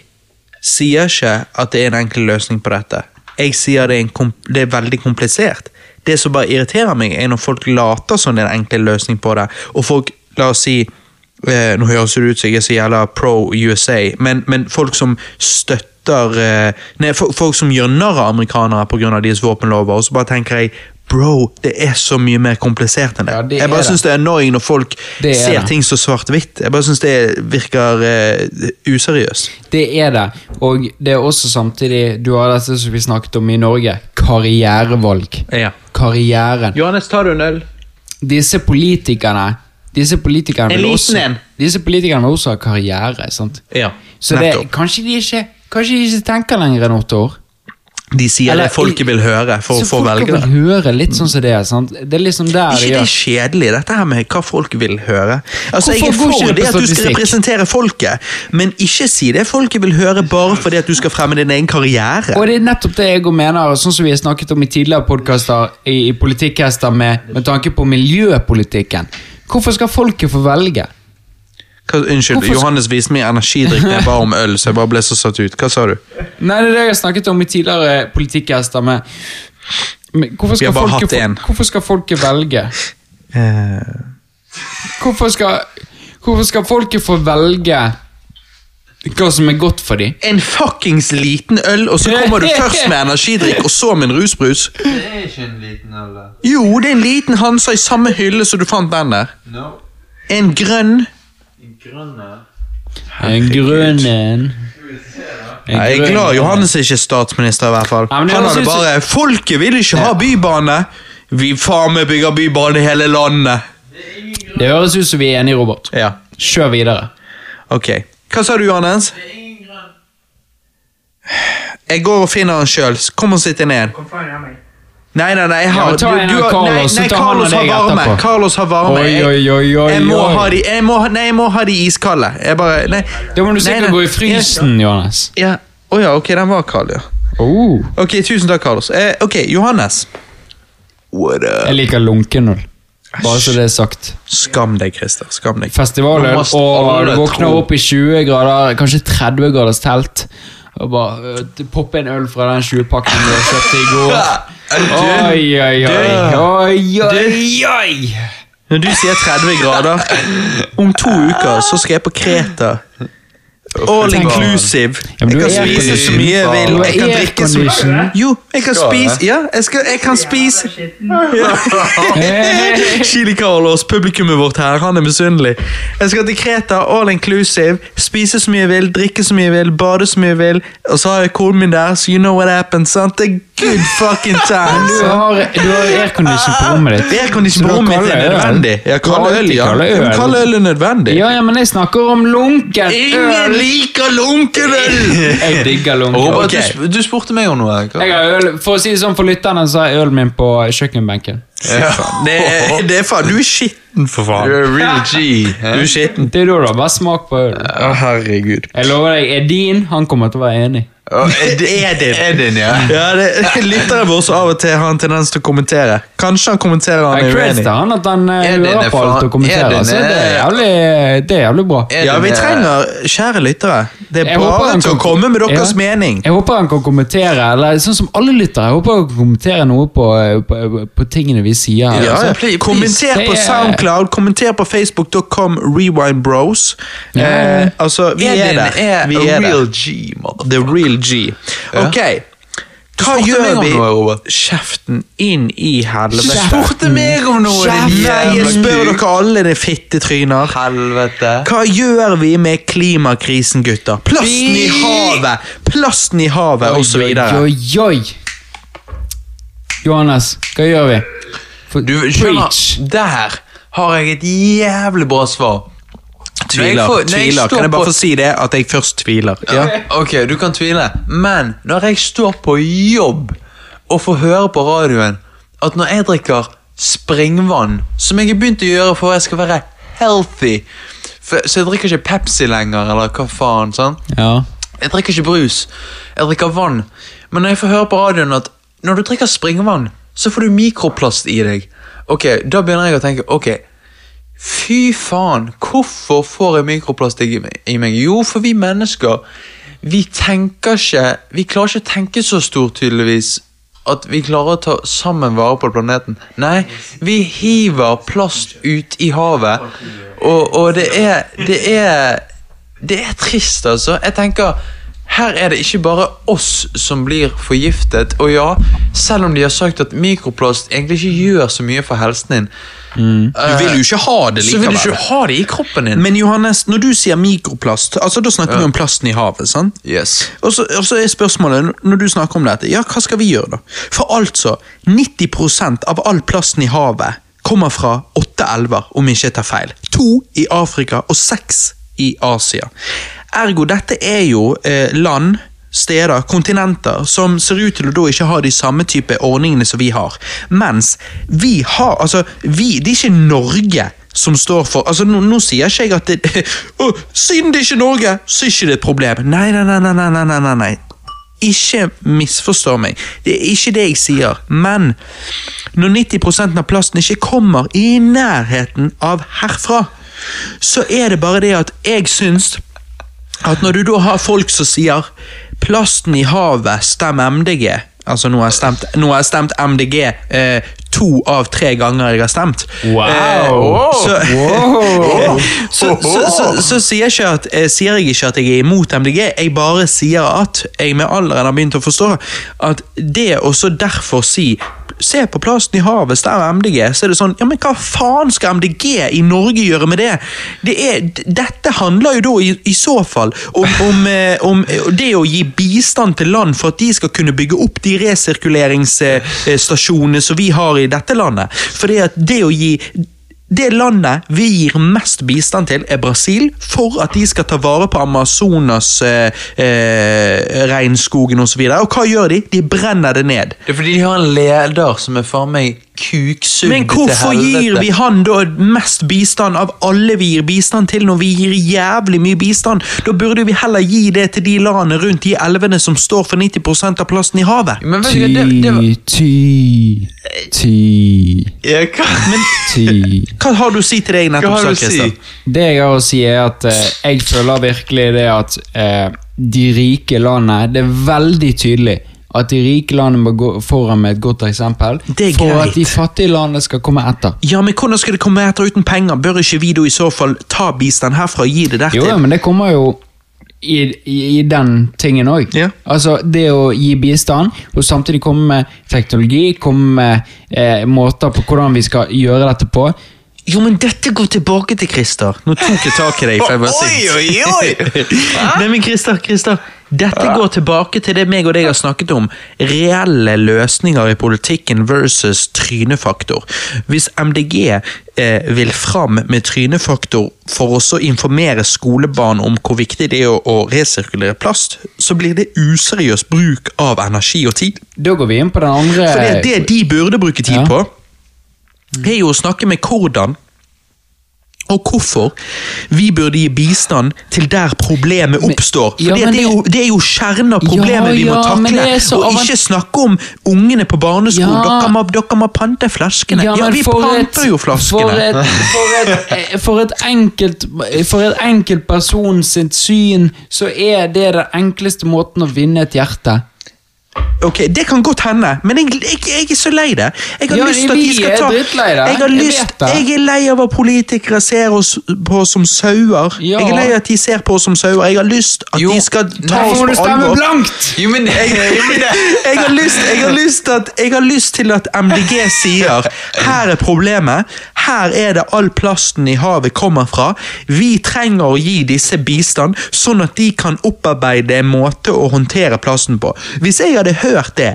sier ikke at det er en enkel løsning på dette. jeg sier det er, det er veldig komplisert. Det som bare irriterer meg, er når folk later som det er en enkel løsning på det, og folk, la oss si eh, Nå høres det ut som jeg er så jævla pro USA, men, men folk som støtter eh, Nei, folk som gjør narr av amerikanere pga. deres våpenlover, og så bare tenker jeg Bro, det er så mye mer komplisert enn det. Ja, det jeg bare det. syns det er annoying når folk er ser det. ting så svart-hvitt. Jeg bare syns det virker uh, useriøst. Det er det, og det er også samtidig Du har dette som vi snakket om i Norge. Karrierevalg. Ja. Karrieren. Johannes, tar du en øl? Disse politikerne Disse politikerne vil også. Disse politikerne vil også ha karriere. sant? Ja, Så det, kanskje, de ikke, kanskje de ikke tenker lenger enn åtte år? De sier Eller- det folket vil høre for å få velge det. vil høre litt sånn som det er. sant? Det er liksom der de ikke det er kjedelig, dette her med hva folk vil høre? Altså, Jeg er Hvorfor går ikke for det at du skal representere folket, men ikke si det folket vil høre bare fordi at du skal fremme din egen karriere. Og det er nettopp det jeg mener, og sånn som vi har snakket om i tidligere podkaster i, i politikkhester med, med tanke på miljøpolitikken. Hvorfor skal folket få velge? Hva, unnskyld, Hvorfor- Johannes viste meg energidrikk når jeg ba om øl, så jeg bare ble så satt ut. Hva sa du? Nei, det er det jeg har snakket om i tidligere politikkhester med, med hvorfor, skal folket, hvorfor skal folket velge? Eh, Hvorfor skal, hvorfor skal folket få velge hva som er godt for dem? en fuckings liten øl, og så kommer du først med energidrikk, og så med en rusbrus? Det er ikke en liten øl. da. Jo, det er en liten Hansa i samme hylle som du fant den der. No. En grønn. Grønne. En grønn en. En Jeg er glad. Johannes er ikke statsminister, i hvert fall. Ja, Han hadde bare 'Folket vil ikke ha bybane'. Vi faen meg bygger bybane i hele landet. Det høres ut som vi er enige, Robert. Ja, Kjør videre. ok. Hva sa du, Johannes? Jeg går og finner han sjøl. Kom og sitt deg ned. Nei, nei, nei. Har, Ja, ta en av Carlos, nei, nei, Carlos har varme. etterpå. Carlos har varme. Oi, oi, oi, oi, Jeg må ha de, jeg må, nei, jeg må ha de iskalde. Jeg bare, nei. Da må du sikkert nei. gå i frysen, Johannes. Ja. Oh, ja, ok, den var kald, ja. Oh. Ok, tusen takk, Carlos. Eh, ok, Johannes. What up? Jeg liker lunkenøl. Bare så det er sagt. Skam deg, Christer. Skam deg. Festivalen, og du våkner opp i 20 grader, kanskje 30 graders telt, og bare uh, poppe en øl fra den 20-pakken du har kjøpt i går. Oi, oi, oi. Oi, oi, oi. Når du sier 30 grader, om to uker så skal jeg på Kreta. All inclusive. Jeg kan spise så mye jeg vil. Jeg kan drikke så mye. Jo, jeg kan spise Ja, jeg, skal, jeg kan spise Chili Carlos, publikummet vårt her, han er misunnelig. Jeg skal til Kreta, all inclusive, spise så mye jeg vil, drikke så mye jeg vil, bade så mye jeg vil, og så har jeg koden min der, så you know what happens, sant? Det good fucking time. Du har, du har aircondition på rommet ditt. Aircondition på rommet ditt er nødvendig. Ja, Du har kald øl, ja. kalde men øl. Kald øl er nødvendig. Ja, ja, men jeg snakker om lunken Ingen liker lunken øl! Jeg digger lunken. øl. Okay. du, du spurte meg om noe. Jeg har øl, For å si det sånn for lytterne, så jeg ølen min på kjøkkenbenken. Det er, det er faen, du er skitten, for faen. Du er real G. Du er skitten. Det er da du har bare smak på øl. Herregud. Jeg lover deg, Edin han kommer til å være enig. Det er. Edin, ja. Ja, det, Lytteren vår som av og til har en tendens til å kommentere. Kanskje han kommenterer han er uenig. han at han lurer er på alt og kommenterer. Edin Så det er jævlig, det er jævlig bra. Ja, vi trenger kjære lyttere. Det er bare han til å komme med deres Ja. mening. Jeg håper han kan kommentere, eller sånn som alle lyttere, jeg håper han kan kommentere noe på, på, på tingene vi sier. her, Ja, altså. ja. please, Kommenter please. på er- Soundcloud, kommenter på facebook.com rewindbros. Ja. Eh, altså, vi er Edin der. er Vi a er real der. G. The real G. Ok, hva gjør vi? noe, Kjeften inn i helvete. Spurte meg om noe, Nei, jeg spør dere alle, det fittetryner. Helvete. Hva gjør vi med klimakrisen, gutter? Plasten i havet, plasten i havet, osv. Oi, oi, oi. Johannes, hva gjør vi? For, Du, skjønner, der har jeg et jævlig bra svar. Tviler. får- tviler. Kan jeg bare på- få si det? At jeg først tviler. Ja. Ok, du kan tvile, men når jeg står på jobb og får høre på radioen at når jeg drikker springvann, som jeg har begynt å gjøre for jeg skal være healthy, for, så jeg drikker ikke Pepsi lenger, eller hva faen, sant? Ja. Jeg drikker ikke brus, jeg drikker vann. Men når jeg får høre på radioen at når du drikker springvann, så får du mikroplast i deg. Ok, Da begynner jeg å tenke ok, fy faen, hvorfor får jeg mikroplast i meg- Jo, for vi mennesker vi tenker ikke Vi klarer ikke å tenke så stort, tydeligvis. At vi klarer å ta sammen vare på planeten. Nei, vi hiver plast ut i havet. Og, og det er Det er Det er trist, altså. Jeg tenker her er det ikke bare oss som blir forgiftet. Og ja, selv om de har sagt at mikroplast egentlig ikke gjør så mye for helsen din, Du vil jo ikke ha det så vil du ikke ha det i kroppen din. Men Johannes, når du sier mikroplast, altså da snakker vi om plasten i havet, sant? Yes. Og så, og så er spørsmålet, når du snakker om dette, ja, hva skal vi gjøre da? For altså, 90% av all plasten i havet kommer fra åtte elver, om ikke jeg tar feil. To i Afrika og seks i Asia. Ergo, dette er jo eh, land, steder, kontinenter, som ser ut til å da ikke ha de samme type ordningene som vi har. Mens vi har Altså, vi, det er ikke Norge som står for Altså, Nå, nå sier ikke jeg at det, oh, Siden det er ikke Norge, så er det ikke et problem. Nei, nei, nei, nei, nei, nei, nei, nei. Ikke misforstå meg, det er ikke det jeg sier, men når 90 av plasten ikke kommer i nærheten av herfra, så er det bare det at jeg syns at når du da har folk som sier plasten i havet, stem MDG Altså, nå har jeg stemt, nå har jeg stemt MDG eh, to av tre ganger jeg har stemt. Wow. Eh, så, så, så, så, så sier, jeg ikke at, eh, sier jeg ikke at jeg er imot MDG, jeg bare sier at jeg med alderen har begynt å forstå at det å derfor si Se på plasten i havet, der er MDG. Så er det sånn, ja, men hva faen skal MDG i Norge gjøre med det? det er, dette handler jo da i, i så fall om, om, eh, om eh, det å gi bistand til land for at de skal kunne bygge opp de resirkuleringsstasjonene som vi har i dette landet. Fordi at det å gi det landet vi gir mest bistand til, er Brasil, for at de skal ta vare på Amazonas, eh, eh, regnskogen osv. Og, så og hva gjør de? De brenner det ned. Det er fordi de har en leder som er faen meg kuksugd Men hvorfor gir vi han da mest bistand av alle vi gir bistand til, når vi gir jævlig mye bistand? Da burde vi heller gi det til de landene rundt de elvene som står for 90% av plassen i havet. Men vet det, det var, Ty, ty, ty, ja, hva? ty. Hva har du å si til det jeg nettopp sa, Christian? si? Det jeg har å si, er at eh, jeg føler virkelig det at eh, de rike landene Det er veldig tydelig at de rike landene må gå foran med et godt eksempel. Det er for greit. at de fattige landene skal komme etter. Ja, men hvordan skal det komme etter uten penger? Bør ikke vi da i så fall ta bistand herfra og gi det Jo, dertil? men det kommer jo i, i, i den tingen òg. Ja. Altså, det å gi bistand, og samtidig komme med teknologi, komme med eh, måter på hvordan vi skal gjøre dette på. Jo, men dette går tilbake til Christer. Nå tok jeg tak i deg. for jeg bare sier- Oi, oi, oi! Nei, men Christer, Christer, dette går tilbake til det meg og deg har snakket om. Reelle løsninger i politikken versus trynefaktor. Hvis MDG eh, vil fram med trynefaktor for også å informere skolebarn om hvor viktig det er å, å resirkulere plast, så blir det useriøs bruk av energi og tid. Da går vi inn på den andre For det, det de burde bruke tid Ja. på, er jo å snakke med hvordan og hvorfor vi burde gi bistand til der problemet oppstår. For ja, det, det, er jo, det er jo kjernen av problemet Ja, vi må takle. Og avant- ikke snakke om ungene på barneskolen. Ja. Dere, må, dere må pante flaskene. Ja, vi panter jo flaskene. For et, for et, for et enkelt For et enkelt person sitt syn, så er det den enkleste måten å vinne et hjerte. Ok, Det kan godt hende, men jeg, jeg, jeg er så lei det. Jeg har Ja, lyst til at de skal ta. Jeg, har lyst, jeg er lei av at politikere ser oss på som sauer. Ja. Jeg er lei av at de ser på oss som sauer. Jeg har lyst at Jo, de skal ta Nei, oss må du på stemme alvor. blankt! Jo, men, jo, men Jeg har, lyst, jeg, har lyst at, jeg har lyst til at MDG sier her er problemet, her er det all plasten i havet kommer fra. Vi trenger å gi disse bistand, sånn at de kan opparbeide en måte å håndtere plasten på. Hvis jeg hadde hørt det,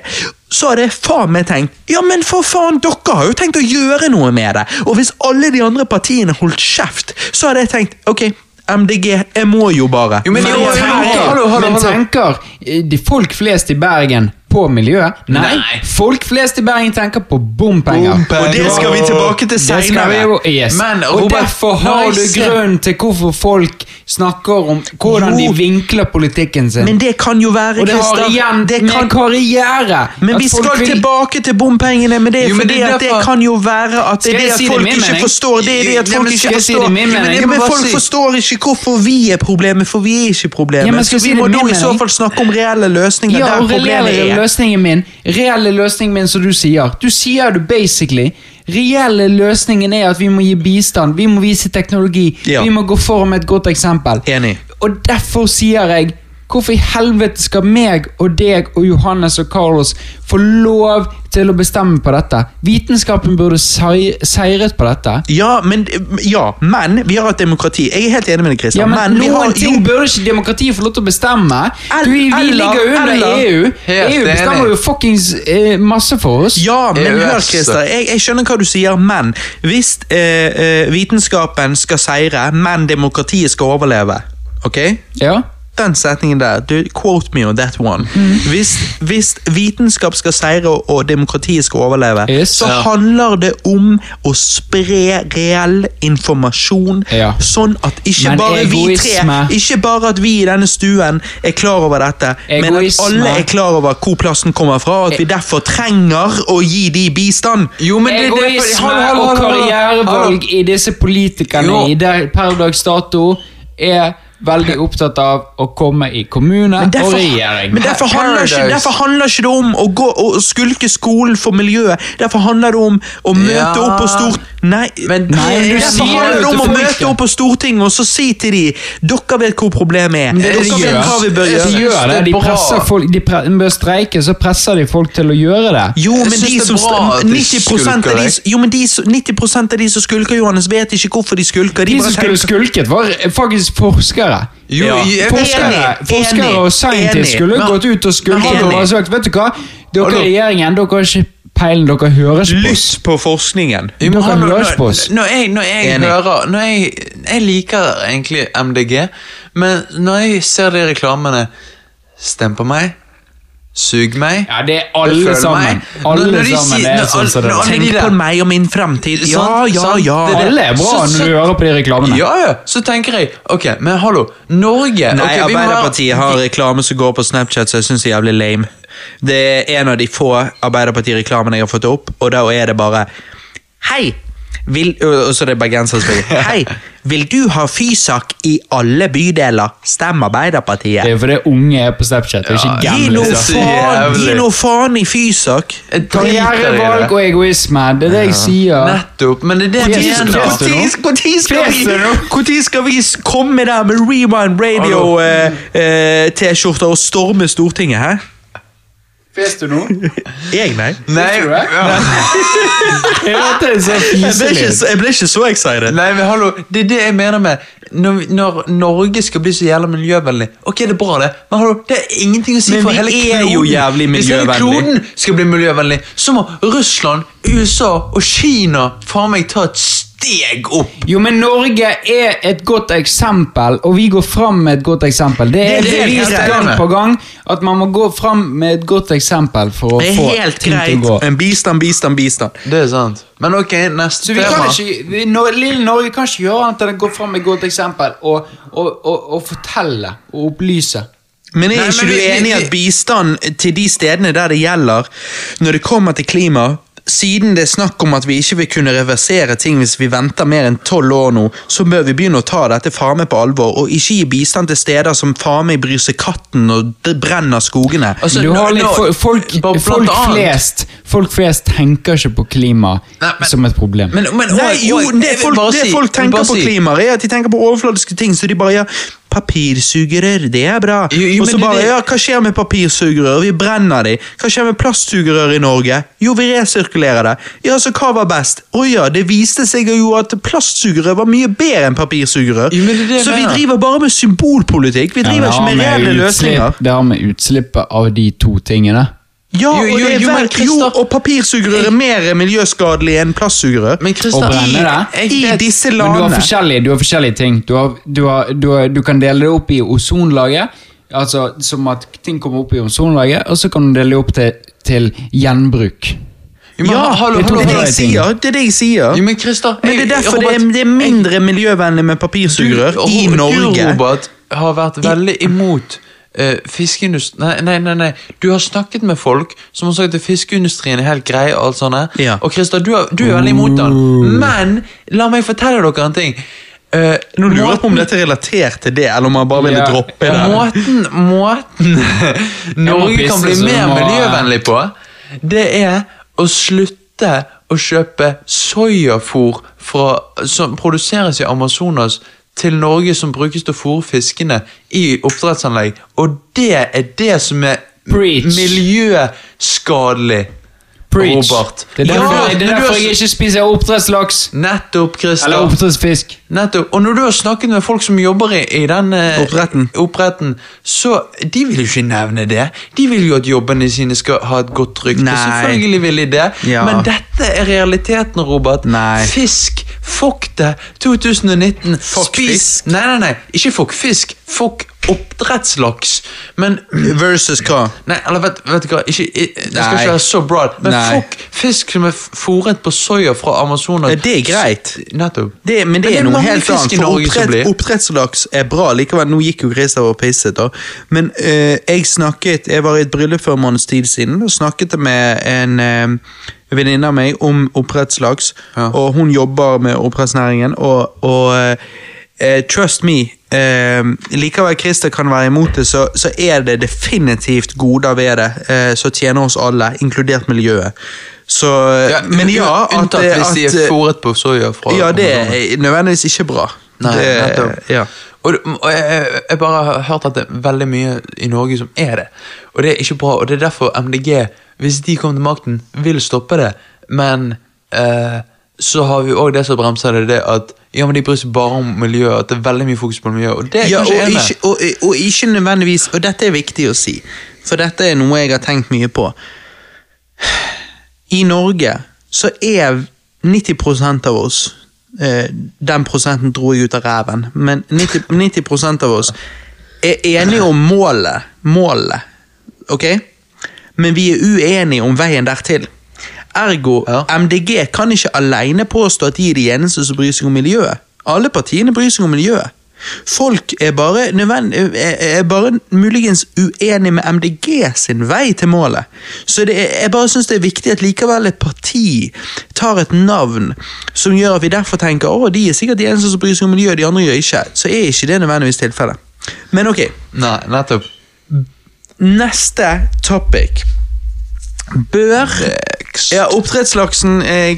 så hadde jeg faen meg tenkt ja, men for faen, dere har jo tenkt å gjøre noe med det. Og hvis alle de andre partiene holdt kjeft, så hadde jeg tenkt ok, MDG, jeg må jo bare. Jo, men Men tenker, men tenker eh, de folk flest i Bergen på miljøet? Nei. Nei. Folk flest i Bergen tenker på bompenger. Bompenger. Og det skal vi tilbake til seinere. yes. Men, og Robert, derfor har nice. du grunn til hvorfor folk snakker om hvordan Jo. de vinkler politikken sin. Men det kan jo være, og det har igjen det med kan, karriere. Men vi skal vil- tilbake til bompengene, men det er Jo, men fordi det er at det kan jo være at det er det at si folk det ikke forstår. Det er det at folk ikke forstår. si men. Ja, men folk si- forstår ikke hvorfor vi er problemet, for vi er ikke problemet. Ja, men skal så vi si må nå da i så fall snakke om reelle løsninger Ja, der problemet er. Løsningen min Reelle løsningen min, som du sier. Du sier det basically Reelle løsningen er at vi må gi bistand, vi må vise teknologi, Ja. vi må gå foran med et godt eksempel. Enig. Og derfor sier jeg Hvorfor i helvete skal meg og deg og Johannes og Carlos få lov til å bestemme på dette? Vitenskapen burde seiret på dette. Ja men, ja, men vi har et demokrati. Jeg er helt enig med deg, Christian. Ja, men, men Noen har, ting burde ikke demokratiet få lov til å bestemme. El- Du, vi eller- ligger under eller- EU. EU bestemmer enig. jo fuckings eh, masse for oss. Ja, men EU hør, Christer. Jeg, jeg skjønner hva du sier, men hvis eh, eh, vitenskapen skal seire, men demokratiet skal overleve, ok? Ja. Den setningen der, du, quote me on that one. Hvis, hvis vitenskap skal seire og, og demokratiet skal overleve, Yes. så Ja. handler det om å spre reell informasjon, Ja. sånn at ikke Men bare vi tre, ikke bare at vi i denne stuen er klar over dette, men at alle er klar over hvor plassen kommer fra, og at vi derfor trenger å gi de bistand. Jo, men det, det, Egoisme Hallo, hallo, og hallo, hallo. karrierevalg i disse politikerne i der per dags dato er veldig opptatt av å komme i kommune derfor, og regjering. men derfor, handler ikke, derfor handler ikke det om å gå og skulke skolen for miljøet. Derfor handler det om å møte Ja. opp på stort... Nei, Men Nei, du derfor sier handler det om å møte opp på Stortinget og så si til de Dere vet hvor problemet er. Men det er Dere de vet gjør. hva vi bør gjøre. De gjør det. De presser folk De pre bør streike, så presser de folk til å gjøre det. Jo, men de som bra at de 90% av de, skulker, jo, men de, som- 90% av de som skulker, Johannes, vet ikke hvorfor de skulker. De De som skulle skulket, var faktisk forskere. Jo, Ja. jeg- Forskere, Enig, forskere enig, og scientists skulle Men- gått ut og skulket og sagt Vet du hva, dere i regjeringen dere har ikke peilen dere høres på Lyst på forskningen. Dere hallo, hører på oss. når, når jeg, når jeg Enig. hører når jeg, jeg liker egentlig MDG, men når jeg ser de reklamene Stem på meg. Sug meg. Ja, det er alle sammen. Alle Når- når de sammen sier- er sånn som det er. de Tenk på meg og min fremtid. Ja, ja, ja. det det. Alle er bra Så- når du hører på de reklamene. Ja, ja. Så tenker jeg Ok, men hallo. Norge Nei, ok, vi har... Arbeiderpartiet har reklame som går på Snapchat, så jeg syns det er jævlig lame. Det er en av de få Arbeiderparti-reklamene jeg har fått opp, og da er det bare Hei! Vil, og så er det som spiller. Hei! Vil du ha Fysak i alle bydeler? Stem Arbeiderpartiet. Det er fordi unge er på Snapchat, og ikke Gi gamle. noe det er faen, gi noe faen i Fysak! Karrierevalg det. og egoisme, det er det jeg sier. Nettopp. Men det er det jeg mener. fjes- Når skal, vi- Fjes nå? Hvor skal vi s- komme der med Rewind Radio-T-skjorter og storme Stortinget, hæ? Fes du nå? Jeg, nei. Nei, du det? ja. Jeg ble, ikke, så- jeg ble ikke så excited. Nei, men hallo, det er det jeg mener med Når, når Norge skal bli så jævla miljøvennlig Ok, det er bra det, men hallo, det er ingenting å si Men for vi er jo jævlig miljøvennlig. Hvis hele kloden skal bli miljøvennlig Så må Russland, USA og Kina Faen meg ta et steg opp Jo, men Norge er et godt eksempel, og vi går fram med et godt eksempel. Det er Det er bevist greit. gang på gang at man må gå fram med et godt eksempel for å Det få helt ting til å gå. En bistand, bistand, bistand. Det er sant Men ok, neste Så vi kan tema ikke, vi, Nor- Lille Norge kan ikke gjøre annet enn å gå fram med et godt eksempel og, og, og, og fortelle og opplyse. Men er Nei, ikke men du enig i at bistand til de stedene der det gjelder, når det kommer til klima, siden det er snakk om at vi ikke vil kunne reversere ting hvis vi venter mer enn tolv år nå, så bør vi begynne å ta dette faen meg på alvor, og ikke gi bistand til steder som faen meg bryr seg katten og brenner skogene. Altså, Du har nå- litt, nå- fo- folk, folk, flest, folk flest tenker ikke på klima Nei, men- som et problem. Men, men, Nei, jo, det folk, det folk tenker på klima, er at de tenker på overfladiske ting, så de bare ja, papirsugerør, det er bra. Jo, jo, og så bare det- ja, hva skjer med papirsugerør? Vi brenner de. Hva skjer med plastsugerør i Norge? Jo, vi resirkulerer det. Ja, så hva var best? Å ja, det viste seg jo at plastsugerør var mye bedre enn papirsugerør. Jo, men det er det så vi driver bare med symbolpolitikk. Vi driver ja, ikke med reelle løsninger. Det har med utslippet av de to tingene. Ja, Jo, og, jo, jo, vel, jo, og papirsugerør er mer miljøskadelig enn plastsugerør. Men Christer, I, I disse landene. Men du har forskjellige, du har forskjellige ting. Du, har, du, har, du, har, du kan dele det opp i ozonlaget, Altså, Som at ting kommer opp i ozonlaget, og så kan du dele det opp til, til gjenbruk. Jo, men, Ja, hallo, det er det jeg sier. Det er det jeg sier. Jo, men Christer, Men det er derfor derfor det er, det er mindre miljøvennlig med papirsugerør i Norge. du, Robert, har vært veldig imot uh, fiskeindustri... Nei, nei, nei, nei. Du har snakket med folk som har sagt at fiskeindustrien er helt grei. og alt sånt. Ja. Og Christer, du, er- du er veldig imot den. Men la meg fortelle dere en ting. Uh, Nå lurer jeg på om dette er relatert til det, eller om man bare ville yeah. droppe det. Måten, måten Norge pisse, kan bli mer må- miljøvennlig på, det er å slutte å kjøpe soyafôr som produseres i Amazonas til Norge som brukes til å fôre fiskene i oppdrettsanlegg. Og det er det som er Preach. miljøskadelig. Preach. Robert. Det er derfor, Ja, det er derfor jeg ikke spiser oppdrettslaks. Nettopp, Christer. Eller oppdrettsfisk. Nettopp. Og når du har snakket med folk som jobber i, i den oppretten. Oppdretten. oppdretten, så de vil jo ikke nevne det. De vil jo at jobbene sine skal ha et godt rykte. Nei. Selvfølgelig vil de det. Ja. Men dette er realiteten, Robert. Nei. Fisk. Fuck det. 2019. Fuck Spis fisk. Nei, nei, nei. Ikke fuck fisk. Fuck oppdrettslaks. Men Versus hva? Nei, eller vet, vet du hva, ikke, Jeg det skal Nei. ikke være så broad, men Nei. fuck fisk som er fòret på soya fra Amazonas. Det er greit. Nettopp. Det, men det Men er noe mange helt annet. For oppdrett, oppdrettslaks er bra likevel. Nå gikk jo Christer og pisset, da. Men eh, jeg snakket Jeg var i et bryllup for en måneds tid siden og snakket med en eh, venninne av meg om oppdrettslaks. Ja. Og hun jobber med oppdrettsnæringen, og, og eh, trust me Likevel Christer kan være imot det, så, så er det definitivt goder ved det som tjener oss alle, inkludert miljøet. Så, men ja, at, Unntatt hvis de er fôret på soya fra ja, det er nødvendigvis ikke bra. Nei, det, ja. Og, og jeg, jeg bare har hørt at det er veldig mye i Norge som er det. Og det er ikke bra, og det er derfor MDG, hvis de kommer til makten, vil stoppe det. Men eh, så har vi òg det som bremser det, det at ja, men de bryr seg bare om miljøet, at det er veldig mye fokus på miljøet. Og det er Ja, og, kanskje jeg enig ikke, og, og ikke nødvendigvis Og dette er viktig å si, for dette er noe jeg har tenkt mye på. I Norge så er 90% av oss eh, Den prosenten dro jeg ut av ræven, men 90, 90 av oss er enige om målet. Målet, ok? Men vi er uenige om veien dertil. Ergo, Ja. MDG kan ikke alene påstå at de er de eneste som bryr seg om miljøet. Alle partiene bryr seg om miljøet. Folk er bare, er, bare muligens uenige med MDG sin vei til målet. Så det er, jeg bare syns det er viktig at likevel et parti tar et navn som gjør at vi derfor tenker å, de er sikkert de eneste som bryr seg om miljøet, de andre gjør ikke. Så er ikke det nødvendigvis tilfellet. Men ok, Nei, nettopp. neste topic. Bør ja, Oppdrettslaksen, eh,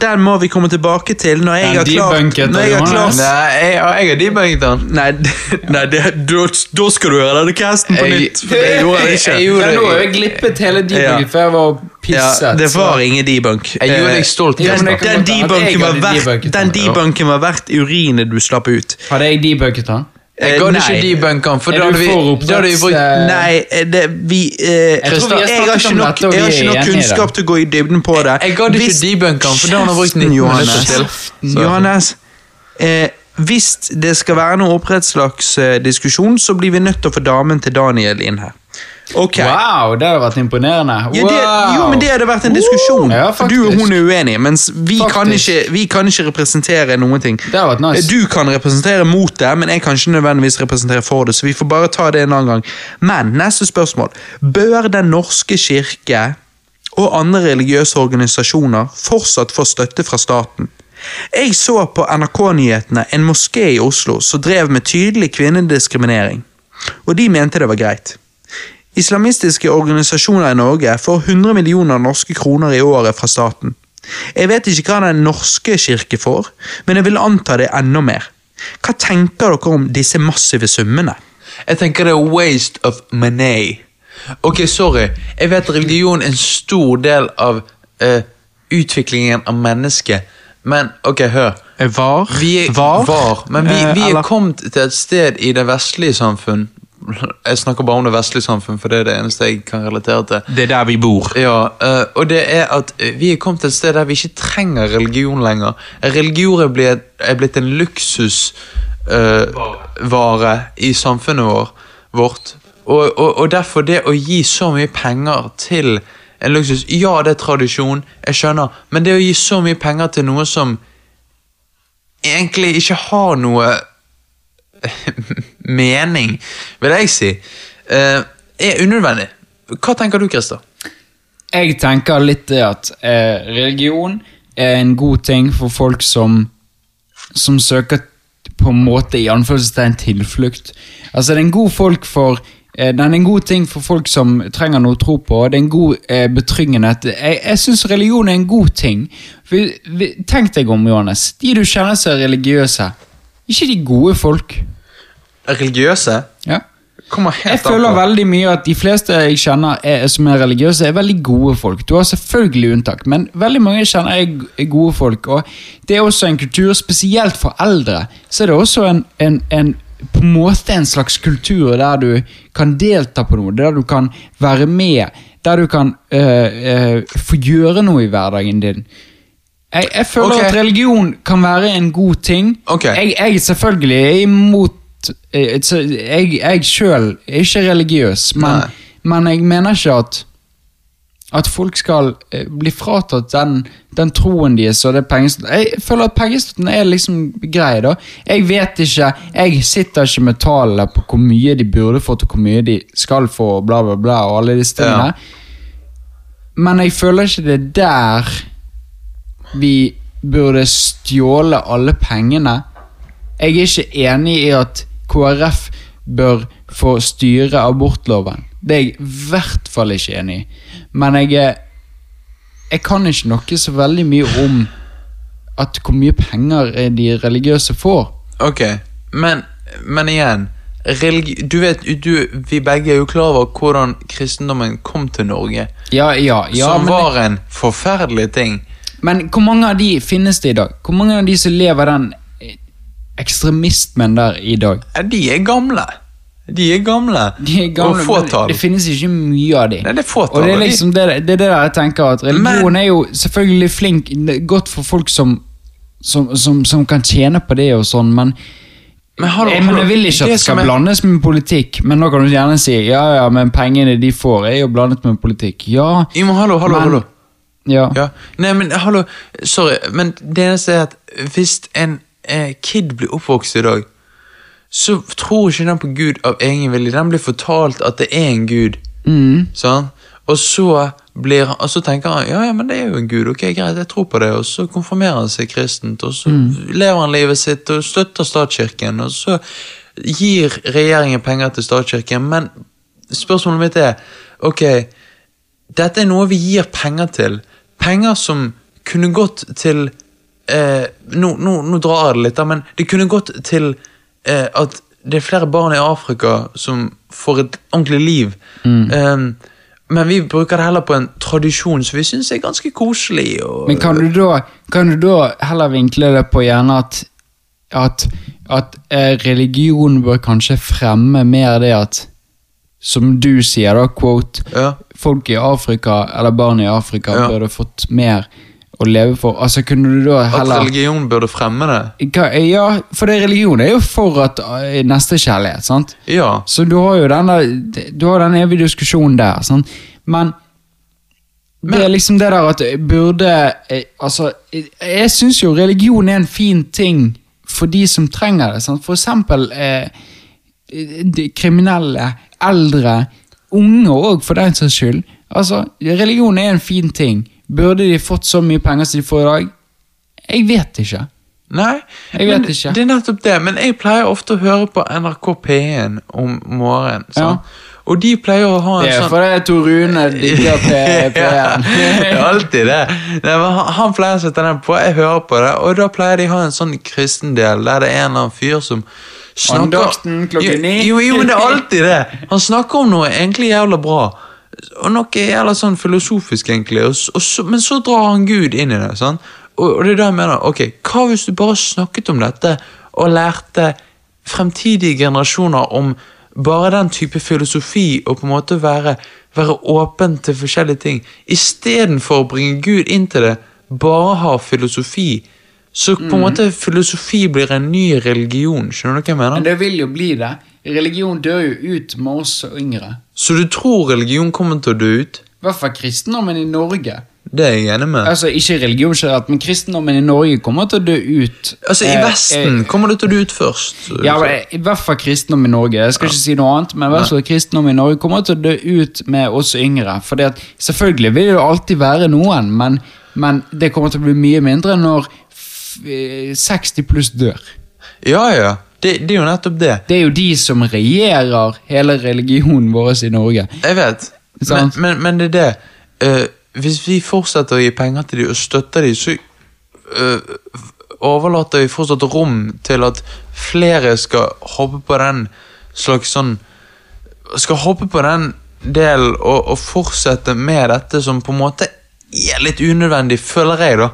den må vi komme tilbake til når jeg har klart, når jeg har klart Nei, jeg, jeg har debunket den. Nei, nei det, da, da skal du gjøre denne casten på Jeg- nytt. For det gjorde jeg ikke. Jeg gjorde Ja, nå har jeg glippet hele Ja. debunken, for jeg var pisset. Ja, det var så- ingen debunk. Jeg gjorde deg stolt. Eh, Ja, men Den, kan den godt være at jeg debunken var hadde verdt debunket Den den. debunken var verdt urinet du slapp ut. Hadde jeg debunket han? Jeg Eh, gadd nei. ikke debunke den, for da hadde vi, for da hadde vi brukt Eh, Nei, eh, det, vi eh, Jeg vi har jeg har ikke nok, dette, jeg har ikke nok det. kunnskap til å gå i dybden på det. Jeg gadd ikke de debunke den, for da hadde han brukt 19 Kjeften, minutter til. Johannes, eh, hvis det skal være noe oppdrettslagsdiskusjon, så blir vi nødt til å få damen til Daniel inn her. Ok. Wow, det hadde vært imponerende. Ja, det, jo, men det hadde vært en diskusjon. Ja, du og hun er uenige, mens vi kan, ikke, vi kan ikke representere noen ting. Nice. Du kan representere mot det, men jeg kan ikke nødvendigvis representere for det, så vi får bare ta det en annen gang. Men neste spørsmål. Bør Den norske kirke og andre religiøse organisasjoner fortsatt få støtte fra staten? Jeg så på NRK-nyhetene en moské i Oslo som drev med tydelig kvinnediskriminering, og de mente det var greit. Islamistiske organisasjoner i Norge får 100 millioner norske kroner i året fra staten. Jeg vet ikke hva Den norske kirke får, men jeg vil anta det enda mer. Hva tenker dere om disse massive summene? Jeg tenker det er waste of money. Ok, sorry. Jeg vet religion er en stor del av uh, utviklingen av mennesket, men ok, hør. Var? Vi er, Var? var men vi, Eh, vi er kommet til et sted i det vestlige samfunn Jeg snakker bare om det vestlige samfunn, for det er det eneste jeg kan relatere til. Det er der vi bor. Ja, eh, og det er at eh, vi er kommet til et sted der vi ikke trenger religion lenger. Religion er blitt, er en luksusvare i samfunnet vår, vårt. Og, og, og derfor det å gi så mye penger til en luksus Ja, det er tradisjon, jeg skjønner, men det å gi så mye penger til noe som egentlig ikke har noe mening, vil jeg si, eh, er unødvendig. Hva tenker du, Christer? Jeg tenker litt det at eh, religion er en god ting for folk som, som søker på en måte i anførselstegn tilflukt. Altså, det er en god folk for eh, den er en god ting for folk som trenger noe å tro på. Det er en god eh, betryggende Jeg, jeg syns religion er en god ting. Vi, tenk deg om, Johannes. De du kjenner som er religiøse, ikke de gode folk. Religiøse? Ja. Kommer Jeg helt an føler veldig mye at de fleste jeg kjenner er, som er religiøse, er veldig gode folk. Du har selvfølgelig unntak, men veldig mange jeg kjenner er, gode folk. Og det er også en kultur, spesielt for eldre, så er det også en, en, en på en måte en slags kultur der du kan delta på noe, der du kan være med, der du kan øh, øh, få gjøre noe i hverdagen din. Jeg, jeg føler okay. at religion kan være en god ting. Okay. Jeg, jeg selvfølgelig er imot eh, så Jeg, jeg sjøl er ikke religiøs, men, men jeg mener ikke at at folk skal eh, bli fratatt den, den troen deres og det pengestøtten. Jeg føler at pengestøtten er liksom grei, da. Jeg vet ikke, jeg sitter ikke med tallene på hvor mye de burde fått, og hvor mye de skal få, og bla, bla, bla, og alle disse tingene. Men jeg føler ikke det er der vi burde stjåle alle pengene. Jeg er ikke enig i at KrF bør få styre abortloven. Det er jeg i hvert fall ikke enig i. Men jeg Jeg kan ikke noe så veldig mye om at hvor mye penger de religiøse får. Ok, men, men igjen religi Du vet, du, vi begge er jo klar over hvordan kristendommen kom til Norge. Ja, ja, ja som var en forferdelig ting. men hvor mange av de finnes det i dag? Hvor mange av de som lever den ekstremismen der i dag? Ja, De er gamle. De er gamle. De er gamle, og fåtall. det finnes ikke mye av de. Nei, det er fåtall, Og det er liksom det, det er det jeg tenker at religion er jo selvfølgelig flink, godt for folk som, som, som, som kan tjene på det og sånn, men Men hallo, jeg, men jeg vil ikke at det skal blandes med politikk, men nå kan du gjerne si ja, ja, men pengene de får er jo blandet med politikk. Ja, Jo, men hallo, hallo, Men- hallo. ja. Ja. Nei, men hallo, sorry, men det eneste er at hvis en eh, kid blir oppvokst i dag, så tror ikke den på Gud av egen vilje. Den blir fortalt at det er en Gud. Mm. Sånn? Og så blir han, og så tenker han ja, ja, men det er jo en gud, ok, greit, jeg tror på det. Og så konfirmerer han seg kristent, og så lever han livet sitt og støtter statskirken. Og så gir regjeringen penger til statskirken, men spørsmålet mitt er ok, dette er noe vi gir penger til. Penger som kunne gått til eh, nå, nå, nå drar jeg det litt, da, men det kunne gått til eh, at det er flere barn i Afrika som får et ordentlig liv. Um, men vi bruker det heller på en tradisjon som vi syns er ganske koselig. Og, Men kan du da, kan du da heller vinkle det på gjerne at, at, at eh, religion bør kanskje fremme mer det at Som du sier, da, quote Ja. Folk i Afrika, eller barn i Afrika, Ja. burde fått mer å leve for. Altså, kunne du da At religion burde fremme det? Hva- Ja, for det religion er jo for at Neste nestekjærlighet, sant? Ja. Så du har jo den der, du har den evige diskusjonen der, sant? Men, det er liksom det der at burde eh, Altså, jeg, jeg syns jo religion er en fin ting for de som trenger det. Sant? For eksempel eh, de kriminelle, eldre, unge òg, for den saks skyld. Altså, religion er en fin ting. Burde de fått så mye penger som de får i dag? Jeg vet ikke. Nei, vet ikke. det er nettopp det. Men jeg pleier ofte å høre på NRK P1 om morgenen. Ja. Og de pleier å ha en sånn Det er sånn fordi Tor Rune digger P1. det er alltid det. Nei, han, pleier å sette den på, jeg hører på det, og da pleier de å ha en sånn kristendel der det er en eller annen fyr som snakker Andakten klokken ni. Jo, jo, jo, men det er alltid det. Han snakker om noe egentlig jævla bra. Og noe jævla sånn filosofisk, egentlig, og, og så, men så drar han Gud inn i det. sant? Og, og det er da jeg mener, ok, hva hvis du bare snakket om dette og lærte fremtidige generasjoner om bare den type filosofi og på en måte være, være åpen til forskjellige ting, istedenfor å bringe Gud inn til det, bare ha filosofi. Så på en måte filosofi blir en ny religion, skjønner du hva jeg mener? Men det vil jo bli det. Religion dør jo ut med oss og yngre. Så du tror religion kommer til å dø ut? I hvert fall kristendommen i Norge. Det er jeg enig med. Altså, Ikke religion generelt, men kristendommen i Norge kommer til å dø ut. Altså, I Eh, Vesten eh, kommer det til å dø ut først. Ja, men I hvert fall kristendom i Norge. Jeg skal ikke si noe annet, men i hvert fall kristendom i Norge kommer til å dø ut med oss yngre. Fordi at Selvfølgelig vil det jo alltid være noen, men, men det kommer til å bli mye mindre når f eh, 60 pluss dør. ja. ja. Det, det er jo nettopp det. Det er jo de som regjerer hele religionen vår i Norge. Jeg vet. Men, men, men det er det. Uh, hvis vi fortsetter å gi penger til dem og støtter dem, så uh, overlater vi fortsatt rom til at flere skal hoppe på den slags sånn Skal hoppe på den delen og, og fortsette med dette som på en måte er litt unødvendig, føler jeg, da.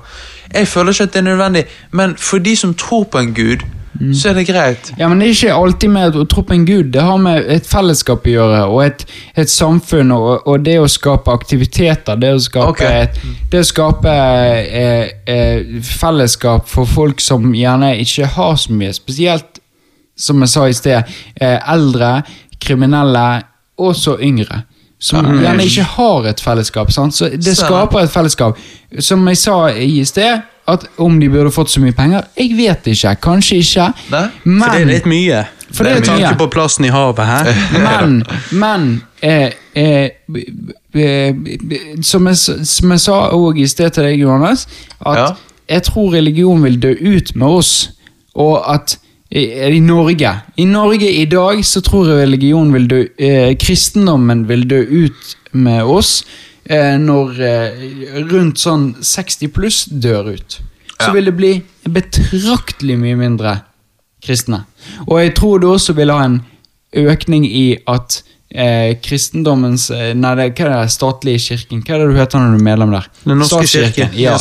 Jeg føler ikke at det er nødvendig, men for de som tror på en gud, så er det greit. Ja, men det er ikke alltid med å tro på en gud. Det har med et fellesskap å gjøre, og et, et samfunn, og, og det å skape aktiviteter. Det å skape, okay. et, det å skape eh, eh, fellesskap for folk som gjerne ikke har så mye. Spesielt, som jeg sa i sted, eh, eldre, kriminelle, og så yngre. Som gjerne ikke har et fellesskap. Sant? Så det Så- skaper et fellesskap. Som jeg sa i sted, at om de burde fått så mye penger Jeg vet ikke. Kanskje ikke. Men, For det er litt mye. For det er Med tanke på plassen i havet her. men, men eh, eh, som, jeg, som jeg sa òg i sted til deg, Johannes, at Ja. jeg tror religion vil dø ut med oss. Og at i, i Norge I Norge i dag så tror jeg religion vil dø eh, Kristendommen vil dø ut med oss eh, når eh, rundt sånn 60 pluss dør ut. Så Ja. vil det bli betraktelig mye mindre kristne. Og jeg tror det også vil ha en økning i at eh, kristendommens eh, Nei, det, hva er det statlige kirken? Hva er det du heter når du er medlem der? Den norske kirken. kirke. Ja.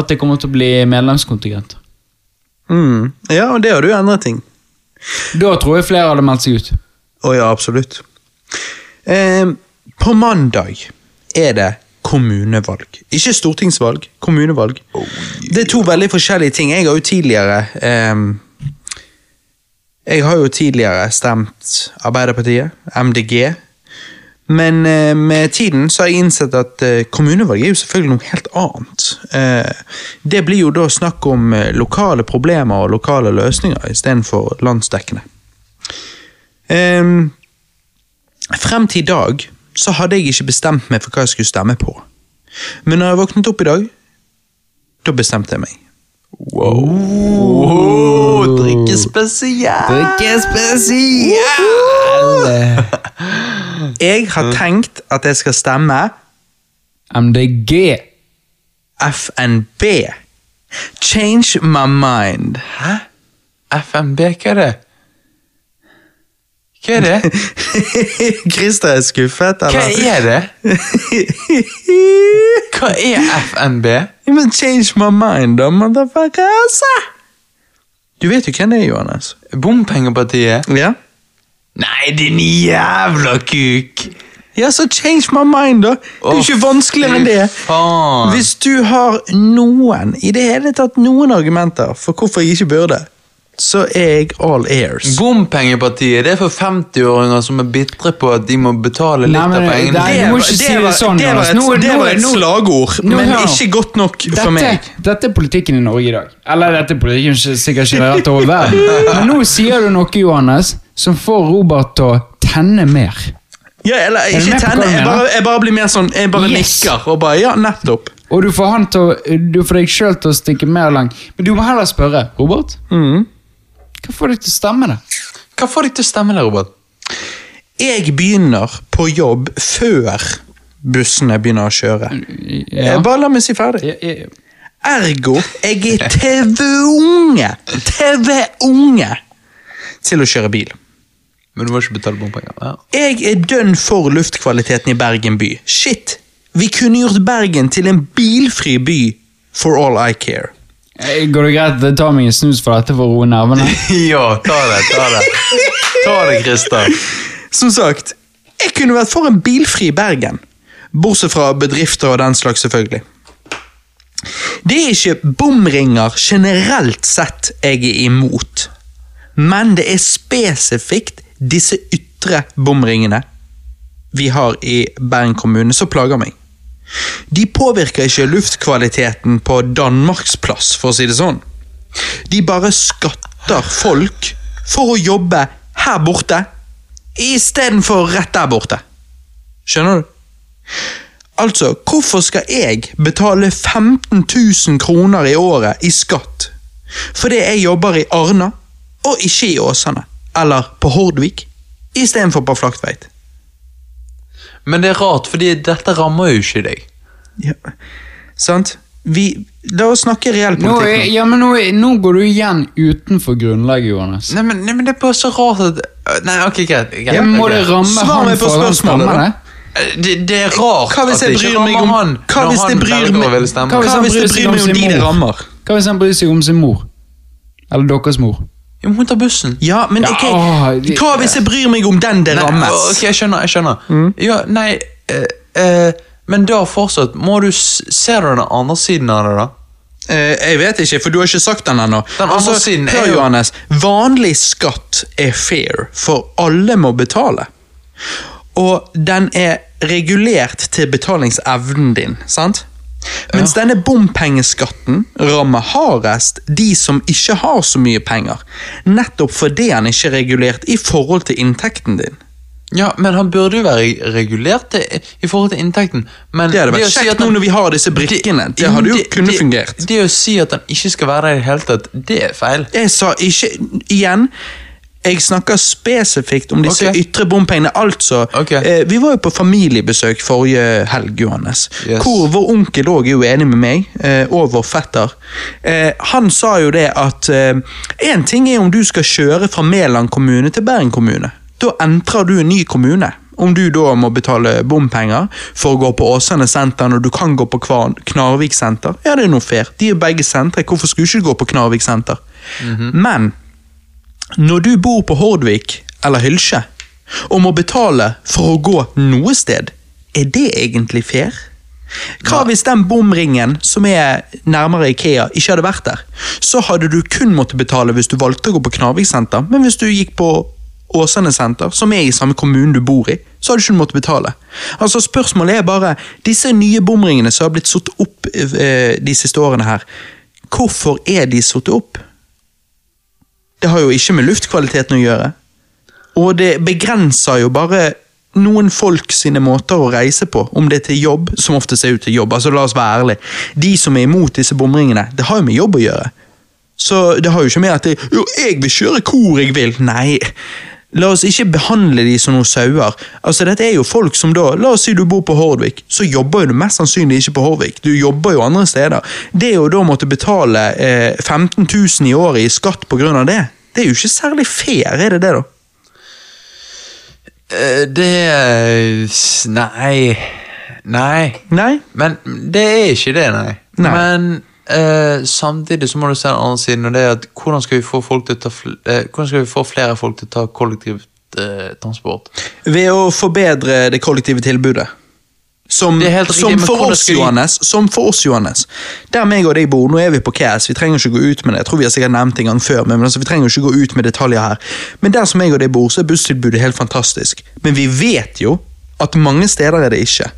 At det kommer til å bli medlemskontingent. Mm. Ja, og det har du endret ting. Da tror jeg flere hadde meldt seg ut. Å ja, absolutt. Eh, på mandag er det kommunevalg. Ikke stortingsvalg, kommunevalg. Det er to veldig forskjellige ting. Jeg har jo tidligere eh, Jeg har jo tidligere stemt Arbeiderpartiet, MDG. Men eh, med tiden så har jeg innsett at eh, kommunevalg er jo selvfølgelig noe helt annet. Eh, det blir jo da snakk om eh, lokale problemer og lokale løsninger istedenfor landsdekkende. Ehm, frem til i dag så hadde jeg ikke bestemt meg for hva jeg skulle stemme på. Men når jeg våknet opp i dag, da bestemte jeg meg. Wow! drikke Drikkespesial! Drikkespesial! Jeg har tenkt at jeg skal stemme MDG. FNB. Change my mind. Hæ? FNB, hva er det? Hva er det? Christer er skuffet, Hva er det? Hva er FNB? Men change my mind, da, motherfuckers! Du vet jo hvem det er, Johannes. Bompengepartiet? Ja? Nei, din jævla kuk! Ja, så change my mind, da. Det er jo ikke vanskeligere enn det. Faen. Hvis du har noen, i det hele tatt noen argumenter for hvorfor jeg ikke burde, så er jeg all ears. Bompengepartiet det er for 50-åringer som er bitre på at de må betale litt Nei, men- av pengene. nei, du må ikke si det sånn, det var et, Nå- det var et slagord, nå men hør. ikke godt nok for meg. dette er politikken i Norge i dag. Eller dette er politikken ikke- sikkert generelt over verden. Men nå sier du noe, Johannes, som får Robert til å tenne mer. Ja, eller ikke tenne, jeg bare, jeg bare blir mer sånn Jeg bare Yes. nikker og bare Ja, nettopp. Og du får han til å, du får deg sjøl til å stikke mer langt. Men du må heller spørre, Robert. Mm. Hva får deg til å stemme det? Hva får deg til å stemme det, Robert? Jeg begynner på jobb før bussene begynner å kjøre. Ja. Eh, Bare la meg si ferdig. Ja, ja. Ergo, jeg er TV-unge TV-unge til å kjøre bil. Men du må ikke betale bompenger. Ja. Jeg er dønn for luftkvaliteten i Bergen by. Shit! Vi kunne gjort Bergen til en bilfri by for all I care. Eh, Går det greit at jeg tar meg en snus for dette for å roe nervene? ja, ta det, ta det. Ta det, Christer. Som sagt, jeg kunne vært for en bilfri Bergen. Bortsett fra bedrifter og den slags, selvfølgelig. Det er ikke bomringer generelt sett jeg er imot, men det er spesifikt disse ytre bomringene vi har i Bergen kommune, som plager meg. De påvirker ikke luftkvaliteten på Danmarksplass, for å si det sånn. De bare skatter folk for å jobbe her borte, istedenfor rett der borte. Skjønner du? Altså, hvorfor skal jeg betale 15 000 kroner i året i skatt fordi jeg jobber i Arna, og ikke i Åsane, eller på Hordvik, istedenfor på Flaktveit? Men det er rart, fordi dette rammer jo ikke deg. Ja, sant? Vi, la oss snakke reell Nå, politikk er- nå. ja, men nå, er- nå går du igjen utenfor grunnlaget, Johannes. Nei, men, nei, men det er bare så rart at Nei, ok, greit. greit Ja, må det ramme Svar meg på spørsmålet, da. det, det er rart at det ikke rammer om han Hva hvis jeg bryr meg-. Hva hvis han bryr det seg bryr om meg om de det rammer? Hva hvis han bryr seg om sin mor? Eller deres mor? Jo, men hun tar bussen. Ja, men Ja, ok, hva hvis jeg bryr meg om den det rammes? ok, jeg skjønner. jeg skjønner Mm. Ja, nei eh, eh, Men da fortsatt, må du Ser du den andre siden av det, da? Eh, jeg vet ikke, for du har ikke sagt den ennå. Den andre siden er jo- Johannes. Vanlig skatt er fair, for alle må betale. Og den er regulert til betalingsevnen din, sant? Mens denne bompengeskatten rammer hardest de som ikke har så mye penger. Nettopp fordi han ikke er regulert i forhold til inntekten din. Ja, men han burde jo være regulert til, i forhold til inntekten. Men Det hadde vært kjekt si nå når vi har disse brikkene. Det hadde jo det- kunne det- fungert. Det å si at han ikke skal være der i det hele tatt, det er feil. Jeg sa ikke Igjen, jeg snakker spesifikt om disse okay. ytre bompengene. Altså, okay. eh, vi var jo på familiebesøk forrige helg, Johannes. Yes. Hvor vår onkel òg er jo enig med meg, eh, og vår fetter. Eh, han sa jo det at én ting er om du skal kjøre fra Mæland kommune til Bergen kommune. Da entrer du en ny kommune. Om du da må betale bompenger for å gå på Åsane senter når du kan gå på Knarvik senter, ja, det er noe fair. De er begge sentre, hvorfor skulle du ikke gå på Knarvik senter? Men når du bor på Hordvik eller Hylsje og må betale for å gå noe sted, er det egentlig fair? Hva hvis den bomringen som er nærmere Ikea, ikke hadde vært der? Så hadde du kun måttet betale hvis du valgte å gå på Knarvik senter, men hvis du gikk på Åsane senter, som er i samme kommune du bor i, så hadde du ikke måttet betale. Altså Spørsmålet er bare, disse nye bomringene som har blitt satt opp eh, de siste årene her, hvorfor er de satt opp? Det har jo ikke med luftkvaliteten å gjøre. Og det begrenser jo bare noen folk sine måter å reise på, om det er til jobb, som ofte ser ut til jobb. altså La oss være ærlige. De som er imot disse bomringene, det har jo med jobb å gjøre. Så det har jo ikke med at det, jo, jeg vil kjøre hvor jeg vil. Nei, la oss ikke behandle de som noen sauer. Altså, dette er jo folk som da, La oss si du bor på Hordvik, så jobber jo du mest sannsynlig ikke på Hordvik. Du jobber jo andre steder. Det å da måtte betale eh, 15 000 i året i skatt av det, det er jo ikke særlig fair, er det det, da? Eh, Det Nei. Nei. Nei? Men det er ikke det, nei. Nei. Men eh, samtidig så må du se den andre siden, og det er at hvordan skal vi få, folk til å ta eh, hvordan skal vi få flere folk til å ta kollektivt eh, transport? Ved å forbedre det kollektive tilbudet. Som, riktig, som, for oss, vi- Johannes, som for oss, Johannes. Der meg og deg bor, nå er vi på KS, vi trenger ikke gå ut med det. Jeg tror vi har sikkert nevnt det en gang før, men altså, vi trenger ikke gå ut med detaljer her. Men der som meg og deg bor, så er busstilbudet helt fantastisk. Men vi vet jo at mange steder er det ikke.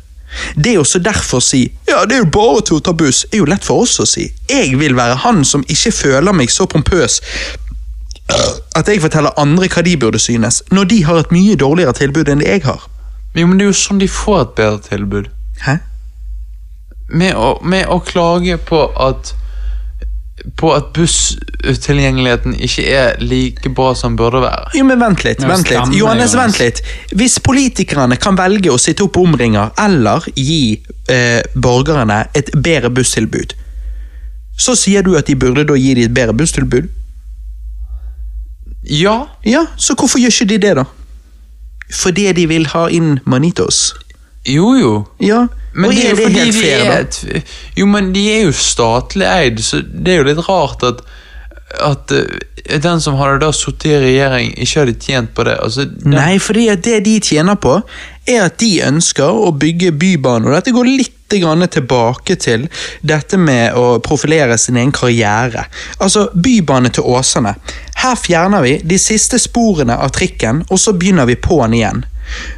Det er jo så derfor å si ja, det er jo bare til å ta buss, er jo lett for oss å si. Jeg vil være han som ikke føler meg så pompøs at jeg forteller andre hva de burde synes, når de har et mye dårligere tilbud enn det jeg har. Jo, men det er jo sånn de får et bedre tilbud. Hæ? Med å, med å klage på at på at busstilgjengeligheten ikke er like bra som burde være. Jo, men vent litt. Vent litt. Johannes, Johannes. vent litt. Hvis politikerne kan velge å sitte opp omringer eller gi eh, borgerne et bedre busstilbud, så sier du at de burde da gi dem et bedre busstilbud? Ja, Ja, så hvorfor gjør ikke de det, da? Fordi de vil ha inn Manitos. Jo jo. Ja, Men og det er fordi helt fair, da? et, Jo, men de er jo statlig eid, så det er jo litt rart at at uh, den som hadde da sittet i regjering, ikke hadde tjent på det. Altså, den, Nei, fordi at det de tjener på, er at de ønsker å bygge bybane, og dette går litt grann tilbake til dette med å profilere sin egen karriere. Altså, Bybane til Åsane. Her fjerner vi de siste sporene av trikken, og så begynner vi på'n igjen.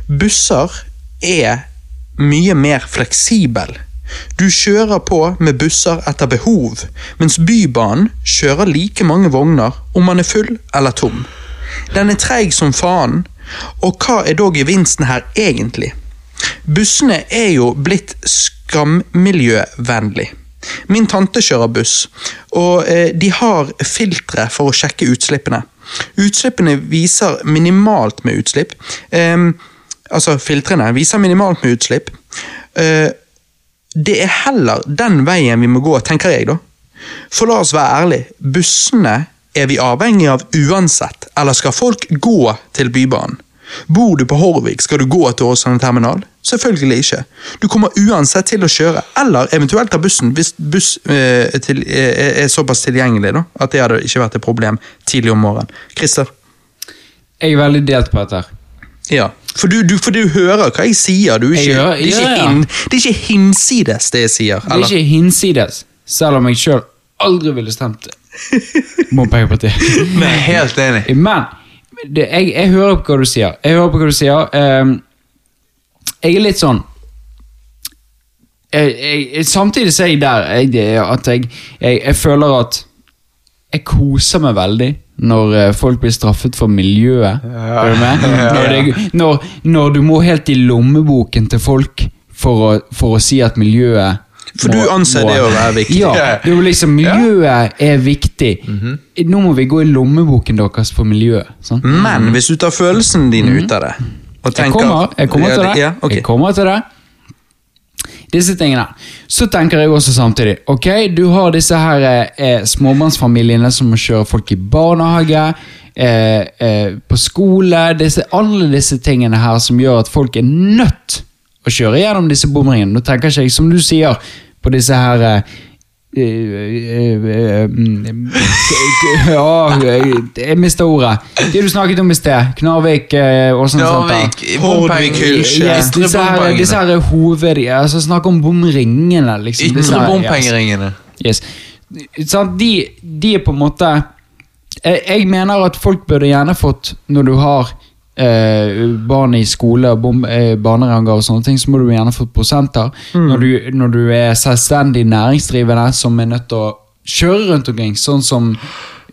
Busser er mye mer fleksibel. Du kjører på med busser etter behov, mens Bybanen kjører like mange vogner om man er full eller tom. Den er treig som faen, og hva er da gevinsten her egentlig? Bussene er jo blitt skammiljøvennlig. Min tante kjører buss, og eh, de har filtre for å sjekke utslippene. Utslippene viser minimalt med utslipp. Ehm, altså, filtrene viser minimalt med utslipp. Eh, det er heller den veien vi må gå, tenker jeg, da. For la oss være ærlig, bussene er vi avhengig av uansett, eller skal folk gå til Bybanen? Bor du på Horvik, skal du gå til Åsane terminal? Selvfølgelig ikke. Du kommer uansett til å kjøre, eller eventuelt ta bussen hvis buss eh, til, eh, er såpass tilgjengelig da, at det hadde ikke vært et problem tidlig om morgenen. Christer? Jeg er veldig delt på dette. her. Ja. For du, du, for du hører hva jeg sier. Du er Jeg ikke, hører- det, er ikke ja. hin, det er ikke hinsides, det jeg sier. Det er ikke hinsides, selv om jeg sjøl aldri ville stemt Bompengepartiet. Helt enig. Men det, jeg, jeg hører på hva du sier. Jeg hører på hva du sier. Um, jeg er litt sånn jeg, jeg, Samtidig så er jeg der er at jeg føler at jeg koser meg veldig når eh, folk blir straffet for miljøet. Er du med? Når, det, når, når du må helt i lommeboken til folk for å, for å si at miljøet For du anser det å være viktig. Ja. det er jo liksom, miljøet er viktig. Nå må vi gå i lommeboken deres for miljøet. Sånn? Men hvis du tar følelsen din ut av det og tenker, Jeg kommer, jeg kommer til det. Ja. Jeg kommer til det. Disse tingene. Så tenker jeg også samtidig Ok, du har disse her eh, småbarnsfamiliene som må kjøre folk i barnehage, eh, eh, på skole disse, Alle disse tingene her som gjør at folk er nødt å kjøre gjennom disse bomringene. Nå tenker ikke jeg, som du sier, på disse her Ja, jeg mista ordet. Det du snakket om i sted. Knarvik, og sånn. Knarvik, Horvik. Yes, disse her, disse her hoved... Altså, snakk om bomringene, liksom. Ytre bompengeringene. Yes. yes. De, de er på en måte jeg, jeg mener at folk burde gjerne fått, når du har eh, barn i skole, bom, eh, barnehager og sånne ting, så må du gjerne få prosenter. Når, du, når du er selvstendig næringsdrivende som er nødt til å kjøre rundt omkring, sånn som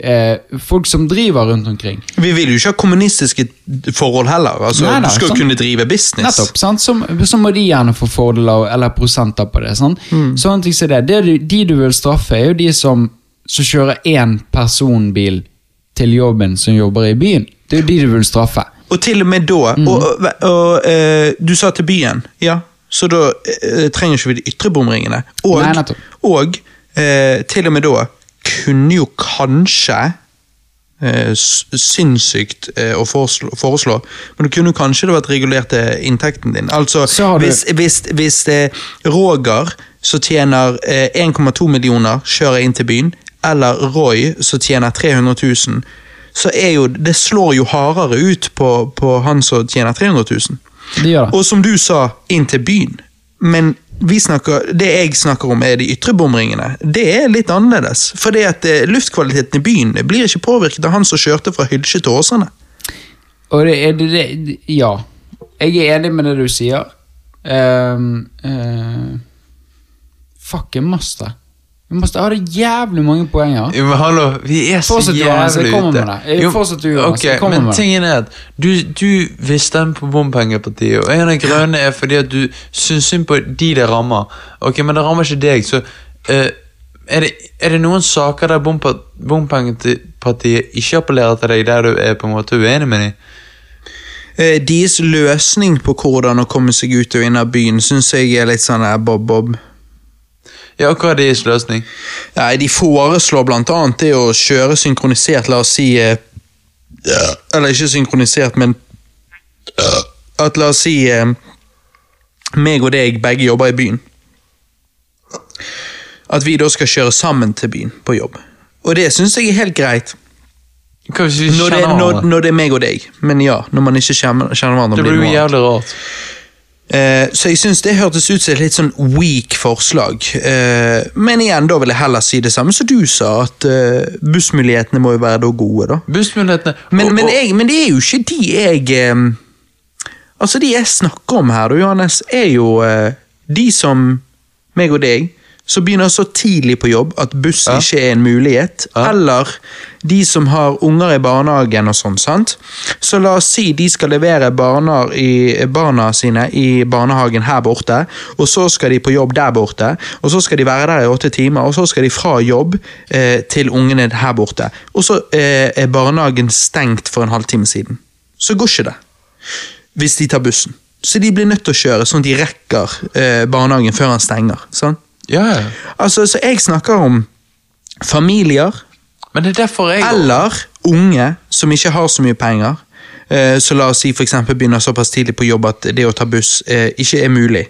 eh, folk som driver rundt omkring. Vi vil jo ikke ha kommunistiske forhold heller. Altså, Nei, nei, du skal sant. kunne drive business. Nettopp, sant? Så, så må de gjerne få fordeler eller prosenter på det. Sant? Sånne ting som det. det de du vil straffe, er jo de som, som kjører én personbil til jobben som jobber i byen. Det er jo de du vil straffe. Og til og med da Mm. Og, og, og uh, du sa til byen, ja, så da uh, trenger ikke vi de ytre bomringene. Og, Nei, og uh, til og med da kunne jo kanskje eh, Sinnssykt eh, å foreslå, men det kunne kanskje det vært regulert til inntekten din. Altså, Så du- hvis, hvis, hvis eh, Roger, som tjener eh, 1,2 millioner, kjører inn til byen, eller Roy, som tjener 300 000, så er jo, det slår jo hardere ut på, på han som tjener 300 000. Det gjør det. Og som du sa, inn til byen. Men vi snakker, det jeg snakker om, er de ytre bomringene. Det er litt annerledes. For det at eh, luftkvaliteten i byen blir ikke påvirket av han som kjørte fra Hylsje til Åsane. Og det er det, det Ja. Jeg er enig med det du sier. Um, uh, fucking master. Vi må ha jævlig mange poenger. Jo, men hallo, vi er så fortsatt jævlig ute. med det. Jeg okay, jeg men med tingen er at du, du vil stemme på bompengepartiet, og en av grønne er fordi at du syns synd på de det rammer. Ok, men det rammer ikke deg, så uh, er, det, er det noen saker der bompengepartiet ikke appellerer til deg, der du er på en måte uenig med dem? Uh, Deres løsning på hvordan å komme seg ut og inn av byen, syns jeg er litt sånn eh, bob-bob. Ja, hva er deres løsning? Nei, De foreslår annet det å kjøre synkronisert, la oss si eh, Eller ikke synkronisert, men at la oss si eh, meg og deg begge jobber i byen. At vi da skal kjøre sammen til byen på jobb. Og det syns jeg er helt greit. Når det, når, når det er meg og deg. Men ja, når man ikke kjenner, kjenner hverandre. Det blir blir jo jævlig rart. Eh, så jeg syns det hørtes ut som et litt sånn weak forslag. Eh, men igjen, da vil jeg heller si det samme som du sa, at eh, bussmulighetene må jo være da gode, da. Bussmulighetene Men, og- men, jeg, men det er jo ikke de jeg eh, Altså, de jeg snakker om her, da, Johannes, er jo eh, de som meg og deg, som begynner så tidlig på jobb at buss Ja. ikke er en mulighet. Ja. Eller de som har unger i barnehagen og sånn, sant. Så la oss si de skal levere barna, i, barna sine i barnehagen her borte, og så skal de på jobb der borte, og så skal de være der i åtte timer, og så skal de fra jobb eh, til ungene her borte. Og så eh, er barnehagen stengt for en halvtime siden. Så går ikke det hvis de tar bussen. Så de blir nødt til å kjøre sånn at de rekker eh, barnehagen før han stenger. Sånn? Ja. Altså, så jeg snakker om familier Men det er derfor jeg eller unge som ikke har så mye penger. Eh, så la oss si for eksempel begynner såpass tidlig på jobb at det å ta buss eh, ikke er mulig.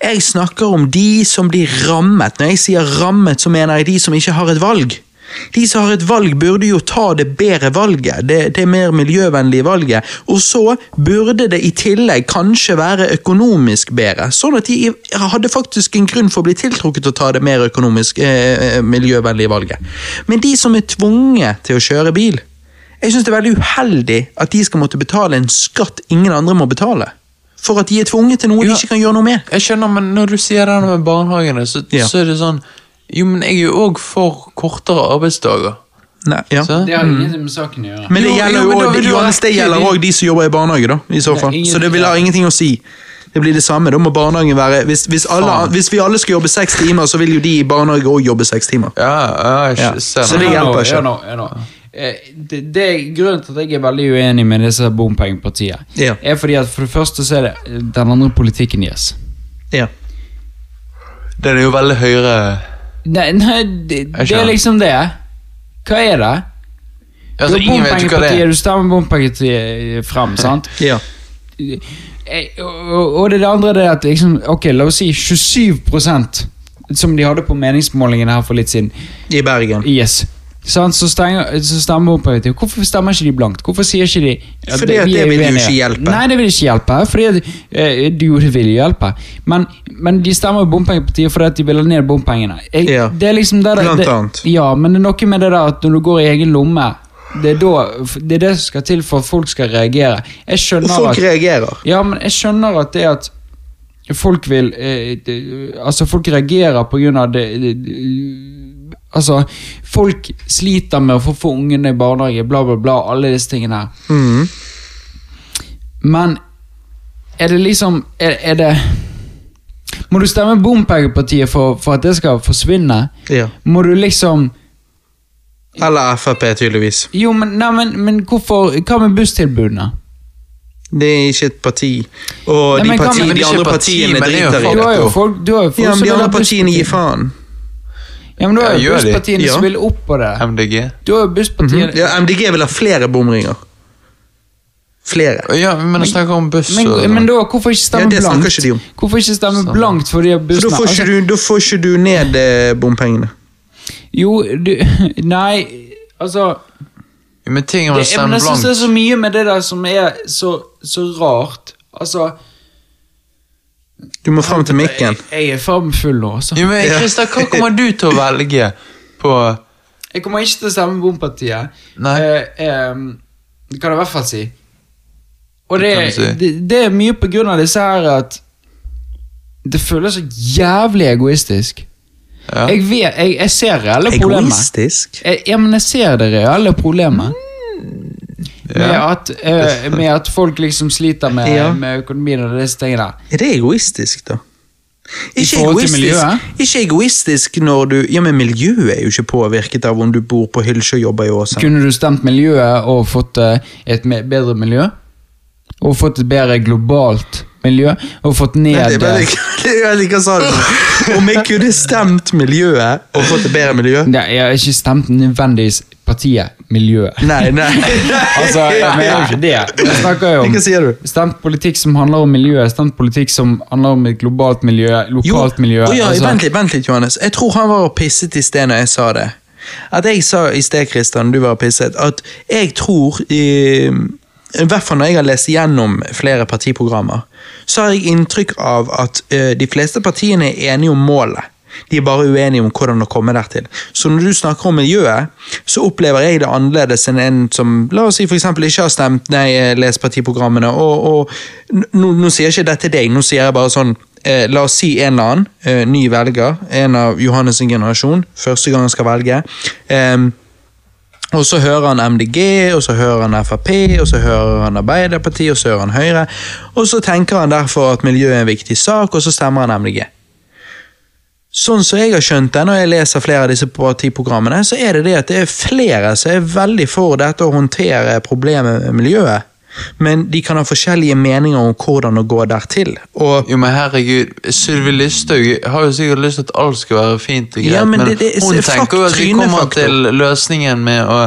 Jeg snakker om de som blir rammet. Når jeg sier rammet, så mener jeg de som ikke har et valg. De som har et valg, burde jo ta det bedre valget, det, det mer miljøvennlige valget. Og så burde det i tillegg kanskje være økonomisk bedre, sånn at de hadde faktisk en grunn for å bli tiltrukket til å ta det mer økonomisk eh, miljøvennlige valget. Men de som er tvunget til å kjøre bil, jeg syns det er veldig uheldig at de skal måtte betale en skatt ingen andre må betale. For at de er tvunget til noe Ja. de ikke kan gjøre noe med. Jeg skjønner, men når du sier det med barnehagene, så, Ja. så er det sånn Jo, men jeg er jo òg for kortere arbeidsdager. Nei, ja. Så? Det har ingenting med saken å gjøre. Men det Jo, gjelder jo, jo men da også- Johannes, det gjelder de- òg de som jobber i barnehage, da. I så fall. Så det vil ha ingenting å si. Det blir det samme. Da må barnehagen være Hvis, hvis, alle, hvis vi alle skal jobbe seks timer, så vil jo de i barnehage òg jobbe seks timer. Ja, ja, jeg Ja. Så det. hjelper ikke. Ja, nå, hør nå. Eh, Det, det er Grunnen til at jeg er veldig uenig med disse bompengepartiene, Ja. er fordi at for det første så er det den andre politikken deres. Ja. Den er jo veldig høyre Nei, nei det, det er liksom det. Hva er det? Altså, du Ingen vet hva det bompengepartiet, er. du stemmer bompengepartiet fram, sant? ja. Eh, Og, og det andre er at liksom, ok, la oss si 27% som de hadde på meningsmålingene her for litt siden. I Bergen. Yes. Sant? Så, stemmer bompengepartiet. Hvorfor stemmer ikke de blankt? Hvorfor sier ikke de Fordi at vi er det vil jo ikke hjelpe. Nei, det vil ikke hjelpe. Fordi at, eh, du vil jo hjelpe. Men, men de stemmer bompengepartiet fordi at de vil ha ned bompengene. Jeg, Ja. Det er liksom det, Blant det, annet. Ja, men det er noe med det der at når du går i egen lomme det er, da, det er det som skal til for at folk skal reagere. Jeg Og folk at reagerer. ja, men jeg skjønner at det at folk vil eh, det, Altså, folk reagerer på grunn av det, det Altså, folk sliter med å få få ungene i barnehage, bla, bla, bla, alle disse tingene her. Mhm. Men er det liksom Er, er det Må du stemme bompengepartiet for, for at det skal forsvinne? Ja. Må du liksom Eller Frp, tydeligvis. Jo, men, nei, men, men hvorfor Hva med busstilbudene? Det er ikke et parti. Og Nei, de, parti, de andre parti, partiene men det er jo driter i det. Du har jo folk, du har jo folk Ja, men som de andre partiene gir faen. Ja, men du har jo gjør busspartiene Ja. som vil opp på det. MDG. Du har jo busspartiene Ja, MDG vil ha flere bomringer. Flere. Ja, men jeg snakker om buss men, og men da, hvorfor ikke stemme Ja, det blankt? ikke de om. Hvorfor ikke stemme Samme. blankt for de For bussene? da får ikke du, da får ikke du ned eh, bompengene. Jo, du Nei, altså Ja, Men ting om å stemme blankt Jeg synes det er så mye med det der som er så, så rart. Altså Du må fram til mikken. Jeg, jeg er faen nå, altså. ja, men Christa, hva kommer du til å velge på Jeg kommer ikke til å stemme bompartiet. Nei. Eh, em, det kan jeg i hvert fall si. Og det, Det si. det, det er mye på grunn av disse her at Det føles så jævlig egoistisk. ja. Jeg, vet, jeg, jeg ser reelle problemer. Egoistisk? Jeg, ja, men jeg ser det reelle problemet. Med, Ja. at, eh, med at folk liksom sliter med, Ja. med økonomien og disse tingene. Er det egoistisk, da? Ikke egoistisk, ikke egoistisk når du Ja, men miljøet er jo ikke påvirket av om du bor på Hylsjø og jobber i Åsen. Kunne du stemt miljøet og fått eh, et bedre miljø? Og fått et bedre globalt miljø? Og fått ned Nei, det er Hva sa du? Om jeg kunne stemt miljøet og fått et bedre miljø? Nei, Jeg har ikke stemt nødvendigvis partiet miljøet. Nei, nei. Altså, jeg mener jo ikke det. Jeg snakker jo om stemt politikk som handler om miljøet, stemt politikk som handler om et globalt miljø, lokalt miljø. Oh, ja, altså- vent litt, vent litt, Johannes. Jeg tror han var og pisset i sted når jeg sa det. At jeg sa i sted, Kristian, du var pisset, at jeg tror i, i hvert fall når jeg har lest gjennom flere partiprogrammer, så har jeg inntrykk av at uh, de fleste partiene er enige om målet. De er bare uenige om hvordan å komme dertil. Så når du snakker om miljøet, så opplever jeg det annerledes enn en som la oss si for ikke har stemt, nei, les lest partiprogrammene. Og, og nå, nå sier jeg ikke dette til deg, nå sier jeg bare sånn eh, La oss si en eller annen eh, ny velger, en av Johannes' generasjon, første gang han skal velge. Eh, og så hører han MDG, og så hører han Frp, og så hører han Arbeiderpartiet, og så hører han Høyre. Og så tenker han derfor at miljø er en viktig sak, og så stemmer han MDG. Sånn som jeg har skjønt det når jeg leser flere av disse partiprogrammene, så er det det at det er flere som er veldig for dette å håndtere problemet med miljøet. Men de kan ha forskjellige meninger om hvordan å gå dertil. Og Jo, men herregud, Sylvi Listhaug har jo sikkert lyst til at alt skal være fint og greit, Ja, men det, det- men, hun tenker jo at vi kommer til løsningen med å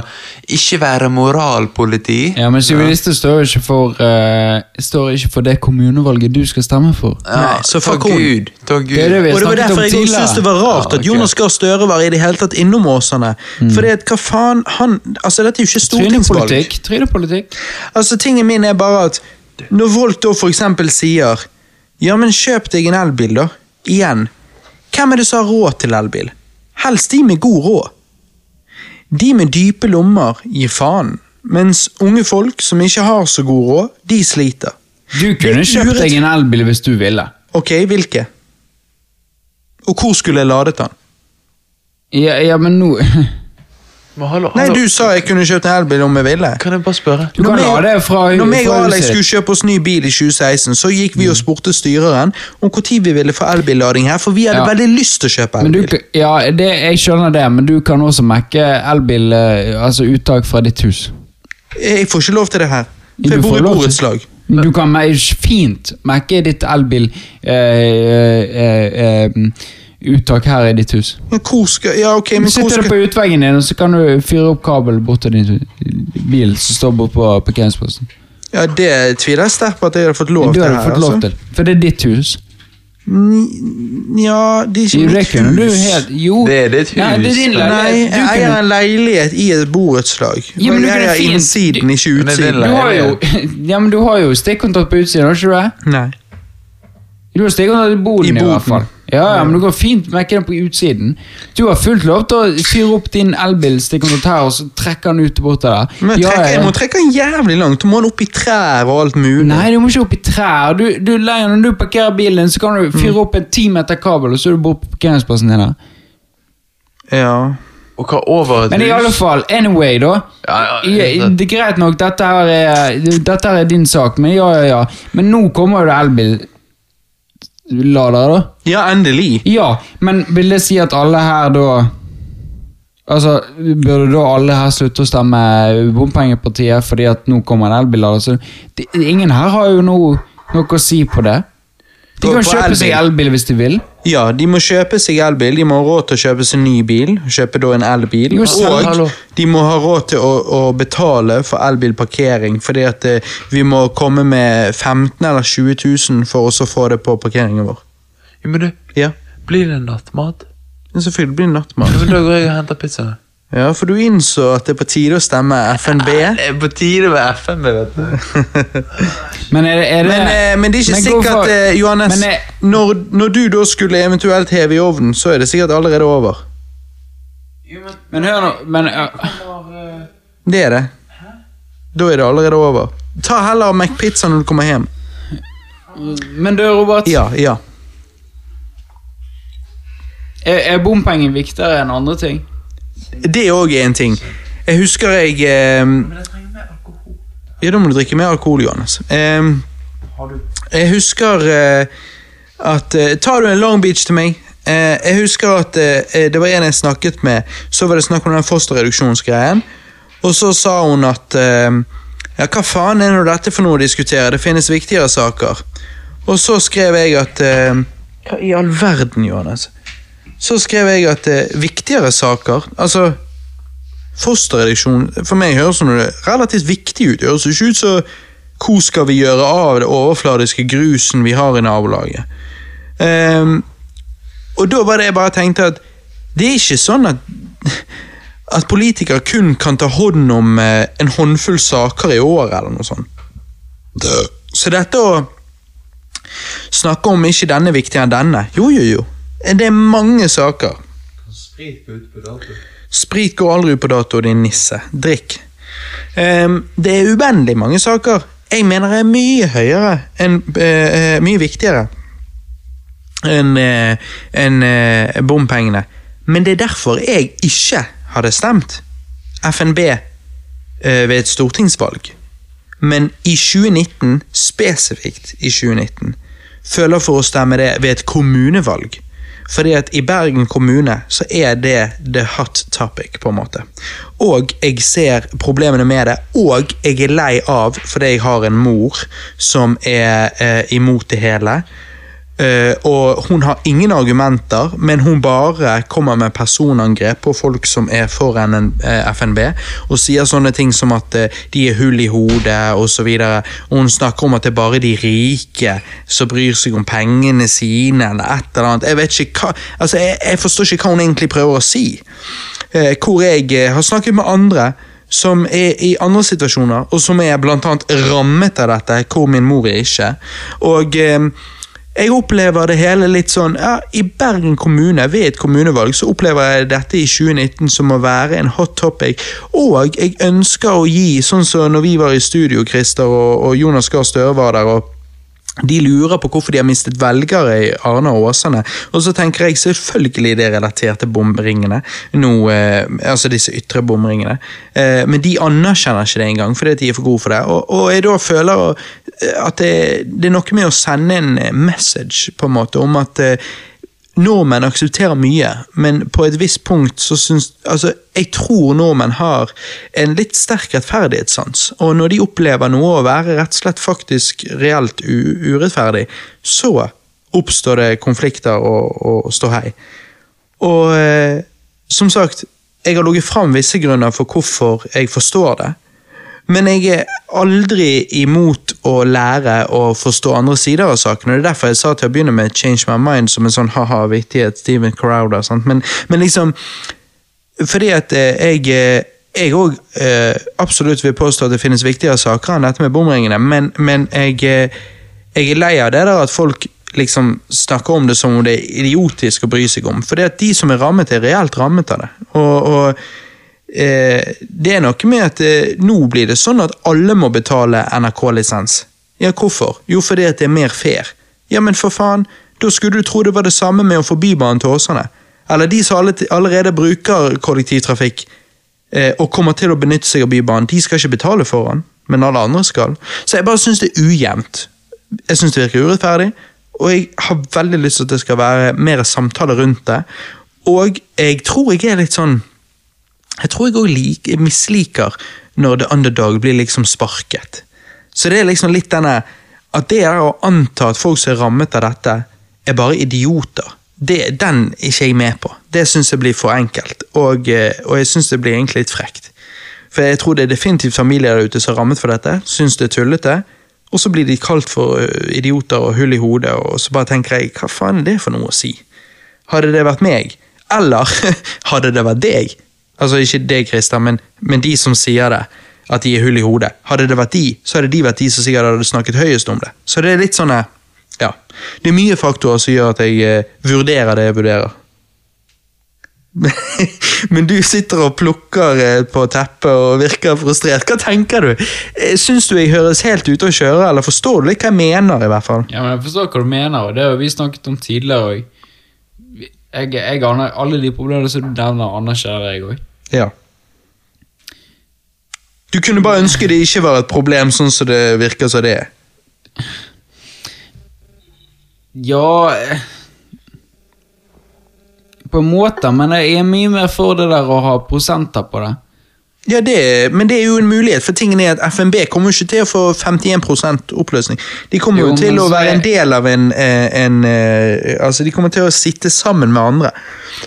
ikke være moralpoliti. Ja, men sivilister står jo ikke for eh, Står ikke for det kommunevalget du skal stemme for. Nei, så fuck. Gud. Det er det vi Og det var derfor jeg syntes det var rart Ja, at. Jonas Gahr Støre var i det hele tatt innom Åsane. For det, hva faen, han, altså Dette er jo ikke stortingsvalg. Trynepolitikk. Trynepolitikk. Altså Tingen min er bare at når folk da eksempel sier Ja, men kjøp deg en elbil, da. Igjen. Hvem er det som har råd til elbil? Helst de med god råd. De med dype lommer gir faen, mens unge folk som ikke har så god råd, de sliter. Du kunne kjøpt deg en elbil hvis du ville. Ok, hvilke? Og hvor skulle jeg ladet den? Ja, ja men nå hallo, Nei, du sa jeg kunne kjøpt en elbil om jeg ville. Kan jeg bare spørre? Du kan Når det fra Når fra og Alex skulle kjøpe oss ny bil i 2016, så gikk vi og spurte styreren om når vi ville få elbillading her, for vi hadde Ja. veldig lyst til å kjøpe Men du, elbil. ja, det, jeg skjønner det, men du kan også mekke elbil, eh, altså uttak fra ditt hus. Jeg får ikke lov til det her, Du for jeg bor i borettslag. Du kan fint mekke ditt elbil eh, eh, eh, uttak her i ditt hus. Men hvor skal Ja, ok, Du men hvor sitter det skal på utveggen din, og så kan du fyre opp kabel bort til din bil som står bort på parkeringsplassen. Ja, det tviler jeg sterkt på at jeg hadde fått lov Du til hadde her. fått lov altså. til, for det er ditt hus. Ja, det er ikke mitt du hus. helt Jo. Det er ditt Nei, det er din Nei, leilighet. Nei, jeg eier en leilighet i et borettslag. Ja, men jeg eier innsiden, ikke utsiden. Du har jo, ja, men du har jo stikkontakt på utsiden, har ikke du det? Nei. Du har stikkontakt i boden, I i, hvert fall. Ja, ja, men du går fint mekke den på utsiden. Du har fullt lov til å fyre opp din elbil, her, og så trekke den ut bort der. Men jeg, Ja, trekker, ja, jeg må trekke den jævlig langt. Du må den opp i trær og alt mulig. Nei, du må ikke opp i trær. Du, du, når du parkerer bilen så kan du fyre opp en ti meter kabel, og så er du bort på parkeringsplassen din. der. Ja. Og hva over et Men i alle fall, anyway, da. Ja, ja, Ja, det er greit nok, dette her er, dette her er din sak, men ja, ja, ja. Men nå kommer jo det elbillader, da. ja, endelig. Ja, men vil det si at alle her da Altså, Burde da alle her slutte å stemme bompengepartiet fordi at nå kommer en elbillader? Så det, ingen her har jo noe, noe å si på det. De kan kjøpe seg elbil. hvis de vil. Ja, de må kjøpe seg elbil, de må ha råd til å kjøpe seg ny bil, kjøpe da en elbil, og de må ha råd til å, å betale for elbilparkering, fordi at eh, vi må komme med 15 eller 20 000 for oss å få det på parkeringen vår. Ja, men du, Ja, blir det nattmat? Ja, selvfølgelig blir det nattmat. Ja, men da går jeg og henter pizza. Ja, for du innså at det er på tide å stemme FNB. Det er på tide med FNB, vet du. Men er det, er det Men, eh, men det er ikke sikkert, hvorfor- eh, Johannes, Men eh, når, når du da skulle eventuelt heve i ovnen, så er det sikkert allerede over. Men hør nå men, uh, Det er det. Da er det allerede over. Ta heller McPizza når du kommer hjem. men du, Robert. Ja, ja. Er, er bompenger viktigere enn andre ting? Det òg er en ting. Jeg husker jeg eh, Ja, da må du drikke mer alkohol, Johannes. Eh, jeg husker eh, at eh, Tar du en Long Beach til meg? Eh, jeg husker at eh, det var en jeg snakket med, så var det snakk om den fosterreduksjonsgreien. Og så sa hun at eh, Ja, hva faen er nå dette for noe å diskutere? Det finnes viktigere saker. Og så skrev jeg at eh, Hva i all verden, Johannes? Så skrev jeg at eh, viktigere saker Altså Fosterreduksjon for meg høres som noe relativt viktig ut. Det høres ikke ut som hvor skal vi gjøre av det overfladiske grusen vi har i nabolaget. Um, og da var det jeg bare tenkte at det er ikke sånn at at politikere kun kan ta hånd om eh, en håndfull saker i året, eller noe sånt. Så dette å snakke om ikke denne er viktigere enn denne Jo, jo, jo. Det er mange saker. Sprit går aldri ut på dato, din nisse. Drikk. Um, det er uendelig mange saker jeg mener det er mye høyere enn uh, Mye viktigere enn uh, en, uh, bompengene. Men det er derfor jeg ikke hadde stemt FNB eh, ved et stortingsvalg. Men i 2019, spesifikt i 2019, føler for å stemme det ved et kommunevalg. Fordi at i Bergen kommune så er det the hot topic, på en måte. Og jeg ser problemene med det, og jeg er lei av, fordi jeg har en mor som er eh, imot det hele. Eh, og hun har ingen argumenter, men hun bare kommer med personangrep på folk som er for eh, FNB, og sier sånne ting som at uh, de er hull i hodet osv. Hun snakker om at det er bare de rike som bryr seg om pengene sine, eller et eller annet. Jeg vet ikke hva, altså jeg, jeg forstår ikke hva hun egentlig prøver å si. Uh, hvor jeg har snakket med andre som er i andre situasjoner, og som er blant annet rammet av dette, hvor min mor er ikke. Og jeg opplever det hele litt sånn ja, I Bergen kommune, ved et kommunevalg, så opplever jeg dette i 2019 som å være en hot topic. Og jeg ønsker å gi, sånn som når vi var i studio, Christer og, og Jonas Gahr Støre var der. og de lurer på hvorfor de har mistet velgere i Arne og Åsane. Og så tenker jeg selvfølgelig det er relatert til bomringene. Nå, eh, altså disse ytre bomringene. Eh, men de anerkjenner ikke det engang, fordi de er for gode for det. Og, og jeg da føler at det, det, er noe med å sende en message på en måte om at eh, Nordmenn aksepterer mye, men på et visst punkt så syns Altså, jeg tror nordmenn har en litt sterk rettferdighetssans, og når de opplever noe å være rett og slett faktisk reelt urettferdig, så oppstår det konflikter og, og ståhei. Og eh, som sagt, jeg har ligget fram visse grunner for hvorfor jeg forstår det. Men jeg er aldri imot å lære å forstå andre sider av saken. og Det er derfor jeg sa til å begynne med Change My Mind som en sånn ha-ha vittighet. Steven Crowder. Sant? Men, men liksom Fordi at eh, jeg jeg òg eh, absolutt vil påstå at det finnes viktigere saker enn dette med bomringene, men, men jeg, eh, jeg, er lei av det der at folk liksom snakker om det som om det er idiotisk å bry seg om. For de som er rammet, er reelt rammet av det. Og, og eh, det er noe med at eh, nå blir det sånn at alle må betale NRK-lisens. Ja, hvorfor? Jo, fordi at det er mer fair. Ja, men for faen, da skulle du tro det var det samme med å få Bybanen til Åsane. Eller de som allerede bruker kollektivtrafikk eh, og kommer til å benytte seg av Bybanen, de skal ikke betale for den, men alle andre skal. Så jeg bare syns det er ujevnt. Jeg syns det virker urettferdig, og jeg har veldig lyst til at det skal være mer samtale rundt det. Og jeg tror jeg er litt sånn jeg tror jeg òg like, misliker når The Underdog blir liksom sparket. Så det er liksom litt denne At det er å anta at folk som er rammet av dette, er bare idioter. Det, den er ikke jeg med på. Det syns jeg blir for enkelt, og, eh, og jeg syns det blir egentlig litt frekt. For jeg tror det er definitivt familier der ute som er rammet for dette, syns det er tullete, og så blir de kalt for eh, idioter og hull i hodet, og så bare tenker jeg hva faen er det for noe å si? Hadde det vært meg? Eller hadde det vært deg? Altså ikke deg, Christian, men, men, de som sier det. At de er hull i hodet. Hadde det vært de, så hadde de vært de som sikkert hadde snakket høyest om det. Så det er litt sånn Ja. Det er mye faktorer som gjør at jeg eh, vurderer det jeg vurderer. Men du sitter og plukker eh, på teppet og virker frustrert. Hva tenker du? Eh, syns du jeg høres helt ute å kjøre, eller forstår du litt hva jeg mener? i hvert fall? Ja, men Jeg forstår hva du mener, og det har vi snakket om tidligere òg jeg, jeg aner alle de problemene som du nevner, anerkjenner jeg òg. Ja. Du kunne bare ønske det ikke var et problem, sånn som det virker som det er. Ja eh, På en måte, men jeg er mye mer for det der å ha prosenter på det. Ja, det, men det er jo en mulighet, for tingen er at FNB kommer ikke til å få 51% oppløsning. De kommer jo, jo til å være en del av en, eh, en, en, eh, Altså, de kommer til å sitte sammen med andre.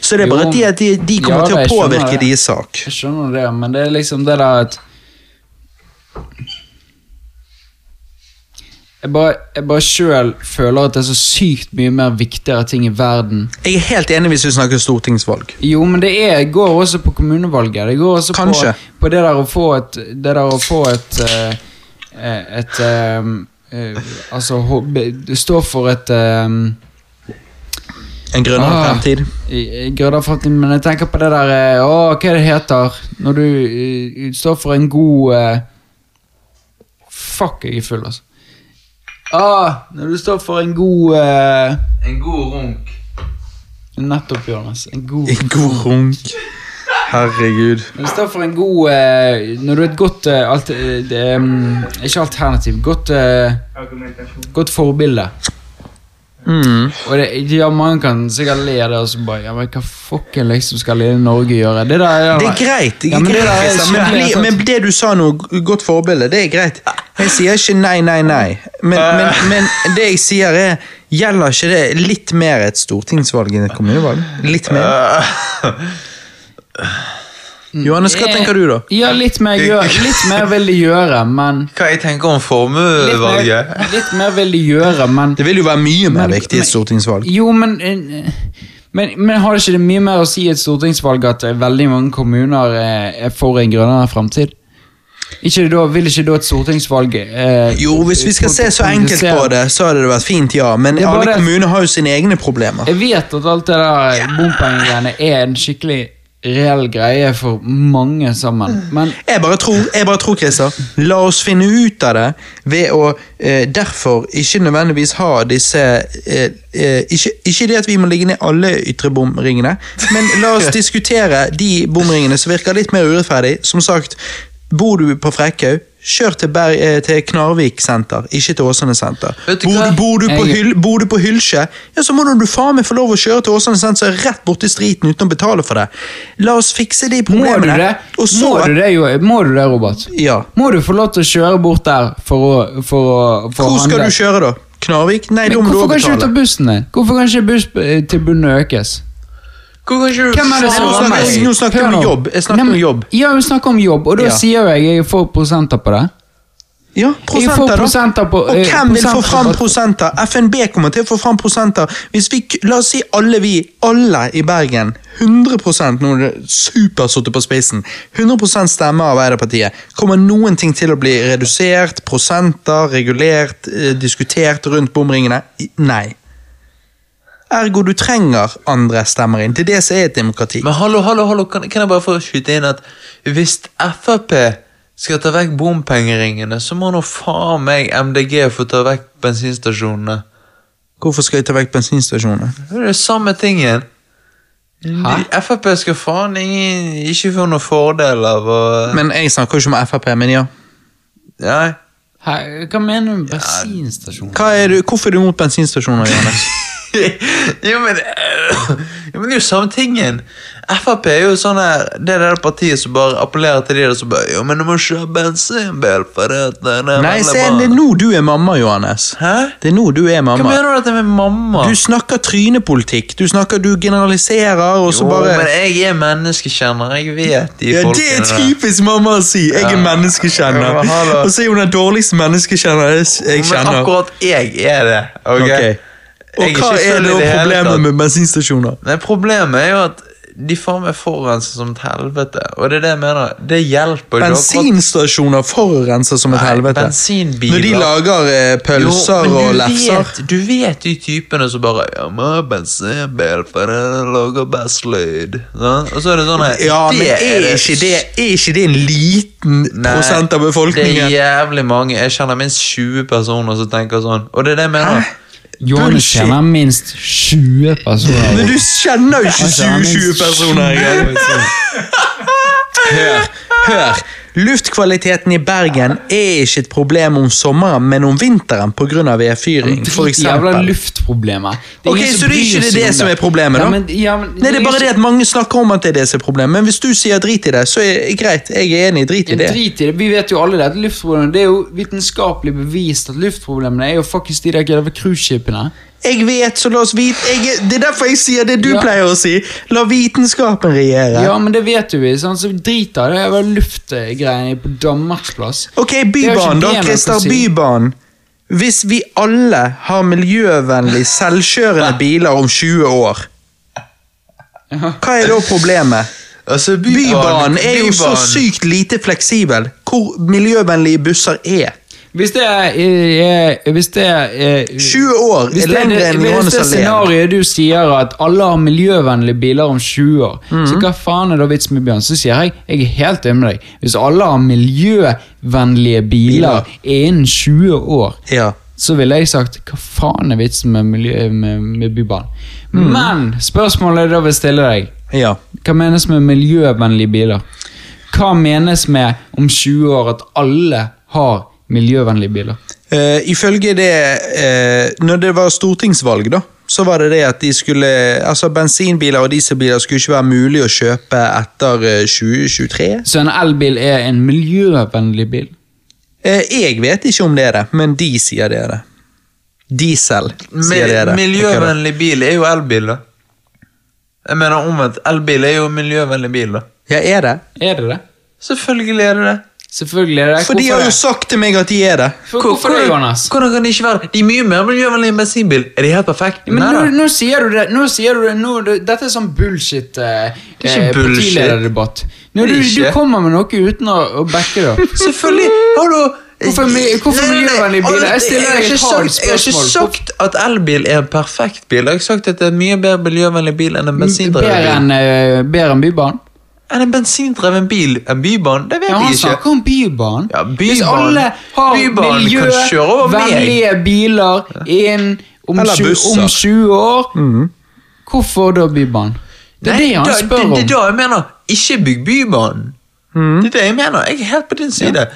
Så det er bare jo, at de, de kommer ja, til å påvirke deres sak. Jeg skjønner det, men det er liksom det der at Jeg bare, jeg bare sjøl føler at det er så sykt mye mer viktigere ting i verden. Jeg er helt enig hvis vi snakker stortingsvalg. Jo, men det er, går også på kommunevalget. Det går også. På, på det der å få et, det der å få et et, eh, et ehm, eh, Altså ho- Det står for et um, En grønnere Ah. fremtid. i- i grønn fremtid, men jeg tenker på det der eh, Å, hva er det heter når du eh, står for en god uh, Fuck, jeg er full, altså. Ah, når du står for en god eh, En god runk. Nettopp, Jonas. En god En god runk. Herregud. Når du står for en god eh, Når du er et godt eh, alt, eh, det, er, mm, Ikke alternativ. Godt, eh, godt forbilde. Mm. Og det, ja, mange kan sikkert le av det og så bare Ja, men hva fucken liksom skal lille Norge gjøre? Det der er, Det er greit, det Ja, men det greit er men, bli- men det du sa nå, godt forbilde, det er greit. Jeg sier ikke nei, nei, nei. Men, men, men det jeg sier er Gjelder ikke det litt mer et stortingsvalg enn et kommunevalg? Litt mer? Johannes, hva tenker du, da? Ja, litt mer, gjør, litt mer vil de gjøre, men Hva jeg tenker om Litt mer, formuevalget? litt mer vil de gjøre, men Det vil jo være mye mer Men- viktig i et stortingsvalg. Jo, men eh, men, men har det ikke det mye mer å si i et stortingsvalg at eh, veldig mange kommuner eh, er for en grønnere fremtid? Ikke da, vil ikke da et stortingsvalg eh, Jo, hvis vi skal se så enkelt på det, så hadde det vært fint, ja. Men alle kommuner har jo sine egne problemer. Jeg vet at alt det der bompengegreiene er en skikkelig reell greie for mange sammen, men Jeg bare tror, jeg bare tror, Christer, la oss finne ut av det ved å eh, derfor ikke nødvendigvis ha disse eh, eh, ikke, ikke det at vi må ligge ned alle ytre bomringene, men la oss diskutere de bomringene som virker litt mer urettferdig. Som sagt, bor du på Frekkhaug, kjør til, Berg, eh, til Knarvik senter, ikke til Åsane senter. Bor, du- bor, du på Jeg- Hyl, bor du på Hylsje, ja, så må du faen meg få lov å kjøre til Åsane senter så rett borti striten uten å betale for det. La oss fikse de må du problemene. det? Og så, Må du det, jo, må du det, Robert? Ja. Må du få lov til å kjøre bort der for å, for å, for Hvor skal handle? du kjøre, da? Knarvik? Nei, da må du hvorfor også kan ikke betale. bussen din? Hvorfor kan ikke busstilbudene økes? Hvor kan ikke du Hvem er det som nå snakker nå snakker jeg om jobb. Jeg snakker Nei, om jobb. Ja, vi snakker om jobb, og da Ja. sier jeg jeg får prosenter på det. Ja, prosenter, da. prosenter på- Og eh, hvem vil få fram prosenter? FNB kommer til å få fram prosenter. Hvis vi, La oss si alle vi, alle i Bergen, 100 nå er det supersuttet på spissen, 100% stemmer av Arbeiderpartiet. Kommer noen ting til å bli redusert, prosenter, regulert, eh, diskutert rundt bomringene? Nei. Ergo du trenger andre stemmer inn. Det er det som er et demokrati. Men hallo, hallo, hallo, kan, kan jeg bare få skyte inn at hvis Frp skal ta vekk bompengeringene, så må nå faen meg MDG få ta vekk bensinstasjonene. Hvorfor skal jeg ta vekk bensinstasjonene? Det er det samme tingen. Hæ? Frp skal faen ingen, ikke få noen fordel av å Men jeg snakker jo ikke om Frp, men ja. Nei. Hæ, hva mener du med bensinstasjoner? Hva er du, hvorfor er du mot bensinstasjoner, Johannes? jo, men, jo, men det er jo samme tingen. Frp er jo sånn her Det er det partiet som bare appellerer til de der som bare Jo, men du må kjøre bensinbil for det det, det Nei, se, bra». det er nå du er mamma, Johannes. Hæ? Det er nå du er mamma. Hva mener du at jeg er mamma? Du snakker trynepolitikk. Du snakker, du generaliserer, og så jo, bare men jeg er menneskekjenner. Jeg vet de ja, Det er typisk mamma å si! Jeg er menneskekjenner. Og så er hun den dårligste menneskekjenner jeg kjenner. Men akkurat jeg er det. ok? Ok. Og er hva er det hele problemet med bensinstasjoner? Nei, Problemet er jo at de faen meg forurenser som et helvete. Og det er det jeg mener. Det hjelper Bensinstasjoner forurenser som et Nei, helvete. bensinbiler. Når de lager eh, pølser Jo, og lefser. Vet, du vet de typene som bare Ja, men bensinbil for det lager best lyd. Sånn? Og så er det sånn her, Ja, men det er ikke det, er ikke det en liten Nei, prosent av befolkningen? Det er jævlig mange. Jeg kjenner minst 20 personer som tenker sånn. Og det er det jeg mener. Johannes kjenner minst 20 personer. Men du kjenner jo ikke Han kjenner 20 personer engang! Hør, hør. Luftkvaliteten i Bergen er ikke et problem om sommeren, men om vinteren pga. vedfyring, for jævla luftproblemer. Det Ok, så det er ikke det, det som er problemet, da? Ja, men, ja, men, Nei, det er bare det at mange snakker om at det er det som er problemet, men hvis du sier drit i det, så er det greit. Jeg er enig, drit i det. Drit i det. Vi vet jo alle det. at luftproblemene Det er jo vitenskapelig bevist at luftproblemene er jo faktisk de der cruiseskipene. Jeg vet, så la oss vite jeg, Det er derfor jeg sier det du Ja. pleier å si. La vitenskapen regjere. Ja, men det vet du vi. Sånn, så drit av det jævla luftgreiene på Danmarksplass. Ok, Bybanen, da. Christer, si. Bybanen. Hvis vi alle har miljøvennlig selvkjørende biler om 20 år, hva er da problemet? Altså, Bybanen er jo så sykt lite fleksibel. Hvor miljøvennlige busser er. Hvis det er, eh, Hvis det er eh, 20 år Hvis er lengre enn Johannes det Alén. scenarioet du sier at alle har miljøvennlige biler om 20 år, Mhm. så hva faen er da vits med Bjørn? Så sier jeg jeg er helt enig med deg. Hvis alle har miljøvennlige biler innen 20 år, Ja. så ville jeg sagt hva faen er vitsen med, miljø, med, med Bybanen? Mm. Men spørsmålet da vil stille deg. ja. Hva menes med miljøvennlige biler? Hva menes med om 20 år at alle har miljøvennlige biler? Eh, ifølge det eh, Når det var stortingsvalg, da, så var det det at de skulle Altså, bensinbiler og dieselbiler skulle ikke være mulig å kjøpe etter eh, 2023. Så en elbil er en miljøvennlig bil? Eh, jeg vet ikke om det er det, men de sier det er det. Diesel sier det er det. Miljøvennlig bil er jo elbil, da. Jeg mener omvendt. Elbil er jo miljøvennlig bil, da. Ja, er det? Er det det? Selvfølgelig er det det. Selvfølgelig er det For de har jo sagt til meg at de er det. For, hvorfor det, Jonas? Hvordan kan de ikke være det? De er mye mer miljøvennlige enn bensinbil. Er de helt perfekte? Men nå, nå sier du det, nå sier du det nå, det- Dette er sånn bullshit eh, Det er ikke eh, bullshit. partilederdebatt. Nå, Det er du, du kommer med noe uten å, å backe det opp. Selvfølgelig har du Hvorfor hvorfor miljøvennlige biler? Jeg stiller har deg et ikke spørsmål. sagt- Jeg har ikke sagt at elbil er en perfekt bil. Jeg har sagt at det er mye bedre miljøvennlig bil enn en bensindrevet bil. Bedre enn eh, bedre enn Bybanen? Enn en bensindreven bil En bybane? Det vet Ja, han jeg ikke. snakker om Bybanen. Ja, Bybanen- Hvis alle har miljøvennlige biler inn om, Eller 20 om 20 år, hvorfor da Bybanen? Det er Nei, det han da- spør om. det er da jeg mener. Ikke bygg Bybanen. Det er det jeg mener. Jeg er helt på din side.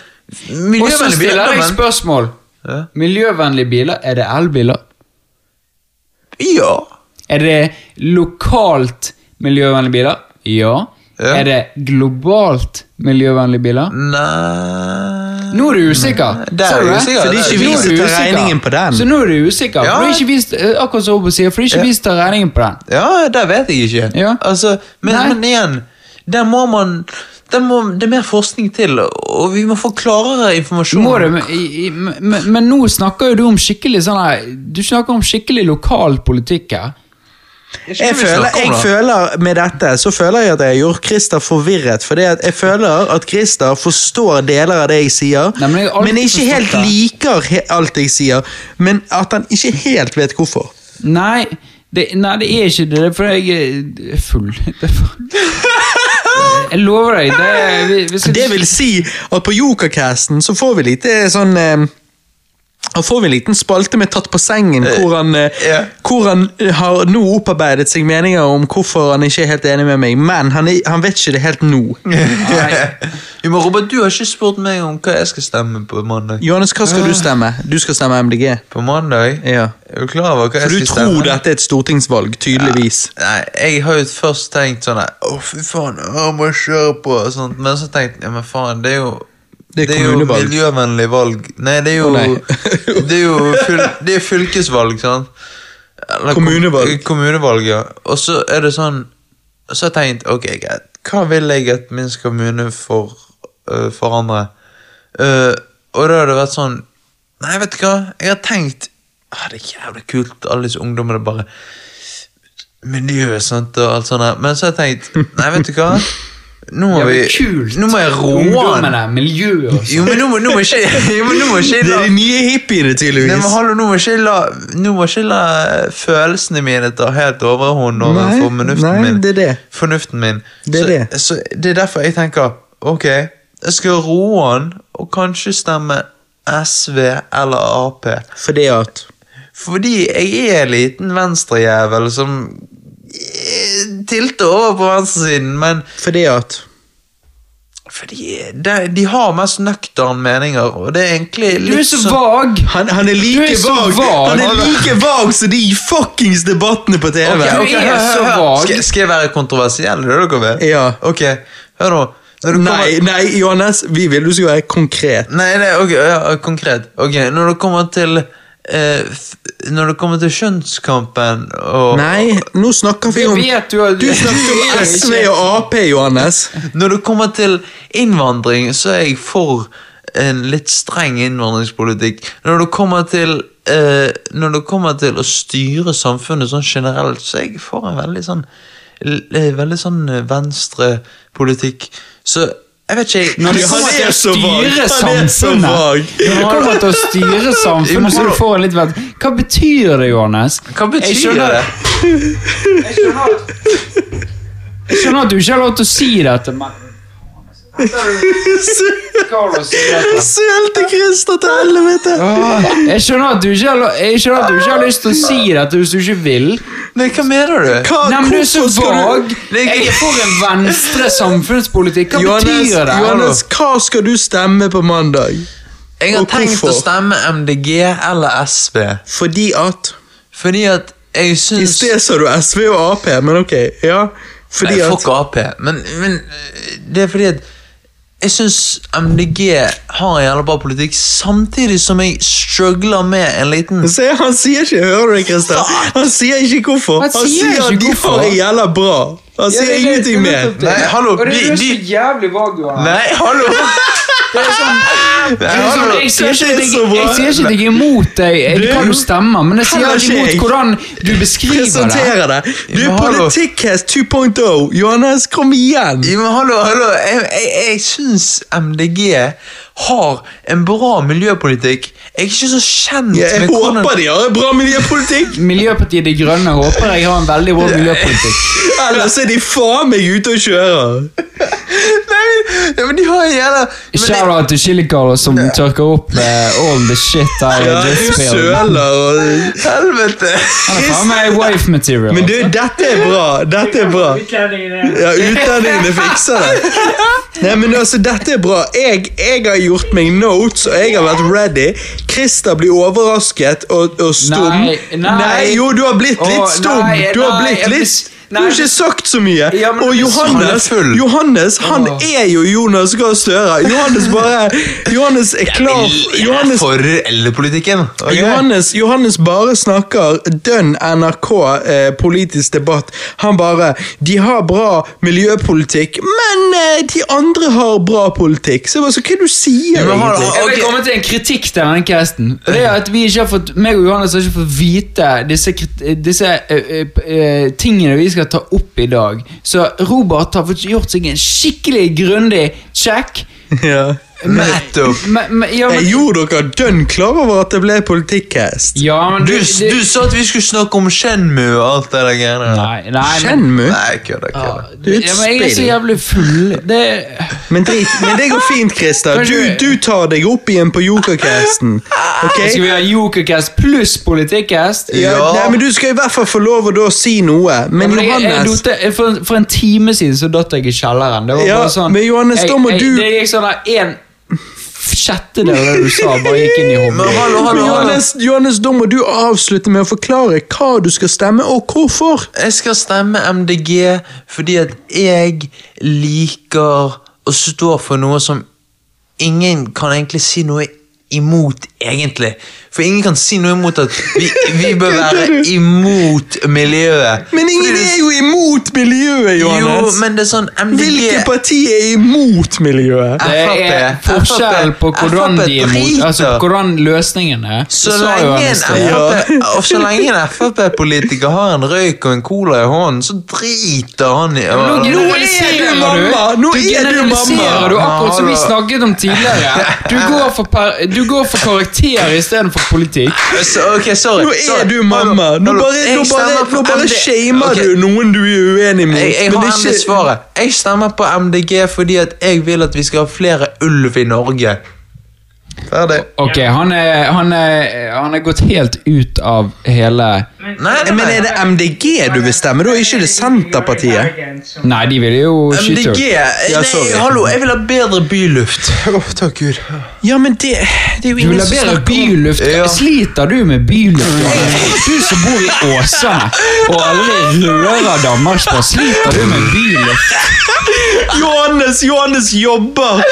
Og så stiller jeg spørsmål. Ja. Miljøvennlige biler, er det elbiler? Ja. Er det lokalt miljøvennlige biler? Ja. Ja. Er det globalt miljøvennlige biler? Nei Nå er du usikker. Der er du usikker. Er ikke er regningen på den. Så nå er du usikker. Ja. For du er ikke vist, eh, akkurat som Obo sier, for du er ikke Ja. vist å regningen på den. Ja, det vet jeg ikke. Ja. Altså, men, men igjen, der må man der må, Det er mer forskning til, og vi må få klarere informasjon. Må det, men, men, men nå snakker jo du om skikkelig sånn her Du snakker om skikkelig lokal politikk her. Jeg føler, jeg føler Med dette så føler jeg at jeg har gjort Christer forvirret. For jeg føler at Christer forstår deler av det jeg sier, Nei, men jeg men ikke helt liker alt jeg sier. Men at han ikke helt vet hvorfor. Nei, det, nei, det er ikke det. Fordi jeg er full. Det er for... Jeg lover deg. Det, vi, vi skal, Det vil si at på Jokercasten så får vi litt eh, sånn eh, da får vi en liten spalte med Tatt på sengen, hvor han, yeah. hvor han eh, har nå opparbeidet seg meninger om hvorfor han ikke er helt enig med meg, men han, er, han vet ikke det helt nå. jo, men Robert, du har ikke spurt meg om hva jeg skal stemme på mandag. Johannes, hva skal du stemme? Du skal stemme MDG. På mandag? Ja. Er du klar over hva For jeg du tror dette er et stortingsvalg, tydeligvis. Nei, jeg har jo først tenkt sånn Å, fy faen, jeg må kjøre på og sånt. Men så tenkte jeg, ja, men faen, det er jo Det er jo miljøvennlig valg. Nei, det er jo oh. Det er jo fyl, det er fylkesvalg, sant? Eller kom- Kommunevalg. Kommunevalg, ja. Og så er det sånn Så har jeg tenkt, ok, greit. Hva vil jeg at min kommune for, uh, forandre? Uh, og da har det vært sånn Nei, vet du hva? Jeg har tenkt ah, Det er jævlig kult, alle disse ungdommene bare miljø sant, og alt sånt. Men så har jeg tenkt Nei, vet du hva? Nå må, vi, kult. nå må jeg roe an. Miljøet og Jo, men nå, må- nå må ikke jo, men nå må ikke Det er de nye hippiene, Nei, men hallo, nå må ikke la, nå må ikke la følelsene mine ta helt overhånd overfor fornuften nei, min. det er det. Fornuften min. Det er så, det. Så det er derfor jeg tenker ok, jeg skal roe an og kanskje stemme SV eller Ap. Fordi at Fordi jeg er en liten venstrejævel som eh, tilter over på venstresiden, men Fordi at fordi de, de har mest nøkterne meninger, og det er egentlig Du er så sånn- vag! han, han er like er vag vag. Han er like vag som de fuckings debattene på TV. Okay, okay, hør, hør, hør. Skal, skal jeg være kontroversiell? Det er dere vil? Ja. Ok, hør nå. Nei, nei, Johannes, vi vil du skal være konkret. nei, nei ok, ja, konkret. Ok, Når det kommer til eh, Når det kommer til kjønnskampen og Nei, nå snakker vi om vet du har, Du snakker om SV og Ap, Johannes. Når det kommer til innvandring, så er jeg for en litt streng innvandringspolitikk. Når det kommer til eh, Når det kommer til å styre samfunnet sånn generelt, så er jeg for en veldig sånn eh, Veldig sånn eh, venstrepolitikk. Så Jeg vet ikke. Når du jeg- kommer til å styre samfunnet Du Når det kommer til å styre samfunnet, så du får en litt vett. Hva betyr det, Johannes? Hva Jeg betyr skjønner- det? Jeg skjønner, jeg skjønner at du ikke har lov til å si dette, men Sølte Christer til helvete! Jeg skjønner at du ikke har, jeg skjønner at du ikke har lyst til å si dette hvis du ikke vil. Nei, hva mener du? Hva, Nei, men du er så hvorfor vag. Jeg er for en venstre samfunnspolitikk. Hva Johannes, betyr det? Johannes, hva skal du stemme på mandag? Jeg har Og tenkt å stemme MDG eller SV. Fordi at Fordi at jeg I syns sted sa du SV og Ap, men ok. Ja. Fordi Nei, at fuck Ap. Men, men øh, det er fordi at jeg syns MDG har en jævla bra politikk, samtidig som jeg struggler med en liten Se, Han sier ikke Hører du det, Christer? Han sier ikke hvorfor. Han Han sier sier at ikke de har en jævla bra. Han sier ingenting mer. Nei, hallo, Og det er så jævlig vag. Nei, hallo! Det er sånn, det er sånn hallo. jeg, sier ikke at jeg, jeg at jeg er imot deg, Du- hva du stemmer, men jeg sier Heller ikke imot jeg. hvordan du beskriver det. Det. Du er Ja. Politikkhest 2.0. Johannes, kom igjen! Ja, men hallo, hallo. Jeg, jeg, jeg syns MDG har en bra miljøpolitikk. Jeg er ikke så kjent Ja, jeg med hvordan håper de har en bra miljøpolitikk. Miljøpartiet De Grønne håper jeg har en veldig bra miljøpolitikk. Ellers er de faen meg ute og kjører. Nei, ja, men de har en jævla men Shout out til Chili Carlos som tørker opp eh, all the shit der Ja, spilled. søler og Helvete! Han er faen meg wife material. Men du, dette er bra. Dette er bra. Ja, utlendingene fikser det. Nei, men altså, dette er bra. Jeg, jeg har gjort meg notes, og jeg har vært ready. Christer blir overrasket og, og stum. Nei, nei. jo, du har blitt litt stum. nei, du har blitt litt Du har ikke sagt så mye. Ja, og Johannes, han er Johannes. Han er jo Jonas Gahr Støre. Johannes bare Johannes er klar Jeg er for eldrepolitikken. Okay. Johannes, Johannes bare snakker dønn NRK eh, politisk debatt. Han bare De har bra miljøpolitikk, men eh, de andre har bra politikk. Så hva er det du sier Ja, har-? Jeg vil komme til en kritikk til denne casten. Det er at vi ikke har fått, meg og Johannes har ikke fått vite disse, disse uh, uh, uh, tingene vi skal ta opp i dag. Så Robert har fått gjort seg en skikkelig grundig check. Ja. Nettopp. Men, men, ja, Jeg gjorde dere dønn klar over at det ble politikkhest. ja, du, Du, du, du sa at vi skulle snakke om Shenmu og alt det der greiene der. Nei, nei, men, Shenmue? Nei, kødda, kødda. Du er et ja, jeg er så jævlig full. Det, Men drit, men det går fint, Christer. Du, du tar deg opp igjen på Jokercasten. Okay? skal vi ha Jokercast pluss Politikkast? Ja, Ja. Nei, men Du skal i hvert fall få lov å da si noe. Men Men jeg, jeg, Johannes dotte- for, for en time siden så datt jeg i kjelleren. Det var Ja, bare sånn men Johannes, da må jeg, du- Det gikk sånn der en sjettedel av det du sa, bare gikk inn i hallo. Johannes, Johannes, da må du avslutte med å forklare hva du skal stemme, og hvorfor. Jeg skal stemme MDG fordi at jeg liker å stå for noe som ingen kan egentlig si noe imot, egentlig. For ingen kan si noe imot at vi, vi bør være imot miljøet. Men ingen det- er jo imot miljøet, Johannes! Jo, men det er sånn MDG Hvilke parti er imot miljøet? Det er forskjell på hvordan de er imot, altså hvordan løsningen er. Så lenge, en og så lenge en Frp-politiker har en røyk og en cola i hånden, så driter han i Nå generaliserer er du du. mamma! Nå Du er du mamma! du akkurat som vi snakket om tidligere. Du går for, per, du går for karakter istedenfor politikk. Så, ok, sorry. Nå sorry. er du mamma! Nå bare, nå bare, nå bare shamer okay. du noen du er uenig med. Jeg, jeg har det er endelig svaret. Jeg stemmer på MDG fordi at jeg vil at vi skal ha flere ulv i Norge. Ferdig. Ok, han er, han, er, han er gått helt ut av hele Nei, Men er det MDG du vil stemme, da? Ikke det Senterpartiet? Nei, de ville jo skyte MDG. Ja, Nei, sorry. hallo, jeg vil ha bedre byluft. Å, takk Gud. Ja, men det, det er jo Du vil ingen ha som bedre snakker om byluft? Ja. Sliter du med byluft? Du som bor i Åsane og aldri rører Danmarksbåt, sliter du med byluft? Johannes, Johannes jobber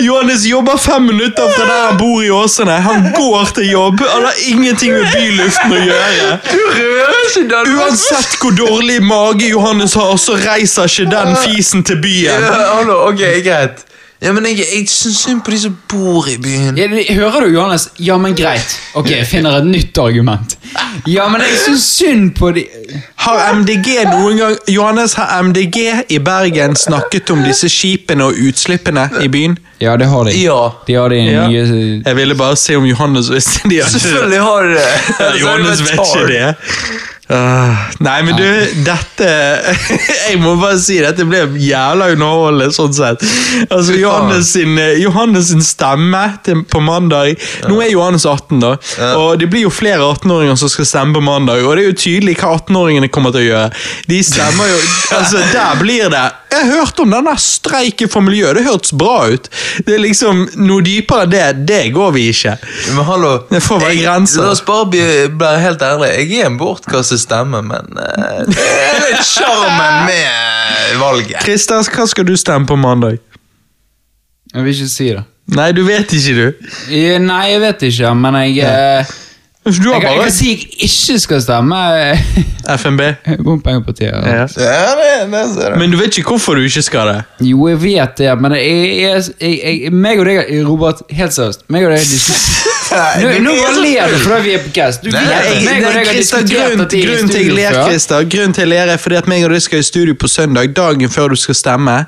Johannes jobber fem minutter fra der han bor i Åsane. Han går til jobb. Han har ingenting med byluften å gjøre. Du. Uansett hvor dårlig mage Johannes har, så reiser ikke den fisen til byen. Ja, hallo, ok, greit. Ja, men jeg, jeg syns synd på de som bor i byen. Ja, Hører du, Johannes? Ja, men greit. Ok, jeg finner et nytt argument. Ja, men jeg syns synd på de Har MDG noen gang Johannes, har MDG i Bergen snakket om disse skipene og utslippene i byen? Ja, det har de. Ja. De har de Ja. nye Jeg ville bare se om Johannes visste de hadde Selvfølgelig har de det. Johannes vet ikke det. Ah, nei, men du, dette Jeg må bare si dette ble jævla underholdende, sånn sett. Altså, Johannes sin, eh, Johannes sin stemme til, på mandag Nå er Johannes 18, da. Og det blir jo flere 18-åringer som skal stemme på mandag. Og det er jo tydelig hva 18-åringene kommer til å gjøre. De stemmer jo Altså, der blir det Jeg hørte om den der streiken for miljøet. Det hørtes bra ut. Det er liksom Noe dypere enn det, det går vi ikke. Men hallo, Det får være grenser. La oss bare bli, helt ærlig. Jeg er en bortkastet stemme, men uh, det er litt sjarmen med valget. Christer, hva skal du stemme på mandag? Jeg vil ikke si det. Nei, du vet ikke, du. Eh, Nei, jeg vet ikke, men jeg eh, Du jeg, jeg bare kan si jeg ikke skal stemme FNB. Bompengepartiet. Ja. Ja, det, det ser du. Men du vet ikke hvorfor du ikke skal det? Jo, jeg vet det, men jeg, jeg, jeg, jeg, meg og deg, Robert, helt seriøst meg og deg Nå, ler du fordi vi er på cast. Du vet. Meg og deg har diskutert dette i grunn til jeg ler. Christer, grunn til jeg ler er fordi at meg og du skal i studio på søndag, dagen før du skal stemme.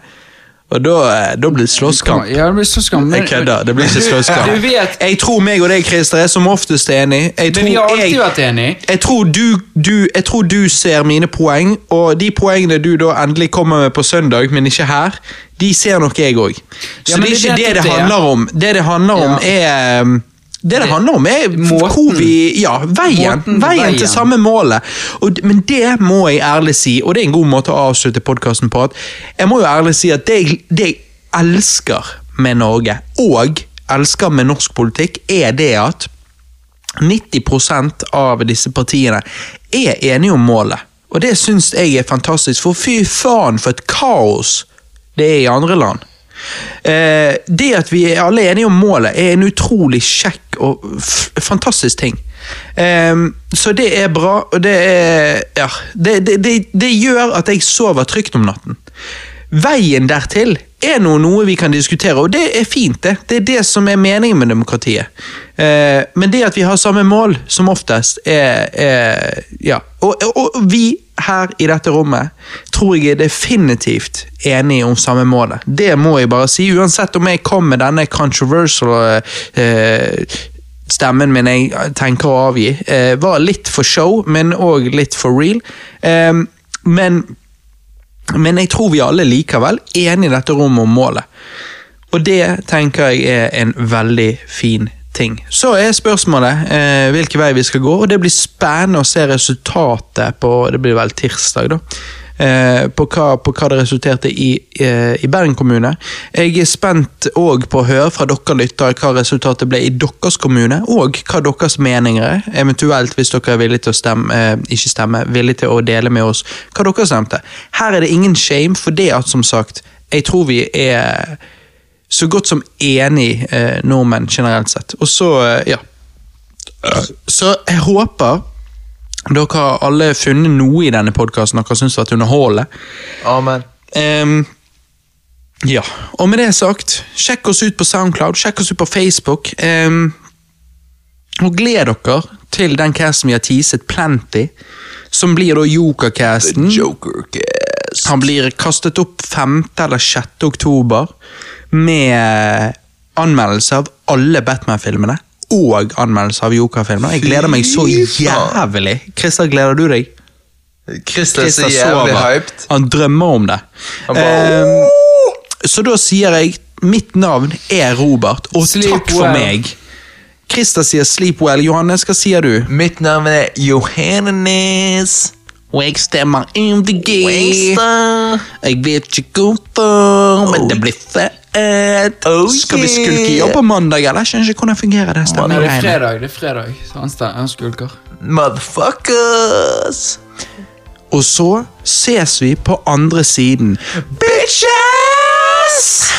Og da, eh, da blir det slåsskamp. Ja, det blir slåsskamp. Jeg kødder, det blir ikke Du slåsskamp. vet Jeg tror meg og deg, Christer, er som oftest enig. Jeg Men vi har alltid jeg, vært enige. jeg tror, du, du, jeg tror du ser mine poeng, og de poengene du da endelig kommer med på søndag, men ikke her, de ser nok jeg òg. Så Ja, det er ikke det det det. handler om. Det det handler om, er um, det det handler om, er Måten. vi Ja, veien. Veien veien. til samme målet. Og, men det må jeg ærlig si, og det er en god måte å avslutte podkasten på, at jeg må jo ærlig si at det det jeg elsker med Norge, og elsker med norsk politikk, er det at 90% av disse partiene er enige om målet. Og det syns jeg er fantastisk, for fy faen for et kaos det er i andre land. Eh, det at vi er alle enige om målet, er en utrolig kjekk og fantastisk ting. Eh, så det er bra, og det er Ja. Det, det, det, det gjør at jeg sover trygt om natten. Veien dertil er nå noe vi kan diskutere, og det er fint. Det Det er det som er meningen med demokratiet. Eh, men det at vi har samme mål, som oftest, er, er Ja. Og, og, og vi her i dette rommet tror jeg er definitivt enige om samme målet. Det må jeg bare si, uansett om jeg kom med denne controversial eh, stemmen min jeg tenker å avgi, eh, var litt for show, men òg litt for real. Eh, men men jeg tror vi alle likevel er enige i dette rommet om målet. Og det tenker jeg er en veldig fin ting. Så er spørsmålet eh, hvilken vei vi skal gå, og det blir spennende å se resultatet på det blir vel tirsdag. da, eh, på, hva, på hva det resulterte i eh, i Bergen kommune. Jeg er spent òg på å høre fra dere lyttere hva resultatet ble i deres kommune, og hva deres meninger er. Eventuelt, hvis dere er villige til å stemme, eh, ikke stemme, villige til å dele med oss hva dere stemte. Her er det ingen shame, for det at, som sagt, jeg tror vi er så godt som enig eh, nordmenn generelt sett. Og så, ja. Så jeg håper dere har alle funnet noe i denne podkasten dere syns har vært underholdende. Amen. Ehm, ja, og med det sagt, sjekk oss ut på Soundcloud, sjekk oss ut på Facebook. Um, og gled dere til den casten vi har teaset plenty, som blir da Joker-casten. Joker cast. Han blir kastet opp 5. eller 6. oktober med anmeldelse av alle Batman-filmene. Og anmeldelse av Joker-filmer. Jeg gleder meg så jævlig. Christer, gleder du deg? Christer er så jævlig hyped. Han drømmer om det. Bare, Ehm, så da sier jeg mitt navn er Robert, og Sleep takk for well. meg. Christer sier 'sleep well'. Johannes, hva sier du? Mitt navn er Johannes. Og jeg stemmer MDG. Jeg vet ikke hvorfor, men det blir fett. Oh, Skal vi skulke jobb på mandag, eller? Jeg skjønner ikke hvordan fungerer det stemmer. det er fredag. det er fredag Så han, han skulker. Motherfuckers. Og så ses vi på andre siden. Bitches!